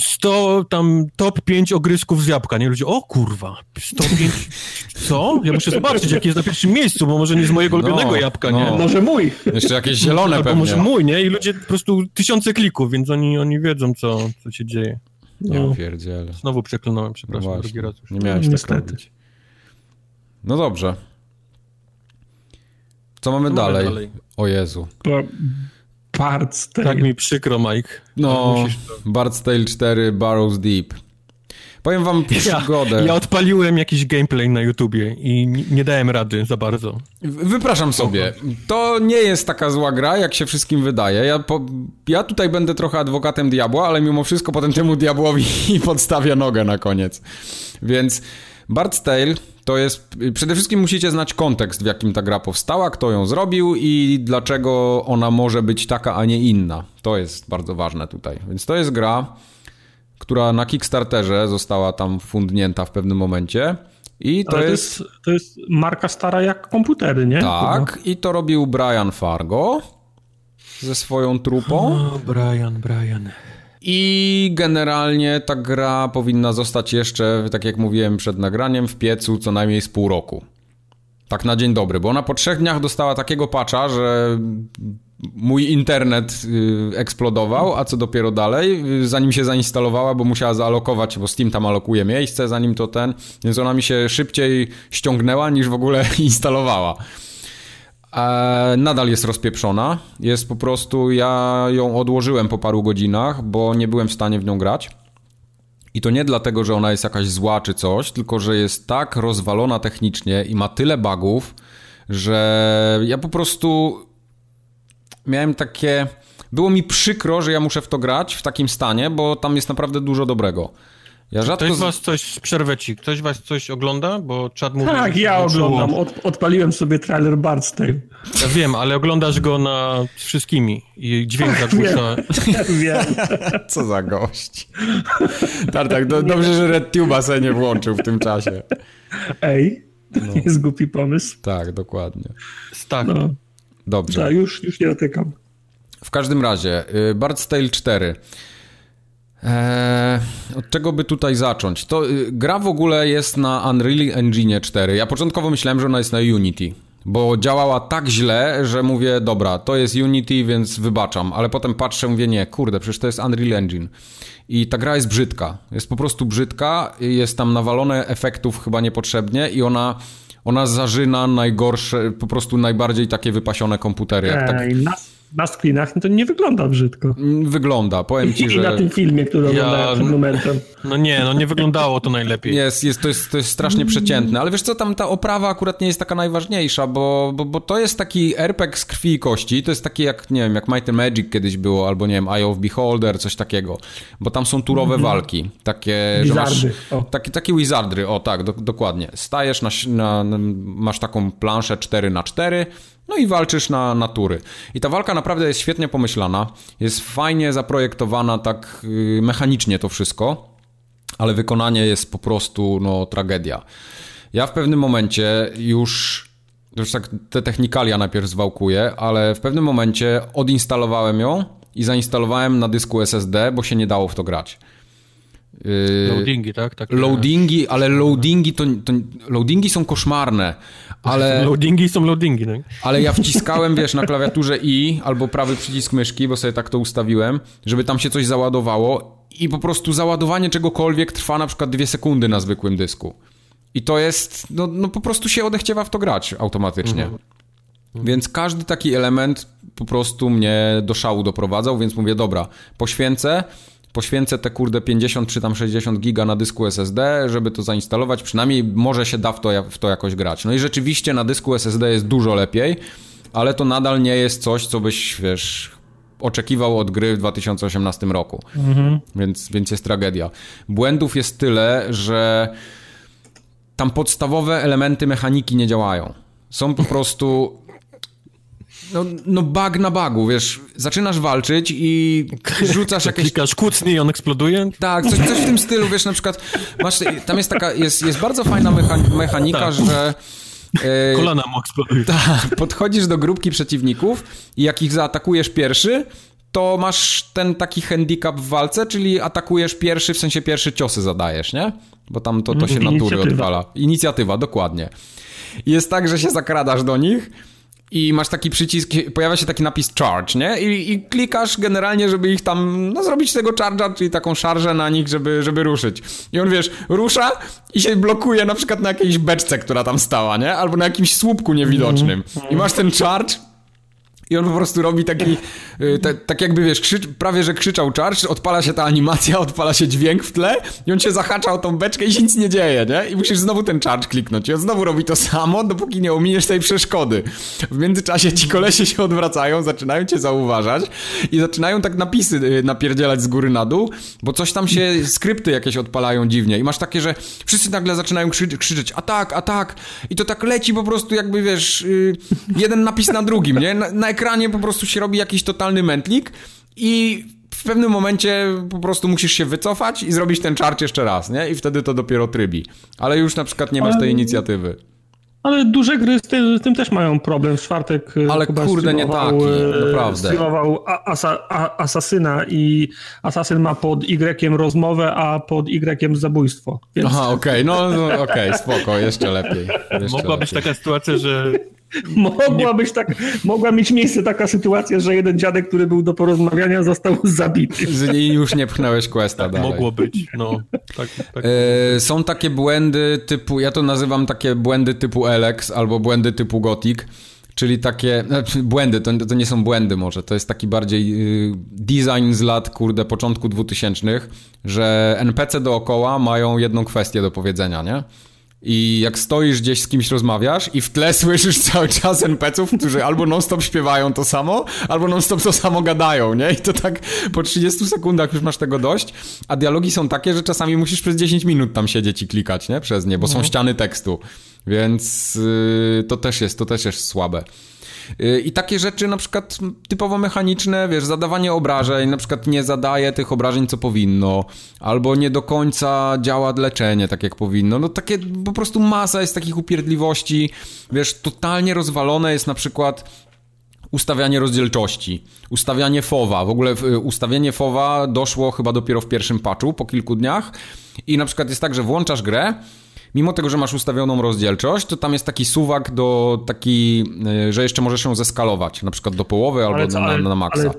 100 tam top 5 ogrysków z jabłka, nie? Ludzie, o kurwa, 105, co? Ja muszę zobaczyć, jaki jest na pierwszym miejscu, bo może nie z mojego ulubionego no, jabłka, no. nie? Może mój. Jeszcze jakieś zielone Albo pewnie. może mój, nie? I ludzie po prostu tysiące klików, więc oni, oni wiedzą, co, co się dzieje. No. Ja pierdzielę. Znowu przeklnąłem, przepraszam, no drugi raz już. Nie miałeś no, tak robić. No dobrze. Co mamy, Co dalej? mamy dalej? O Jezu. Bard's Tale. Tak mi przykro, Mike. No, Bard's Tale 4 Barrows Deep. Powiem wam przygodę. Ja, ja, odpaliłem jakiś gameplay na YouTubie i nie dałem rady za bardzo. Wypraszam sobie. To nie jest taka zła gra, jak się wszystkim wydaje. Ja, po, ja tutaj będę trochę adwokatem diabła, ale mimo wszystko potem temu diabłowi podstawię nogę na koniec. Więc Bard's Tale to jest... Przede wszystkim musicie znać kontekst, w jakim ta gra powstała, kto ją zrobił i dlaczego ona może być taka, a nie inna. To jest bardzo ważne tutaj. Więc to jest gra, która na Kickstarterze została tam fundnięta w pewnym momencie. I to, jest... to jest... To jest marka stara jak komputery, nie? Tak, i to robił Brian Fargo ze swoją trupą. O, Brian, Brian. I generalnie ta gra powinna zostać jeszcze, tak jak mówiłem przed nagraniem, w piecu co najmniej z pół roku. Tak na dzień dobry, bo ona po trzech dniach dostała takiego patcha, że mój internet y, eksplodował, a co dopiero dalej, y, zanim się zainstalowała, bo musiała zaalokować, bo Steam tam alokuje miejsce, zanim to ten, więc ona mi się szybciej ściągnęła niż w ogóle instalowała. E, nadal jest rozpieprzona. Jest po prostu, ja ją odłożyłem po paru godzinach, bo nie byłem w stanie w nią grać. I to nie dlatego, że ona jest jakaś zła czy coś, tylko że jest tak rozwalona technicznie i ma tyle bugów, że ja po prostu miałem takie. Było mi przykro, że ja muszę w to grać w takim stanie, bo tam jest naprawdę dużo dobrego. Ja rzadko... Ktoś z was coś, przerwę ci, ktoś was coś ogląda? Bo czat mówi... Tak, ja oglądam, Od, odpaliłem sobie trailer Bard's Tale. Ja wiem, ale oglądasz go na wszystkimi i dźwięk tak, zagłusza. Wiem, wiem. Co za gość. Tartak, do, dobrze, że RedTube'a sobie nie włączył w tym czasie. Ej, to no. jest głupi pomysł. Tak, dokładnie. Tak. No. Dobrze. Tak, już, już nie dotykam. W każdym razie, Bard's Tale 4. Eee, od czego by tutaj zacząć? To y, gra w ogóle jest na Unreal Engine 4. Ja początkowo myślałem, że ona jest na Unity, bo działała tak źle, że mówię, dobra, to jest Unity, więc wybaczam, ale potem patrzę, mówię, nie, kurde, przecież to jest Unreal Engine. I ta gra jest brzydka. Jest po prostu brzydka, jest tam nawalone efektów chyba niepotrzebnie i ona ona zażyna najgorsze, po prostu najbardziej takie wypasione komputery. Jak tak... na screenach to nie wygląda brzydko. Mm, wygląda, powiem ci, I, że... I na tym filmie, który ja... oglądałem przed momentem. No nie, no nie wyglądało to najlepiej. Jest, jest, to, jest, to jest strasznie przeciętne, ale wiesz co, tam ta oprawa akurat nie jest taka najważniejsza, bo, bo, bo to jest taki RPG z krwi i kości, to jest taki jak, nie wiem, jak Might and Magic kiedyś było, albo nie wiem, Eye of Beholder, coś takiego, bo tam są turowe mm -hmm. walki, takie, Wizardry. masz... Takie, takie wizardry, o tak, do, dokładnie. Stajesz, na, na, masz taką planszę 4 na 4 no i walczysz na natury. I ta walka naprawdę jest świetnie pomyślana, jest fajnie zaprojektowana, tak y, mechanicznie to wszystko, ale wykonanie jest po prostu no, tragedia. Ja w pewnym momencie już już tak te technikalia najpierw zwałkuję, ale w pewnym momencie odinstalowałem ją i zainstalowałem na dysku SSD, bo się nie dało w to grać. Yy, loadingi, tak? Takie... Loadingi, ale loadingi to, to, loadingi są koszmarne, ale... Loadingi są loadingi, tak? Ale ja wciskałem, wiesz, na klawiaturze I albo prawy przycisk myszki, bo sobie tak to ustawiłem, żeby tam się coś załadowało i po prostu załadowanie czegokolwiek trwa na przykład dwie sekundy na zwykłym dysku. I to jest, no, no po prostu się odechciewa w to grać automatycznie. Mhm. Więc każdy taki element po prostu mnie do szału doprowadzał, więc mówię, dobra, poświęcę, poświęcę te kurde 50 czy tam 60 giga na dysku SSD, żeby to zainstalować, przynajmniej może się da w to, w to jakoś grać. No i rzeczywiście na dysku SSD jest dużo lepiej, ale to nadal nie jest coś, co byś, wiesz, oczekiwał od gry w 2018 roku. Mhm. Więc, więc jest tragedia. Błędów jest tyle, że tam podstawowe elementy mechaniki nie działają. Są po prostu no, no bug na bugu, wiesz, zaczynasz walczyć i rzucasz jakieś... Klikasz kucnie i on eksploduje? Tak, coś, coś w tym stylu, wiesz, na przykład masz, tam jest taka, jest, jest bardzo fajna mechanika, tak. że... E, Kolana mu eksplodują. Tak, podchodzisz do grupki przeciwników i jak ich zaatakujesz pierwszy, to masz ten taki handicap w walce, czyli atakujesz pierwszy, w sensie pierwszy ciosy zadajesz, nie? Bo tam to, to się natury odwala. Inicjatywa, dokładnie. Jest tak, że się zakradasz do nich i masz taki przycisk, pojawia się taki napis charge, nie? I, I, klikasz generalnie, żeby ich tam, no zrobić tego charge'a, czyli taką szarżę na nich, żeby, żeby ruszyć. I on, wiesz, rusza i się blokuje na przykład na jakiejś beczce, która tam stała, nie? Albo na jakimś słupku niewidocznym. I masz ten charge i on po prostu robi taki, y, tak jakby wiesz, krzycz, prawie że krzyczał charge, odpala się ta animacja, odpala się dźwięk w tle i on cię zahacza o tą beczkę i się nic nie dzieje, nie? I musisz znowu ten charge kliknąć i on znowu robi to samo, dopóki nie ominiesz tej przeszkody. W międzyczasie ci kolesie się odwracają, zaczynają cię zauważać i zaczynają tak napisy y, napierdzielać z góry na dół, bo coś tam się, skrypty jakieś odpalają dziwnie i masz takie, że wszyscy nagle zaczynają krzy krzyczeć atak, atak i to tak leci po prostu jakby, wiesz, yy, jeden napis na drugim, nie? Na, na ekranie po prostu się robi jakiś totalny mętlik i w pewnym momencie po prostu musisz się wycofać i zrobić ten czarcz jeszcze raz, nie? I wtedy to dopiero trybi. Ale już na przykład nie masz tej inicjatywy. Ale duże gry z tym, z tym, też mają problem. W czwartek e, Ale kurde, nie taki, e, naprawdę. Streamował asa, a, Asasyna i Asasyn ma pod Y rozmowę, a pod Y zabójstwo. Więc... Aha, okej, okay. no, no okej, okay, spoko, jeszcze lepiej. Jeszcze Mogła lepiej. być taka sytuacja, że Mogła być tak, mogła mieć miejsce taka sytuacja, że jeden dziadek, który był do porozmawiania, został zabity. I już nie pchnąłeś questa tak, dalej. Mogło być, no. Tak, tak. E, są takie błędy typu, ja to nazywam takie błędy typu Alex albo błędy typu Gothic, czyli takie, znaczy błędy, to, to nie są błędy może, to jest taki bardziej y, design z lat, kurde, początku 2000, że NPC dookoła mają jedną kwestię do powiedzenia, nie? I jak stoisz gdzieś z kimś rozmawiasz i w tle słyszysz cały czas NPC-ów, którzy albo non-stop śpiewają to samo, albo non-stop to samo gadają, nie? I to tak po 30 sekundach już masz tego dość, a dialogi są takie, że czasami musisz przez 10 minut tam siedzieć i klikać, nie? Przez nie, bo są no. ściany tekstu. Więc yy, to też jest, to też jest słabe. Y, I takie rzeczy na przykład typowo mechaniczne, wiesz, zadawanie obrażeń, na przykład nie zadaje tych obrażeń, co powinno, albo nie do końca działa leczenie tak, jak powinno. No takie po prostu masa jest takich upierdliwości, wiesz, totalnie rozwalone jest na przykład ustawianie rozdzielczości, ustawianie FOWA. W ogóle y, ustawienie FOWA doszło chyba dopiero w pierwszym patchu, po kilku dniach i na przykład jest tak, że włączasz grę mimo tego, że masz ustawioną rozdzielczość, to tam jest taki suwak do taki, e, że jeszcze możesz ją zeskalować, na przykład do połowy albo co, na, na, na maksa. Ale,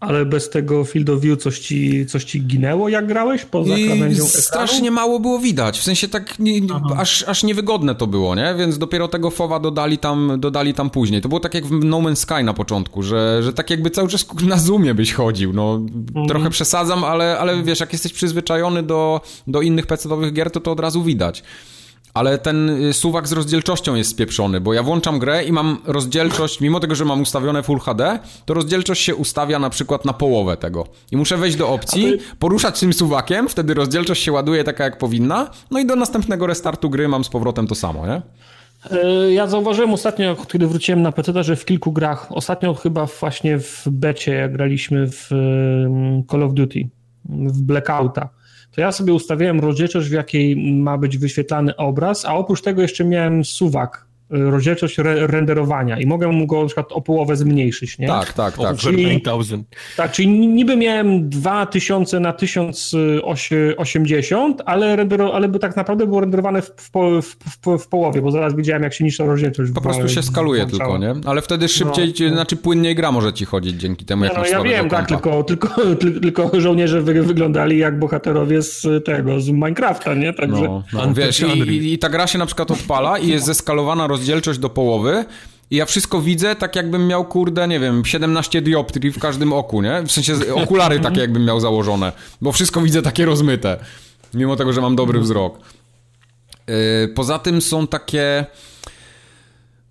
Ale bez tego field of view coś ci, coś ci ginęło, jak grałeś poza I krawędzią Strasznie mało było widać, w sensie tak nie, aż, aż niewygodne to było, nie? Więc dopiero tego fowa dodali tam, dodali tam później. To było tak jak w No Man's Sky na początku, że, że tak jakby cały czas na zoomie byś chodził, no. Mhm. Trochę przesadzam, ale, ale wiesz, jak jesteś przyzwyczajony do, do innych pecetowych gier, to to od razu widać ale ten y, suwak z rozdzielczością jest spieprzony, bo ja włączam grę i mam rozdzielczość, mimo tego, że mam ustawione Full HD, to rozdzielczość się ustawia na przykład na połowę tego. I muszę wejść do opcji, poruszać tym suwakiem, wtedy rozdzielczość się ładuje taka jak powinna, no i do następnego restartu gry mam z powrotem to samo, nie? E, ja zauważyłem ostatnio, kiedy wróciłem na PC, że w kilku grach, ostatnio chyba właśnie w becie, jak graliśmy w Call of Duty, w Blackouta, to ja sobie ustawiałem rozdzielczość, w jakiej ma być wyświetlany obraz, a oprócz tego jeszcze miałem suwak rozdzielczość re renderowania i mogę go na przykład o połowę zmniejszyć, nie? Tak, tak, tak. Czyli, tak, czyli niby miałem 2000 na 1080, ale, rendero, ale by tak naprawdę było renderowane w, w, w, w, połowie, bo zaraz widziałem, jak się niższa rozdzielczość Po prostu się skaluje tylko, nie? Ale wtedy szybciej, no, znaczy płynniej gra może ci chodzić dzięki temu, jak no, masz Ja wiem, tak, tylko, tylko, tylko żołnierze wy, wyglądali jak bohaterowie z tego, z Minecrafta, nie? Także... No, no. Wiesz, i, i ta gra się na przykład odpala i jest zeskalowana rozdzielczość rozdzielczość do połowy i ja wszystko widzę tak jakbym miał, kurde, nie wiem, 17 dioptrii w każdym oku, nie? W sensie okulary takie jakbym miał założone, bo wszystko widzę takie rozmyte, mimo tego, że mam dobry wzrok. Yy, poza tym są takie...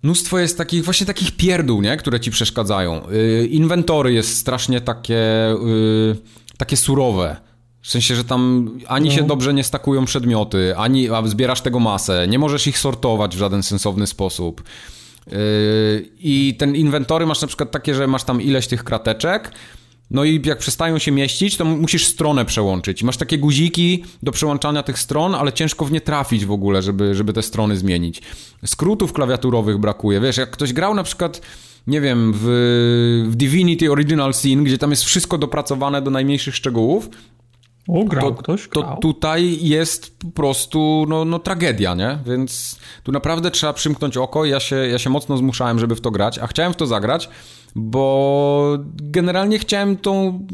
Mnóstwo jest takich, właśnie takich pierdół, nie? Które ci przeszkadzają. Yy, inwentory jest strasznie takie, yy, takie surowe. W sensie, że tam ani no. się dobrze nie stakują przedmioty, ani a zbierasz tego masę, nie możesz ich sortować w żaden sensowny sposób. Yy, I ten inwentory masz na przykład takie, że maś tam ileś tych krateczek, no i jak przestają się mieścić, to musisz stronę przełączyć. Masz takie guziki do przełączania tych stron, ale ciężko w nie trafić w ogóle, żeby, żeby te strony zmienić. Skrótów klawiaturowych brakuje. Wiesz, jak ktoś grał na przykład nie wiem, w, w Divinity Original Sin, gdzie tam jest wszystko dopracowane do najmniejszych szczegółów, o, grał to, ktoś? Grał. To tutaj jest po prostu no, no, tragedia, nie? Więc tu naprawdę trzeba przymknąć oko. Ja się, ja się mocno zmuszałem, żeby w to grać, a chciałem w to zagrać, bo generalnie chciałem tą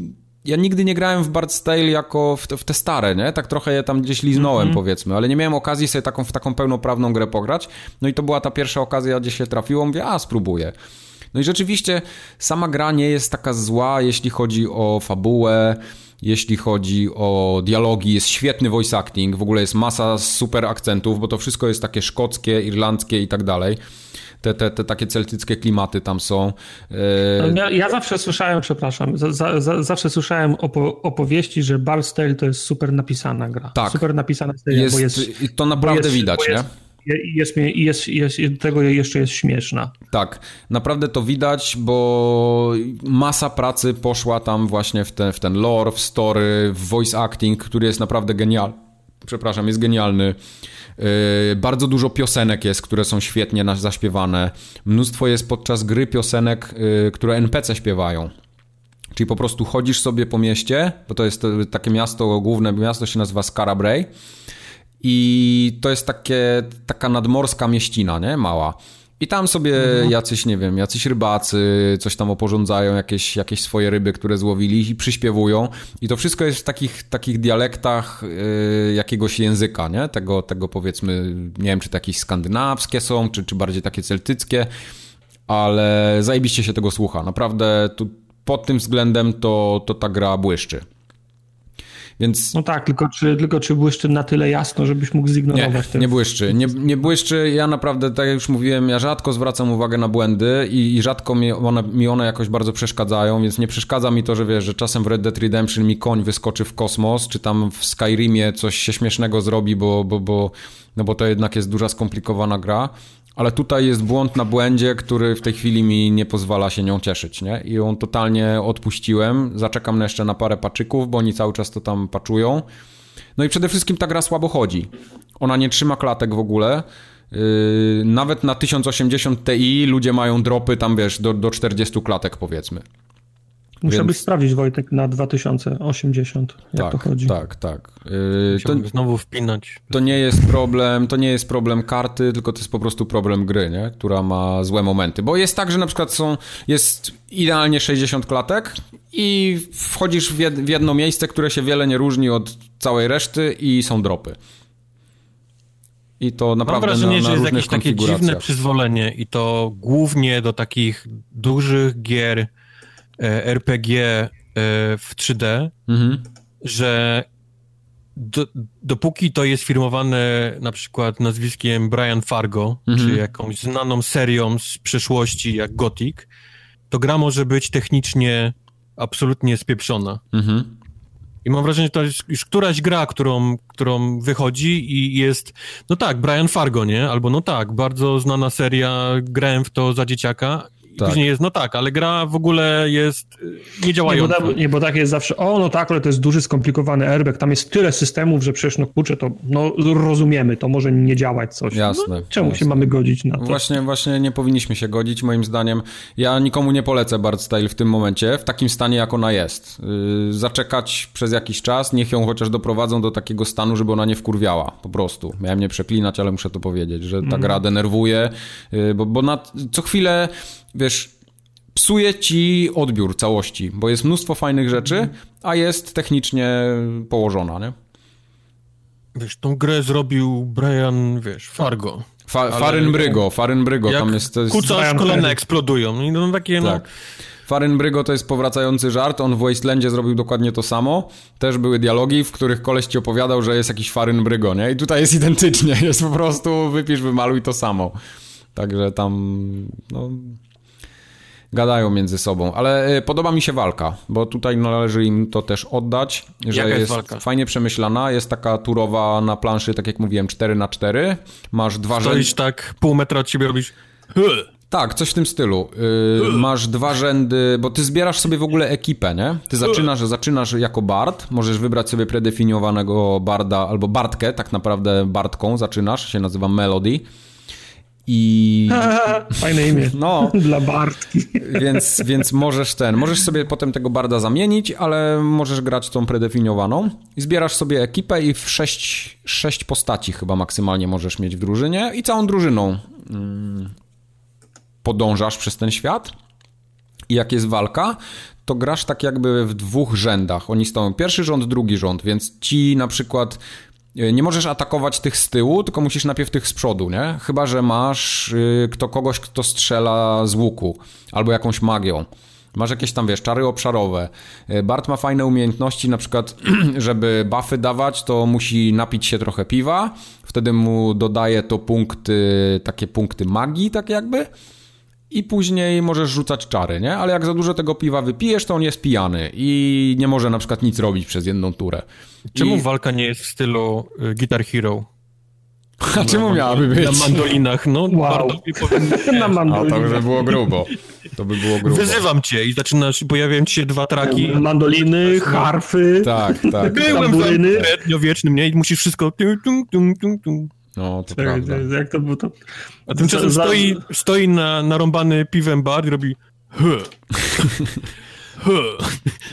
ja nigdy nie grałem w Bard's Tale jako w te, w te, stare, nie? Tak trochę je tam gdzieś liznąłem, mm -hmm. powiedzmy, ale nie miałem okazji sobie taką, w taką pełnoprawną grę pograć. No i to była ta pierwsza okazja, gdzie się trafiło, mówię, a spróbuję. No i rzeczywiście sama gra nie jest taka zła, jeśli chodzi o fabułę, jeśli chodzi o dialogi, jest świetny voice acting, w ogóle jest masa super akcentów, bo to wszystko jest takie szkockie, irlandzkie i tak dalej. Te, te, te takie celtyckie klimaty tam są. E, no, ja, ja zawsze słyszałem, przepraszam, za, za, zawsze słyszałem opo opowieści, że Bard's Tale to jest super napisana gra. Tak. Super napisana seria, jest, bo jest... To naprawdę jest, widać, nie? Jest, jest, jest, jest, tego jeszcze jest śmieszna. Tak, naprawdę to widać, bo masa pracy poszła tam właśnie w ten, w ten lore, w story, w voice acting, który jest naprawdę genialny. Przepraszam, jest genialny. Yy, bardzo dużo piosenek jest, które są świetnie zaśpiewane. Mnóstwo jest podczas gry piosenek, yy, które NPC śpiewają. Czyli po prostu chodzisz sobie po mieście, bo to jest takie miasto, główne miasto się nazywa Scarabray i to jest takie, taka nadmorska mieścina, nie? Mała. I tam sobie mhm. jacyś, nie wiem, jacyś rybacy coś tam oporządzają, jakieś, jakieś swoje ryby, które złowili i przyśpiewują. I to wszystko jest w takich, takich dialektach yy, jakiegoś języka, nie? Tego, tego powiedzmy, nie wiem, czy to jakieś skandynawskie są, czy, czy bardziej takie celtyckie, ale zajebiście się tego słucha. Naprawdę tu, pod tym względem to, to ta gra błyszczy. Więc... No tak, tylko czy, tylko czy błyszczy na tyle jasno, żebyś mógł zignorować Nie, nie błyszczy. Nie, nie błyszczy. Ja naprawdę, tak jak już mówiłem, ja rzadko zwracam uwagę na błędy i, i rzadko mi one, mi one jakoś bardzo przeszkadzają, więc nie przeszkadza mi to, że wiesz, że czasem w Red Dead Redemption mi koń wyskoczy w kosmos, czy tam w Skyrimie coś się śmiesznego zrobi, bo, bo, bo, no bo to jednak jest duża skomplikowana gra. Ale tutaj jest błąd na błędzie, który w tej chwili mi nie pozwala się nią cieszyć, nie? I ją totalnie odpuściłem. Zaczekam jeszcze na parę paczyków, bo oni cały czas to tam paczują. No i przede wszystkim ta gra słabo chodzi. Ona nie trzyma klatek w ogóle. Yy, nawet na 1080 Ti ludzie mają dropy tam, wiesz, do, do 40 klatek powiedzmy. Musiałbyś Więc... sprawdzić, Wojtek, na 2080, jak tak, to chodzi. Tak, tak. Yy, to, znowu wpinać. To nie jest problem, to nie jest problem karty, tylko to jest po prostu problem gry, nie? która ma złe momenty. Bo jest tak, że na przykład są, jest idealnie 60 klatek, i wchodzisz w jedno miejsce, które się wiele nie różni od całej reszty i są dropy. I to naprawdę Mam wrażenie, na, na że jest jakieś takie dziwne przyzwolenie i to głównie do takich dużych gier RPG e, w 3D, mhm. że do, dopóki to jest firmowane na przykład nazwiskiem Brian Fargo, mhm. czy jakąś znaną serią z przeszłości jak Gothic, to gra może być technicznie absolutnie spieprzona. Mhm. I mam wrażenie, że to jest już któraś gra, którą, którą wychodzi i jest, no tak, Brian Fargo, nie? Albo no tak, bardzo znana seria, grałem w to za dzieciaka tak. Później jest, no tak, ale gra w ogóle jest y, niedziałająca. Nie bo, nie, bo tak jest zawsze, o no tak, ale to jest duży, skomplikowany airbag, tam jest tyle systemów, że przecież no kurczę, to no rozumiemy, to może nie działać coś. Jasne. No, czemu jasne. się mamy godzić na to? Właśnie, właśnie nie powinniśmy się godzić, moim zdaniem. Ja nikomu nie polecę Bard Style w tym momencie, w takim stanie, jak ona jest. Yy, zaczekać przez jakiś czas, niech ją chociaż doprowadzą do takiego stanu, żeby ona nie wkurwiała, po prostu. Miałem nie przeklinać, ale muszę to powiedzieć, że ta mm. gra denerwuje, yy, bo, bo na, co chwilę wiesz, psuje ci odbiór całości, bo jest mnóstwo fajnych rzeczy, a jest technicznie położona, nie? Wiesz, tą grę zrobił Brian, wiesz, Fargo. Fa Faryn Brygo, Faryn Brygo, tam jest... To jest... Kucasz, kolana eksplodują. I no takie, no... Tak. Faryn Brygo to jest powracający żart, on w Wastelandzie zrobił dokładnie to samo. Też były dialogi, w których koleś ci opowiadał, że jest jakiś Faryn Brygo, nie? I tutaj jest identycznie, jest po prostu wypisz, wymaluj to samo. Także tam, no gadają między sobą, ale y, podoba mi się walka, bo tutaj należy im to też oddać, że Jaka jest, jest fajnie przemyślana, jest taka turowa na planszy, tak jak mówiłem, 4 na 4 masz dwa rzędy... Stoisz tak pół metra od ciebie robisz... Tak, coś w tym stylu. Yy, masz dwa rzędy, bo ty zbierasz sobie w ogóle ekipę, nie? Ty zaczynasz, zaczynasz jako bard, możesz wybrać sobie predefiniowanego barda, albo bardkę, tak naprawdę bardką zaczynasz, się nazywa Melody. I. Fajne imię. No. Dla Bartki. Więc, więc możesz ten. Możesz sobie potem tego barda zamienić, ale możesz grać tą predefiniowaną. I zbierasz sobie ekipę i w sześć, sześć postaci chyba maksymalnie możesz mieć w drużynie i całą drużyną mm, podążasz przez ten świat. I jak jest walka, to grasz tak jakby w dwóch rzędach. Oni stoją pierwszy rząd, drugi rząd, więc ci na przykład nie możesz atakować tych z tyłu, tylko musisz najpierw tych z przodu, nie? Chyba, że masz y, kto, kogoś, kto strzela z łuku albo jakąś magią. Masz jakieś tam, wiesz, czary obszarowe. E, Bart ma fajne umiejętności, na przykład, żeby buffy dawać, to musi napić się trochę piwa, wtedy mu dodaje to punkty, takie punkty magii, tak jakby i później możesz rzucać czary, nie? Ale jak za dużo tego piwa wypijesz, to on jest pijany i nie może na przykład nic robić przez jedną turę. Czemu I... walka nie jest w stylu y, Guitar Hero? A czemu miałaby być? Na mandolinach, no. Wow. na mandolinach. A to by było grubo. To by było grubo. Wyzywam cię i zaczynasz, pojawiają ci się dwa traki. Mandoliny, harfy. Tak, tak. Byłem w średniowiecznym, nie? I musisz wszystko... Tum, tum, tum, tum. No, to tak, prawda. Jak to było to... A tymczasem za... stoi, stoi na, narąbany piwem bar i robi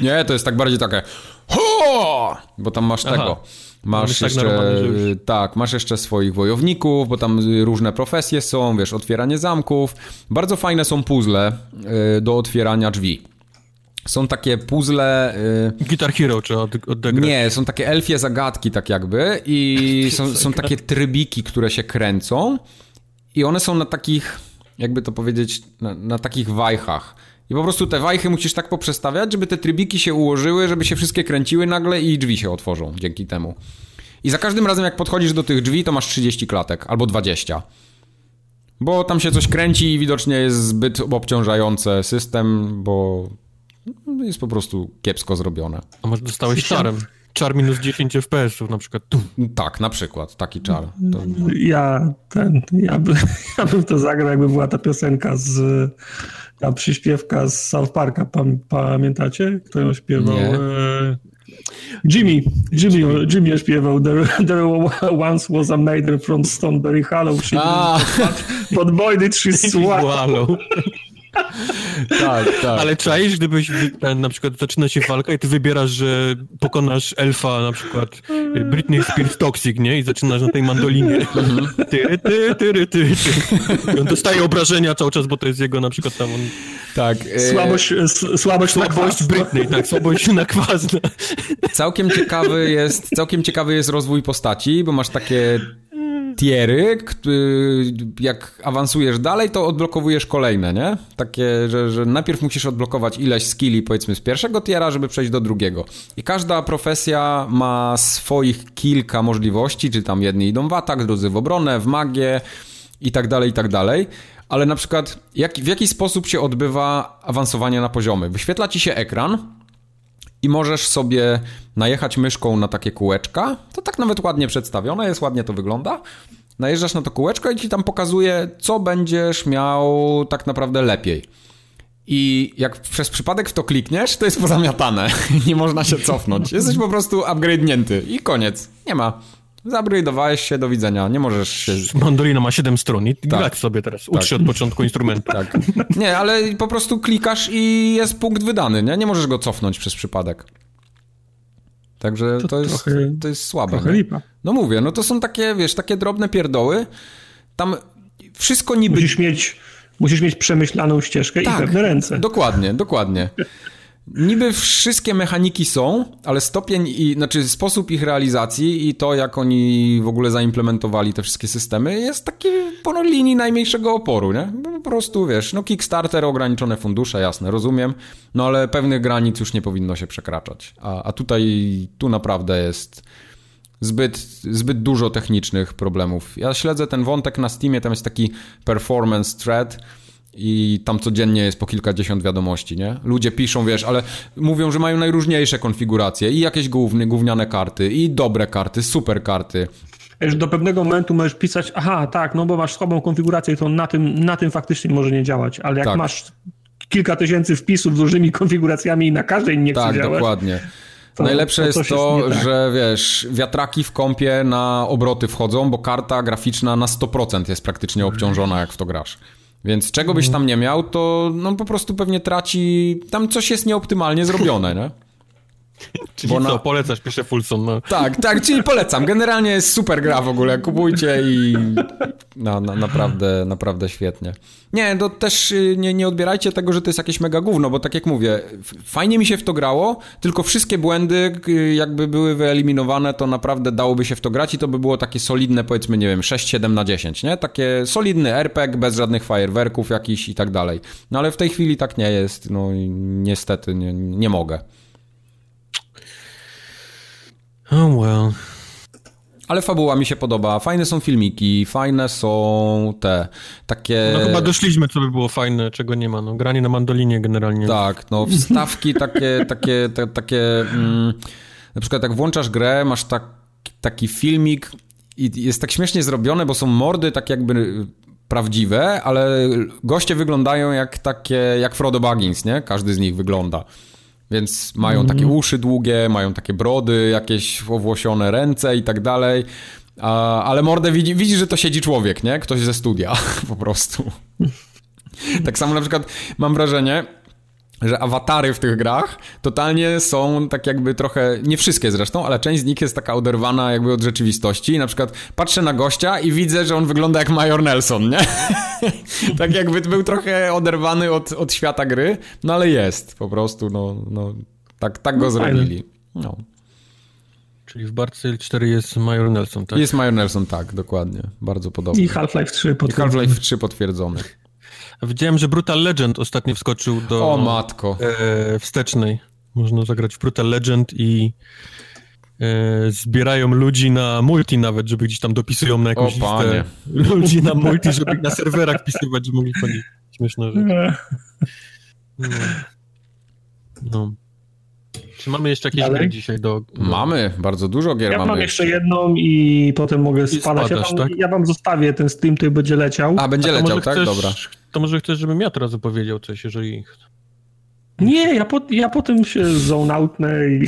Nie, to jest tak bardziej takie ho! Bo tam masz Aha. tego. Masz tak jeszcze, tak, tak, masz jeszcze swoich wojowników, bo tam różne profesje są, wiesz, otwieranie zamków. Bardzo fajne są puzzle y, do otwierania drzwi. Są takie puzzle. Y... Guitar Hero czy od, odegrać? Nie, są takie elfie zagadki, tak jakby, i są, są takie trybiki, które się kręcą, i one są na takich, jakby to powiedzieć, na, na takich wajchach. I po prostu te wajchy musisz tak poprzestawiać, żeby te trybiki się ułożyły, żeby się wszystkie kręciły nagle i drzwi się otworzą dzięki temu. I za każdym razem, jak podchodzisz do tych drzwi, to masz 30 klatek albo 20. Bo tam się coś kręci i widocznie jest zbyt obciążający system, bo jest po prostu kiepsko zrobione. A może dostałeś czarem? Czar minus 10 FPS-ów na przykład. Tu. Tak, na przykład, taki czar. To... Ja, ten, ja, by, ja bym to zagrał, jakby była ta piosenka z ta przyśpiewka z South Parka, pamiętacie? Kto ją śpiewał? Nie. E, Jimmy, Jimmy, Jimmy śpiewał there, there once was a maiden from Stoneberry Hollow. But boy did she swallow. tak, tak. Ale czaisz, gdybyś na przykład zaczyna się walka i ty wybierasz, że pokonasz elfa, na przykład Britney Spears Toxic, nie? I zaczynasz na tej mandolinie. Mhm. Ty, ty, ty, ty, ty. I on dostaje obrażenia cały czas, bo to jest jego na przykład tam on... Tak. E... Słabość, słabość, słabość Britney, tak, słabość na kwasna. Całkiem ciekawy jest, całkiem ciekawy jest rozwój postaci, bo masz takie tiery, jak awansujesz dalej, to odblokowujesz kolejne, nie? Takie, że, że najpierw musisz odblokować ileś skilli, powiedzmy, z pierwszego tiera, żeby przejść do drugiego. I każda profesja ma swoich kilka możliwości, czy tam jedni idą w atak, drudzy w obronę, w magię i tak dalej, i tak dalej. Ale na przykład, jak, w jaki sposób się odbywa awansowanie na poziomy? Wyświetla ci się ekran, i możesz sobie najechać myszką na takie kółeczka. To tak nawet ładnie przedstawione jest, ładnie to wygląda. Najeżdżasz na to kółeczko i ci tam pokazuje, co będziesz miał tak naprawdę lepiej. I jak przez przypadek w to klikniesz, to jest pozamiatane. Nie można się cofnąć. Jesteś po prostu upgrade'nięty i koniec. Nie ma. Zupgrade'owałeś się, do widzenia, nie możesz się... Mandolina ma 7 stron i tak. grać sobie teraz, ucz tak. od początku instrumentu. Tak. Nie, ale po prostu klikasz i jest punkt wydany, nie? Nie możesz go cofnąć przez przypadek. Także to, to jest, trochę, to jest słabe. No mówię, no to są takie, wiesz, takie drobne pierdoły. Tam wszystko niby... Musisz mieć, musisz mieć przemyślaną ścieżkę tak, i pewne ręce. Dokładnie, dokładnie. Niby wszystkie mechaniki są, ale stopień i, znaczy sposób ich realizacji i to, jak oni w ogóle zaimplementowali te wszystkie systemy, jest taki po linii najmniejszego oporu, nie? Po prostu, wiesz, no Kickstarter, ograniczone fundusze, jasne, rozumiem, no ale pewnych granic już nie powinno się przekraczać. A, a tutaj, tu naprawdę jest zbyt, zbyt dużo technicznych problemów. Ja śledzę ten wątek na Steamie, tam jest taki performance thread, i tam codziennie jest po kilkadziesiąt wiadomości, nie? Ludzie piszą, wiesz, ale mówią, że mają najróżniejsze konfiguracje i jakieś główne, gówniane karty, i dobre karty, super karty. Wiesz, do pewnego momentu możesz pisać, aha, tak, no bo masz słabą konfigurację, to na tym, na tym faktycznie może nie działać, ale jak tak. masz kilka tysięcy wpisów z różnymi konfiguracjami i na każdej nie chce tak, działać... Dokładnie. To, Najlepsze to jest to, jest tak. że wiesz, wiatraki w kąpie na obroty wchodzą, bo karta graficzna na 100% jest praktycznie obciążona, jak w to grasz. Więc czego byś tam nie miał, to no po prostu pewnie traci, tam coś jest nieoptymalnie zrobione, nie? Czyli Bo co, na... polecasz, pisze Fulson. No. Tak, tak, czyli polecam. Generalnie jest super gra w ogóle, kupujcie i no, no, naprawdę, naprawdę świetnie. Nie, to też y, nie, nie odbierajcie tego, że to jest jakieś mega gówno, bo tak jak mówię, fajnie mi się w to grało, tylko wszystkie błędy y, jakby były wyeliminowane, to naprawdę dałoby się w to grać i to by było takie solidne, powiedzmy, nie wiem, 6-7 na 10, nie? Takie solidny RPG, bez żadnych fajerwerków jakichś i tak dalej. No ale w tej chwili tak nie jest, no i niestety nie, nie mogę. Oh well. Ale fabuła mi się podoba, fajne są filmiki, fajne są te takie... No chyba doszliśmy, co by było fajne, czego nie ma, no granie na mandolinie generalnie. Tak, no wstawki takie, takie, te, takie, mm, na przykład jak włączasz grę, masz tak, taki filmik i jest tak śmiesznie zrobione, bo są mordy tak jakby prawdziwe, ale goście wyglądają jak takie, jak Frodo Baggins, nie? Każdy z nich wygląda. Więc mają mm. takie uszy długie, mają takie brody, jakieś owłosione ręce i tak dalej. A, ale mordę widzi, widzi, że to siedzi człowiek, nie? Ktoś ze studia po prostu. tak samo na przykład mam wrażenie, że awatary w tych grach totalnie są tak jakby trochę, nie wszystkie zresztą, ale część z nich jest taka oderwana jakby od rzeczywistości. Na przykład patrzę na gościa i widzę, że on wygląda jak Major Nelson, nie? tak jakby był trochę oderwany od, od świata gry, no ale jest po prostu, no, no tak, tak go no, zrobili. No. Czyli w Barcy 4 jest Major Nelson, tak? Jest Major Nelson, tak, dokładnie. Bardzo podobnie. I Half-Life 3 potwierdzony. I Half-Life 3 potwierdzony. Widziałem, że Brutal Legend ostatnio wskoczył do... O matko. E, wstecznej. Można zagrać w Brutal Legend i e, zbierają ludzi na multi nawet, żeby gdzieś tam dopisują na jakąś o, listę ludzi na multi, żeby na serwerach wpisywać, żeby mogli chodzić. Śmieszna rzecz. No. no. Czy mamy jeszcze jakieś Dalej? gry dzisiaj do, do... Mamy, bardzo dużo gier ja mamy. mam jeszcze jedną i potem mogę spadać. Spadasz, ja, wam, tak? ja wam zostawię ten Steam, który będzie leciał. A, będzie leciał, tak? Chcesz, Dobra. To może chcesz, żebym ja teraz opowiedział coś, jeżeli... Nie, ja, po, ja potem się zoneoutnę i...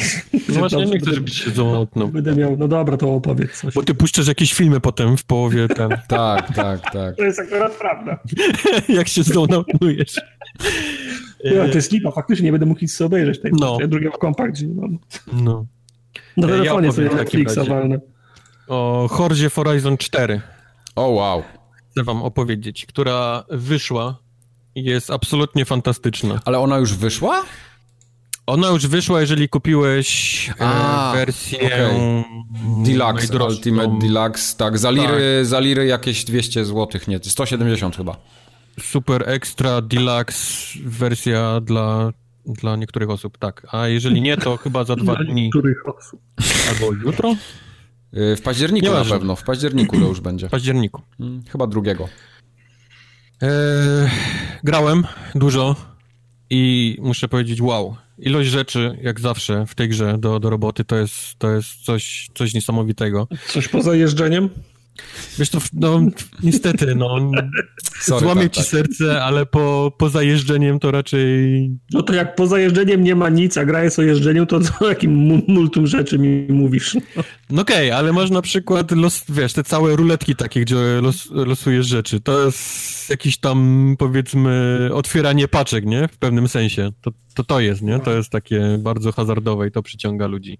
No właśnie, nie chcę, żebyś się zoneoutnął. Będę miał, no dobra, to opowiedz coś. Bo ty puszczasz jakieś filmy potem w połowie tam. tak, tak, tak. To jest akurat prawda. Jak się zoneoutujesz. Ja, to jest lipa, faktycznie nie będę mógł nic sobie obejrzeć tej no. drugiego kompa, gdzie nie mam. No. Na telefonie ja sobie Netflixa walnę. O Hordzie Horizon 4. O wow. Chcę wam opowiedzieć, która wyszła i jest absolutnie fantastyczna. Ale ona już wyszła? Ona już wyszła, jeżeli kupiłeś e, A, wersję okay. Deluxe, Ultimate Deluxe, tak, za liry, tak. za liry jakieś 200 zł, nie, 170 chyba. Super Extra Deluxe wersja dla, dla niektórych osób, tak. A jeżeli nie, to chyba za dwa dni. niektórych osób. Albo jutro? Y, w październiku nie na pewno, w październiku to już będzie. W październiku. Hmm, chyba drugiego. Eee, grałem dużo i muszę powiedzieć wow. Ilość rzeczy, jak zawsze w tej grze do, do roboty, to jest, to jest coś, coś niesamowitego. Coś poza jeżdżeniem? Wiesz, to no, niestety, no, Sorry, złamie tak, ci tak. serce, ale po, po zajeżdżeniem to raczej... No to jak po zajeżdżeniem nie ma nic, a gra jest o jeżdżeniu, to o jakim multum rzeczy mi mówisz? No okej, okay, ale masz na przykład, los, wiesz, te całe ruletki takie, gdzie los, losujesz rzeczy. To jest jakiś tam, powiedzmy, otwieranie paczek, nie? W pewnym sensie. To to, to jest, nie? To jest takie bardzo hazardowe i to przyciąga ludzi.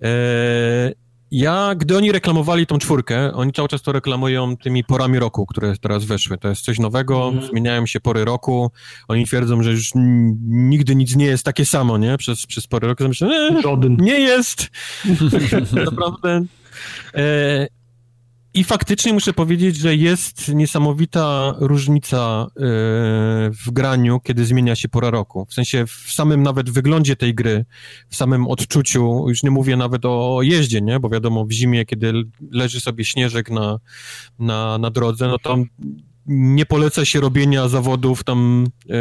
Eee, ja, gdy oni reklamowali tą czwórkę, oni cały czas to reklamują tymi porami roku, które teraz weszły. To jest coś nowego, mm. zmieniają się pory roku. Oni twierdzą, że już nigdy nic nie jest takie samo, nie? Przez, przez pory roku. Myślę, e, nie jest. Naprawdę. E, i faktycznie muszę powiedzieć, że jest niesamowita różnica yy, w graniu, kiedy zmienia się pora roku. W sensie w samym nawet wyglądzie tej gry, w samym odczuciu, już nie mówię nawet o jeździe, nie? bo wiadomo, w zimie, kiedy leży sobie śnieżek na, na, na drodze, no to nie poleca się robienia zawodów tam yy,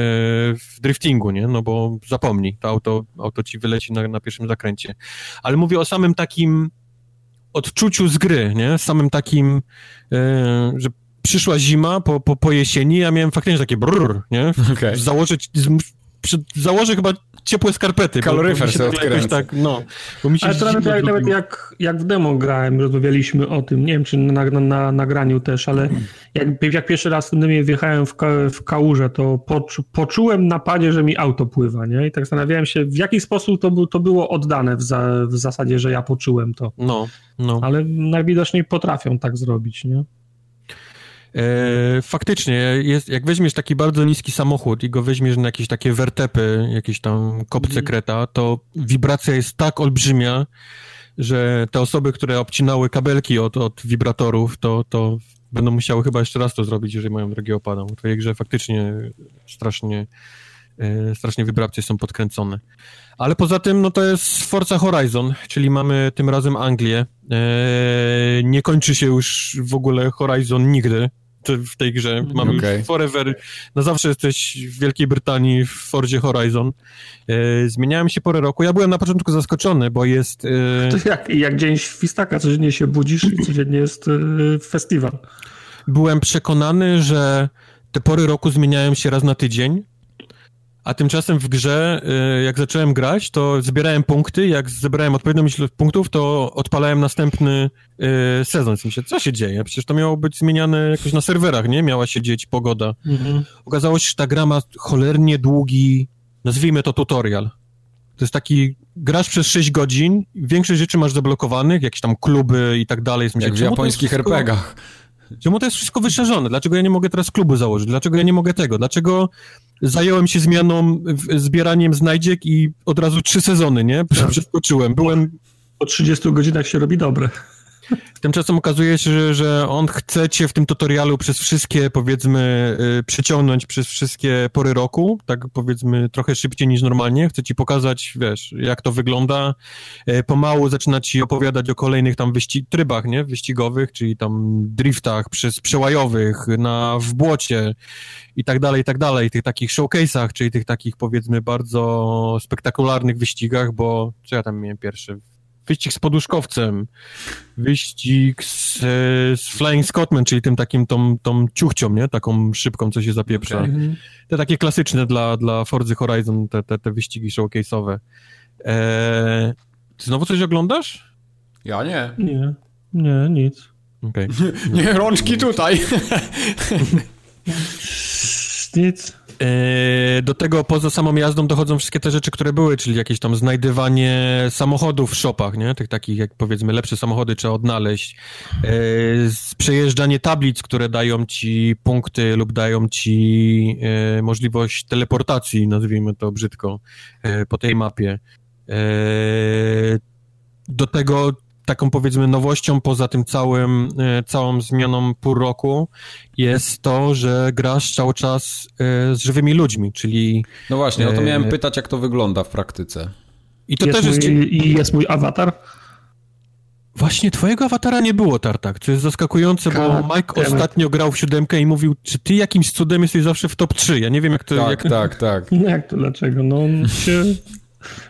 w driftingu, nie? No bo zapomnij, to auto, auto ci wyleci na, na pierwszym zakręcie. Ale mówię o samym takim odczuciu z gry, nie? Samym takim, e, że przyszła zima po, po, po jesieni, ja miałem faktycznie takie brrr, nie? Okay. Założyć, założę chyba ciepłe skarpety. Kaloryfer jakoś tak, no. Bo mi się Ale to nawet, jak, nawet jak, jak w demo grałem, rozmawialiśmy o tym, nie wiem czy na, na, na nagraniu też, ale jak, jak pierwszy raz w tym demie wjechałem w, ka, w kałużę, to poczu, poczułem na padzie, że mi auto pływa, nie? I tak zastanawiałem się, w jaki sposób to, to było oddane w, za, w zasadzie, że ja poczułem to. No, no. Ale najwidoczniej potrafią tak zrobić, nie? E, faktycznie, jest, jak weźmiesz taki bardzo niski samochód i go weźmiesz na jakieś takie wertepy, jakieś tam kopce mhm. kreta, to wibracja jest tak olbrzymia, że te osoby, które obcinały kabelki od, od wibratorów, to, to będą musiały chyba jeszcze raz to zrobić, jeżeli mają drogie opada. W twojej grze faktycznie strasznie, e, strasznie wibracje są podkręcone. Ale poza tym, no to jest Forza Horizon, czyli mamy tym razem Anglię. E, nie kończy się już w ogóle Horizon nigdy w tej grze. Mamy okay. już forever, na zawsze jesteś w Wielkiej Brytanii w Fordzie Horizon. E, zmieniałem się porę roku. Ja byłem na początku zaskoczony, bo jest... E... To jak, jak dzień świstaka, codziennie się budzisz i codziennie jest e, festiwal. Byłem przekonany, że te pory roku zmieniają się raz na tydzień, a tymczasem w grze, y, jak zacząłem grać, to zbierałem punkty, jak zebrałem odpowiednią ilość punktów, to odpalałem następny y, sezon. W sensie, co się dzieje? Przecież to miało być zmieniane jakoś na serwerach, nie? Miała się dzieć pogoda. Mhm. Okazało się, że ta gra ma cholernie długi, nazwijmy to tutorial. To jest taki, grasz przez 6 godzin, większość rzeczy masz zablokowanych, jakieś tam kluby i tak dalej. Jak w japońskich RPGach. Czemu to jest wszystko wyszerzone? Dlaczego ja nie mogę teraz klubu założyć? Dlaczego ja nie mogę tego? Dlaczego zająłem się zmianą, zbieraniem znajdziek i od razu trzy sezony, nie? Tak. Przeskoczyłem. Byłem... Po 30 godzinach się robi dobre. Tymczasem okazuje się, że, że on chce cię w tym tutorialu przez wszystkie, powiedzmy, y, przeciągnąć przez wszystkie pory roku, tak powiedzmy trochę szybciej niż normalnie. Chce ci pokazać, wiesz, jak to wygląda. Y, pomału zaczyna ci opowiadać o kolejnych tam wyścig, trybach, nie? Wyścigowych, czyli tam driftach przez przełajowych, na, w błocie i tak dalej, i tak dalej. Tych takich showcase'ach, czyli tych takich, powiedzmy, bardzo spektakularnych wyścigach, bo co ja tam miałem pierwszy? Wyścig z poduszkowcem, wyścig z, z Flying Scotsman, czyli tym takim tą, tą ciuchcią, nie? Taką szybką, co się zapieprza. Okay. Mhm. Te takie klasyczne dla, dla Forza Horizon, te, te, te wyścigi showcase'owe. Eee, ty znowu coś oglądasz? Ja nie. Nie, nie, nic. Okay. nie, rączki tutaj. nic. E, do tego poza samą jazdą dochodzą wszystkie te rzeczy, które były, czyli jakieś tam znajdywanie samochodów w shopach, nie? Tych takich jak powiedzmy lepsze samochody trzeba odnaleźć. E, przejeżdżanie tablic, które dają ci punkty lub dają ci e, możliwość teleportacji, nazwijmy to brzydko, po tej mapie. Do tego taką powiedzmy nowością poza tym całym, e, całą zmianą pół roku jest to, że grasz cały czas e, z żywymi ludźmi, czyli... No właśnie, o to miałem e, pytać, jak to wygląda w praktyce. I to jest też mój, jest... I jest mój awatar? Właśnie twojego awatara nie było, Tartak, co jest zaskakujące, bo Mike ostatnio grał w siódemkę i mówił, czy ty jakimś cudem jesteś zawsze w top 3? Ja nie wiem, jak to... Tak, jak... tak, tak. No jak to, dlaczego? No on się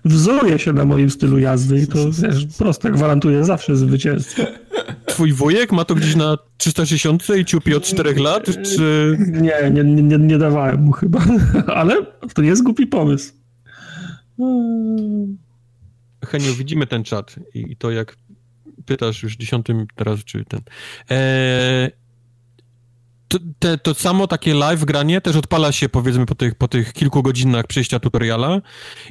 wzoruje się na moim stylu jazdy i to wiesz, prosto gwarantuje zawsze zwycięstwo. Twój wujek ma to gdzieś na 360 i ciupi od 4 lat, czy... Nie, nie, nie, nie dawałem mu chyba, ale to nie jest głupi pomysł. Heniu, widzimy ten czat i to jak pytasz już dziesiątym teraz, czy ten... Eee, to, te, to samo takie live granie też odpala się powiedzmy po tych, po tych kilku godzinach przejścia tutoriala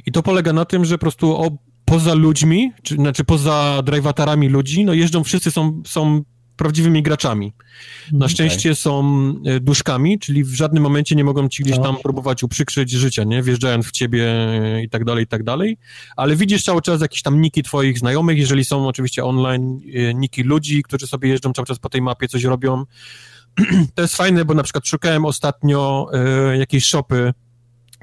i to polega na tym, że po prostu o, poza ludźmi, czy, znaczy poza drivatarami ludzi, no jeżdżą wszyscy są, są prawdziwymi graczami. Na szczęście okay. są e, duszkami, czyli w żadnym momencie nie mogą ci gdzieś tam no. próbować uprzykrzyć życia, nie? Wjeżdżając w ciebie e, i tak dalej, i tak dalej. Ale widzisz cały czas jakieś tam niki twoich znajomych, jeżeli są oczywiście online e, niki ludzi, którzy sobie jeżdżą cały czas po tej mapie, coś robią. To jest fajne, bo na przykład szukałem ostatnio y, jakiejś shopy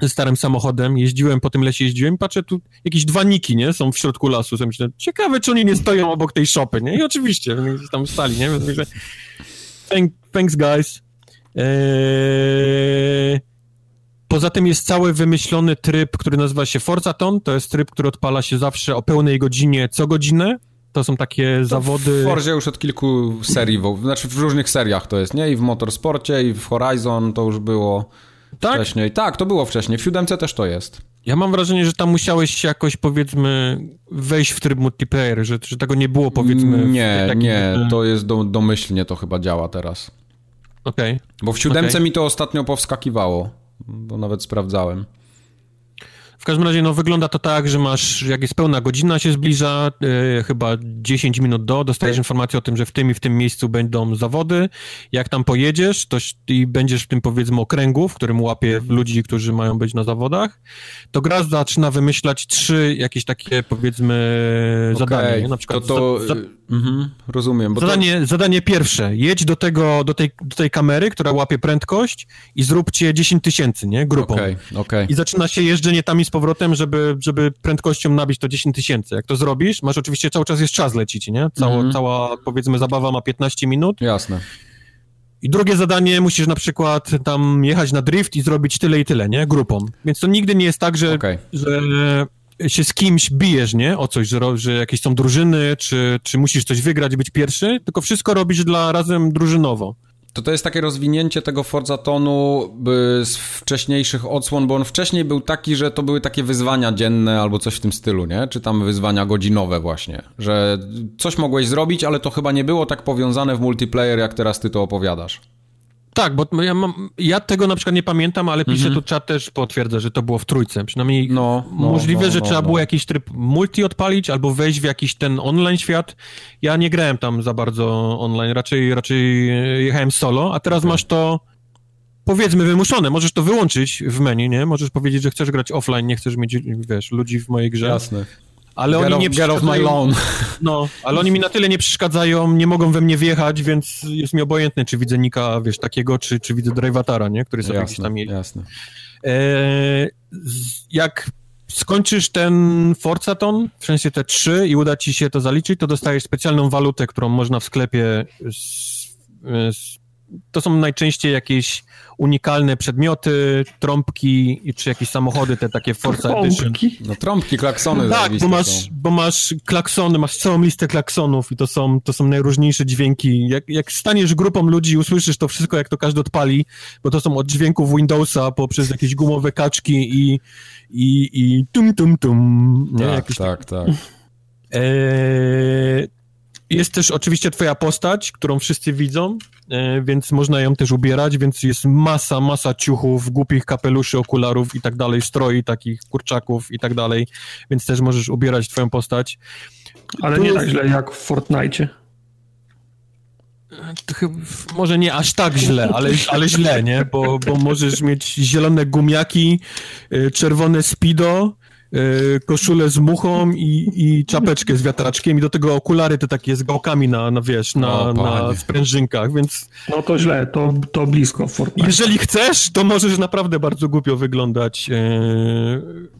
ze starym samochodem, jeździłem po tym lesie, jeździłem, patrzę tu jakieś dwa niki, nie, są w środku lasu, sobie myślę, ciekawe, czy oni nie stoją obok tej shopy, nie, i oczywiście, tam stali, nie, myślę, Thank, thanks guys. Eee... Poza tym jest cały wymyślony tryb, który nazywa się Forzaton, to jest tryb, który odpala się zawsze o pełnej godzinie co godzinę, to są takie to zawody... W Forzie już od kilku serii, znaczy w różnych seriach to jest, nie? I w Motorsporcie, i w Horizon to już było tak? wcześniej. Tak, to było wcześniej. W siódemce też to jest. Ja mam wrażenie, że tam musiałeś jakoś, powiedzmy, wejść w tryb multiplayer, że, że tego nie było, powiedzmy... Nie, takim... nie, to jest do, domyślnie to chyba działa teraz. Okej. Okay. Bo w siódemce okay. mi to ostatnio powskakiwało, bo nawet sprawdzałem. W każdym razie no, wygląda to tak, że masz, jak jest pełna godzina się zbliża, e, chyba 10 minut do, dostajesz informację o tym, że w tym i w tym miejscu będą zawody. Jak tam pojedziesz, to i będziesz w tym powiedzmy okręgu, w którym łapie ludzi, którzy mają być na zawodach, to gra zaczyna wymyślać trzy jakieś takie powiedzmy okay. zadania. Na przykład to, to... Za, za Mhm, rozumiem. zadanie, to... zadanie pierwsze. Jedź do, tego, do, tej, do tej kamery, która łapie prędkość i zróbcie 10 tysięcy, nie? Grupą. Okay, okay. I zaczyna się jeżdżenie tam i z powrotem, żeby, żeby prędkością nabić to 10 tysięcy. Jak to zrobisz, masz oczywiście cały czas jest czas lecić, nie? Cała, mhm. cała powiedzmy zabawa ma 15 minut. Jasne. I drugie zadanie, musisz na przykład tam jechać na drift i zrobić tyle i tyle, nie? Grupą. Więc to nigdy nie jest tak, że, okay. że się z kimś bijesz, nie? O coś, że, że jakieś są drużyny, czy, czy musisz coś wygrać, być pierwszy, tylko wszystko robisz dla razem drużynowo. To to jest takie rozwinięcie tego Forzatonu z wcześniejszych odsłon, bo on wcześniej był taki, że to były takie wyzwania dzienne albo coś w tym stylu, nie? Czy tam wyzwania godzinowe właśnie, że coś mogłeś zrobić, ale to chyba nie było tak powiązane w multiplayer, jak teraz ty to opowiadasz. Tak, bo ja, mam, ja tego na przykład nie pamiętam, ale pisze mm -hmm. tu czat też potwierdza, że to było w trójce. Przynajmniej no, no możliwe, no, że no, trzeba no. było jakiś tryb multi odpalić albo wejść w jakiś ten online świat. Ja nie grałem tam za bardzo online, raczej, raczej jechałem solo, a teraz okay. masz to powiedzmy wymuszone. Możesz to wyłączyć w menu, nie? Możesz powiedzieć, że chcesz grać offline, nie chcesz mieć, wiesz, ludzi w mojej grze. Jasne. Ale get oni nie get off my lawn. No, ale oni mi na tyle nie przeszkadzają, nie mogą we mnie wjechać, więc jest mi obojętne, czy widzę Nika, wiesz, takiego, czy, czy widzę Drivatara, nie? Który sobie jasne, gdzieś tam jedzie. Jasne. E, jak skończysz ten Forzaton, w sensie te trzy i uda ci się to zaliczyć, to dostajesz specjalną walutę, którą można w sklepie z, z to są najczęściej jakieś unikalne przedmioty, trąbki czy jakieś samochody, te takie Forza Edition. No trąbki, klaksony. Tak, bo masz, bo masz klaksony, masz całą listę klaksonów i to są, to są najróżniejsze dźwięki. Jak, jak staniesz grupą ludzi i usłyszysz to wszystko, jak to każdy odpali, bo to są od dźwięków Windowsa poprzez jakieś gumowe kaczki i, i, i tum tum tum. Nie? Tak, jakieś tak, tak. Eee, jest też oczywiście twoja postać, którą wszyscy widzą, e, więc można ją też ubierać, więc jest masa, masa ciuchów, głupich kapeluszy, okularów i tak dalej, stroi takich kurczaków i tak dalej, więc też możesz ubierać twoją postać. Ale tu nie tak źle jak w Fortnite. może nie aż tak źle, ale, ale źle, nie? Bo, bo możesz mieć zielone gumiaki, e, czerwone speedo, E, koszulę z muchą i, i czapeczkę z wiatraczkiem i do tego okulary te takie z gałkami na, na wiesz, na, o, na sprężynkach, więc... No to źle, to, to blisko Fortnite. Jeżeli chcesz, to możesz naprawdę bardzo głupio wyglądać e,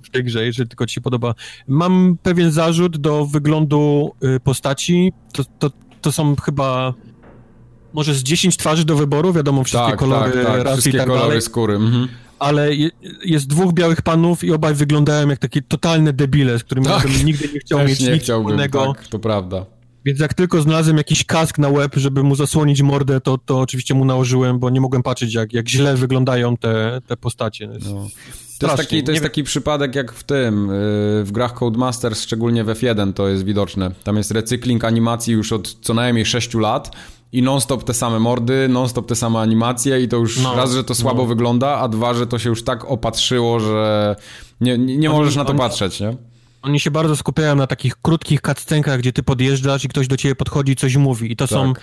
w tej grze, jeżeli tylko ci się podoba. Mam pewien zarzut do wyglądu e, postaci, to, to, to są chyba może z 10 twarzy do wyboru, wiadomo, wszystkie tak, kolory tak, tak, rasy wszystkie i tak kolory dalej. skóry. Mhm ale jest dwóch białych panów i obaj wyglądają jak takie totalne debile, z którymi tak. bym nigdy nie chciał Też mieć nie nic wspólnego. Tak, to prawda. Więc jak tylko znalazłem jakiś kask na łeb, żeby mu zasłonić mordę, to, to oczywiście mu nałożyłem, bo nie mogłem patrzeć, jak, jak źle wyglądają te, te postacie. No. To jest, taki, to jest taki przypadek jak w tym, y, w grach Codemasters, szczególnie w F1 to jest widoczne. Tam jest recykling animacji już od co najmniej 6 lat i non-stop te same mordy, non-stop te same animacje i to już no, raz, że to słabo no. wygląda, a dwa, że to się już tak opatrzyło, że nie, nie, nie możesz na to patrzeć, nie? Oni się bardzo skupiają na takich krótkich cutscenkach, gdzie ty podjeżdżasz i ktoś do ciebie podchodzi i coś mówi. I to tak. są...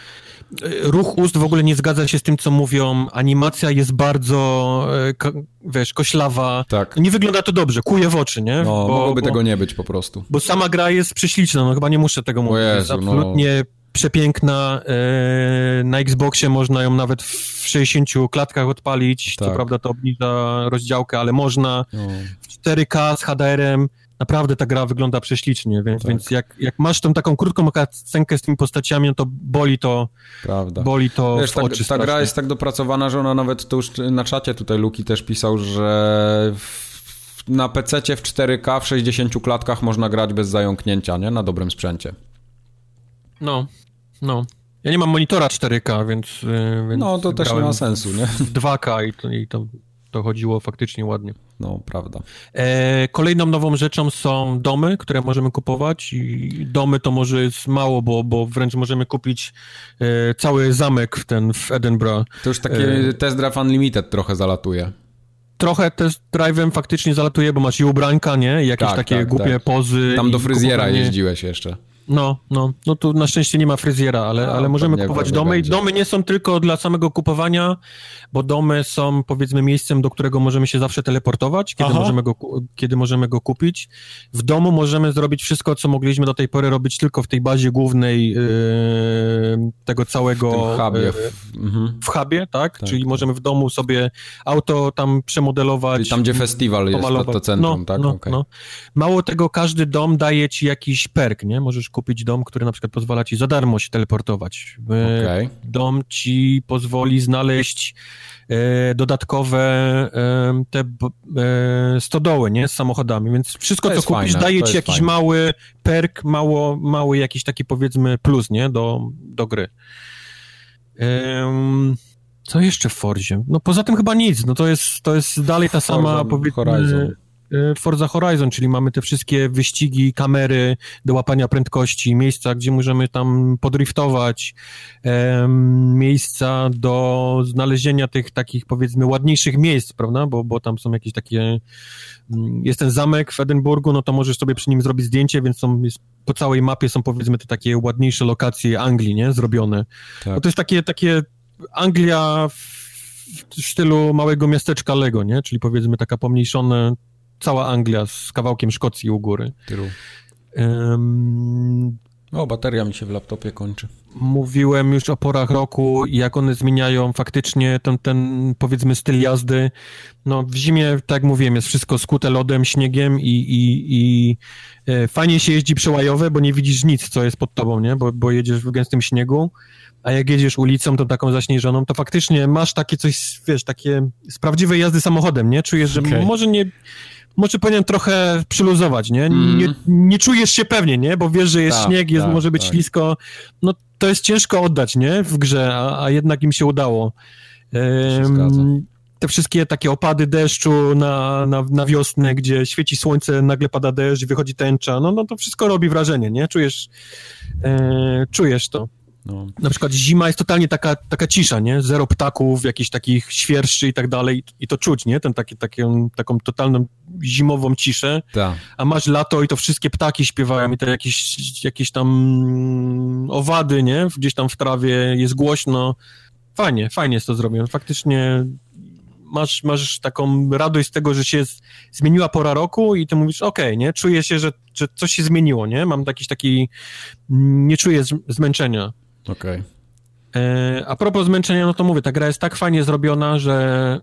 Y, ruch ust w ogóle nie zgadza się z tym, co mówią. Animacja jest bardzo, y, wiesz, koślawa. Tak. Nie wygląda to dobrze, kuje w oczy, nie? No, bo, mogłoby bo, tego nie być po prostu. Bo sama gra jest prześliczna, no chyba nie muszę tego mówić. Jezu, jest no. absolutnie no przepiękna. E, na Xboxie można ją nawet w 60 klatkach odpalić. Tak. Co prawda to obniża rozdziałkę, ale można. No. W 4K z HDR-em. Naprawdę ta gra wygląda prześlicznie, więc, tak. więc jak, jak masz tą taką krótką scenkę z tymi postaciami, no to boli to Prawda. boli to Wiesz, ta, oczy ta gra jest tak dopracowana, że ona nawet, to już na czacie tutaj Luki też pisał, że w, na PC w 4K w 60 klatkach można grać bez zająknięcia, nie? Na dobrym sprzęcie. No, no. Ja nie mam monitora 4K, więc. Y, więc no, to też nie ma sensu, nie? 2K i to, i to, to chodziło faktycznie ładnie. No, prawda. E, kolejną nową rzeczą są domy, które możemy kupować. I domy to może jest mało, bo, bo wręcz możemy kupić e, cały zamek w ten w Edinburgh. To już taki e, test drive unlimited trochę zalatuje trochę test drive'em faktycznie zalatuje, bo masz i ubranka, nie? I jakieś tak, takie tak, głupie tak. pozy. Tam do fryzjera kupowanie... jeździłeś jeszcze. No, no, no tu na szczęście nie ma fryzjera, ale, ale możemy kupować domy i domy nie są tylko dla samego kupowania, bo domy są powiedzmy miejscem, do którego możemy się zawsze teleportować, kiedy, możemy go, kiedy możemy go kupić. W domu możemy zrobić wszystko, co mogliśmy do tej pory robić tylko w tej bazie głównej yy, tego całego... W hubie. Yy, w hubie, tak? tak? Czyli możemy w domu sobie auto tam przemodelować. Czyli tam, gdzie festiwal jest, to, to centrum, no, tak? No, okay. no. Mało tego, każdy dom daje ci jakiś perk, nie? Możesz kupić dom, który na przykład pozwala ci za darmo się teleportować. Okay. Dom ci pozwoli znaleźć e, dodatkowe e, te e, stodoły, nie? Z samochodami, więc wszystko, co kupisz, fajne, daje ci jakiś fajne. mały perk, mało, mały jakiś taki powiedzmy plus, nie? Do, do gry. co jeszcze w Forzie? No poza tym chyba nic, no to jest, to jest dalej ta sama. Horizon Y, Forza Horizon, czyli mamy te wszystkie wyścigi, kamery do łapania prędkości, miejsca, gdzie możemy tam podriftować, miejsca do znalezienia tych takich powiedzmy ładniejszych miejsc, prawda, bo, bo tam są jakieś takie, mm, jest ten zamek w Edynburgu, no to możesz sobie przy nim zrobić zdjęcie, więc są, jest, po całej mapie są powiedzmy te takie ładniejsze lokacje Anglii, nie, zrobione. Tak. No to jest takie, takie Anglia w w stylu małego miasteczka Lego, nie? Czyli powiedzmy taka pomniejszone, cała Anglia z kawałkiem Szkocji u góry. Um, o, bateria mi się w laptopie kończy. Mówiłem już o porach roku i jak one zmieniają faktycznie ten, ten powiedzmy styl jazdy. No w zimie, tak jak mówiłem, jest wszystko skute lodem, śniegiem i, i, i e, fajnie się jeździ przełajowe, bo nie widzisz nic, co jest pod tobą, nie? Bo, bo jedziesz w gęstym śniegu, a jak jedziesz ulicą, to taką zaśnieżoną, to faktycznie masz takie coś, wiesz, takie z prawdziwej jazdy samochodem, nie? Czujesz, że okay. może nie może powinien trochę przyluzować, nie? Mm. nie? Nie czujesz się pewnie, nie? Bo wiesz, że jest tak, śnieg, jest, tak, może być tak. ślisko. No to jest ciężko oddać, nie? W grze, a, a jednak im się udało. Um, te wszystkie takie opady deszczu na, na, na wiosnę, gdzie świeci słońce, nagle pada deszcz, wychodzi tęcza, no, no to wszystko robi wrażenie, nie? Czujesz, e, czujesz to. No. Na przykład zima jest totalnie taka, taka cisza, nie? Zero ptaków, jakichś takich świerszczy i tak dalej i to czuć, nie? Ten taki, taką, taką totalną zimową ciszę. Ta. A masz lato i to wszystkie ptaki śpiewają i te jakieś, jakieś tam owady, nie? Gdzieś tam w trawie jest głośno. Fajnie, fajnie jest to zrobione. Faktycznie masz, masz taką radość z tego, że się zmieniła pora roku i ty mówisz, okej, okay, nie? Czuję się, że, że coś się zmieniło, nie? Mam jakiś taki, nie czuję zmęczenia. Okej. Okay. E, a propos zmęczenia, no to mówię, ta gra jest tak fajnie zrobiona, że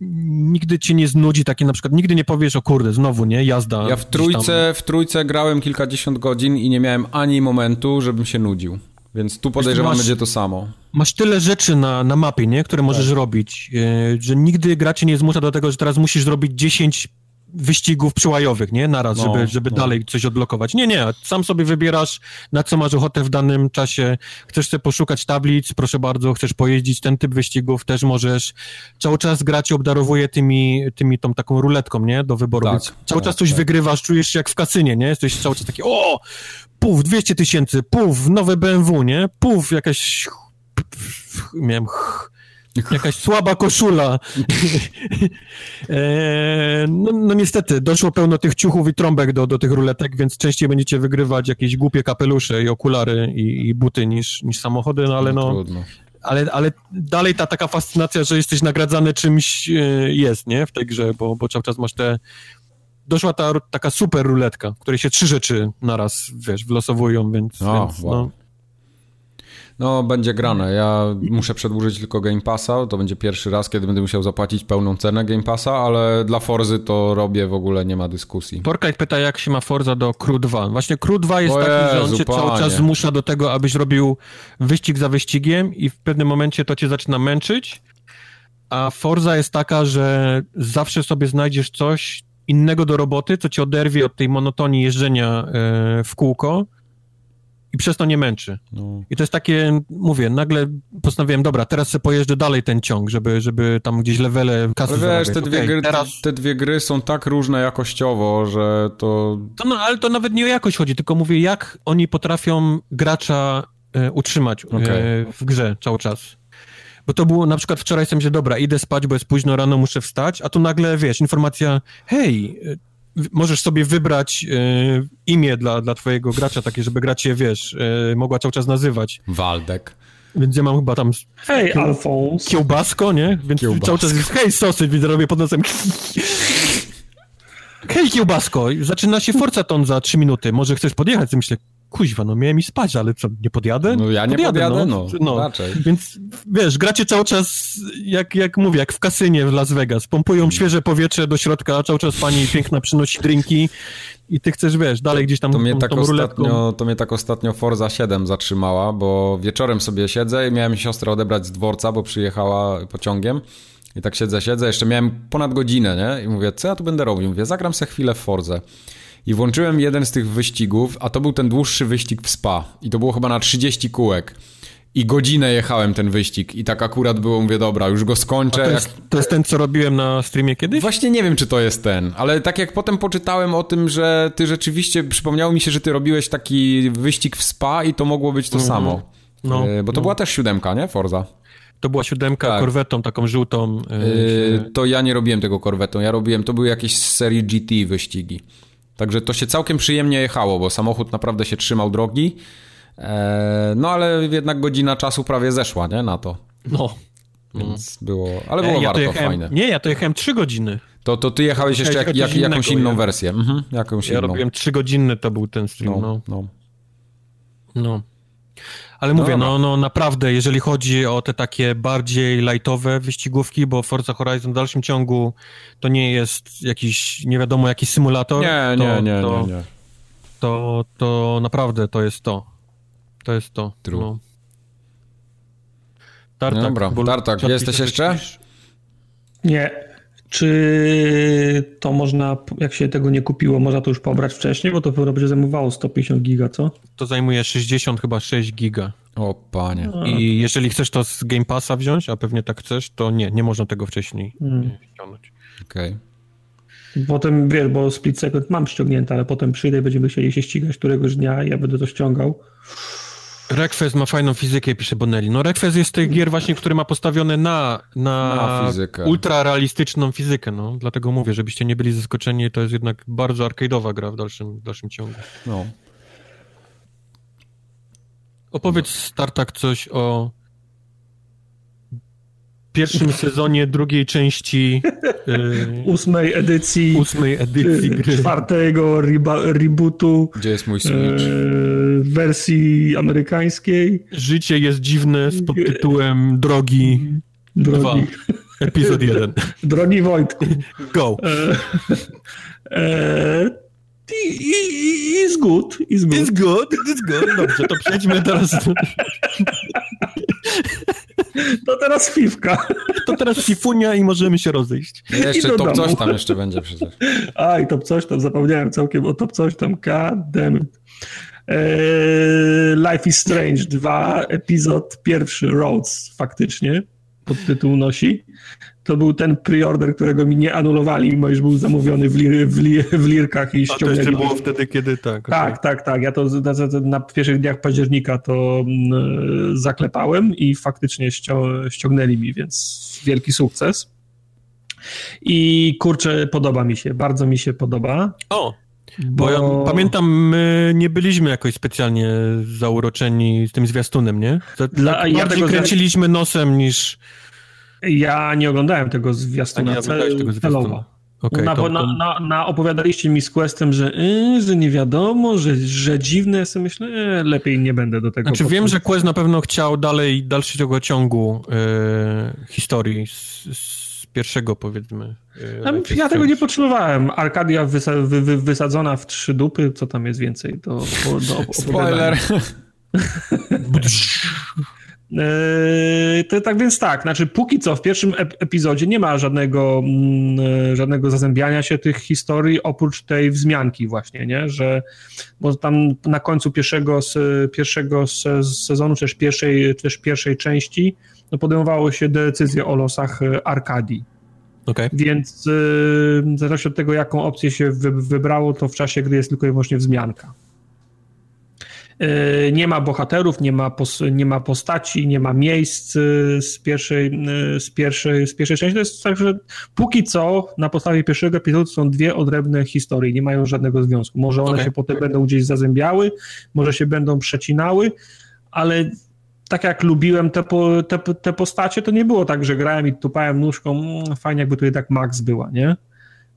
nigdy ci nie znudzi, takie na przykład, nigdy nie powiesz, o kurde, znowu, nie, jazda. Ja w trójce, w trójce grałem kilkadziesiąt godzin i nie miałem ani momentu, żebym się nudził. Więc tu podejrzewam, masz, będzie to samo. Masz tyle rzeczy na, na mapie, nie, które możesz tak. robić, e, że nigdy gracie nie zmusza do tego, że teraz musisz zrobić 10 wyścigów przyłajowych, nie? Naraz, no, żeby, żeby no. dalej coś odblokować. Nie, nie, sam sobie wybierasz, na co masz ochotę w danym czasie. Chcesz sobie poszukać tablic, proszę bardzo, chcesz pojeździć ten typ wyścigów, też możesz. Cały czas gra cię obdarowuje tymi, tymi tą taką ruletką, nie? Do wyboru. Tak, cały tak, czas coś tak. wygrywasz, czujesz się jak w kasynie, nie? Jesteś cały czas taki, o, puf, 200 tysięcy, puf, nowe BMW, nie? Puf, jakaś... Miałem... Jakaś słaba koszula. e, no, no, niestety, doszło pełno tych ciuchów i trąbek do, do tych ruletek, więc częściej będziecie wygrywać jakieś głupie kapelusze i okulary i, i buty niż, niż samochody, no ale no... no ale, ale dalej ta taka fascynacja, że jesteś nagradzany czymś e, jest, nie? W tej grze, bo, bo cały czas masz te... Doszła ta taka super ruletka, w której się trzy rzeczy naraz, wiesz, wylosowują, więc... O, więc wow. no, no, będzie grane. Ja muszę przedłużyć tylko Game Passa. To będzie pierwszy raz, kiedy będę musiał zapłacić pełną cenę Game Passa, ale dla Forzy to robię w ogóle, nie ma dyskusji. Porkite pyta, jak się ma Forza do Crew 2. Właśnie Crew 2 jest o taki, Jezu, że on cię panie. cały czas zmusza do tego, abyś robił wyścig za wyścigiem i w pewnym momencie to cię zaczyna męczyć, a Forza jest taka, że zawsze sobie znajdziesz coś innego do roboty, co cię oderwie od tej monotonii jeżdżenia e, w kółko i przez to nie męczy. No. I to jest takie, mówię, nagle postanowiłem, dobra, teraz sobie pojeżdżę dalej ten ciąg, żeby, żeby tam gdzieś levele kasy Ale wiesz, te dwie, okay, gry, teraz... te dwie gry są tak różne jakościowo, że to... to... No, ale to nawet nie o jakość chodzi, tylko mówię, jak oni potrafią gracza e, utrzymać e, okay. w grze cały czas. Bo to było na przykład wczoraj sobie, dobra, idę spać, bo jest późno rano, muszę wstać, a tu nagle, wiesz, informacja, hej, możesz sobie wybrać e, imię dla, dla twojego gracza, takie, żeby grać je, wiesz, e, mogła cały czas nazywać. Waldek. Więc ja mam chyba tam... Hej, Alfons. Kiełbasko, nie? Więc Kiełbasko. cały czas jest hej, sosy, widzę, robię pod nosem... Hej, kiełbasko, zaczyna się Forzaton za trzy minuty, może chcesz podjechać? Myślę, kuźwa, no miałem mi spać, ale co, nie podjadę? No ja nie podjadę, podjadę no. no. no. Raczej. Więc wiesz, gracie cały czas, jak, jak mówię, jak w kasynie w Las Vegas. Pompują hmm. świeże powietrze do środka, cały czas pani piękna przynosi drinki i ty chcesz, wiesz, dalej gdzieś tam to mnie tą, tak tą ostatnio, To mnie tak ostatnio Forza 7 zatrzymała, bo wieczorem sobie siedzę i miałem siostrę odebrać z dworca, bo przyjechała pociągiem. I tak siedzę, siedzę, jeszcze miałem ponad godzinę, nie? I mówię, co ja tu będę robił? Mówię, zagram se chwilę w Forze. I włączyłem jeden z tych wyścigów, a to był ten dłuższy wyścig w Spa. I to było chyba na 30 kółek. I godzinę jechałem ten wyścig i tak akurat było, mówię, dobra, już go skończę. To jest, jak... to jest, ten, co robiłem na streamie kiedyś? Właśnie nie wiem, czy to jest ten, ale tak jak potem poczytałem o tym, że ty rzeczywiście, przypomniało mi się, że ty robiłeś taki wyścig w Spa i to mogło być to mhm. samo. No, e, bo to no. była też siódemka, nie? Forza. To była siódemka tak. korwetą, taką żółtą. Yy, to ja nie robiłem tego korwetą, ja robiłem, to były jakieś z serii GT wyścigi. Także to się całkiem przyjemnie jechało, bo samochód naprawdę się trzymał drogi. E, no ale jednak godzina czasu prawie zeszła, nie? Na to. No. Więc było, ale było e, ja warto, jechałem, fajne. Nie, ja to jechałem trzy godziny. To, to ty jechałeś jeszcze jak, jak, jakąś inną ja. wersję. Mhm, jakąś ja inną. robiłem godzinny, to był ten stream, no. No. no. no. Ale mówię, no, no naprawdę, jeżeli chodzi o te takie bardziej lightowe wyścigówki, bo Forza Horizon w dalszym ciągu to nie jest jakiś, nie wiadomo, jakiś symulator. Nie, to, nie, nie, to, nie, nie. To, to naprawdę to jest to. To jest to. True. No. Tartak, no dobra, Tartak, jesteś jeszcze? Nie. Czy to można, jak się tego nie kupiło, można to już pobrać wcześniej? Bo to pewno będzie zajmowało 150 giga, co? To zajmuje 60 chyba 6 giga. O panie. I jeżeli chcesz to z Game Passa wziąć, a pewnie tak chcesz, to nie, nie można tego wcześniej hmm. ściągnąć. Okej. Okay. Potem, wiesz, bo Split Second mam ściągnięte, ale potem przyjdę i będziemy chcieli się ścigać któregoś dnia i ja będę to ściągał. Request ma fajną fizykę, pisze Bonelli. No Request jest tych gier właśnie, który ma postawione na, na, na fizykę. ultra realistyczną fizykę, no. Dlatego mówię, żebyście nie byli zaskoczeni, to jest jednak bardzo arcade'owa gra w dalszym, w dalszym ciągu. No. Opowiedz, Startak, coś o pierwszym sezonie drugiej części yy, ósmej edycji ósmej edycji gry. czwartego reba, rebootu gdzie jest mój Switch yy, wersji amerykańskiej Życie jest dziwne z podtytułem Drogi Drogi 2. Epizod 1 Drogi Wojtku Go e, Is good, is good. Is good, is good. Dobrze, to przejdźmy teraz. To teraz fifka. To teraz fifunia i możemy się rozejść. I jeszcze I top domu. coś tam jeszcze będzie przecież. A, i top coś tam, zapomniałem całkiem o top coś tam, god damn it. Eee, Life is Strange 2, epizod pierwszy, Roads, faktycznie, podtytuł nosi to był ten preorder, którego mi nie anulowali, mimo iż był zamówiony w, lir, w, lir, w lirkach i ściągnęli. A to jeszcze było wtedy, kiedy tak. Tak, tak, tak. Ja to na, na pierwszych dniach października to mm, zaklepałem i faktycznie ściągnęli mi, więc wielki sukces. I kurczę, podoba mi się, bardzo mi się podoba. O, bo, bo ja pamiętam, my nie byliśmy jakoś specjalnie zauroczeni tym zwiastunem, nie? Dla, tak ja tego kręciliśmy nosem niż ja nie oglądałem tego zwiastuna nie tego celowo. Okay, na, to, na, na, na, opowiadaliście mi z Questem, że, yy, że nie wiadomo, że, że dziwne. Ja sobie myślę, yy, lepiej nie będę do tego. Znaczy wiem, że Quest na pewno chciał dalej, dalszego ciągu yy, historii z, z, pierwszego powiedzmy. Yy, ja tego nie potrzebowałem. Arkadia wysa, wy, wy, wysadzona w trzy dupy, co tam jest więcej do, do Spoiler. Yy, to tak więc tak, znaczy póki co w pierwszym epizodzie nie ma żadnego, mm, żadnego zazębiania się tych historii oprócz tej wzmianki właśnie, nie, że bo tam na końcu pierwszego, pierwszego sezonu, czy też pierwszej, czy też pierwszej części no podejmowało się decyzję o losach e, Arkadii. Okay. Więc yy, w zależności od tego, jaką opcję się wybrało, to w czasie gry jest tylko i wyłącznie wzmianka. E, nie ma bohaterów, nie ma, nie ma postaci, nie ma miejsc e, z pierwszej, e, z, pierwszej, z pierwszej części. To jest tak, że póki co na podstawie pierwszego epizodu są dwie odrębne historie, nie mają żadnego związku. Może one okay. się potem będą gdzieś zazębiały, może się będą przecinały, ale tak jak lubiłem te, te, te postacie, to nie było tak, że grałem i tupałem nóżką, mmm, fajnie jakby tutaj tak Max była, nie?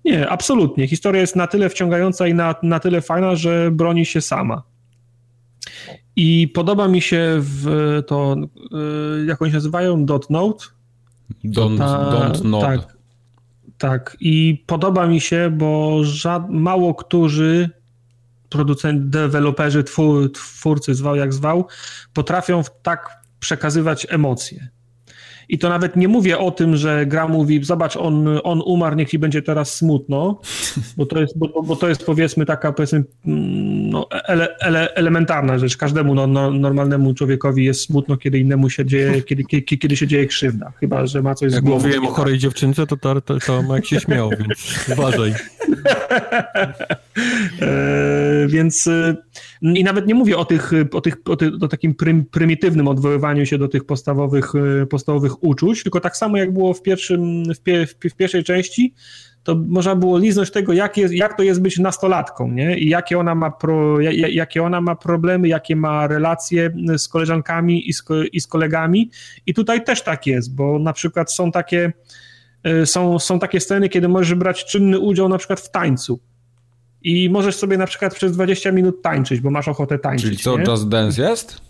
Nie, absolutnie. Historia jest na tyle wciągająca i na, na tyle fajna, że broni się sama. I podoba mi się w to, y, jak oni się nazywają, note. Don't, ta, don't node. Tak, tak. I podoba mi się, bo żad, mało którzy producenci, deweloperzy, twór, twórcy, zwał jak zwał, potrafią tak przekazywać emocje. I to nawet nie mówię o tym, że gra mówi, zobacz, on, on umarł, niech ci będzie teraz smutno, bo to jest, bo, bo to jest powiedzmy taka powiedzmy mm, no, ele, ele, elementarna rzecz. Każdemu no, no, normalnemu człowiekowi jest smutno, kiedy innemu się dzieje, kiedy, kiedy, kiedy się dzieje krzywda. Chyba, że ma coś Jak z głową. mówiłem o chorej dziewczynce, to, to, to, to Mike się śmiał, więc uważaj. e, więc e, i nawet nie mówię o tych, o tych, o, tych, o takim prym, prymitywnym odwoływaniu się do tych podstawowych, e, podstawowych uczuć, tylko tak samo jak było w, pierwszym, w, pie, w pierwszej części, to można było liznąć tego, jak, jest, jak to jest być nastolatką, nie? I jakie ona, ma pro, jakie ona ma problemy, jakie ma relacje z koleżankami i z, i z kolegami. I tutaj też tak jest, bo na przykład są takie, e, są, są takie sceny, kiedy możesz brać czynny udział na przykład w tańcu. I możesz sobie na przykład przez 20 minut tańczyć, bo masz ochotę tańczyć. Czyli co, nie? Just Dance jest?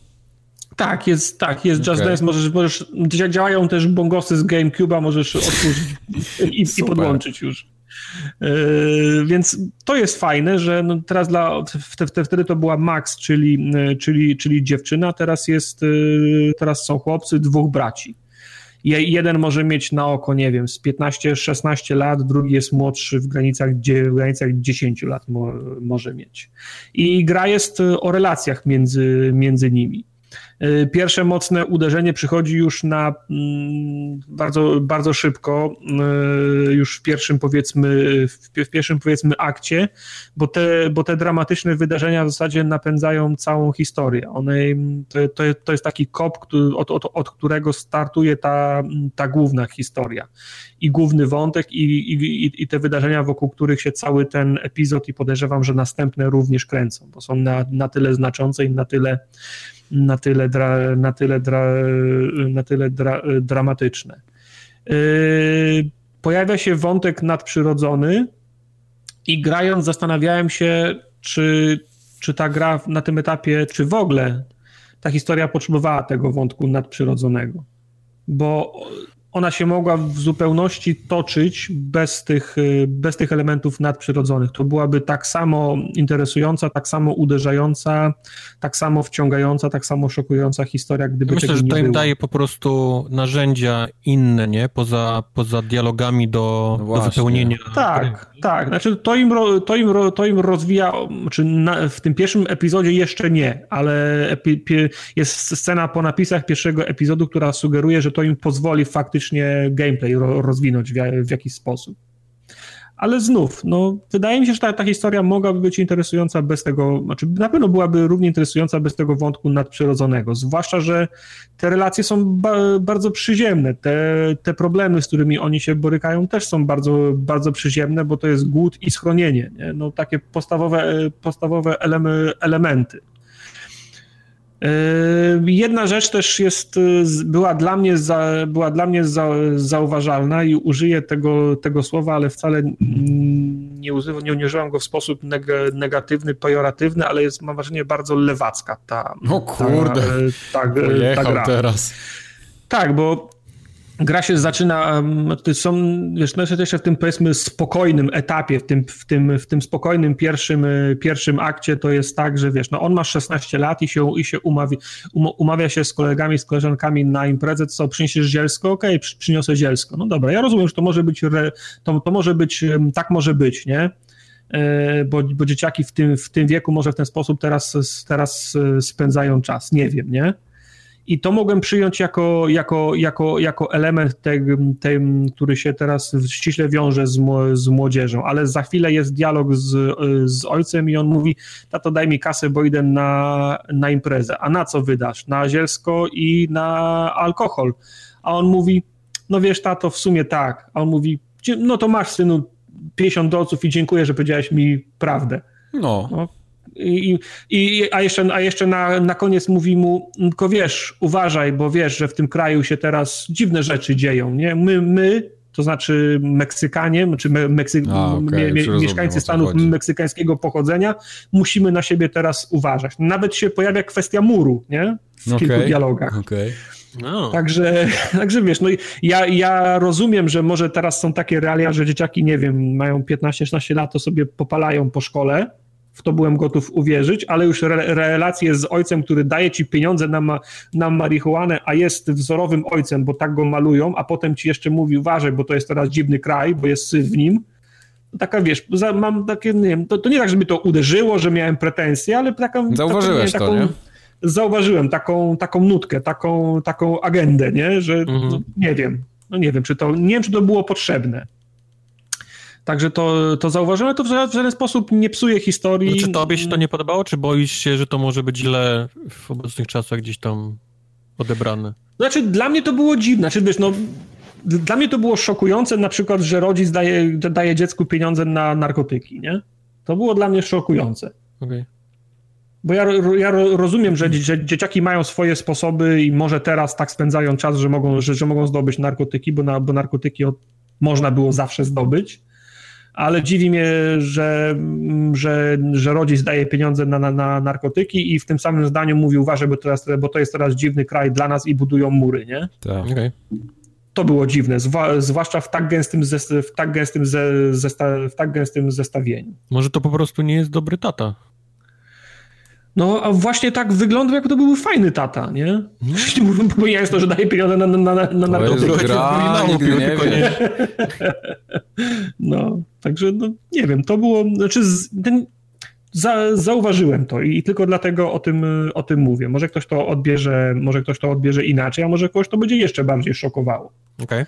Tak, jest, tak, jest Just Dance, możesz, możesz, działają też bongosy z GameCube'a, możesz otworzyć i, i podłączyć już. Yy, więc to jest fajne, że no teraz dla, wtedy to była Max, czyli, czyli, czyli dziewczyna, teraz jest, yy, teraz są chłopcy, dwóch braci. Jeden może mieć na oko, nie wiem, z 15-16 lat, drugi jest młodszy w granicach, w granicach 10 lat mo, może mieć. I gra jest o relacjach między, między nimi. Y, pierwsze mocne uderzenie przychodzi już na mm, bardzo, bardzo szybko, y, już w pierwszym powiedzmy, w pierwszym powiedzmy akcie, bo te, bo te dramatyczne wydarzenia w zasadzie napędzają całą historię. One, to, to, to jest taki kop, od, od, od którego startuje ta, ta główna historia i główny wątek i, i, i te wydarzenia, wokół których się cały ten epizod i podejrzewam, że następne również kręcą, bo są na, na tyle znaczące i na tyle na tyle, dra, na tyle, dra, na tyle dra, dramatyczne. Yy, pojawia się wątek nadprzyrodzony i grając zastanawiałem się, czy, czy ta gra na tym etapie, czy w ogóle ta historia potrzebowała tego wątku nadprzyrodzonego. Bo ona się mogła w zupełności toczyć bez tych, y, bez tych elementów nadprzyrodzonych. To byłaby tak samo interesująca, tak samo uderzająca, tak samo wciągająca, tak samo szokująca historia, gdyby Myślę, że to im daje po prostu narzędzia inne, nie? Poza, poza dialogami do, no do wypełnienia. Tak, tak. Znaczy to im, to im, to im rozwija, znaczy na, w tym pierwszym epizodzie jeszcze nie, ale epi, jest scena po napisach pierwszego epizodu, która sugeruje, że to im pozwoli faktycznie faktycznie gameplay rozwinąć w, w jakiś sposób. Ale znów, no, wydaje mi się, że ta, ta historia mogłaby być interesująca bez tego, znaczy na pewno byłaby równie interesująca bez tego wątku nadprzyrodzonego. Zwłaszcza, że te relacje są ba bardzo przyziemne. Te, te problemy, z którymi oni się borykają, też są bardzo, bardzo przyziemne, bo to jest głód i schronienie. Nie? No, takie podstawowe, podstawowe elementy. Yy, jedna rzecz też jest, y, była dla mnie, za, była dla mnie za, zauważalna i użyję tego, tego słowa, ale wcale nie, używam, nie użyłam go w sposób neg, negatywny, pejoratywny, ale jest, mam wrażenie, bardzo lewacka ta, o kurde, ta, ta, ta, ta gra. teraz. Tak, bo gra się zaczyna, są, wiesz, no jeszcze w tym powiedzmy spokojnym etapie, w tym, w tym, w tym spokojnym pierwszym, y, pierwszym akcie to jest tak, że wiesz, no on ma 16 lat i się, i się umawia, um, umawia się z kolegami, z koleżankami na imprezę, co przyniesiesz zielsko? Okej, okay, przyniosę zielsko. No dobra, ja rozumiem, że to może być, to, to może być, tak może być, nie? E, bo, bo dzieciaki w tym, w tym wieku może w ten sposób teraz, teraz y, spędzają czas, nie wiem, nie? I to mogłem przyjąć jako, jako, jako, jako element, te, te, który się teraz ściśle wiąże z, z młodzieżą, ale za chwilę jest dialog z, z ojcem i on mówi, tato daj mi kasę, bo idę na, na imprezę. A na co wydasz? Na zielsko i na alkohol. A on mówi, no wiesz tato, w sumie tak. A on mówi, no to masz synu 50 dolców i dziękuję, że powiedziałeś mi prawdę. No. no i, i, a jeszcze, a jeszcze na, na koniec mówi mu, tylko wiesz, uważaj, bo wiesz, że w tym kraju się teraz dziwne rzeczy dzieją, nie? My, my to znaczy Meksykanie, czy Meksyk, a, okay, mie, mieszkańcy Stanów meksykańskiego pochodzenia, musimy na siebie teraz uważać. Nawet się pojawia kwestia muru, nie? W okay, kilku dialogach. Okay. No. Także, także wiesz, no ja, ja rozumiem, że może teraz są takie realia, że dzieciaki, nie wiem, mają 15-16 lat, to sobie popalają po szkole, w to byłem gotów uwierzyć, ale już re, relacje z ojcem, który daje ci pieniądze na, ma, na marihuanę, a jest wzorowym ojcem, bo tak go malują, a potem ci jeszcze mówi, uważaj, bo to jest teraz dziwny kraj, bo jest syn w nim. Taka, wiesz, mam takie, nie wiem, to, to nie tak, żeby to uderzyło, że miałem pretensje, ale taką... Zauważyłeś taką, to, nie? Zauważyłem taką, taką nutkę, taką, taką agendę, nie? Że mhm. no, nie wiem, no nie wiem, czy to, nie wiem, czy to było potrzebne. Także to, to zauważyłem, to w żaden sposób nie psuje historii. Czy znaczy, tobie się to nie podobało, czy boisz się, że to może być źle w obecnych czasach gdzieś tam odebrane? Znaczy, dla mnie to było dziwne. Znaczy, wiesz, no, dla mnie to było szokujące na przykład, że rodzic daje, daje dziecku pieniądze na narkotyki, nie? To było dla mnie szokujące. Okay. Bo ja, ja rozumiem, że, że, dzieciaki mają swoje sposoby i może teraz tak spędzają czas, że mogą, że, że mogą zdobyć narkotyki, bo, na, bo narkotyki od, można było zawsze zdobyć ale dziwi mnie, że, że, że rodzic daje pieniądze na, na, na narkotyki i w tym samym zdaniu mówi uważaj, bo, teraz, bo to jest teraz dziwny kraj dla nas i budują mury, nie? Tak. Okay. To było dziwne, zwłaszcza w tak gęstym, w tak gęstym, zesta, w tak gęstym zestawieniu. Może to po prostu nie jest dobry tata. No, a właśnie tak wygląda, jakby to był fajny tata, nie? Bo nie jest to, że daje pieniądze na, na, na, na narkotyki. Gra, nigdy nie wie. No, także no, nie wiem, to było, znaczy ten, za, zauważyłem to i tylko dlatego o tym, o tym mówię. Może ktoś to odbierze, może ktoś to odbierze inaczej, a może kogoś to będzie jeszcze bardziej szokowało. Okej. Okay.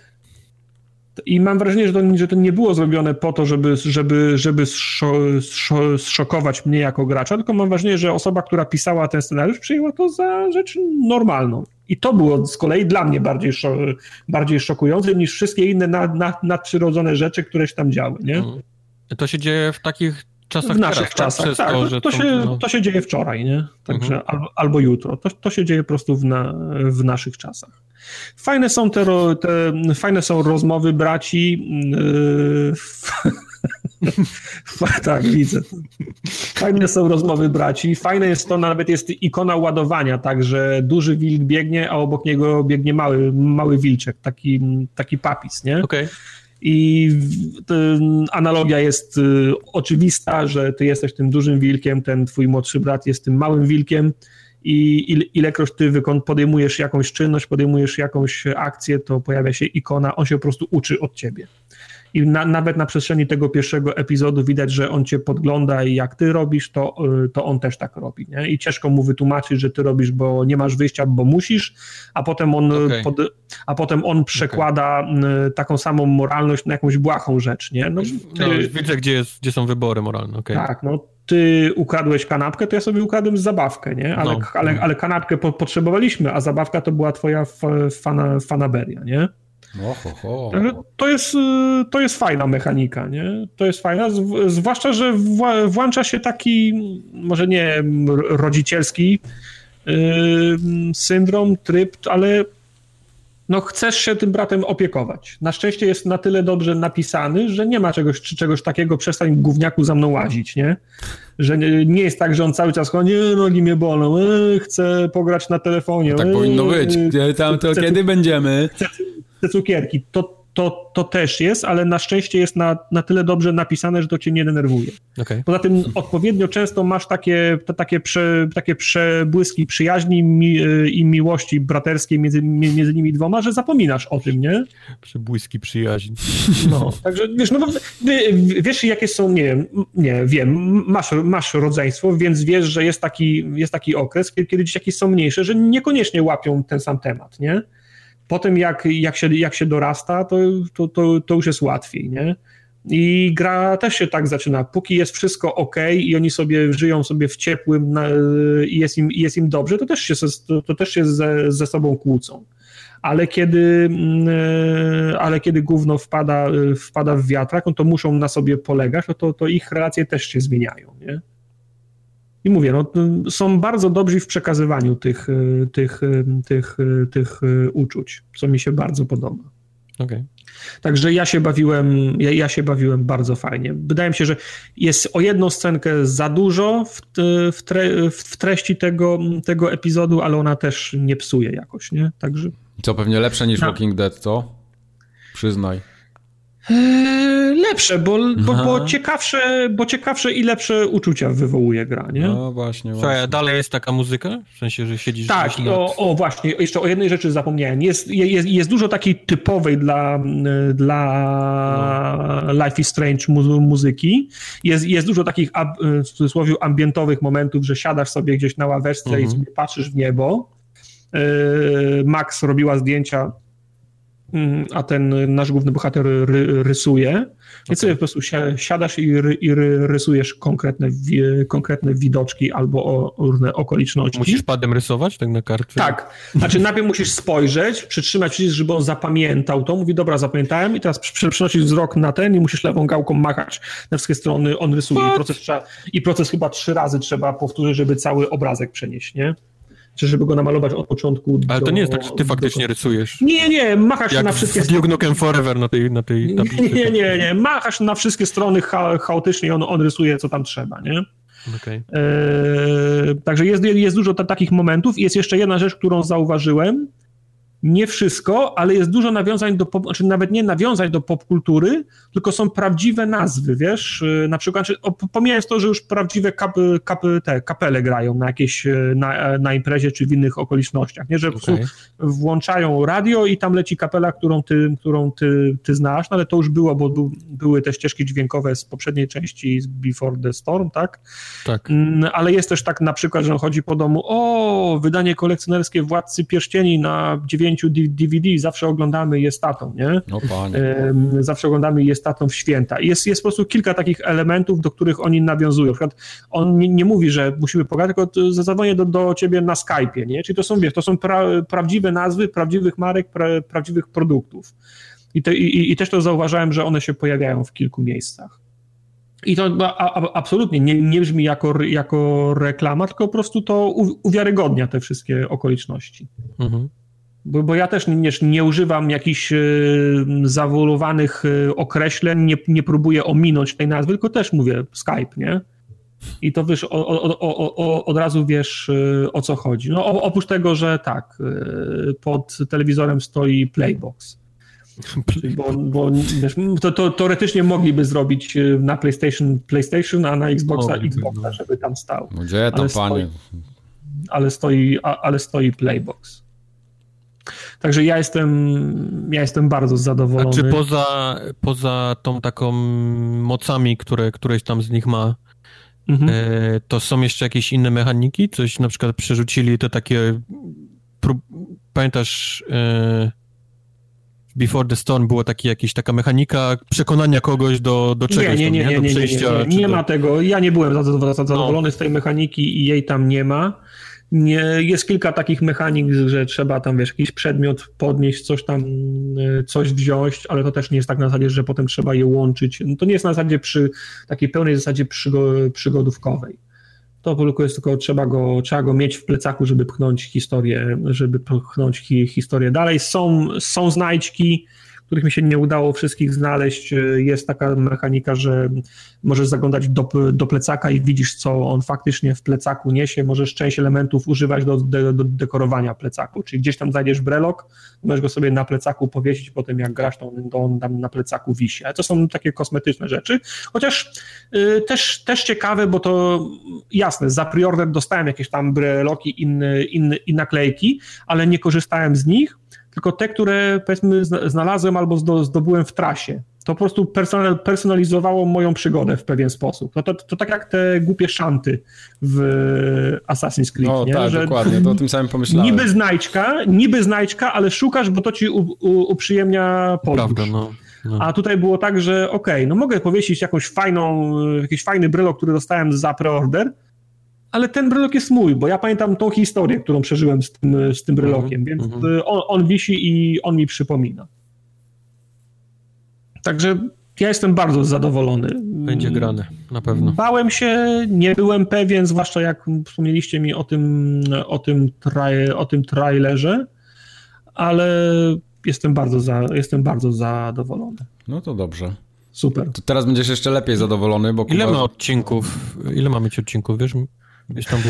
I mam wrażenie, że to, że to nie było zrobione po to, żeby, żeby, żeby zszokować mnie jako gracza, tylko mam wrażenie, że osoba, która pisała ten scenariusz, przyjęła to za rzecz normalną. I to było z kolei dla mnie bardziej, bardziej szokujące niż wszystkie inne nad, nad, nadprzyrodzone rzeczy, które się tam działy. Nie? To się dzieje w takich czasach W naszych teraz, czasach, tak. tak to, to, to, się, no... to się dzieje wczoraj, nie? Także mhm. albo, albo, jutro. To, to się dzieje po prostu w, na, w naszych czasach. Fajne są te, te fajne są rozmowy braci. Yy, tak, widzę. Fajne są rozmowy braci. Fajne jest to, nawet jest ikona ładowania, tak, że duży wilk biegnie, a obok niego biegnie mały, mały wilczek, taki, taki papis, nie? Okay. I analogia jest y, oczywista, że ty jesteś tym dużym wilkiem, ten twój młodszy brat jest tym małym wilkiem i ilekroć ty podejmujesz jakąś czynność, podejmujesz jakąś akcję, to pojawia się ikona, on się po prostu uczy od ciebie. I na, nawet na przestrzeni tego pierwszego epizodu widać, że on cię podgląda i jak ty robisz, to, y, to on też tak robi. Nie? I ciężko mu wytłumaczyć, że ty robisz, bo nie masz wyjścia, bo musisz, a potem on, okay. pod, a potem on przekłada okay. taką samą moralność na jakąś błahą rzecz. Nie? No, ty, no, widzę, gdzie, jest, gdzie są wybory moralne. Okay. Tak, no ty ukradłeś kanapkę, to ja sobie ukradłem zabawkę, nie? Ale, no, ale, ale kanapkę po, potrzebowaliśmy, a zabawka to była twoja fana, fanaberia, nie? Oho, To jest, to jest fajna mechanika, nie? To jest fajna, zwłaszcza, że włącza się taki, może nie rodzicielski yy, syndrom, tryb, ale no chcesz się tym bratem opiekować. Na szczęście jest na tyle dobrze napisany, że nie ma czegoś, czegoś takiego, przestań gówniaku za mną łazić, nie? Że nie, nie jest tak, że on cały czas chodzi, nogi mnie bolą, e, chcę pograć na telefonie. No tak e, powinno być. Tam to chcę, kiedy będziemy? Chcę, te cukierki. To, to, to też jest, ale na szczęście jest na, na tyle dobrze napisane, że to cię nie denerwuje. Okay. Poza tym odpowiednio często masz takie, to, takie, prze, takie przebłyski przyjaźni mi, i miłości braterskiej między, między nimi dwoma, że zapominasz o tym, nie? Przebłyski przyjaźni. No, także wiesz, no, wiesz jakie są, nie wiem, nie wiem, masz, masz rodzeństwo, więc wiesz, że jest taki, jest taki okres, kiedy, kiedy dzieciaki są mniejsze, że niekoniecznie łapią ten sam temat, nie? Potem jak, jak, się, jak się dorasta, to, to, to, to już jest łatwiej, nie? I gra też się tak zaczyna. Póki jest wszystko ok i oni sobie żyją sobie w ciepłym i jest im, jest im dobrze, to też się, to, to też się ze, ze sobą kłócą. Ale kiedy, mm, ale kiedy gówno wpada, wpada w wiatrak, no to muszą na sobie polegać, no to, to ich relacje też się zmieniają. Nie? I mówię, no, są bardzo dobrzy w przekazywaniu tych, e, tych, e, tych, e, tych uczuć, co mi się bardzo podoba. Okay. Także ja się bawiłem, ja, ja, się bawiłem bardzo fajnie. Wydaje mi się, że jest o jedną scenkę za dużo w, w, tre, w treści tego, tego epizodu, ale ona też nie psuje jakoś, nie? Także... Co pewnie lepsze niż Walking Dead, co? Przyznaj. Eee, lepsze, bo, bo, bo, ciekawsze, bo ciekawsze i lepsze uczucia wywołuje gra, nie? No właśnie, właśnie. Słuchaj, dalej jest taka muzyka? W sensie, że siedzisz Tak, o, o, właśnie, jeszcze o jednej rzeczy zapomniałem. Jest, jest, jest dużo takiej typowej dla, dla no. Life is Strange muzyki. Jest, jest dużo takich w cudzysłowie ambientowych momentów, że siadasz sobie gdzieś na ławeczce mhm. i sobie patrzysz w niebo. Eee, Max robiła zdjęcia a ten nasz główny bohater ry, rysuje. Więc okay. sobie po prostu siadasz i, ry, i rysujesz konkretne, konkretne widoczki albo o, różne okoliczności. Musisz padem rysować tak na kartce? Tak. Znaczy najpierw musisz spojrzeć, przytrzymać przycisk, żeby on zapamiętał to. Mówi, dobra, zapamiętałem i teraz przenosisz wzrok na ten i musisz lewą gałką machać na wszystkie strony, on rysuje. I proces, trzeba, I proces chyba trzy razy trzeba powtórzyć, żeby cały obrazek przenieść, nie? Czy żeby go namalować od początku Ale do, to nie jest tak, że ty faktycznie do... rysujesz. Nie, nie, machasz Jak na wszystkie strony. Nukem Forever na tej, na tej tablicy. Nie, nie, nie, machasz na wszystkie strony cha chaotycznie i on, on rysuje, co tam trzeba, nie? Okay. E, także jest, jest dużo takich momentów. Jest jeszcze jedna rzecz, którą zauważyłem. Nie wszystko, ale jest dużo nawiązań do, pop, znaczy nawet nie nawiązań do popkultury, tylko są prawdziwe nazwy, wiesz, y, na przykład, czy, pomijając to, że już prawdziwe kap, kap, te kapele grają na jakieś, y, na, na imprezie czy w innych okolicznościach, nie, że okay. włączają radio i tam leci kapela, którą ty, którą ty, ty znasz, no ale to już było, bo był, były te ścieżki dźwiękowe z poprzedniej części z Before the Storm, tak? Tak. Mm, ale jest też tak na przykład, że on chodzi po domu, o, wydanie kolekcjonerskie Władcy Pierścieni na 9 DVD, zawsze oglądamy je tatą, nie? No panie. Zawsze oglądamy je tatą w święta. jest, jest po prostu kilka takich elementów, do których oni nawiązują. Na przykład on nie, nie mówi, że musimy pogadać, tylko zadzwonię do, do ciebie na Skype'ie, nie? Czyli to są, wiesz, to są pra, prawdziwe nazwy, prawdziwych marek, pra, prawdziwych produktów. I, te, i, I też to zauważałem, że one się pojawiają w kilku miejscach. I to absolutnie nie, nie brzmi jako, jako reklama, tylko po prostu to uwiarygodnia te wszystkie okoliczności. Mhm. Bo, bo ja też nie, nie używam jakichś y, zawolowanych y, określeń, nie, nie próbuję ominąć tej nazwy, tylko też mówię Skype, nie? I to wiesz, o, o, o, od razu wiesz y, o co chodzi. No, oprócz tego, że tak, pod telewizorem stoi Playbox. Bo, bo wiesz, to, to, teoretycznie mogliby zrobić na PlayStation PlayStation, a na Xboxa Xboxa, no. żeby tam stał. No gdzie tam, ale panie? Stoi, ale, stoi, ale stoi Playbox. Także ja jestem, ja jestem bardzo zadowolony. A czy poza, poza tą taką mocami, które któreś tam z nich ma, mhm. E, to są jeszcze jakieś inne mechaniki? Coś na przykład przerzucili to takie... Pamiętasz... E, Before the Storm była taki, jakiś, taka mechanika przekonania kogoś do, do czegoś, nie, nie, nie, do przejścia. Nie, nie, nie, nie, ma tego. Ja nie byłem zadowolony no. z tej mechaniki i jej tam nie ma. Nie, jest kilka takich mechanik, że trzeba tam, wiesz, jakiś przedmiot podnieść, coś tam, e, coś wziąć, ale to też nie jest tak na zasadzie, że potem trzeba je łączyć. No to nie jest na zasadzie przy takiej pełnej zasadzie przygo, przygodówkowej. To tylko jest tylko trzeba go, trzeba go mieć w plecaku, żeby pchnąć historię, żeby pchnąć hi, historię dalej. Są, są znajdźki, których mi się nie udało wszystkich znaleźć. Jest taka mechanika, że możesz zaglądać do, do plecaka i widzisz, co on faktycznie w plecaku niesie. Możesz część elementów używać do, do, do dekorowania plecaku, czyli gdzieś tam znajdziesz brelok, możesz go sobie na plecaku powiesić, potem jak grasz, to on, to on tam na plecaku wisi. Ale to są takie kosmetyczne rzeczy, chociaż y, też, też ciekawe, bo to jasne, za preorder dostałem jakieś tam breloki inne, inne, naklejki, ale nie korzystałem z nich, tylko te, które powiedzmy znalazłem albo zdobyłem w trasie. To po prostu personalizowało moją przygodę w pewien sposób. To, to, to tak jak te głupie szanty w Assassin's Creed. No nie? tak, Że dokładnie, to o tym samym pomyślałem. Niby znajdźka, niby znajdźka, ale szukasz, bo to ci u, u, uprzyjemnia podróż. Prawda, no. No. A tutaj było tak, że okej, okay, no mogę powiesić jakąś fajną, jakiś fajny brylok, który dostałem za preorder, ale ten brylok jest mój, bo ja pamiętam tą historię, którą przeżyłem z tym, z tym brylokiem, mm-hmm. więc mhm. on, on wisi i on mi przypomina. Także ja jestem bardzo zadowolony. Będzie grany, na pewno. Bałem się, nie byłem pewien, zwłaszcza jak wspomnieliście mi o tym, o tym, traj, o tym trailerze, ale jestem bardzo, za, jestem bardzo zadowolony. No to dobrze. Super. To teraz będziesz jeszcze lepiej zadowolony, bo... Ile ma odcinków? Ile ma mieć odcinków, wiesz?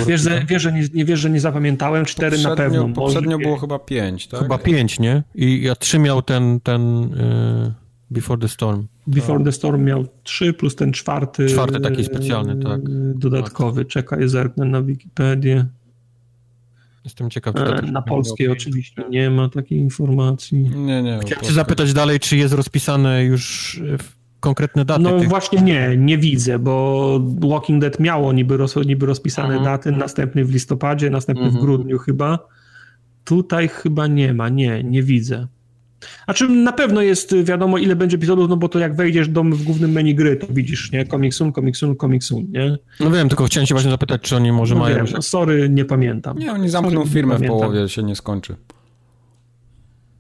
Wiesz, że, wiesz, że nie, nie, wiesz, że nie zapamiętałem, cztery na pewno. Poprzednio było chyba pięć, tak? Chyba pięć, nie? I ja trzy miał ten, ten yy, Before the Storm. Before tak. the Storm miał trzy, plus ten czwarty. Czwarty taki specjalny, tak. Dodatkowy. Czekaj, zerknę na Wikipedię. Jestem ciekaw. Czy na polskiej oczywiście nie ma takiej informacji. Nie, nie. Chciałem cię zapytać dalej, czy jest rozpisane już w konkretne daty? No tych... właśnie nie, nie widzę, bo Walking Dead miało niby, roz, niby rozpisane mhm. daty, następny w listopadzie, następny mhm. w grudniu chyba. Tutaj chyba nie ma, nie, nie widzę. A czym na pewno jest wiadomo, ile będzie epizodów, no bo to jak wejdziesz do, w głównym menu gry, to widzisz, nie? Comic Soon, Comic Soon, Comic Soon, nie? No wiem, tylko chciałem się właśnie zapytać, czy oni może no mają... Wiem, no sorry, nie pamiętam. Nie, oni zamkną sorry, firmę w połowie, się nie skończy.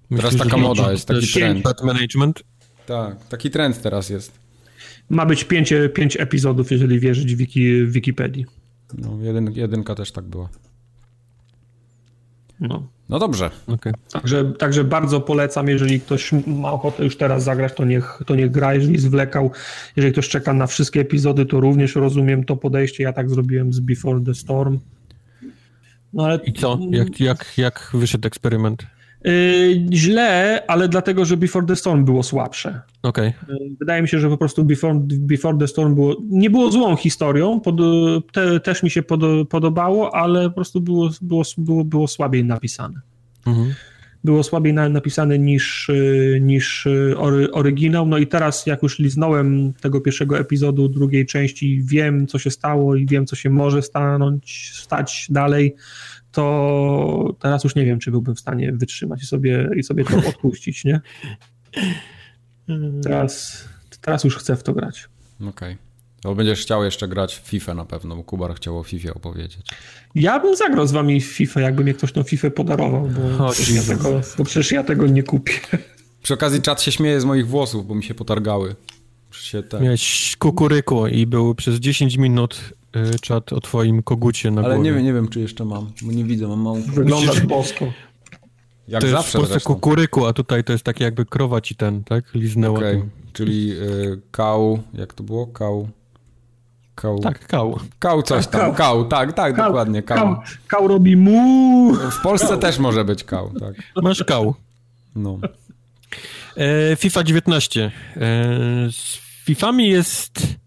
Myślisz, teraz taka moda jest, taki trend. management? Tak, taki trend teraz jest. Ma być pięć, pięć epizodów, jeżeli wierzyć wiki, Wikipedii. No, jeden, jedynka też tak była. No. No dobrze. Okay. Także, także bardzo polecam, jeżeli ktoś ma ochotę już teraz zagrać, to niech, to niech gra, jeżeli zwlekał. Jeżeli ktoś czeka na wszystkie epizody, to również rozumiem to podejście. Ja tak zrobiłem z Before the Storm. No ale... I co? Jak, jak, jak wyszedł eksperyment? Yy, źle, ale dlatego, że Before the Storm było słabsze. Okay. Yy, wydaje mi się, że po prostu Before, Before the Storm było, nie było złą historią, pod, te, też mi się pod, podobało, ale po prostu było, było, było, było słabiej napisane. Mhm. Było słabiej napisane niż, yy, niż ory, oryginał. No i teraz, jak już liznąłem tego pierwszego epizodu drugiej części, wiem, co się stało i wiem, co się może stanąć, stać dalej to teraz już nie wiem, czy byłbym w stanie wytrzymać i sobie, i sobie to odpuścić, nie? Teraz, teraz już chcę w to grać. Okej. Okay. Bo będziesz chciał jeszcze grać w FIFA na pewno, bo Kubar chciał o FIFA opowiedzieć. Ja bym zagrał z wami w FIFA, jakby mnie ktoś tą FIFA podarował, bo, o, przecież, ja tego, bo przecież ja tego nie kupię. Przy okazji czat się śmieje z moich włosów, bo mi się potargały. Się tak. Miałeś kukuryku i był przez 10 minut czat o twoim kogucie na Ale głowie. nie wiem, nie wiem, czy jeszcze mam, bo nie widzę, mam małą... Wyglądasz bosko. Jak to zawsze jest w Polsce zresztą. kukuryku, a tutaj to jest takie jakby krowa ci ten, tak? Liznęła okay. Tym. Czyli y, kał, jak to było? Kał... Kał. Tak, kał. Kał coś tam, kał, kał tak, tak, kał, dokładnie, kał. kał. Kał robi mu. W Polsce kał. też może być kał, tak. Masz kał. No. E, FIFA 19. E, z Fifami jest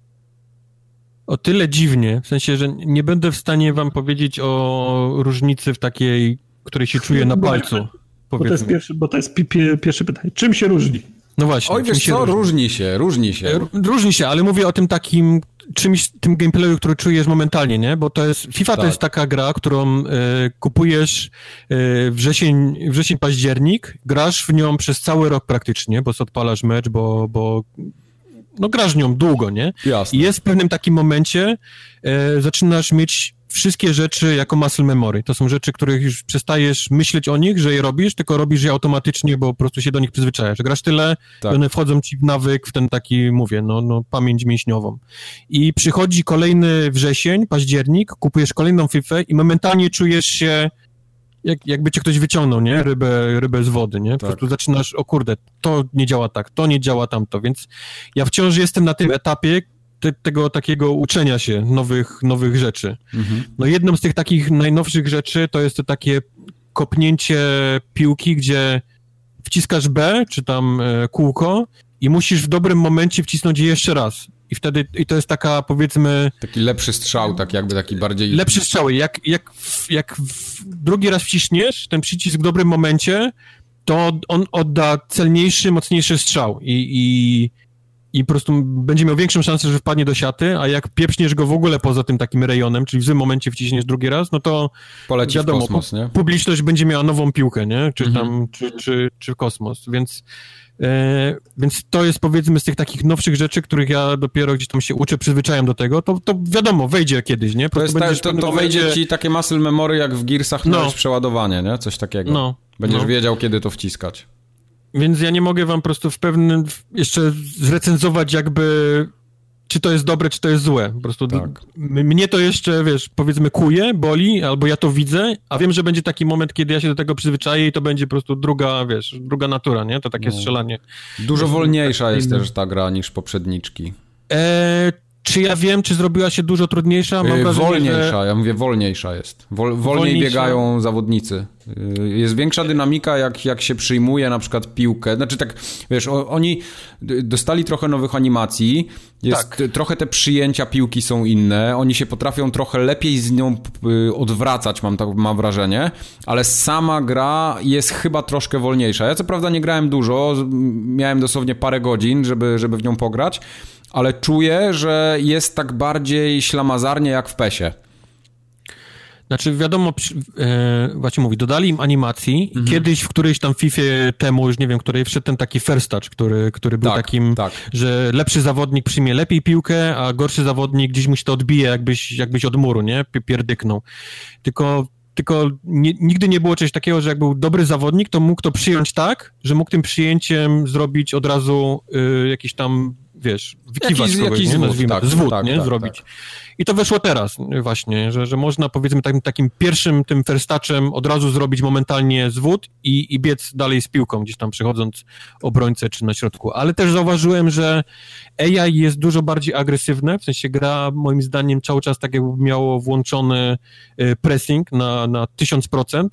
o tyle dziwnie, w sensie, że nie będę w stanie wam powiedzieć o różnicy w takiej, której się czuje na palcu. Bo to jest, pierwszy, bo to jest pi, pi, pierwsze pytanie. Czym się różni? No właśnie. Oj, wiesz co, różni? różni się, różni się. Różni się, ale mówię o tym takim czymś, tym gameplayu, który czujesz momentalnie, nie? Bo to jest, FIFA tak. to jest taka gra, którą y, kupujesz y, wrzesień, wrzesień, październik, grasz w nią przez cały rok praktycznie, bo odpalasz mecz, bo, bo no grasz nią długo, nie? Jasne. I jest w pewnym takim momencie, e, zaczynasz mieć wszystkie rzeczy jako muscle memory. To są rzeczy, których już przestajesz myśleć o nich, że je robisz, tylko robisz je automatycznie, bo po prostu się do nich przyzwyczajasz. Grasz tyle, tak. one wchodzą ci w nawyk, w ten taki, mówię, no, no pamięć mięśniową. I przychodzi kolejny wrzesień, październik, kupujesz kolejną FIFA i momentalnie czujesz się jak, jakby cię ktoś wyciągnął, nie? Rybę, rybę z wody, nie? Po tak. prostu zaczynasz, o kurde, to nie działa tak, to nie działa tamto, więc ja wciąż jestem na tym etapie te, tego takiego uczenia się nowych, nowych rzeczy. Mhm. No jedną z tych takich najnowszych rzeczy to jest to takie kopnięcie piłki, gdzie wciskasz B, czy tam e, kółko i musisz w dobrym momencie wcisnąć je jeszcze raz. I wtedy, i to jest taka, powiedzmy... Taki lepszy strzał, tak jakby taki bardziej... Lepszy strzał. Jak, jak, jak drugi raz wciśniesz ten przycisk w dobrym momencie, to on odda celniejszy, mocniejszy strzał i, i, i po prostu będzie miał większą szansę, że wpadnie do siaty, a jak pieprzniesz go w ogóle poza tym takim rejonem, czyli w złym momencie wciśniesz drugi raz, no to poleci wiadomo, kosmos, nie? publiczność będzie miała nową piłkę, nie? Czy mhm. tam, czy, czy, czy kosmos, więc E, więc to jest powiedzmy z tych takich nowszych rzeczy, których ja dopiero gdzieś tam się uczę, przyzwyczajam do tego, to, to wiadomo, wejdzie kiedyś, nie? to, jest ta, to, to wejdzie ci takie muscle memory jak w Gearsach no. przeładowanie, nie? Coś takiego. No. Będziesz no. wiedział, kiedy to wciskać. Więc ja nie mogę wam po prostu w pewnym jeszcze zrecenzować jakby czy to jest dobre, czy to jest złe. Po prostu tak. mnie to jeszcze, wiesz, powiedzmy kuje, boli, albo ja to widzę, a wiem, że będzie taki moment, kiedy ja się do tego przyzwyczaję i to będzie po prostu druga, wiesz, druga natura, nie? To takie no. strzelanie. Dużo wolniejsza jest też ta gra niż poprzedniczki. E, czy ja wiem, czy zrobiła się dużo trudniejsza? Mam yy, wrażenie, wolniejsza, że... ja mówię wolniejsza jest. Wol, wolniej wolniejsza. biegają zawodnicy. Yy, jest większa dynamika, jak, jak się przyjmuje na przykład piłkę. Znaczy tak, wiesz, oni dostali trochę nowych animacji, jest tak. trochę te przyjęcia piłki są inne, oni się potrafią trochę lepiej z nią y, odwracać, mam, tak, mam wrażenie, ale sama gra jest chyba troszkę wolniejsza. Ja co prawda nie grałem dużo, miałem dosłownie parę godzin, żeby, żeby w nią pograć, ale czuję, że jest tak bardziej ślamazarnie jak w PESie. Znaczy, wiadomo, e, właśnie mówi, dodali im animacji mhm. kiedyś w którejś tam FIFA temu, już nie wiem, której wszedł ten taki first touch, który, który był tak, takim, tak. że lepszy zawodnik przyjmie lepiej piłkę, a gorszy zawodnik gdzieś mu się to odbije, jakbyś, jakbyś od muru, nie? Pierdyknął. Tylko tylko nie, nigdy nie było czegoś takiego, że jak był dobry zawodnik, to mógł to przyjąć tak, że mógł tym przyjęciem zrobić od razu y, jakiś tam wiesz, wykiwać jakiś, kogoś, jakiś nie? Zwód, tak, zwód, tak, nie? Tak, Zrobić. Tak. I to weszło teraz właśnie, że, że można powiedzmy takim, takim pierwszym tym ferstaczem od razu zrobić momentalnie zwód i, i biec dalej z piłką, gdzieś tam przechodząc obrońcę czy na środku. Ale też zauważyłem, że AI jest dużo bardziej agresywne, w sensie gra moim zdaniem cały czas tak jakby miało włączony y, pressing na, na 1000%.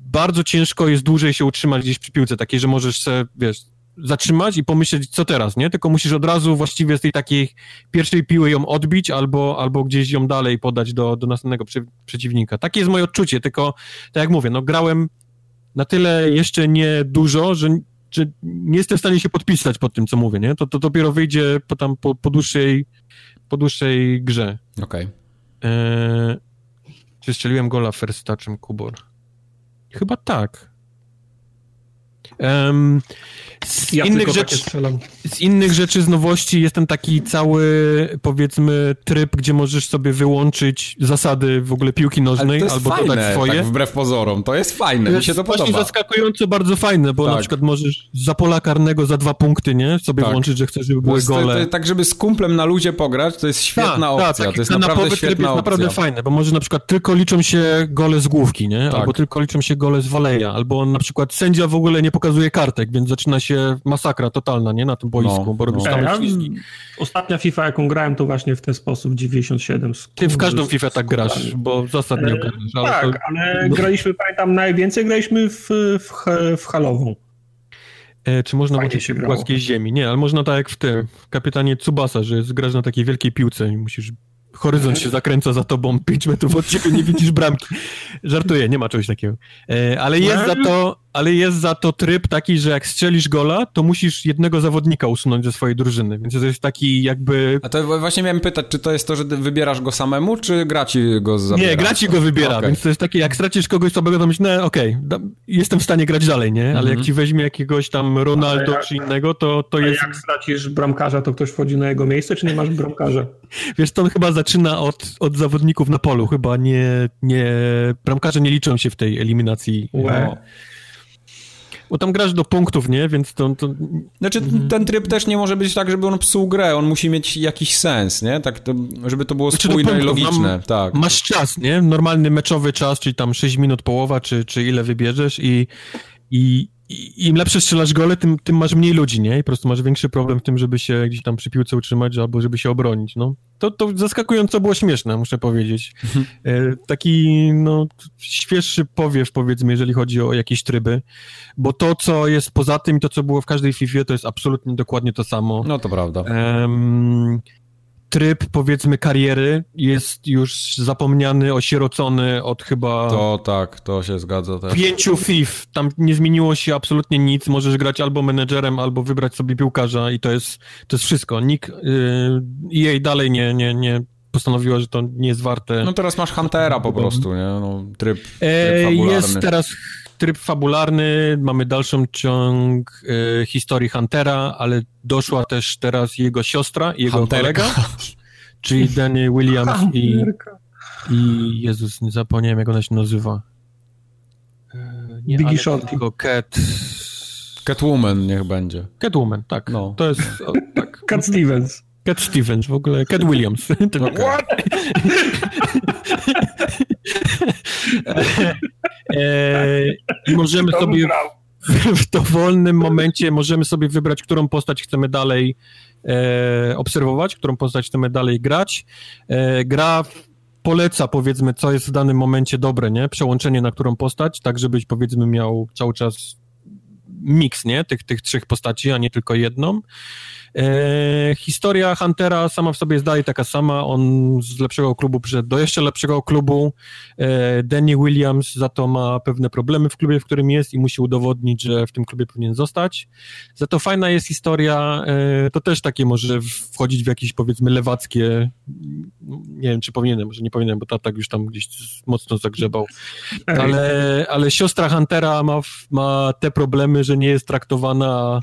bardzo ciężko jest dłużej się utrzymać gdzieś przy piłce, takiej, że możesz się, wiesz, zatrzymać i pomyśleć, co teraz, nie? Tylko musisz od razu właściwie z tej takiej pierwszej piły ją odbić albo, albo gdzieś ją dalej podać do, do następnego przy, przeciwnika. Takie jest moje odczucie, tylko tak jak mówię, no grałem na tyle jeszcze nie dużo, że, że nie jestem w stanie się podpisać pod tym, co mówię, nie? To, to dopiero wyjdzie po, tam, po, po, dłuższej, po dłuższej grze. Okej. Okay. E, czy strzeliłem gola first touchem Kubor? Chyba tak. Um, z, ja innych rzeczy, z innych rzeczy, z nowości jest ten taki cały, powiedzmy, tryb, gdzie możesz sobie wyłączyć zasady w ogóle piłki nożnej albo fajne, dodać swoje. Tak wbrew pozorom, to jest fajne, to mi się to podoba. Właśnie zaskakująco bardzo fajne, bo tak. na przykład możesz za pola karnego za dwa punkty, nie? Sobie tak. włączyć, że chcesz, żeby były gole. To, to, tak, żeby z kumplem na ludzie pograć, to jest świetna tak, opcja. Tak, to jest naprawdę świetna tryb jest naprawdę fajne, bo może na przykład tylko liczą się gole z główki, nie? Tak. Albo tylko liczą się gole z waleja, albo na przykład sędzia w ogóle nie pokazuje kartek, więc zaczyna się masakra totalna, nie? Na tym boisku, no, bo robisz no. tam ja, Ostatnia FIFA, jaką grałem, to właśnie w ten sposób, 97. Ty w każdą FIFA tak grasz, bo zasad nie ogarniasz. Ale tak, to... ale graliśmy, pamiętam, najwięcej graliśmy w, w, w halową. E, czy można uczyć się płaskiej ziemi? Nie, ale można tak jak w tym, kapitanie Tsubasa, że grasz na takiej wielkiej piłce i musisz horyzont się zakręca za tobą 5 metrów od ciebie, nie widzisz bramki. Żartuję, nie ma czegoś takiego. E, ale jest za to, ale jest za to tryb taki, że jak strzelisz gola, to musisz jednego zawodnika usunąć ze swojej drużyny, więc to jest taki jakby... A to właśnie miałem pytać, czy to jest to, że wybierasz go samemu, czy gra ci go zabiera? Nie, gra ci go wybiera, okay. więc to jest takie, jak stracisz kogoś słabego, to myślisz, no okej, okay, jestem w stanie grać dalej, nie? Ale mm -hmm. jak mhm. ci weźmie jakiegoś tam Ronaldo jak, czy innego, to, to jest... jak stracisz bramkarza, to ktoś wchodzi na jego miejsce, czy nie masz bramkarza? Wiesz, to on chyba zaczyna od, od zawodników na polu, chyba nie, nie... Bramkarze nie liczą się w tej eliminacji. Wow. Bo tam grasz do punktów, nie? Więc to... to... Znaczy, mhm. ten tryb też nie może być tak, żeby on psuł grę. On musi mieć jakiś sens, nie? Tak, to, żeby to było znaczy, spójne i logiczne. Mam, tak. Masz czas, nie? Normalny meczowy czas, czyli tam 6 minut połowa, czy, czy ile wybierzesz i, i, im lepsze strzelasz gole, tym, tym masz mniej ludzi, nie? I po prostu masz większy problem w tym, żeby się gdzieś tam przy piłce utrzymać albo żeby się obronić, no. To, to zaskakująco było śmieszne, muszę powiedzieć. Mhm. E, taki, no, świeższy powiew, powiedzmy, jeżeli chodzi o jakieś tryby, bo to, co jest poza tym i to, co było w każdej FIFA, to jest absolutnie dokładnie to samo. No to prawda tryb, powiedzmy, kariery jest już zapomniany, osierocony od chyba... To tak, to się zgadza też. Pięciu FIF, tam nie zmieniło się absolutnie nic, możesz grać albo menedżerem, albo wybrać sobie piłkarza i to jest, to jest wszystko. Nikt, yy, EA dalej nie, nie, nie postanowiła, że to nie jest warte... No teraz masz Huntera po prostu, nie? No, tryb, tryb e, Jest teraz tryb fabularny, mamy dalszą ciąg y, historii Huntera, ale doszła też teraz jego siostra i jego Hunterka. kolega, czyli Danny Williams i, i Jezus, nie zapomniałem jak ona się nazywa. E, nie, Biggie Shorty. Tylko Cat... Catwoman niech będzie. Catwoman, tak. No. To jest... O, tak. Cat Stevens. Cat Stevens, w ogóle Cat Williams. What? E, I możemy sobie w dowolnym momencie możemy sobie wybrać, którą postać chcemy dalej e, obserwować, którą postać chcemy dalej grać. E, gra poleca, powiedzmy, co jest w danym momencie dobre, nie? Przełączenie na którą postać, tak żebyś, powiedzmy, miał cały czas miks, nie? Tych, tych trzech postaci, a nie tylko jedną. E, historia Huntera sama w sobie jest dalej taka sama. On z lepszego klubu przyszedł do jeszcze lepszego klubu. E, Danny Williams za to ma pewne problemy w klubie, w którym jest i musi udowodnić, że w tym klubie powinien zostać. Za to fajna jest historia. E, to też takie może wchodzić w jakieś powiedzmy lewackie. Nie wiem, czy powinienem, może nie powinienem, bo tak już tam gdzieś mocno zagrzebał. Ale, ale siostra Huntera ma, ma te problemy, że nie jest traktowana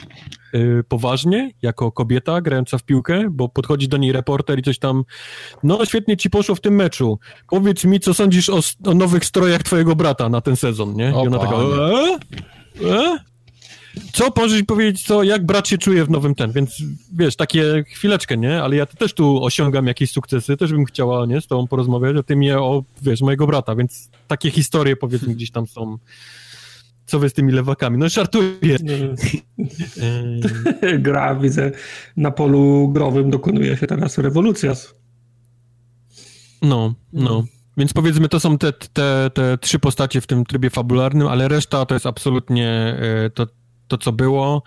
Y, poważnie, jako kobieta grająca w piłkę, bo podchodzi do niej reporter i coś tam, no świetnie ci poszło w tym meczu, powiedz mi, co sądzisz o, o nowych strojach twojego brata na ten sezon, nie? I ona taka, e? E? Co możesz powiedzieć, co, jak brat się czuje w nowym ten, więc wiesz, takie chwileczkę, nie? Ale ja też tu osiągam jakieś sukcesy, też bym chciała, nie, z tobą porozmawiać, a ty mnie o, wiesz, mojego brata, więc takie historie, powiedzmy, gdzieś tam są co wy z tymi lewakami? No żartuję. Gra, widzę, na polu growym dokonuje się teraz rewolucja. No, no. Więc powiedzmy, to są te, te, te trzy postacie w tym trybie fabularnym, ale reszta to jest absolutnie e, to, to co było.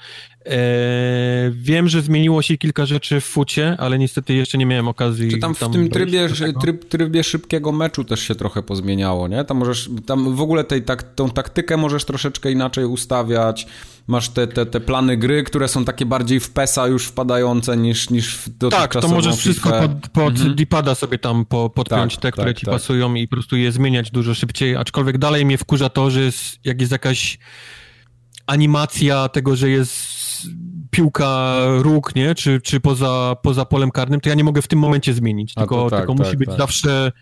E, wiem, że zmieniło się kilka rzeczy w fucie, ale niestety jeszcze nie miałem okazji. Czy tam w tam tym trybie, tryb, trybie szybkiego meczu też się trochę pozmieniało, nie? Tam możesz, tam w ogóle tej, tak, tą taktykę możesz troszeczkę inaczej ustawiać. Masz te, te, te plany gry, które są takie bardziej w PESA już wpadające niż, niż w Tak, to możesz wszystko pod, pod mhm. D-pada sobie tam po, podpiąć tak, te, które tak, ci tak. pasują i po prostu je zmieniać dużo szybciej, aczkolwiek dalej mnie wkurza to, że jest, jak jest jakaś animacja tego, że jest piłka róg, nie? Czy, czy poza, poza polem karnym, to ja nie mogę w tym momencie zmienić, tylko, tak, tylko tak, musi być tak. zawsze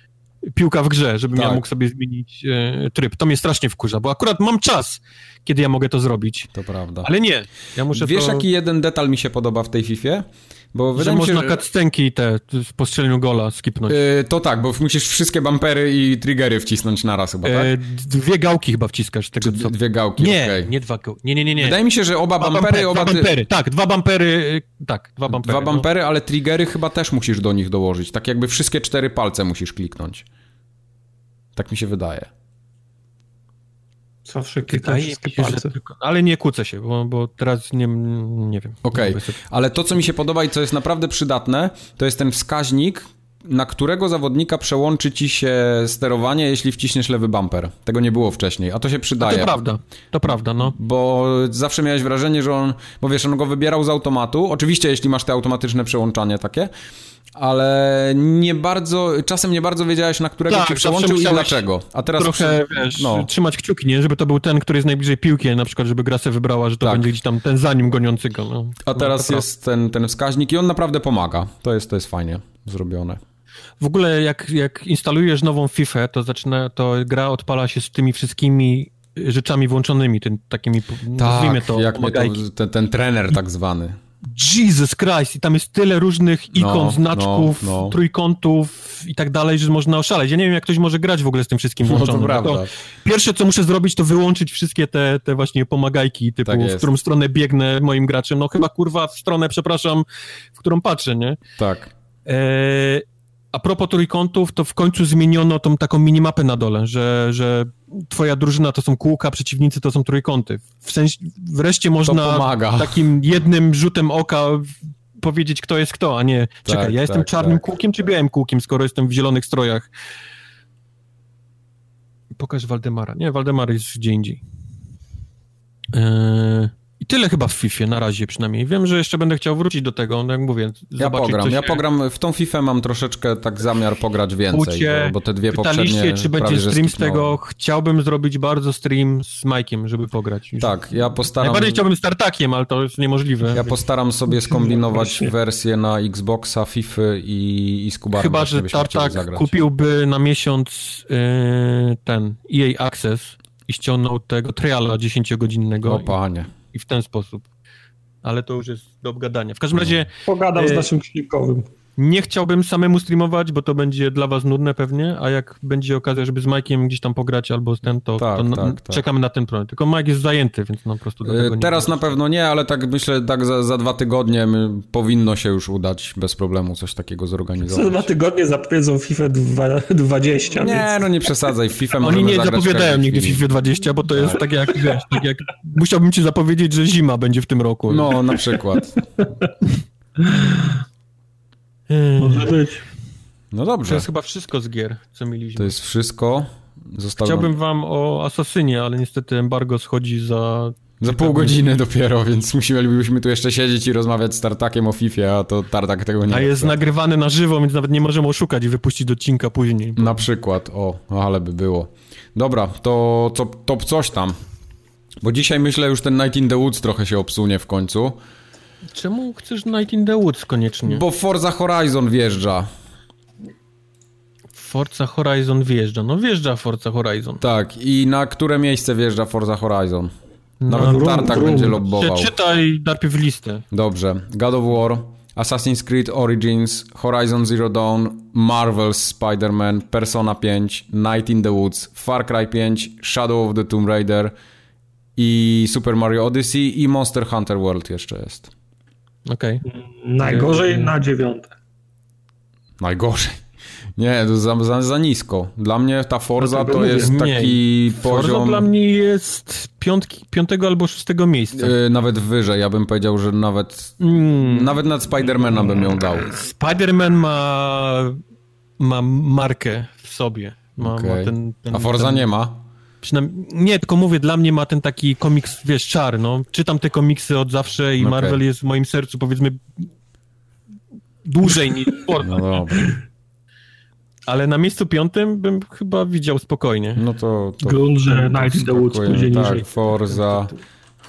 piłka w grze, żebym tak. ja mógł sobie zmienić e, tryb. To mnie strasznie wkurza, bo akurat mam czas, kiedy ja mogę to zrobić. To prawda. Ale nie, ja muszę Wiesz, to... jaki jeden detal mi się podoba w tej Fifie? Bo że można że... cutscenki te po strzeleniu gola skipnąć. Yy, to tak, bo musisz wszystkie bumpery i triggery wcisnąć naraz chyba, tak? Yy, dwie gałki chyba wciskasz. Tego, co... Dwie gałki, Nie, okay. nie dwa gałki. Nie, nie, nie, nie. Wydaje mi się, że oba dwa bumpery... oba dwa bumpery, tak, dwa bumpery, tak, dwa bumpery. Dwa bumpery, no. ale triggery chyba też musisz do nich dołożyć. Tak jakby wszystkie cztery palce musisz kliknąć. Tak mi się wydaje. Zawsze klikam wszystkie palce. Tylko, ale nie kłócę się, bo, bo teraz nie, nie wiem. Okej, okay. ale to, co mi się podoba i co jest naprawdę przydatne, to jest ten wskaźnik, na którego zawodnika przełączy ci się sterowanie, jeśli wciśniesz lewy bumper. Tego nie było wcześniej, a to się przydaje. A to prawda, to prawda, no. Bo zawsze miałeś wrażenie, że on, bo wiesz, on go wybierał z automatu. Oczywiście, jeśli masz te automatyczne przełączanie takie, ale nie bardzo, czasem nie bardzo wiedziałeś, na którego tak, cię przełączył i dlaczego. A teraz trochę, przy... wiesz, no. trzymać kciuki, nie? Żeby to był ten, który jest najbliżej piłki, na przykład, żeby gra se wybrała, że to tak. będzie gdzieś tam ten za nim goniący go. No. A teraz no, jest ten, ten wskaźnik i on naprawdę pomaga. To jest, to jest fajnie zrobione. W ogóle jak, jak instalujesz nową FIFA, to zaczyna, to gra odpala się z tymi wszystkimi rzeczami włączonymi, tym, takimi, tak, nazwijmy to, jak to ten, ten trener tak zwany. Jesus Christ, i tam jest tyle różnych ikon, no, znaczków, no, no. trójkątów i tak dalej, że można oszaleć. Ja nie wiem, jak ktoś może grać w ogóle z tym wszystkim włączonym. No to, to pierwsze, co muszę zrobić, to wyłączyć wszystkie te, te właśnie pomagajki, typu tak w którą stronę biegnę moim graczem. No chyba, kurwa, w stronę, przepraszam, w którą patrzę, nie? Tak. E, a propos trójkątów, to w końcu zmieniono tą taką minimapę na dole, że, że twoja drużyna to są kółka, przeciwnicy to są trójkąty. W sensie, wreszcie można takim jednym rzutem oka powiedzieć, kto jest kto, a nie, tak, czekaj, ja jestem tak, czarnym tak. kółkiem czy białym kółkiem, skoro jestem w zielonych strojach. Pokaż Waldemara. Nie, Waldemar jest gdzie indziej. Eee... I tyle chyba w FIFA na razie przynajmniej. Wiem, że jeszcze będę chciał wrócić do tego, no jak mówię. Ja pogram, ja pogram, w tą FIFA mam troszeczkę tak zamiar pograć więcej, bo, bo, te dwie poprzednie czy będzie stream z tego, chciałbym zrobić bardzo stream z Mike'iem, żeby pograć. Tak, ja postaram... Najbardziej chciałbym startakiem, ale to jest niemożliwe. Ja postaram sobie skombinować wersję na Xboxa, FIFA i, i z Kubarem. Chyba, że Tartak kupiłby na miesiąc yy, ten EA Access i ściągnął tego triala 10-godzinnego. O panie i w ten sposób. Ale to już jest do obgadania. W każdym razie... Pogadam e, z naszym klinikowym. Nie chciałbym samemu streamować, bo to będzie dla was nudne pewnie, a jak będzie okazja, żeby z Mike'iem gdzieś tam pograć albo z ten, to, tak, to tak, tak. czekamy na ten projekt. Tylko Mike jest zajęty, więc no po prostu do tego Teraz na pewno nie, ale tak myślę, tak za, za dwa tygodnie powinno się już udać bez problemu coś takiego zorganizować. Za dwa tygodnie zapowiedzą FIFA 20. Nie, więc... no nie przesadzaj, FIFA Oni nie zapowiadają nigdy FIFA 20, bo to jest tak, tak jak, wiesz, tak jak musiałbym ci zapowiedzieć, że zima będzie w tym roku. No, na przykład. Może być. No dobrze. To jest chyba wszystko z gier, co mieliśmy. To jest wszystko. Chciałbym wam o Asasynie, ale niestety embargo schodzi za... Za pół godziny dopiero, więc musielibyśmy tu jeszcze siedzieć i rozmawiać z Tartakiem o FIFA, a to Tartak tego nie A jest nagrywany na żywo, więc nawet nie możemy oszukać i wypuścić odcinka później. Bo... Na przykład, o, ale by było. Dobra, to co, top coś tam. Bo dzisiaj myślę już ten Night in the Woods trochę się obsunie w końcu. Czemu chcesz Night in the Woods koniecznie? Bo Forza Horizon wjeżdża. Forza Horizon wjeżdża. No wjeżdża Forza Horizon. Tak, i na które miejsce wjeżdża Forza Horizon? Nawet no, Tartak będzie lobbował. Czytaj najpierw listę. Dobrze. God of War, Assassin's Creed Origins, Horizon Zero Dawn, Marvel's Spider-Man, Persona 5, Night in the Woods, Far Cry 5, Shadow of the Tomb Raider i Super Mario Odyssey i Monster Hunter World jeszcze jest. Okej. Okay. Najgorzej na dziewiąte. Najgorzej. Nie, to za, za, za nisko. Dla mnie ta Forza to jest taki nie. poziom... Forza dla mnie jest piątki, piątego albo szóstego miejsca. Yy, nawet wyżej. Ja bym powiedział, że nawet mm. nawet nad Spidermana bym ją dał. Spiderman ma ma markę w sobie. Ma, okay. ma ten, ten, A Forza ten... nie ma? Nie, tylko mówię, dla mnie ma ten taki komiks, wiesz, czar, no. Czytam te komiksy od zawsze i okay. Marvel jest w moim sercu, powiedzmy, dłużej niż Forza. No dobra. Ale na miejscu piątym bym chyba widział spokojnie. No to... to Grunge, Night in the Woods później Tak, niżej. Forza,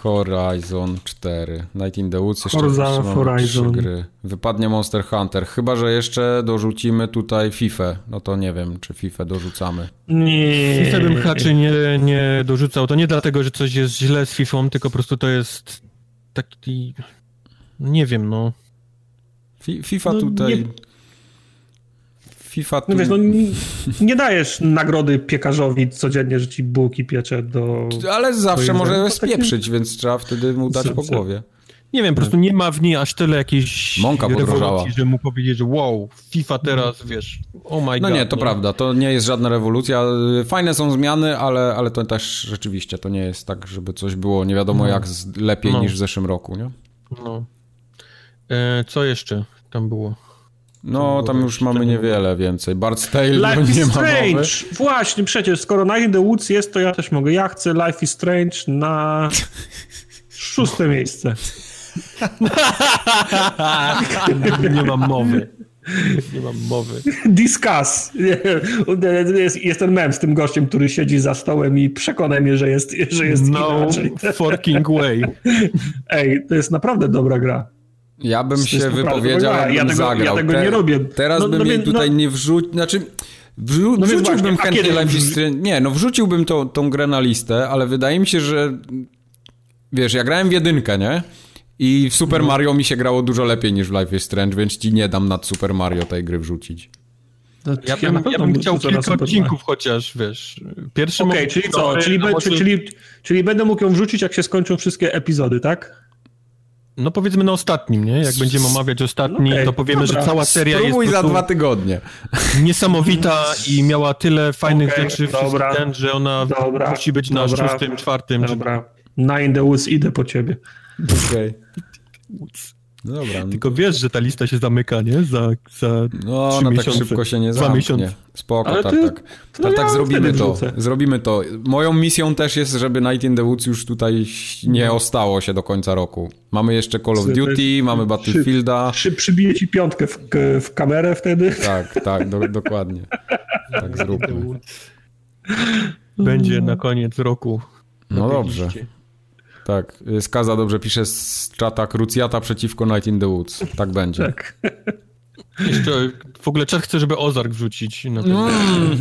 Horizon 4. Night in the Woods jeszcze Forza, Horizon. gry. Wypadnie Monster Hunter. Chyba, że jeszcze dorzucimy tutaj FIFA. No to nie wiem, czy FIFA dorzucamy. Nie. FIFA bym raczej nie, nie dorzucał. To nie dlatego, że coś jest źle z FIFA, tylko po prostu to jest taki... Nie wiem, no. FIFA no, tutaj... Nie FIFA... Tu... No wiesz, no nie, dajesz nagrody piekarzowi codziennie, że ci bułki piecze do... Ale zawsze może spieprzyć, więc trzeba wtedy mu dać po głowie. Nie wiem, po prostu nie ma w niej aż tyle jakiejś Mąka podrożała. że mu powiedzieć, że wow, FIFA teraz, wiesz, oh my No God, nie, to nie? prawda, to nie jest żadna rewolucja. Fajne są zmiany, ale, ale to też rzeczywiście, to nie jest tak, żeby coś było nie wiadomo no. jak lepiej no. niż w zeszłym roku, nie? No. E, co jeszcze tam było? No, tam już mamy niewiele więcej. Bard's Tale Life nie is Strange! Mowy. Właśnie, przecież, skoro Night in the Woods jest, to ja też mogę. Ja chcę Life is Strange na szóste miejsce. nie mam mowy. Nie mam mowy. Discuss. Jest, jest ten mem z tym gościem, który siedzi za stołem i przekona mnie, że jest, że jest no inaczej. forking way. Ej, to jest naprawdę dobra gra. Ja bym się wypowiedział, ja, ja tego, zagrał. Ja tego Te, nie robię. Teraz no, bym no, jej no, tutaj nie wrzucił, znaczy wrzu, no wrzuciłbym chętnie Life is Strange, nie, no wrzuciłbym to, tą grę na listę, ale wydaje mi się, że wiesz, ja grałem w jedynkę, nie? I w Super mhm. Mario mi się grało dużo lepiej niż w Life is Strange, więc ci nie dam nad Super Mario tej gry wrzucić. No, ja, bym, ja bym chciał kilka odcinków chociaż, wiesz. Pierwszy Okej, okay, czyli co? Czyli, be, czyli, czyli będę mógł ją wrzucić, jak się skończą wszystkie epizody, tak? No powiedzmy na ostatnim, nie? Jak będziemy omawiać ostatni, okay, to powiemy, dobra. że cała seria Spróbuj jest za dwa tygodnie. Niesamowita i miała tyle fajnych okay, rzeczy, dobra, ten, że ona dobra, musi być na szóstym, czwartym. Dobra. Nine the Woods, idę po ciebie. Okej. Okay. No dobra. No. Tylko wiesz, że ta lista się zamyka, nie? Za, za No, ona tak miesiące, tak szybko się nie zamknie. Miesiące. Spoko, Ale tak, ty, tak. Tak, tak, ja tak zrobimy to. Wrzucę. Zrobimy to. Moją misją też jest, żeby Night in the Woods już tutaj nie no. ostało się do końca roku. Mamy jeszcze Call of Duty, mamy Battlefielda. Przy, przybiję ci piątkę w, w kamerę wtedy. Tak, tak, do, dokładnie. Tak zróbmy. Będzie na koniec roku. No dobrze. Tak, Skaza dobrze pisze z czata Krucjata przeciwko Night in the Woods. Tak będzie. Tak. Jeszcze w ogóle czat chce, żeby Ozark wrzucić na ten mm.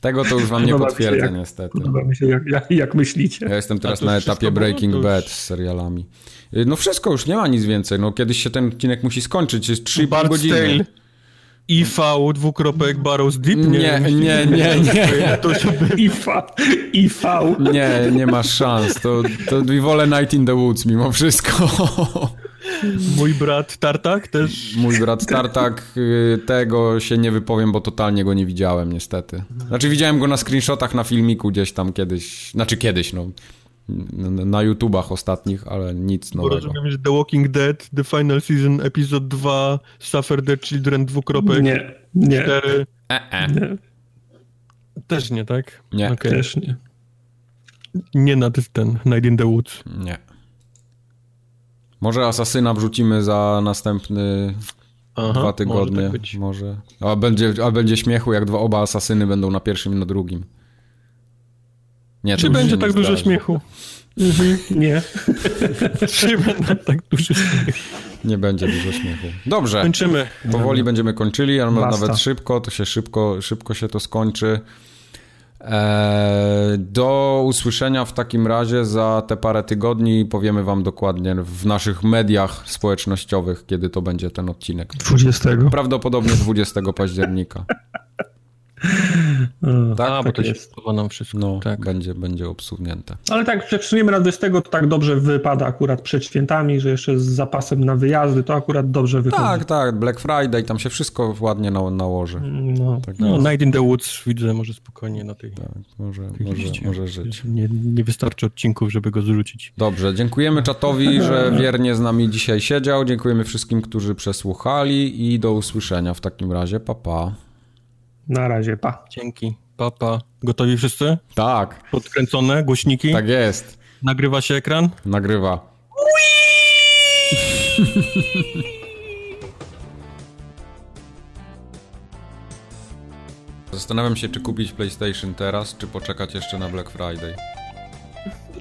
Tego to już wam nie potwierdzę jak, niestety. Podoba mi się, jak, jak, jak myślicie. Ja jestem teraz na etapie Breaking już... Bad z serialami. No wszystko, już nie ma nic więcej. No kiedyś się ten odcinek musi skończyć, jest 3,5 godziny. Tale. IV dwukropek Barrows Deep? Nie, nie, nie, nie. nie. To IV, IV. Nie, nie ma szans. To, to wolę Night in the Woods mimo wszystko. Mój brat Tartak też? Mój brat Tartak, y, tego się nie wypowiem, bo totalnie go nie widziałem niestety. Znaczy widziałem go na screenshotach na filmiku gdzieś tam kiedyś, znaczy kiedyś, no na YouTubach ostatnich, ale nic nowego. Bo rozumiem, że The Walking Dead, The Final Season, Epizod 2, Suffer the Children, dwukropek, nie, nie. 4. E -e. nie. Też nie, tak? Nie. Okay. Też nie. Nie na ten Night in the Woods. Nie. Może Asasyna wrzucimy za następny Aha, dwa tygodnie. Może, tak może. A, będzie, a będzie śmiechu, jak dwa oba Asasyny będą na pierwszym i na drugim. Nie, Czy będzie tak dużo śmiechu? Mhm, nie. Czy będą tak dużo śmiechu? Nie będzie dużo śmiechu. Dobrze. Kończymy. Powoli będziemy kończyli, ale Basta. nawet szybko, to się szybko, szybko się to skończy. Eee, do usłyszenia w takim razie za te parę tygodni powiemy wam dokładnie w naszych mediach społecznościowych, kiedy to będzie ten odcinek. 20. Prawdopodobnie 20 października. tak, tak, bo tak to jest. się nam wszystko. No, tak. będzie, będzie obsunięte. Ale tak, przesuniemy na 20, to tak dobrze wypada akurat przed świętami, że jeszcze z zapasem na wyjazdy, to akurat dobrze wychodzi. Tak, tak, Black Friday, tam się wszystko ładnie na, nałoży. No, tak no Night in the Woods widzę, może spokojnie na tej... Tak, może, może, może żyć. Nie, nie wystarczy odcinków, żeby go zrzucić. Dobrze, dziękujemy czatowi, że wiernie z nami dzisiaj siedział, dziękujemy wszystkim, którzy przesłuchali i do usłyszenia w takim razie, papa. Pa. Na razie, pa. Dzięki. Pa, pa. Gotowi wszyscy? Tak. Podkręcone, głośniki? Tak jest. Nagrywa się ekran? Nagrywa. Zastanawiam się, czy kupić PlayStation teraz, czy poczekać jeszcze na Black Friday.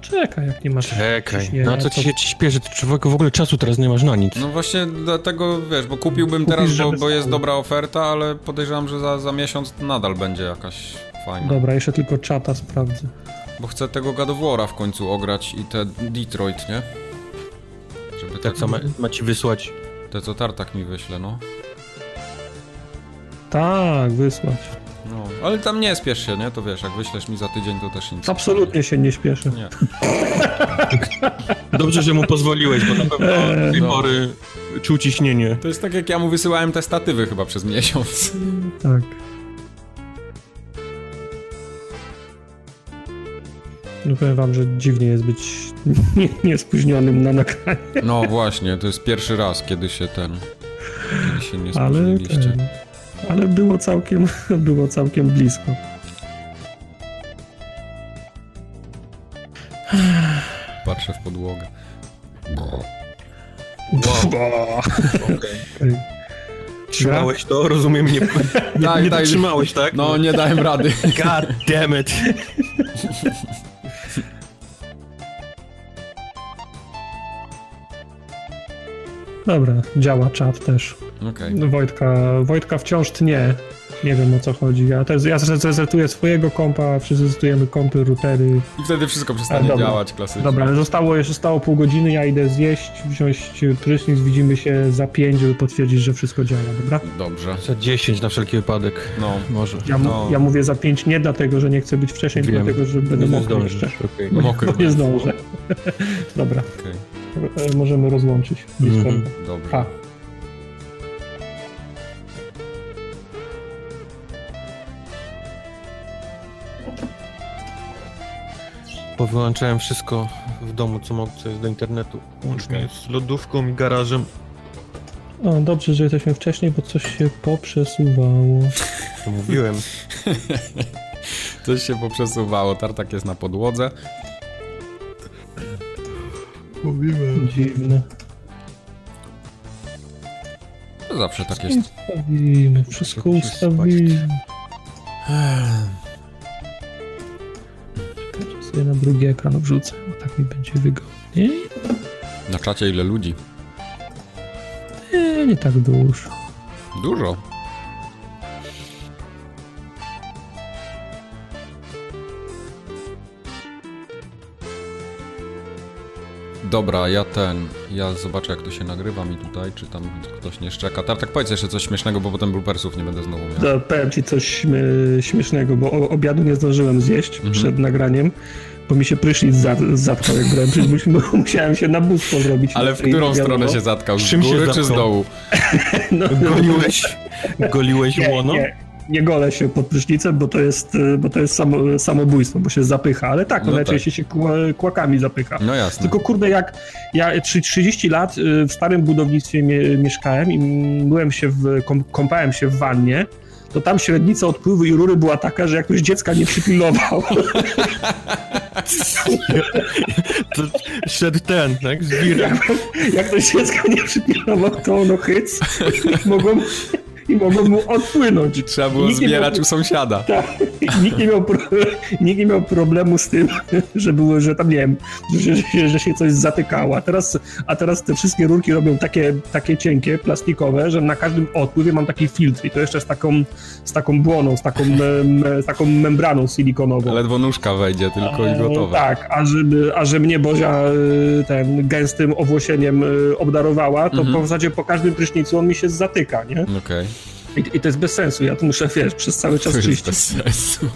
Czekaj, jak nie masz Czekaj, no co ci się ci śpieszy? Czy w ogóle czasu teraz nie masz na nic? No właśnie dlatego, wiesz, bo kupiłbym Kupisz, teraz, bo, bo jest dobra oferta, ale podejrzewam, że za, za miesiąc nadal będzie jakaś fajna. Dobra, jeszcze tylko czata sprawdzę. Bo chcę tego War'a w końcu ograć i te Detroit, nie? Żeby tak, tak co ma, ma ci wysłać? Te co Tartak mi wyśle, no. Tak, wysłać. No, ale tam nie spiesz się, nie? To wiesz, jak wyślesz mi za tydzień, to też nic. Absolutnie się nie śpieszę. Nie. Dobrze, że mu pozwoliłeś, bo na pewno do tej no. pory czuł ciśnienie. To jest tak, jak ja mu wysyłałem te statywy chyba przez miesiąc. Tak. No powiem wam, że dziwnie jest być niespóźnionym na nagranie. No właśnie, to jest pierwszy raz, kiedy się ten... Kiedy się nie spóźniliście. Ale ten ale było całkiem, było całkiem blisko. Patrzę w podłogę. Wow. Okay. Trzymałeś to? Rozumiem, nie, nie, tak, nie tak, trzymałeś, tak? No, nie dałem rady. God damn it. Dobra, działa czat też. Okay. Wojtka, Wojtka wciąż tnie. Nie wiem o co chodzi. Ja, też, ja zresetuję swojego kompa, wszyscy zresetujemy kompy, routery. I wtedy wszystko przestanie działać klasycznie. Dobra, zostało jeszcze stało pół godziny, ja idę zjeść, wziąć prysznic, widzimy się za pięć, żeby potwierdzić, że wszystko działa, dobra? Dobrze. Za 10 na wszelki wypadek. No, może. Ja, no. ja mówię za pięć nie dlatego, że nie chcę być wcześniej, Wiem. dlatego, że będę nie mokry jeszcze. Okay. Mokry. nie zdążę. dobra. Okay. Możemy rozłączyć. Mm -hmm. Dobrze. Pa. Powyłączałem wszystko w domu, co mogę, co jest do internetu. Łącznie okay. z lodówką i garażem. O, dobrze, że jesteśmy wcześniej, bo coś się poprzesuwało. To mówiłem. coś się poprzesuwało. Tartak jest na podłodze. Mówiłem. Dziwne. To zawsze tak jest. Ustawimy, wszystko ustawimy sobie na drugi ekran wrzucę, bo tak mi będzie wygodniej. Na czacie ile ludzi? Nie, nie tak dużo. Dużo? Dobra, ja ten, ja zobaczę jak to się nagrywa mi tutaj, czy tam ktoś nie szczeka. Tartak, powiedz jeszcze coś śmiesznego, bo potem bloopersów nie będę znowu miał. To powiem ci coś śmiesznego, bo obiadu nie zdążyłem zjeść mhm. przed nagraniem, bo mi się prysznic zatkał, jak brałem prysznic, musiałem się na bóstwo zrobić. Ale w którą stronę się zatkał? Z góry czy z dołu? no, goliłeś, goliłeś nie, łono? Nie nie golę się pod prysznicem, bo to jest, bo to jest samo, samobójstwo, bo się zapycha, ale tak, no najczęściej tak. się kłakami zapycha. No jasne. Tylko kurde, jak ja 30 lat y, w starym budownictwie mieszkałem i myłem się w, kąpałem się w wannie, to tam średnica odpływu i rury była taka, że jak ktoś dziecka nie przypilnował. to szedł ten, tak? Z Jak, jak ktoś dziecka nie przypilnował, to ono hyc. Mogło, i mogą mu odpłynąć. I trzeba było nikt zbierać miał, u sąsiada. Tak. Nikt nie, miał, nikt nie miał problemu z tym, że było, że tam nie wiem, że, że, że się coś zatykało. A teraz, a teraz te wszystkie rurki robią takie, takie cienkie, plastikowe, że na każdym odpływie mam taki filtr i to jeszcze z taką, z taką błoną, z taką, z taką membraną silikonową. Ledwo nóżka wejdzie tylko i gotowe. Tak, a żeby, a że mnie Bozia y, ten gęstym owłosieniem y, obdarowała, to mhm. w zasadzie po każdym prysznicu on mi się zatyka, nie? Okej. Okay. I, I, to jest bez sensu, ja tu muszę, wiesz, przez cały czas czyścić. bez sensu.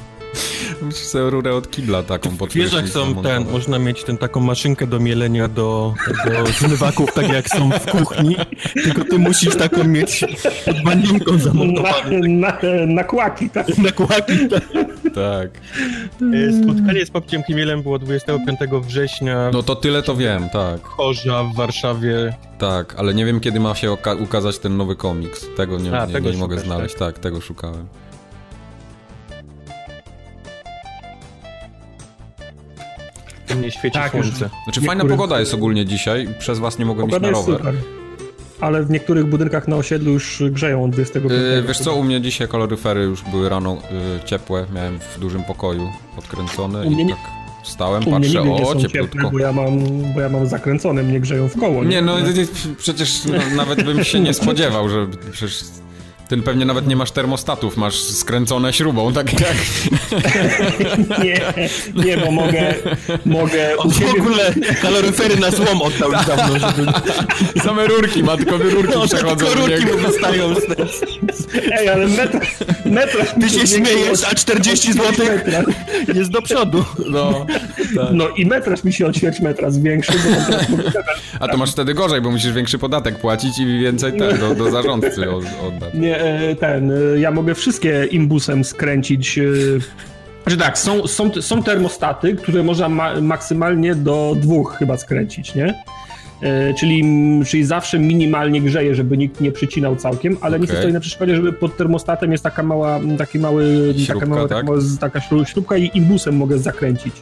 Musisz sobie rurę od kibla taką pod Wiesz, jak są ten, można mieć ten, taką maszynkę do mielenia do, do zmywaków, tak jak są w kuchni, tylko ty musisz taką mieć pod banienką zamontowaną. Na, na, na kłaki, tak? Na kłaki, tak. tak. E, spotkanie z Popciem Chmielem było 25 września. No to tyle to wiem, tak. Chorza w Warszawie. Tak, ale nie wiem kiedy ma się ukazać ten nowy komiks. Tego nie, A, nie, tego nie mogę znaleźć. Tak? tak, tego szukałem. Nie świeci tak, słońce. Znaczy fajna pogoda jest ogólnie dzisiaj, przez was nie mogłem pogoda iść na rower. Super. Ale w niektórych budynkach na osiedlu już grzeją od 25. Yy, wiesz co, u mnie dzisiaj koloryfery już były rano yy, ciepłe, miałem w dużym pokoju odkręcone i tak stałem, patrzę, o, cieplutko. Ciepłe, bo, ja mam, bo ja mam zakręcone, mnie grzeją w koło. Nie, nie no przecież no, nawet bym się nie spodziewał, że przecież ty pewnie nawet nie masz termostatów, masz skręcone śrubą, tak jak... nie, nie, bo mogę... mogę On w ogóle kaloryfery na złom oddał już dawno, żeby... Same rurki ma, tylko rurki no, przechodzą. Tylko rurki mu wystają. Ej, ale metr... metr Ty się śmiejesz, a 40 zł jest do przodu. No, tak. no i metraż mi się o ćwierć metra zwiększy, bo A to masz wtedy gorzej, bo musisz większy podatek płacić i więcej te, do, do zarządcy oddać. Nie, ten, e, ja mogę wszystkie imbusem skręcić. E, znaczy tak, są, są, są termostaty, które można ma maksymalnie do dwóch chyba skręcić, nie? E, czyli, czyli zawsze minimalnie grzeje, żeby nikt nie przycinał całkiem, ale okay. nic nie stoi na przeszkodzie, żeby pod termostatem jest taka mała, taki mały, śrubka, taka, mała, tak? taka, taka śrubka i imbusem mogę zakręcić.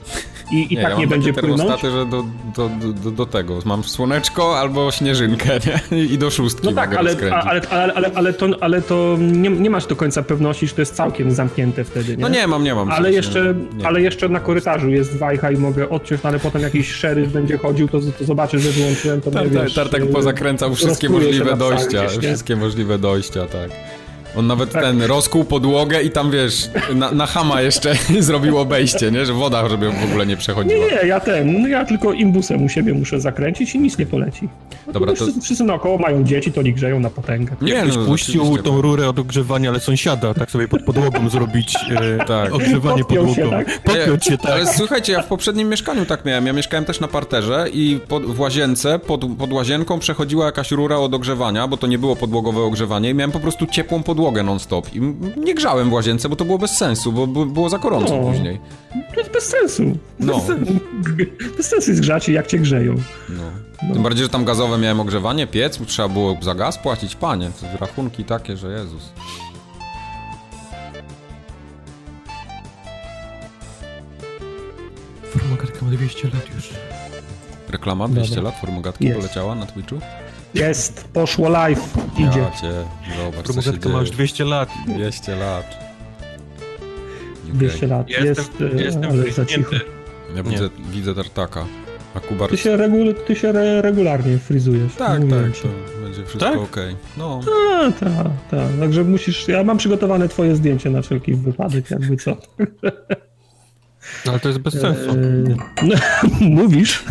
I, i nie, tak ja nie będzie płynąć. termostaty, że do, do, do, do, tego mam słoneczko albo śnieżynkę, nie? I do szóstki No tak, ale, ale, ale, ale, ale, to, ale to nie, nie masz do końca pewności, że to jest całkiem zamknięte wtedy, nie? No nie mam, nie mam. Ale jeszcze, nie. ale jeszcze na korytarzu jest wajcha i mogę odciąć, no ale potem jakiś szeryf będzie chodził, to, to zobaczy, że wyłączyłem, to tak, wiesz, Tartek pozakręcał wszystkie możliwe dojścia, wszystkie możliwe dojścia, tak. On nawet tak. ten rozkuł podłogę i tam wiesz, na, na hama jeszcze zrobił obejście, nie? Że woda, żeby w ogóle nie przechodziła. Nie, nie, ja ten, no ja tylko imbusem u siebie muszę zakręcić i nic nie poleci. No Dobra, to... Wszyscy, wszyscy naokoło mają dzieci, to nie grzeją na potęgę. Nie, no, puścił tą rurę od ogrzewania, ale sąsiada, tak sobie pod podłogą zrobić e, tak. ogrzewanie podłogą. Się, tak? Podpiąć się, tak. Ale słuchajcie, ja w poprzednim mieszkaniu tak miałem. Ja mieszkałem też na parterze i pod, w łazience, pod, pod łazienką przechodziła jakaś rura od ogrzewania, bo to nie było podłogowe ogrzewanie i miałem po prostu ciepłą podłogę podłogę non-stop i nie grzałem w łazience, bo to było bez sensu, bo było za gorąco no, później. To jest bez sensu. No. Bez, sensu. bez sensu jest grzać jak cię grzeją. No. No. Tym bardziej, że tam gazowe miałem ogrzewanie, piec, trzeba było za gaz płacić, panie, to rachunki takie, że Jezus. Formogatka ma 200 lat już. Reklama 200 Dobra. lat Formogatki yes. poleciała na Twitchu? Jest, poszło live, idzie. Ja cię, zobacz, Promogatka ma już 200 lat. 200 lat. 200 lat, jestem, jest, jestem ale za cicho. Ja widzę, widzę tartaka. A Kubar... Ty się, regu, ty się re, regularnie fryzujesz. Tak, tak, ci. to będzie wszystko tak? ok. No. Tak, tak, tak. Także musisz, ja mam przygotowane twoje zdjęcie na wszelki wypadek, jakby co. Ale to jest bez sensu. Eee, no, mówisz?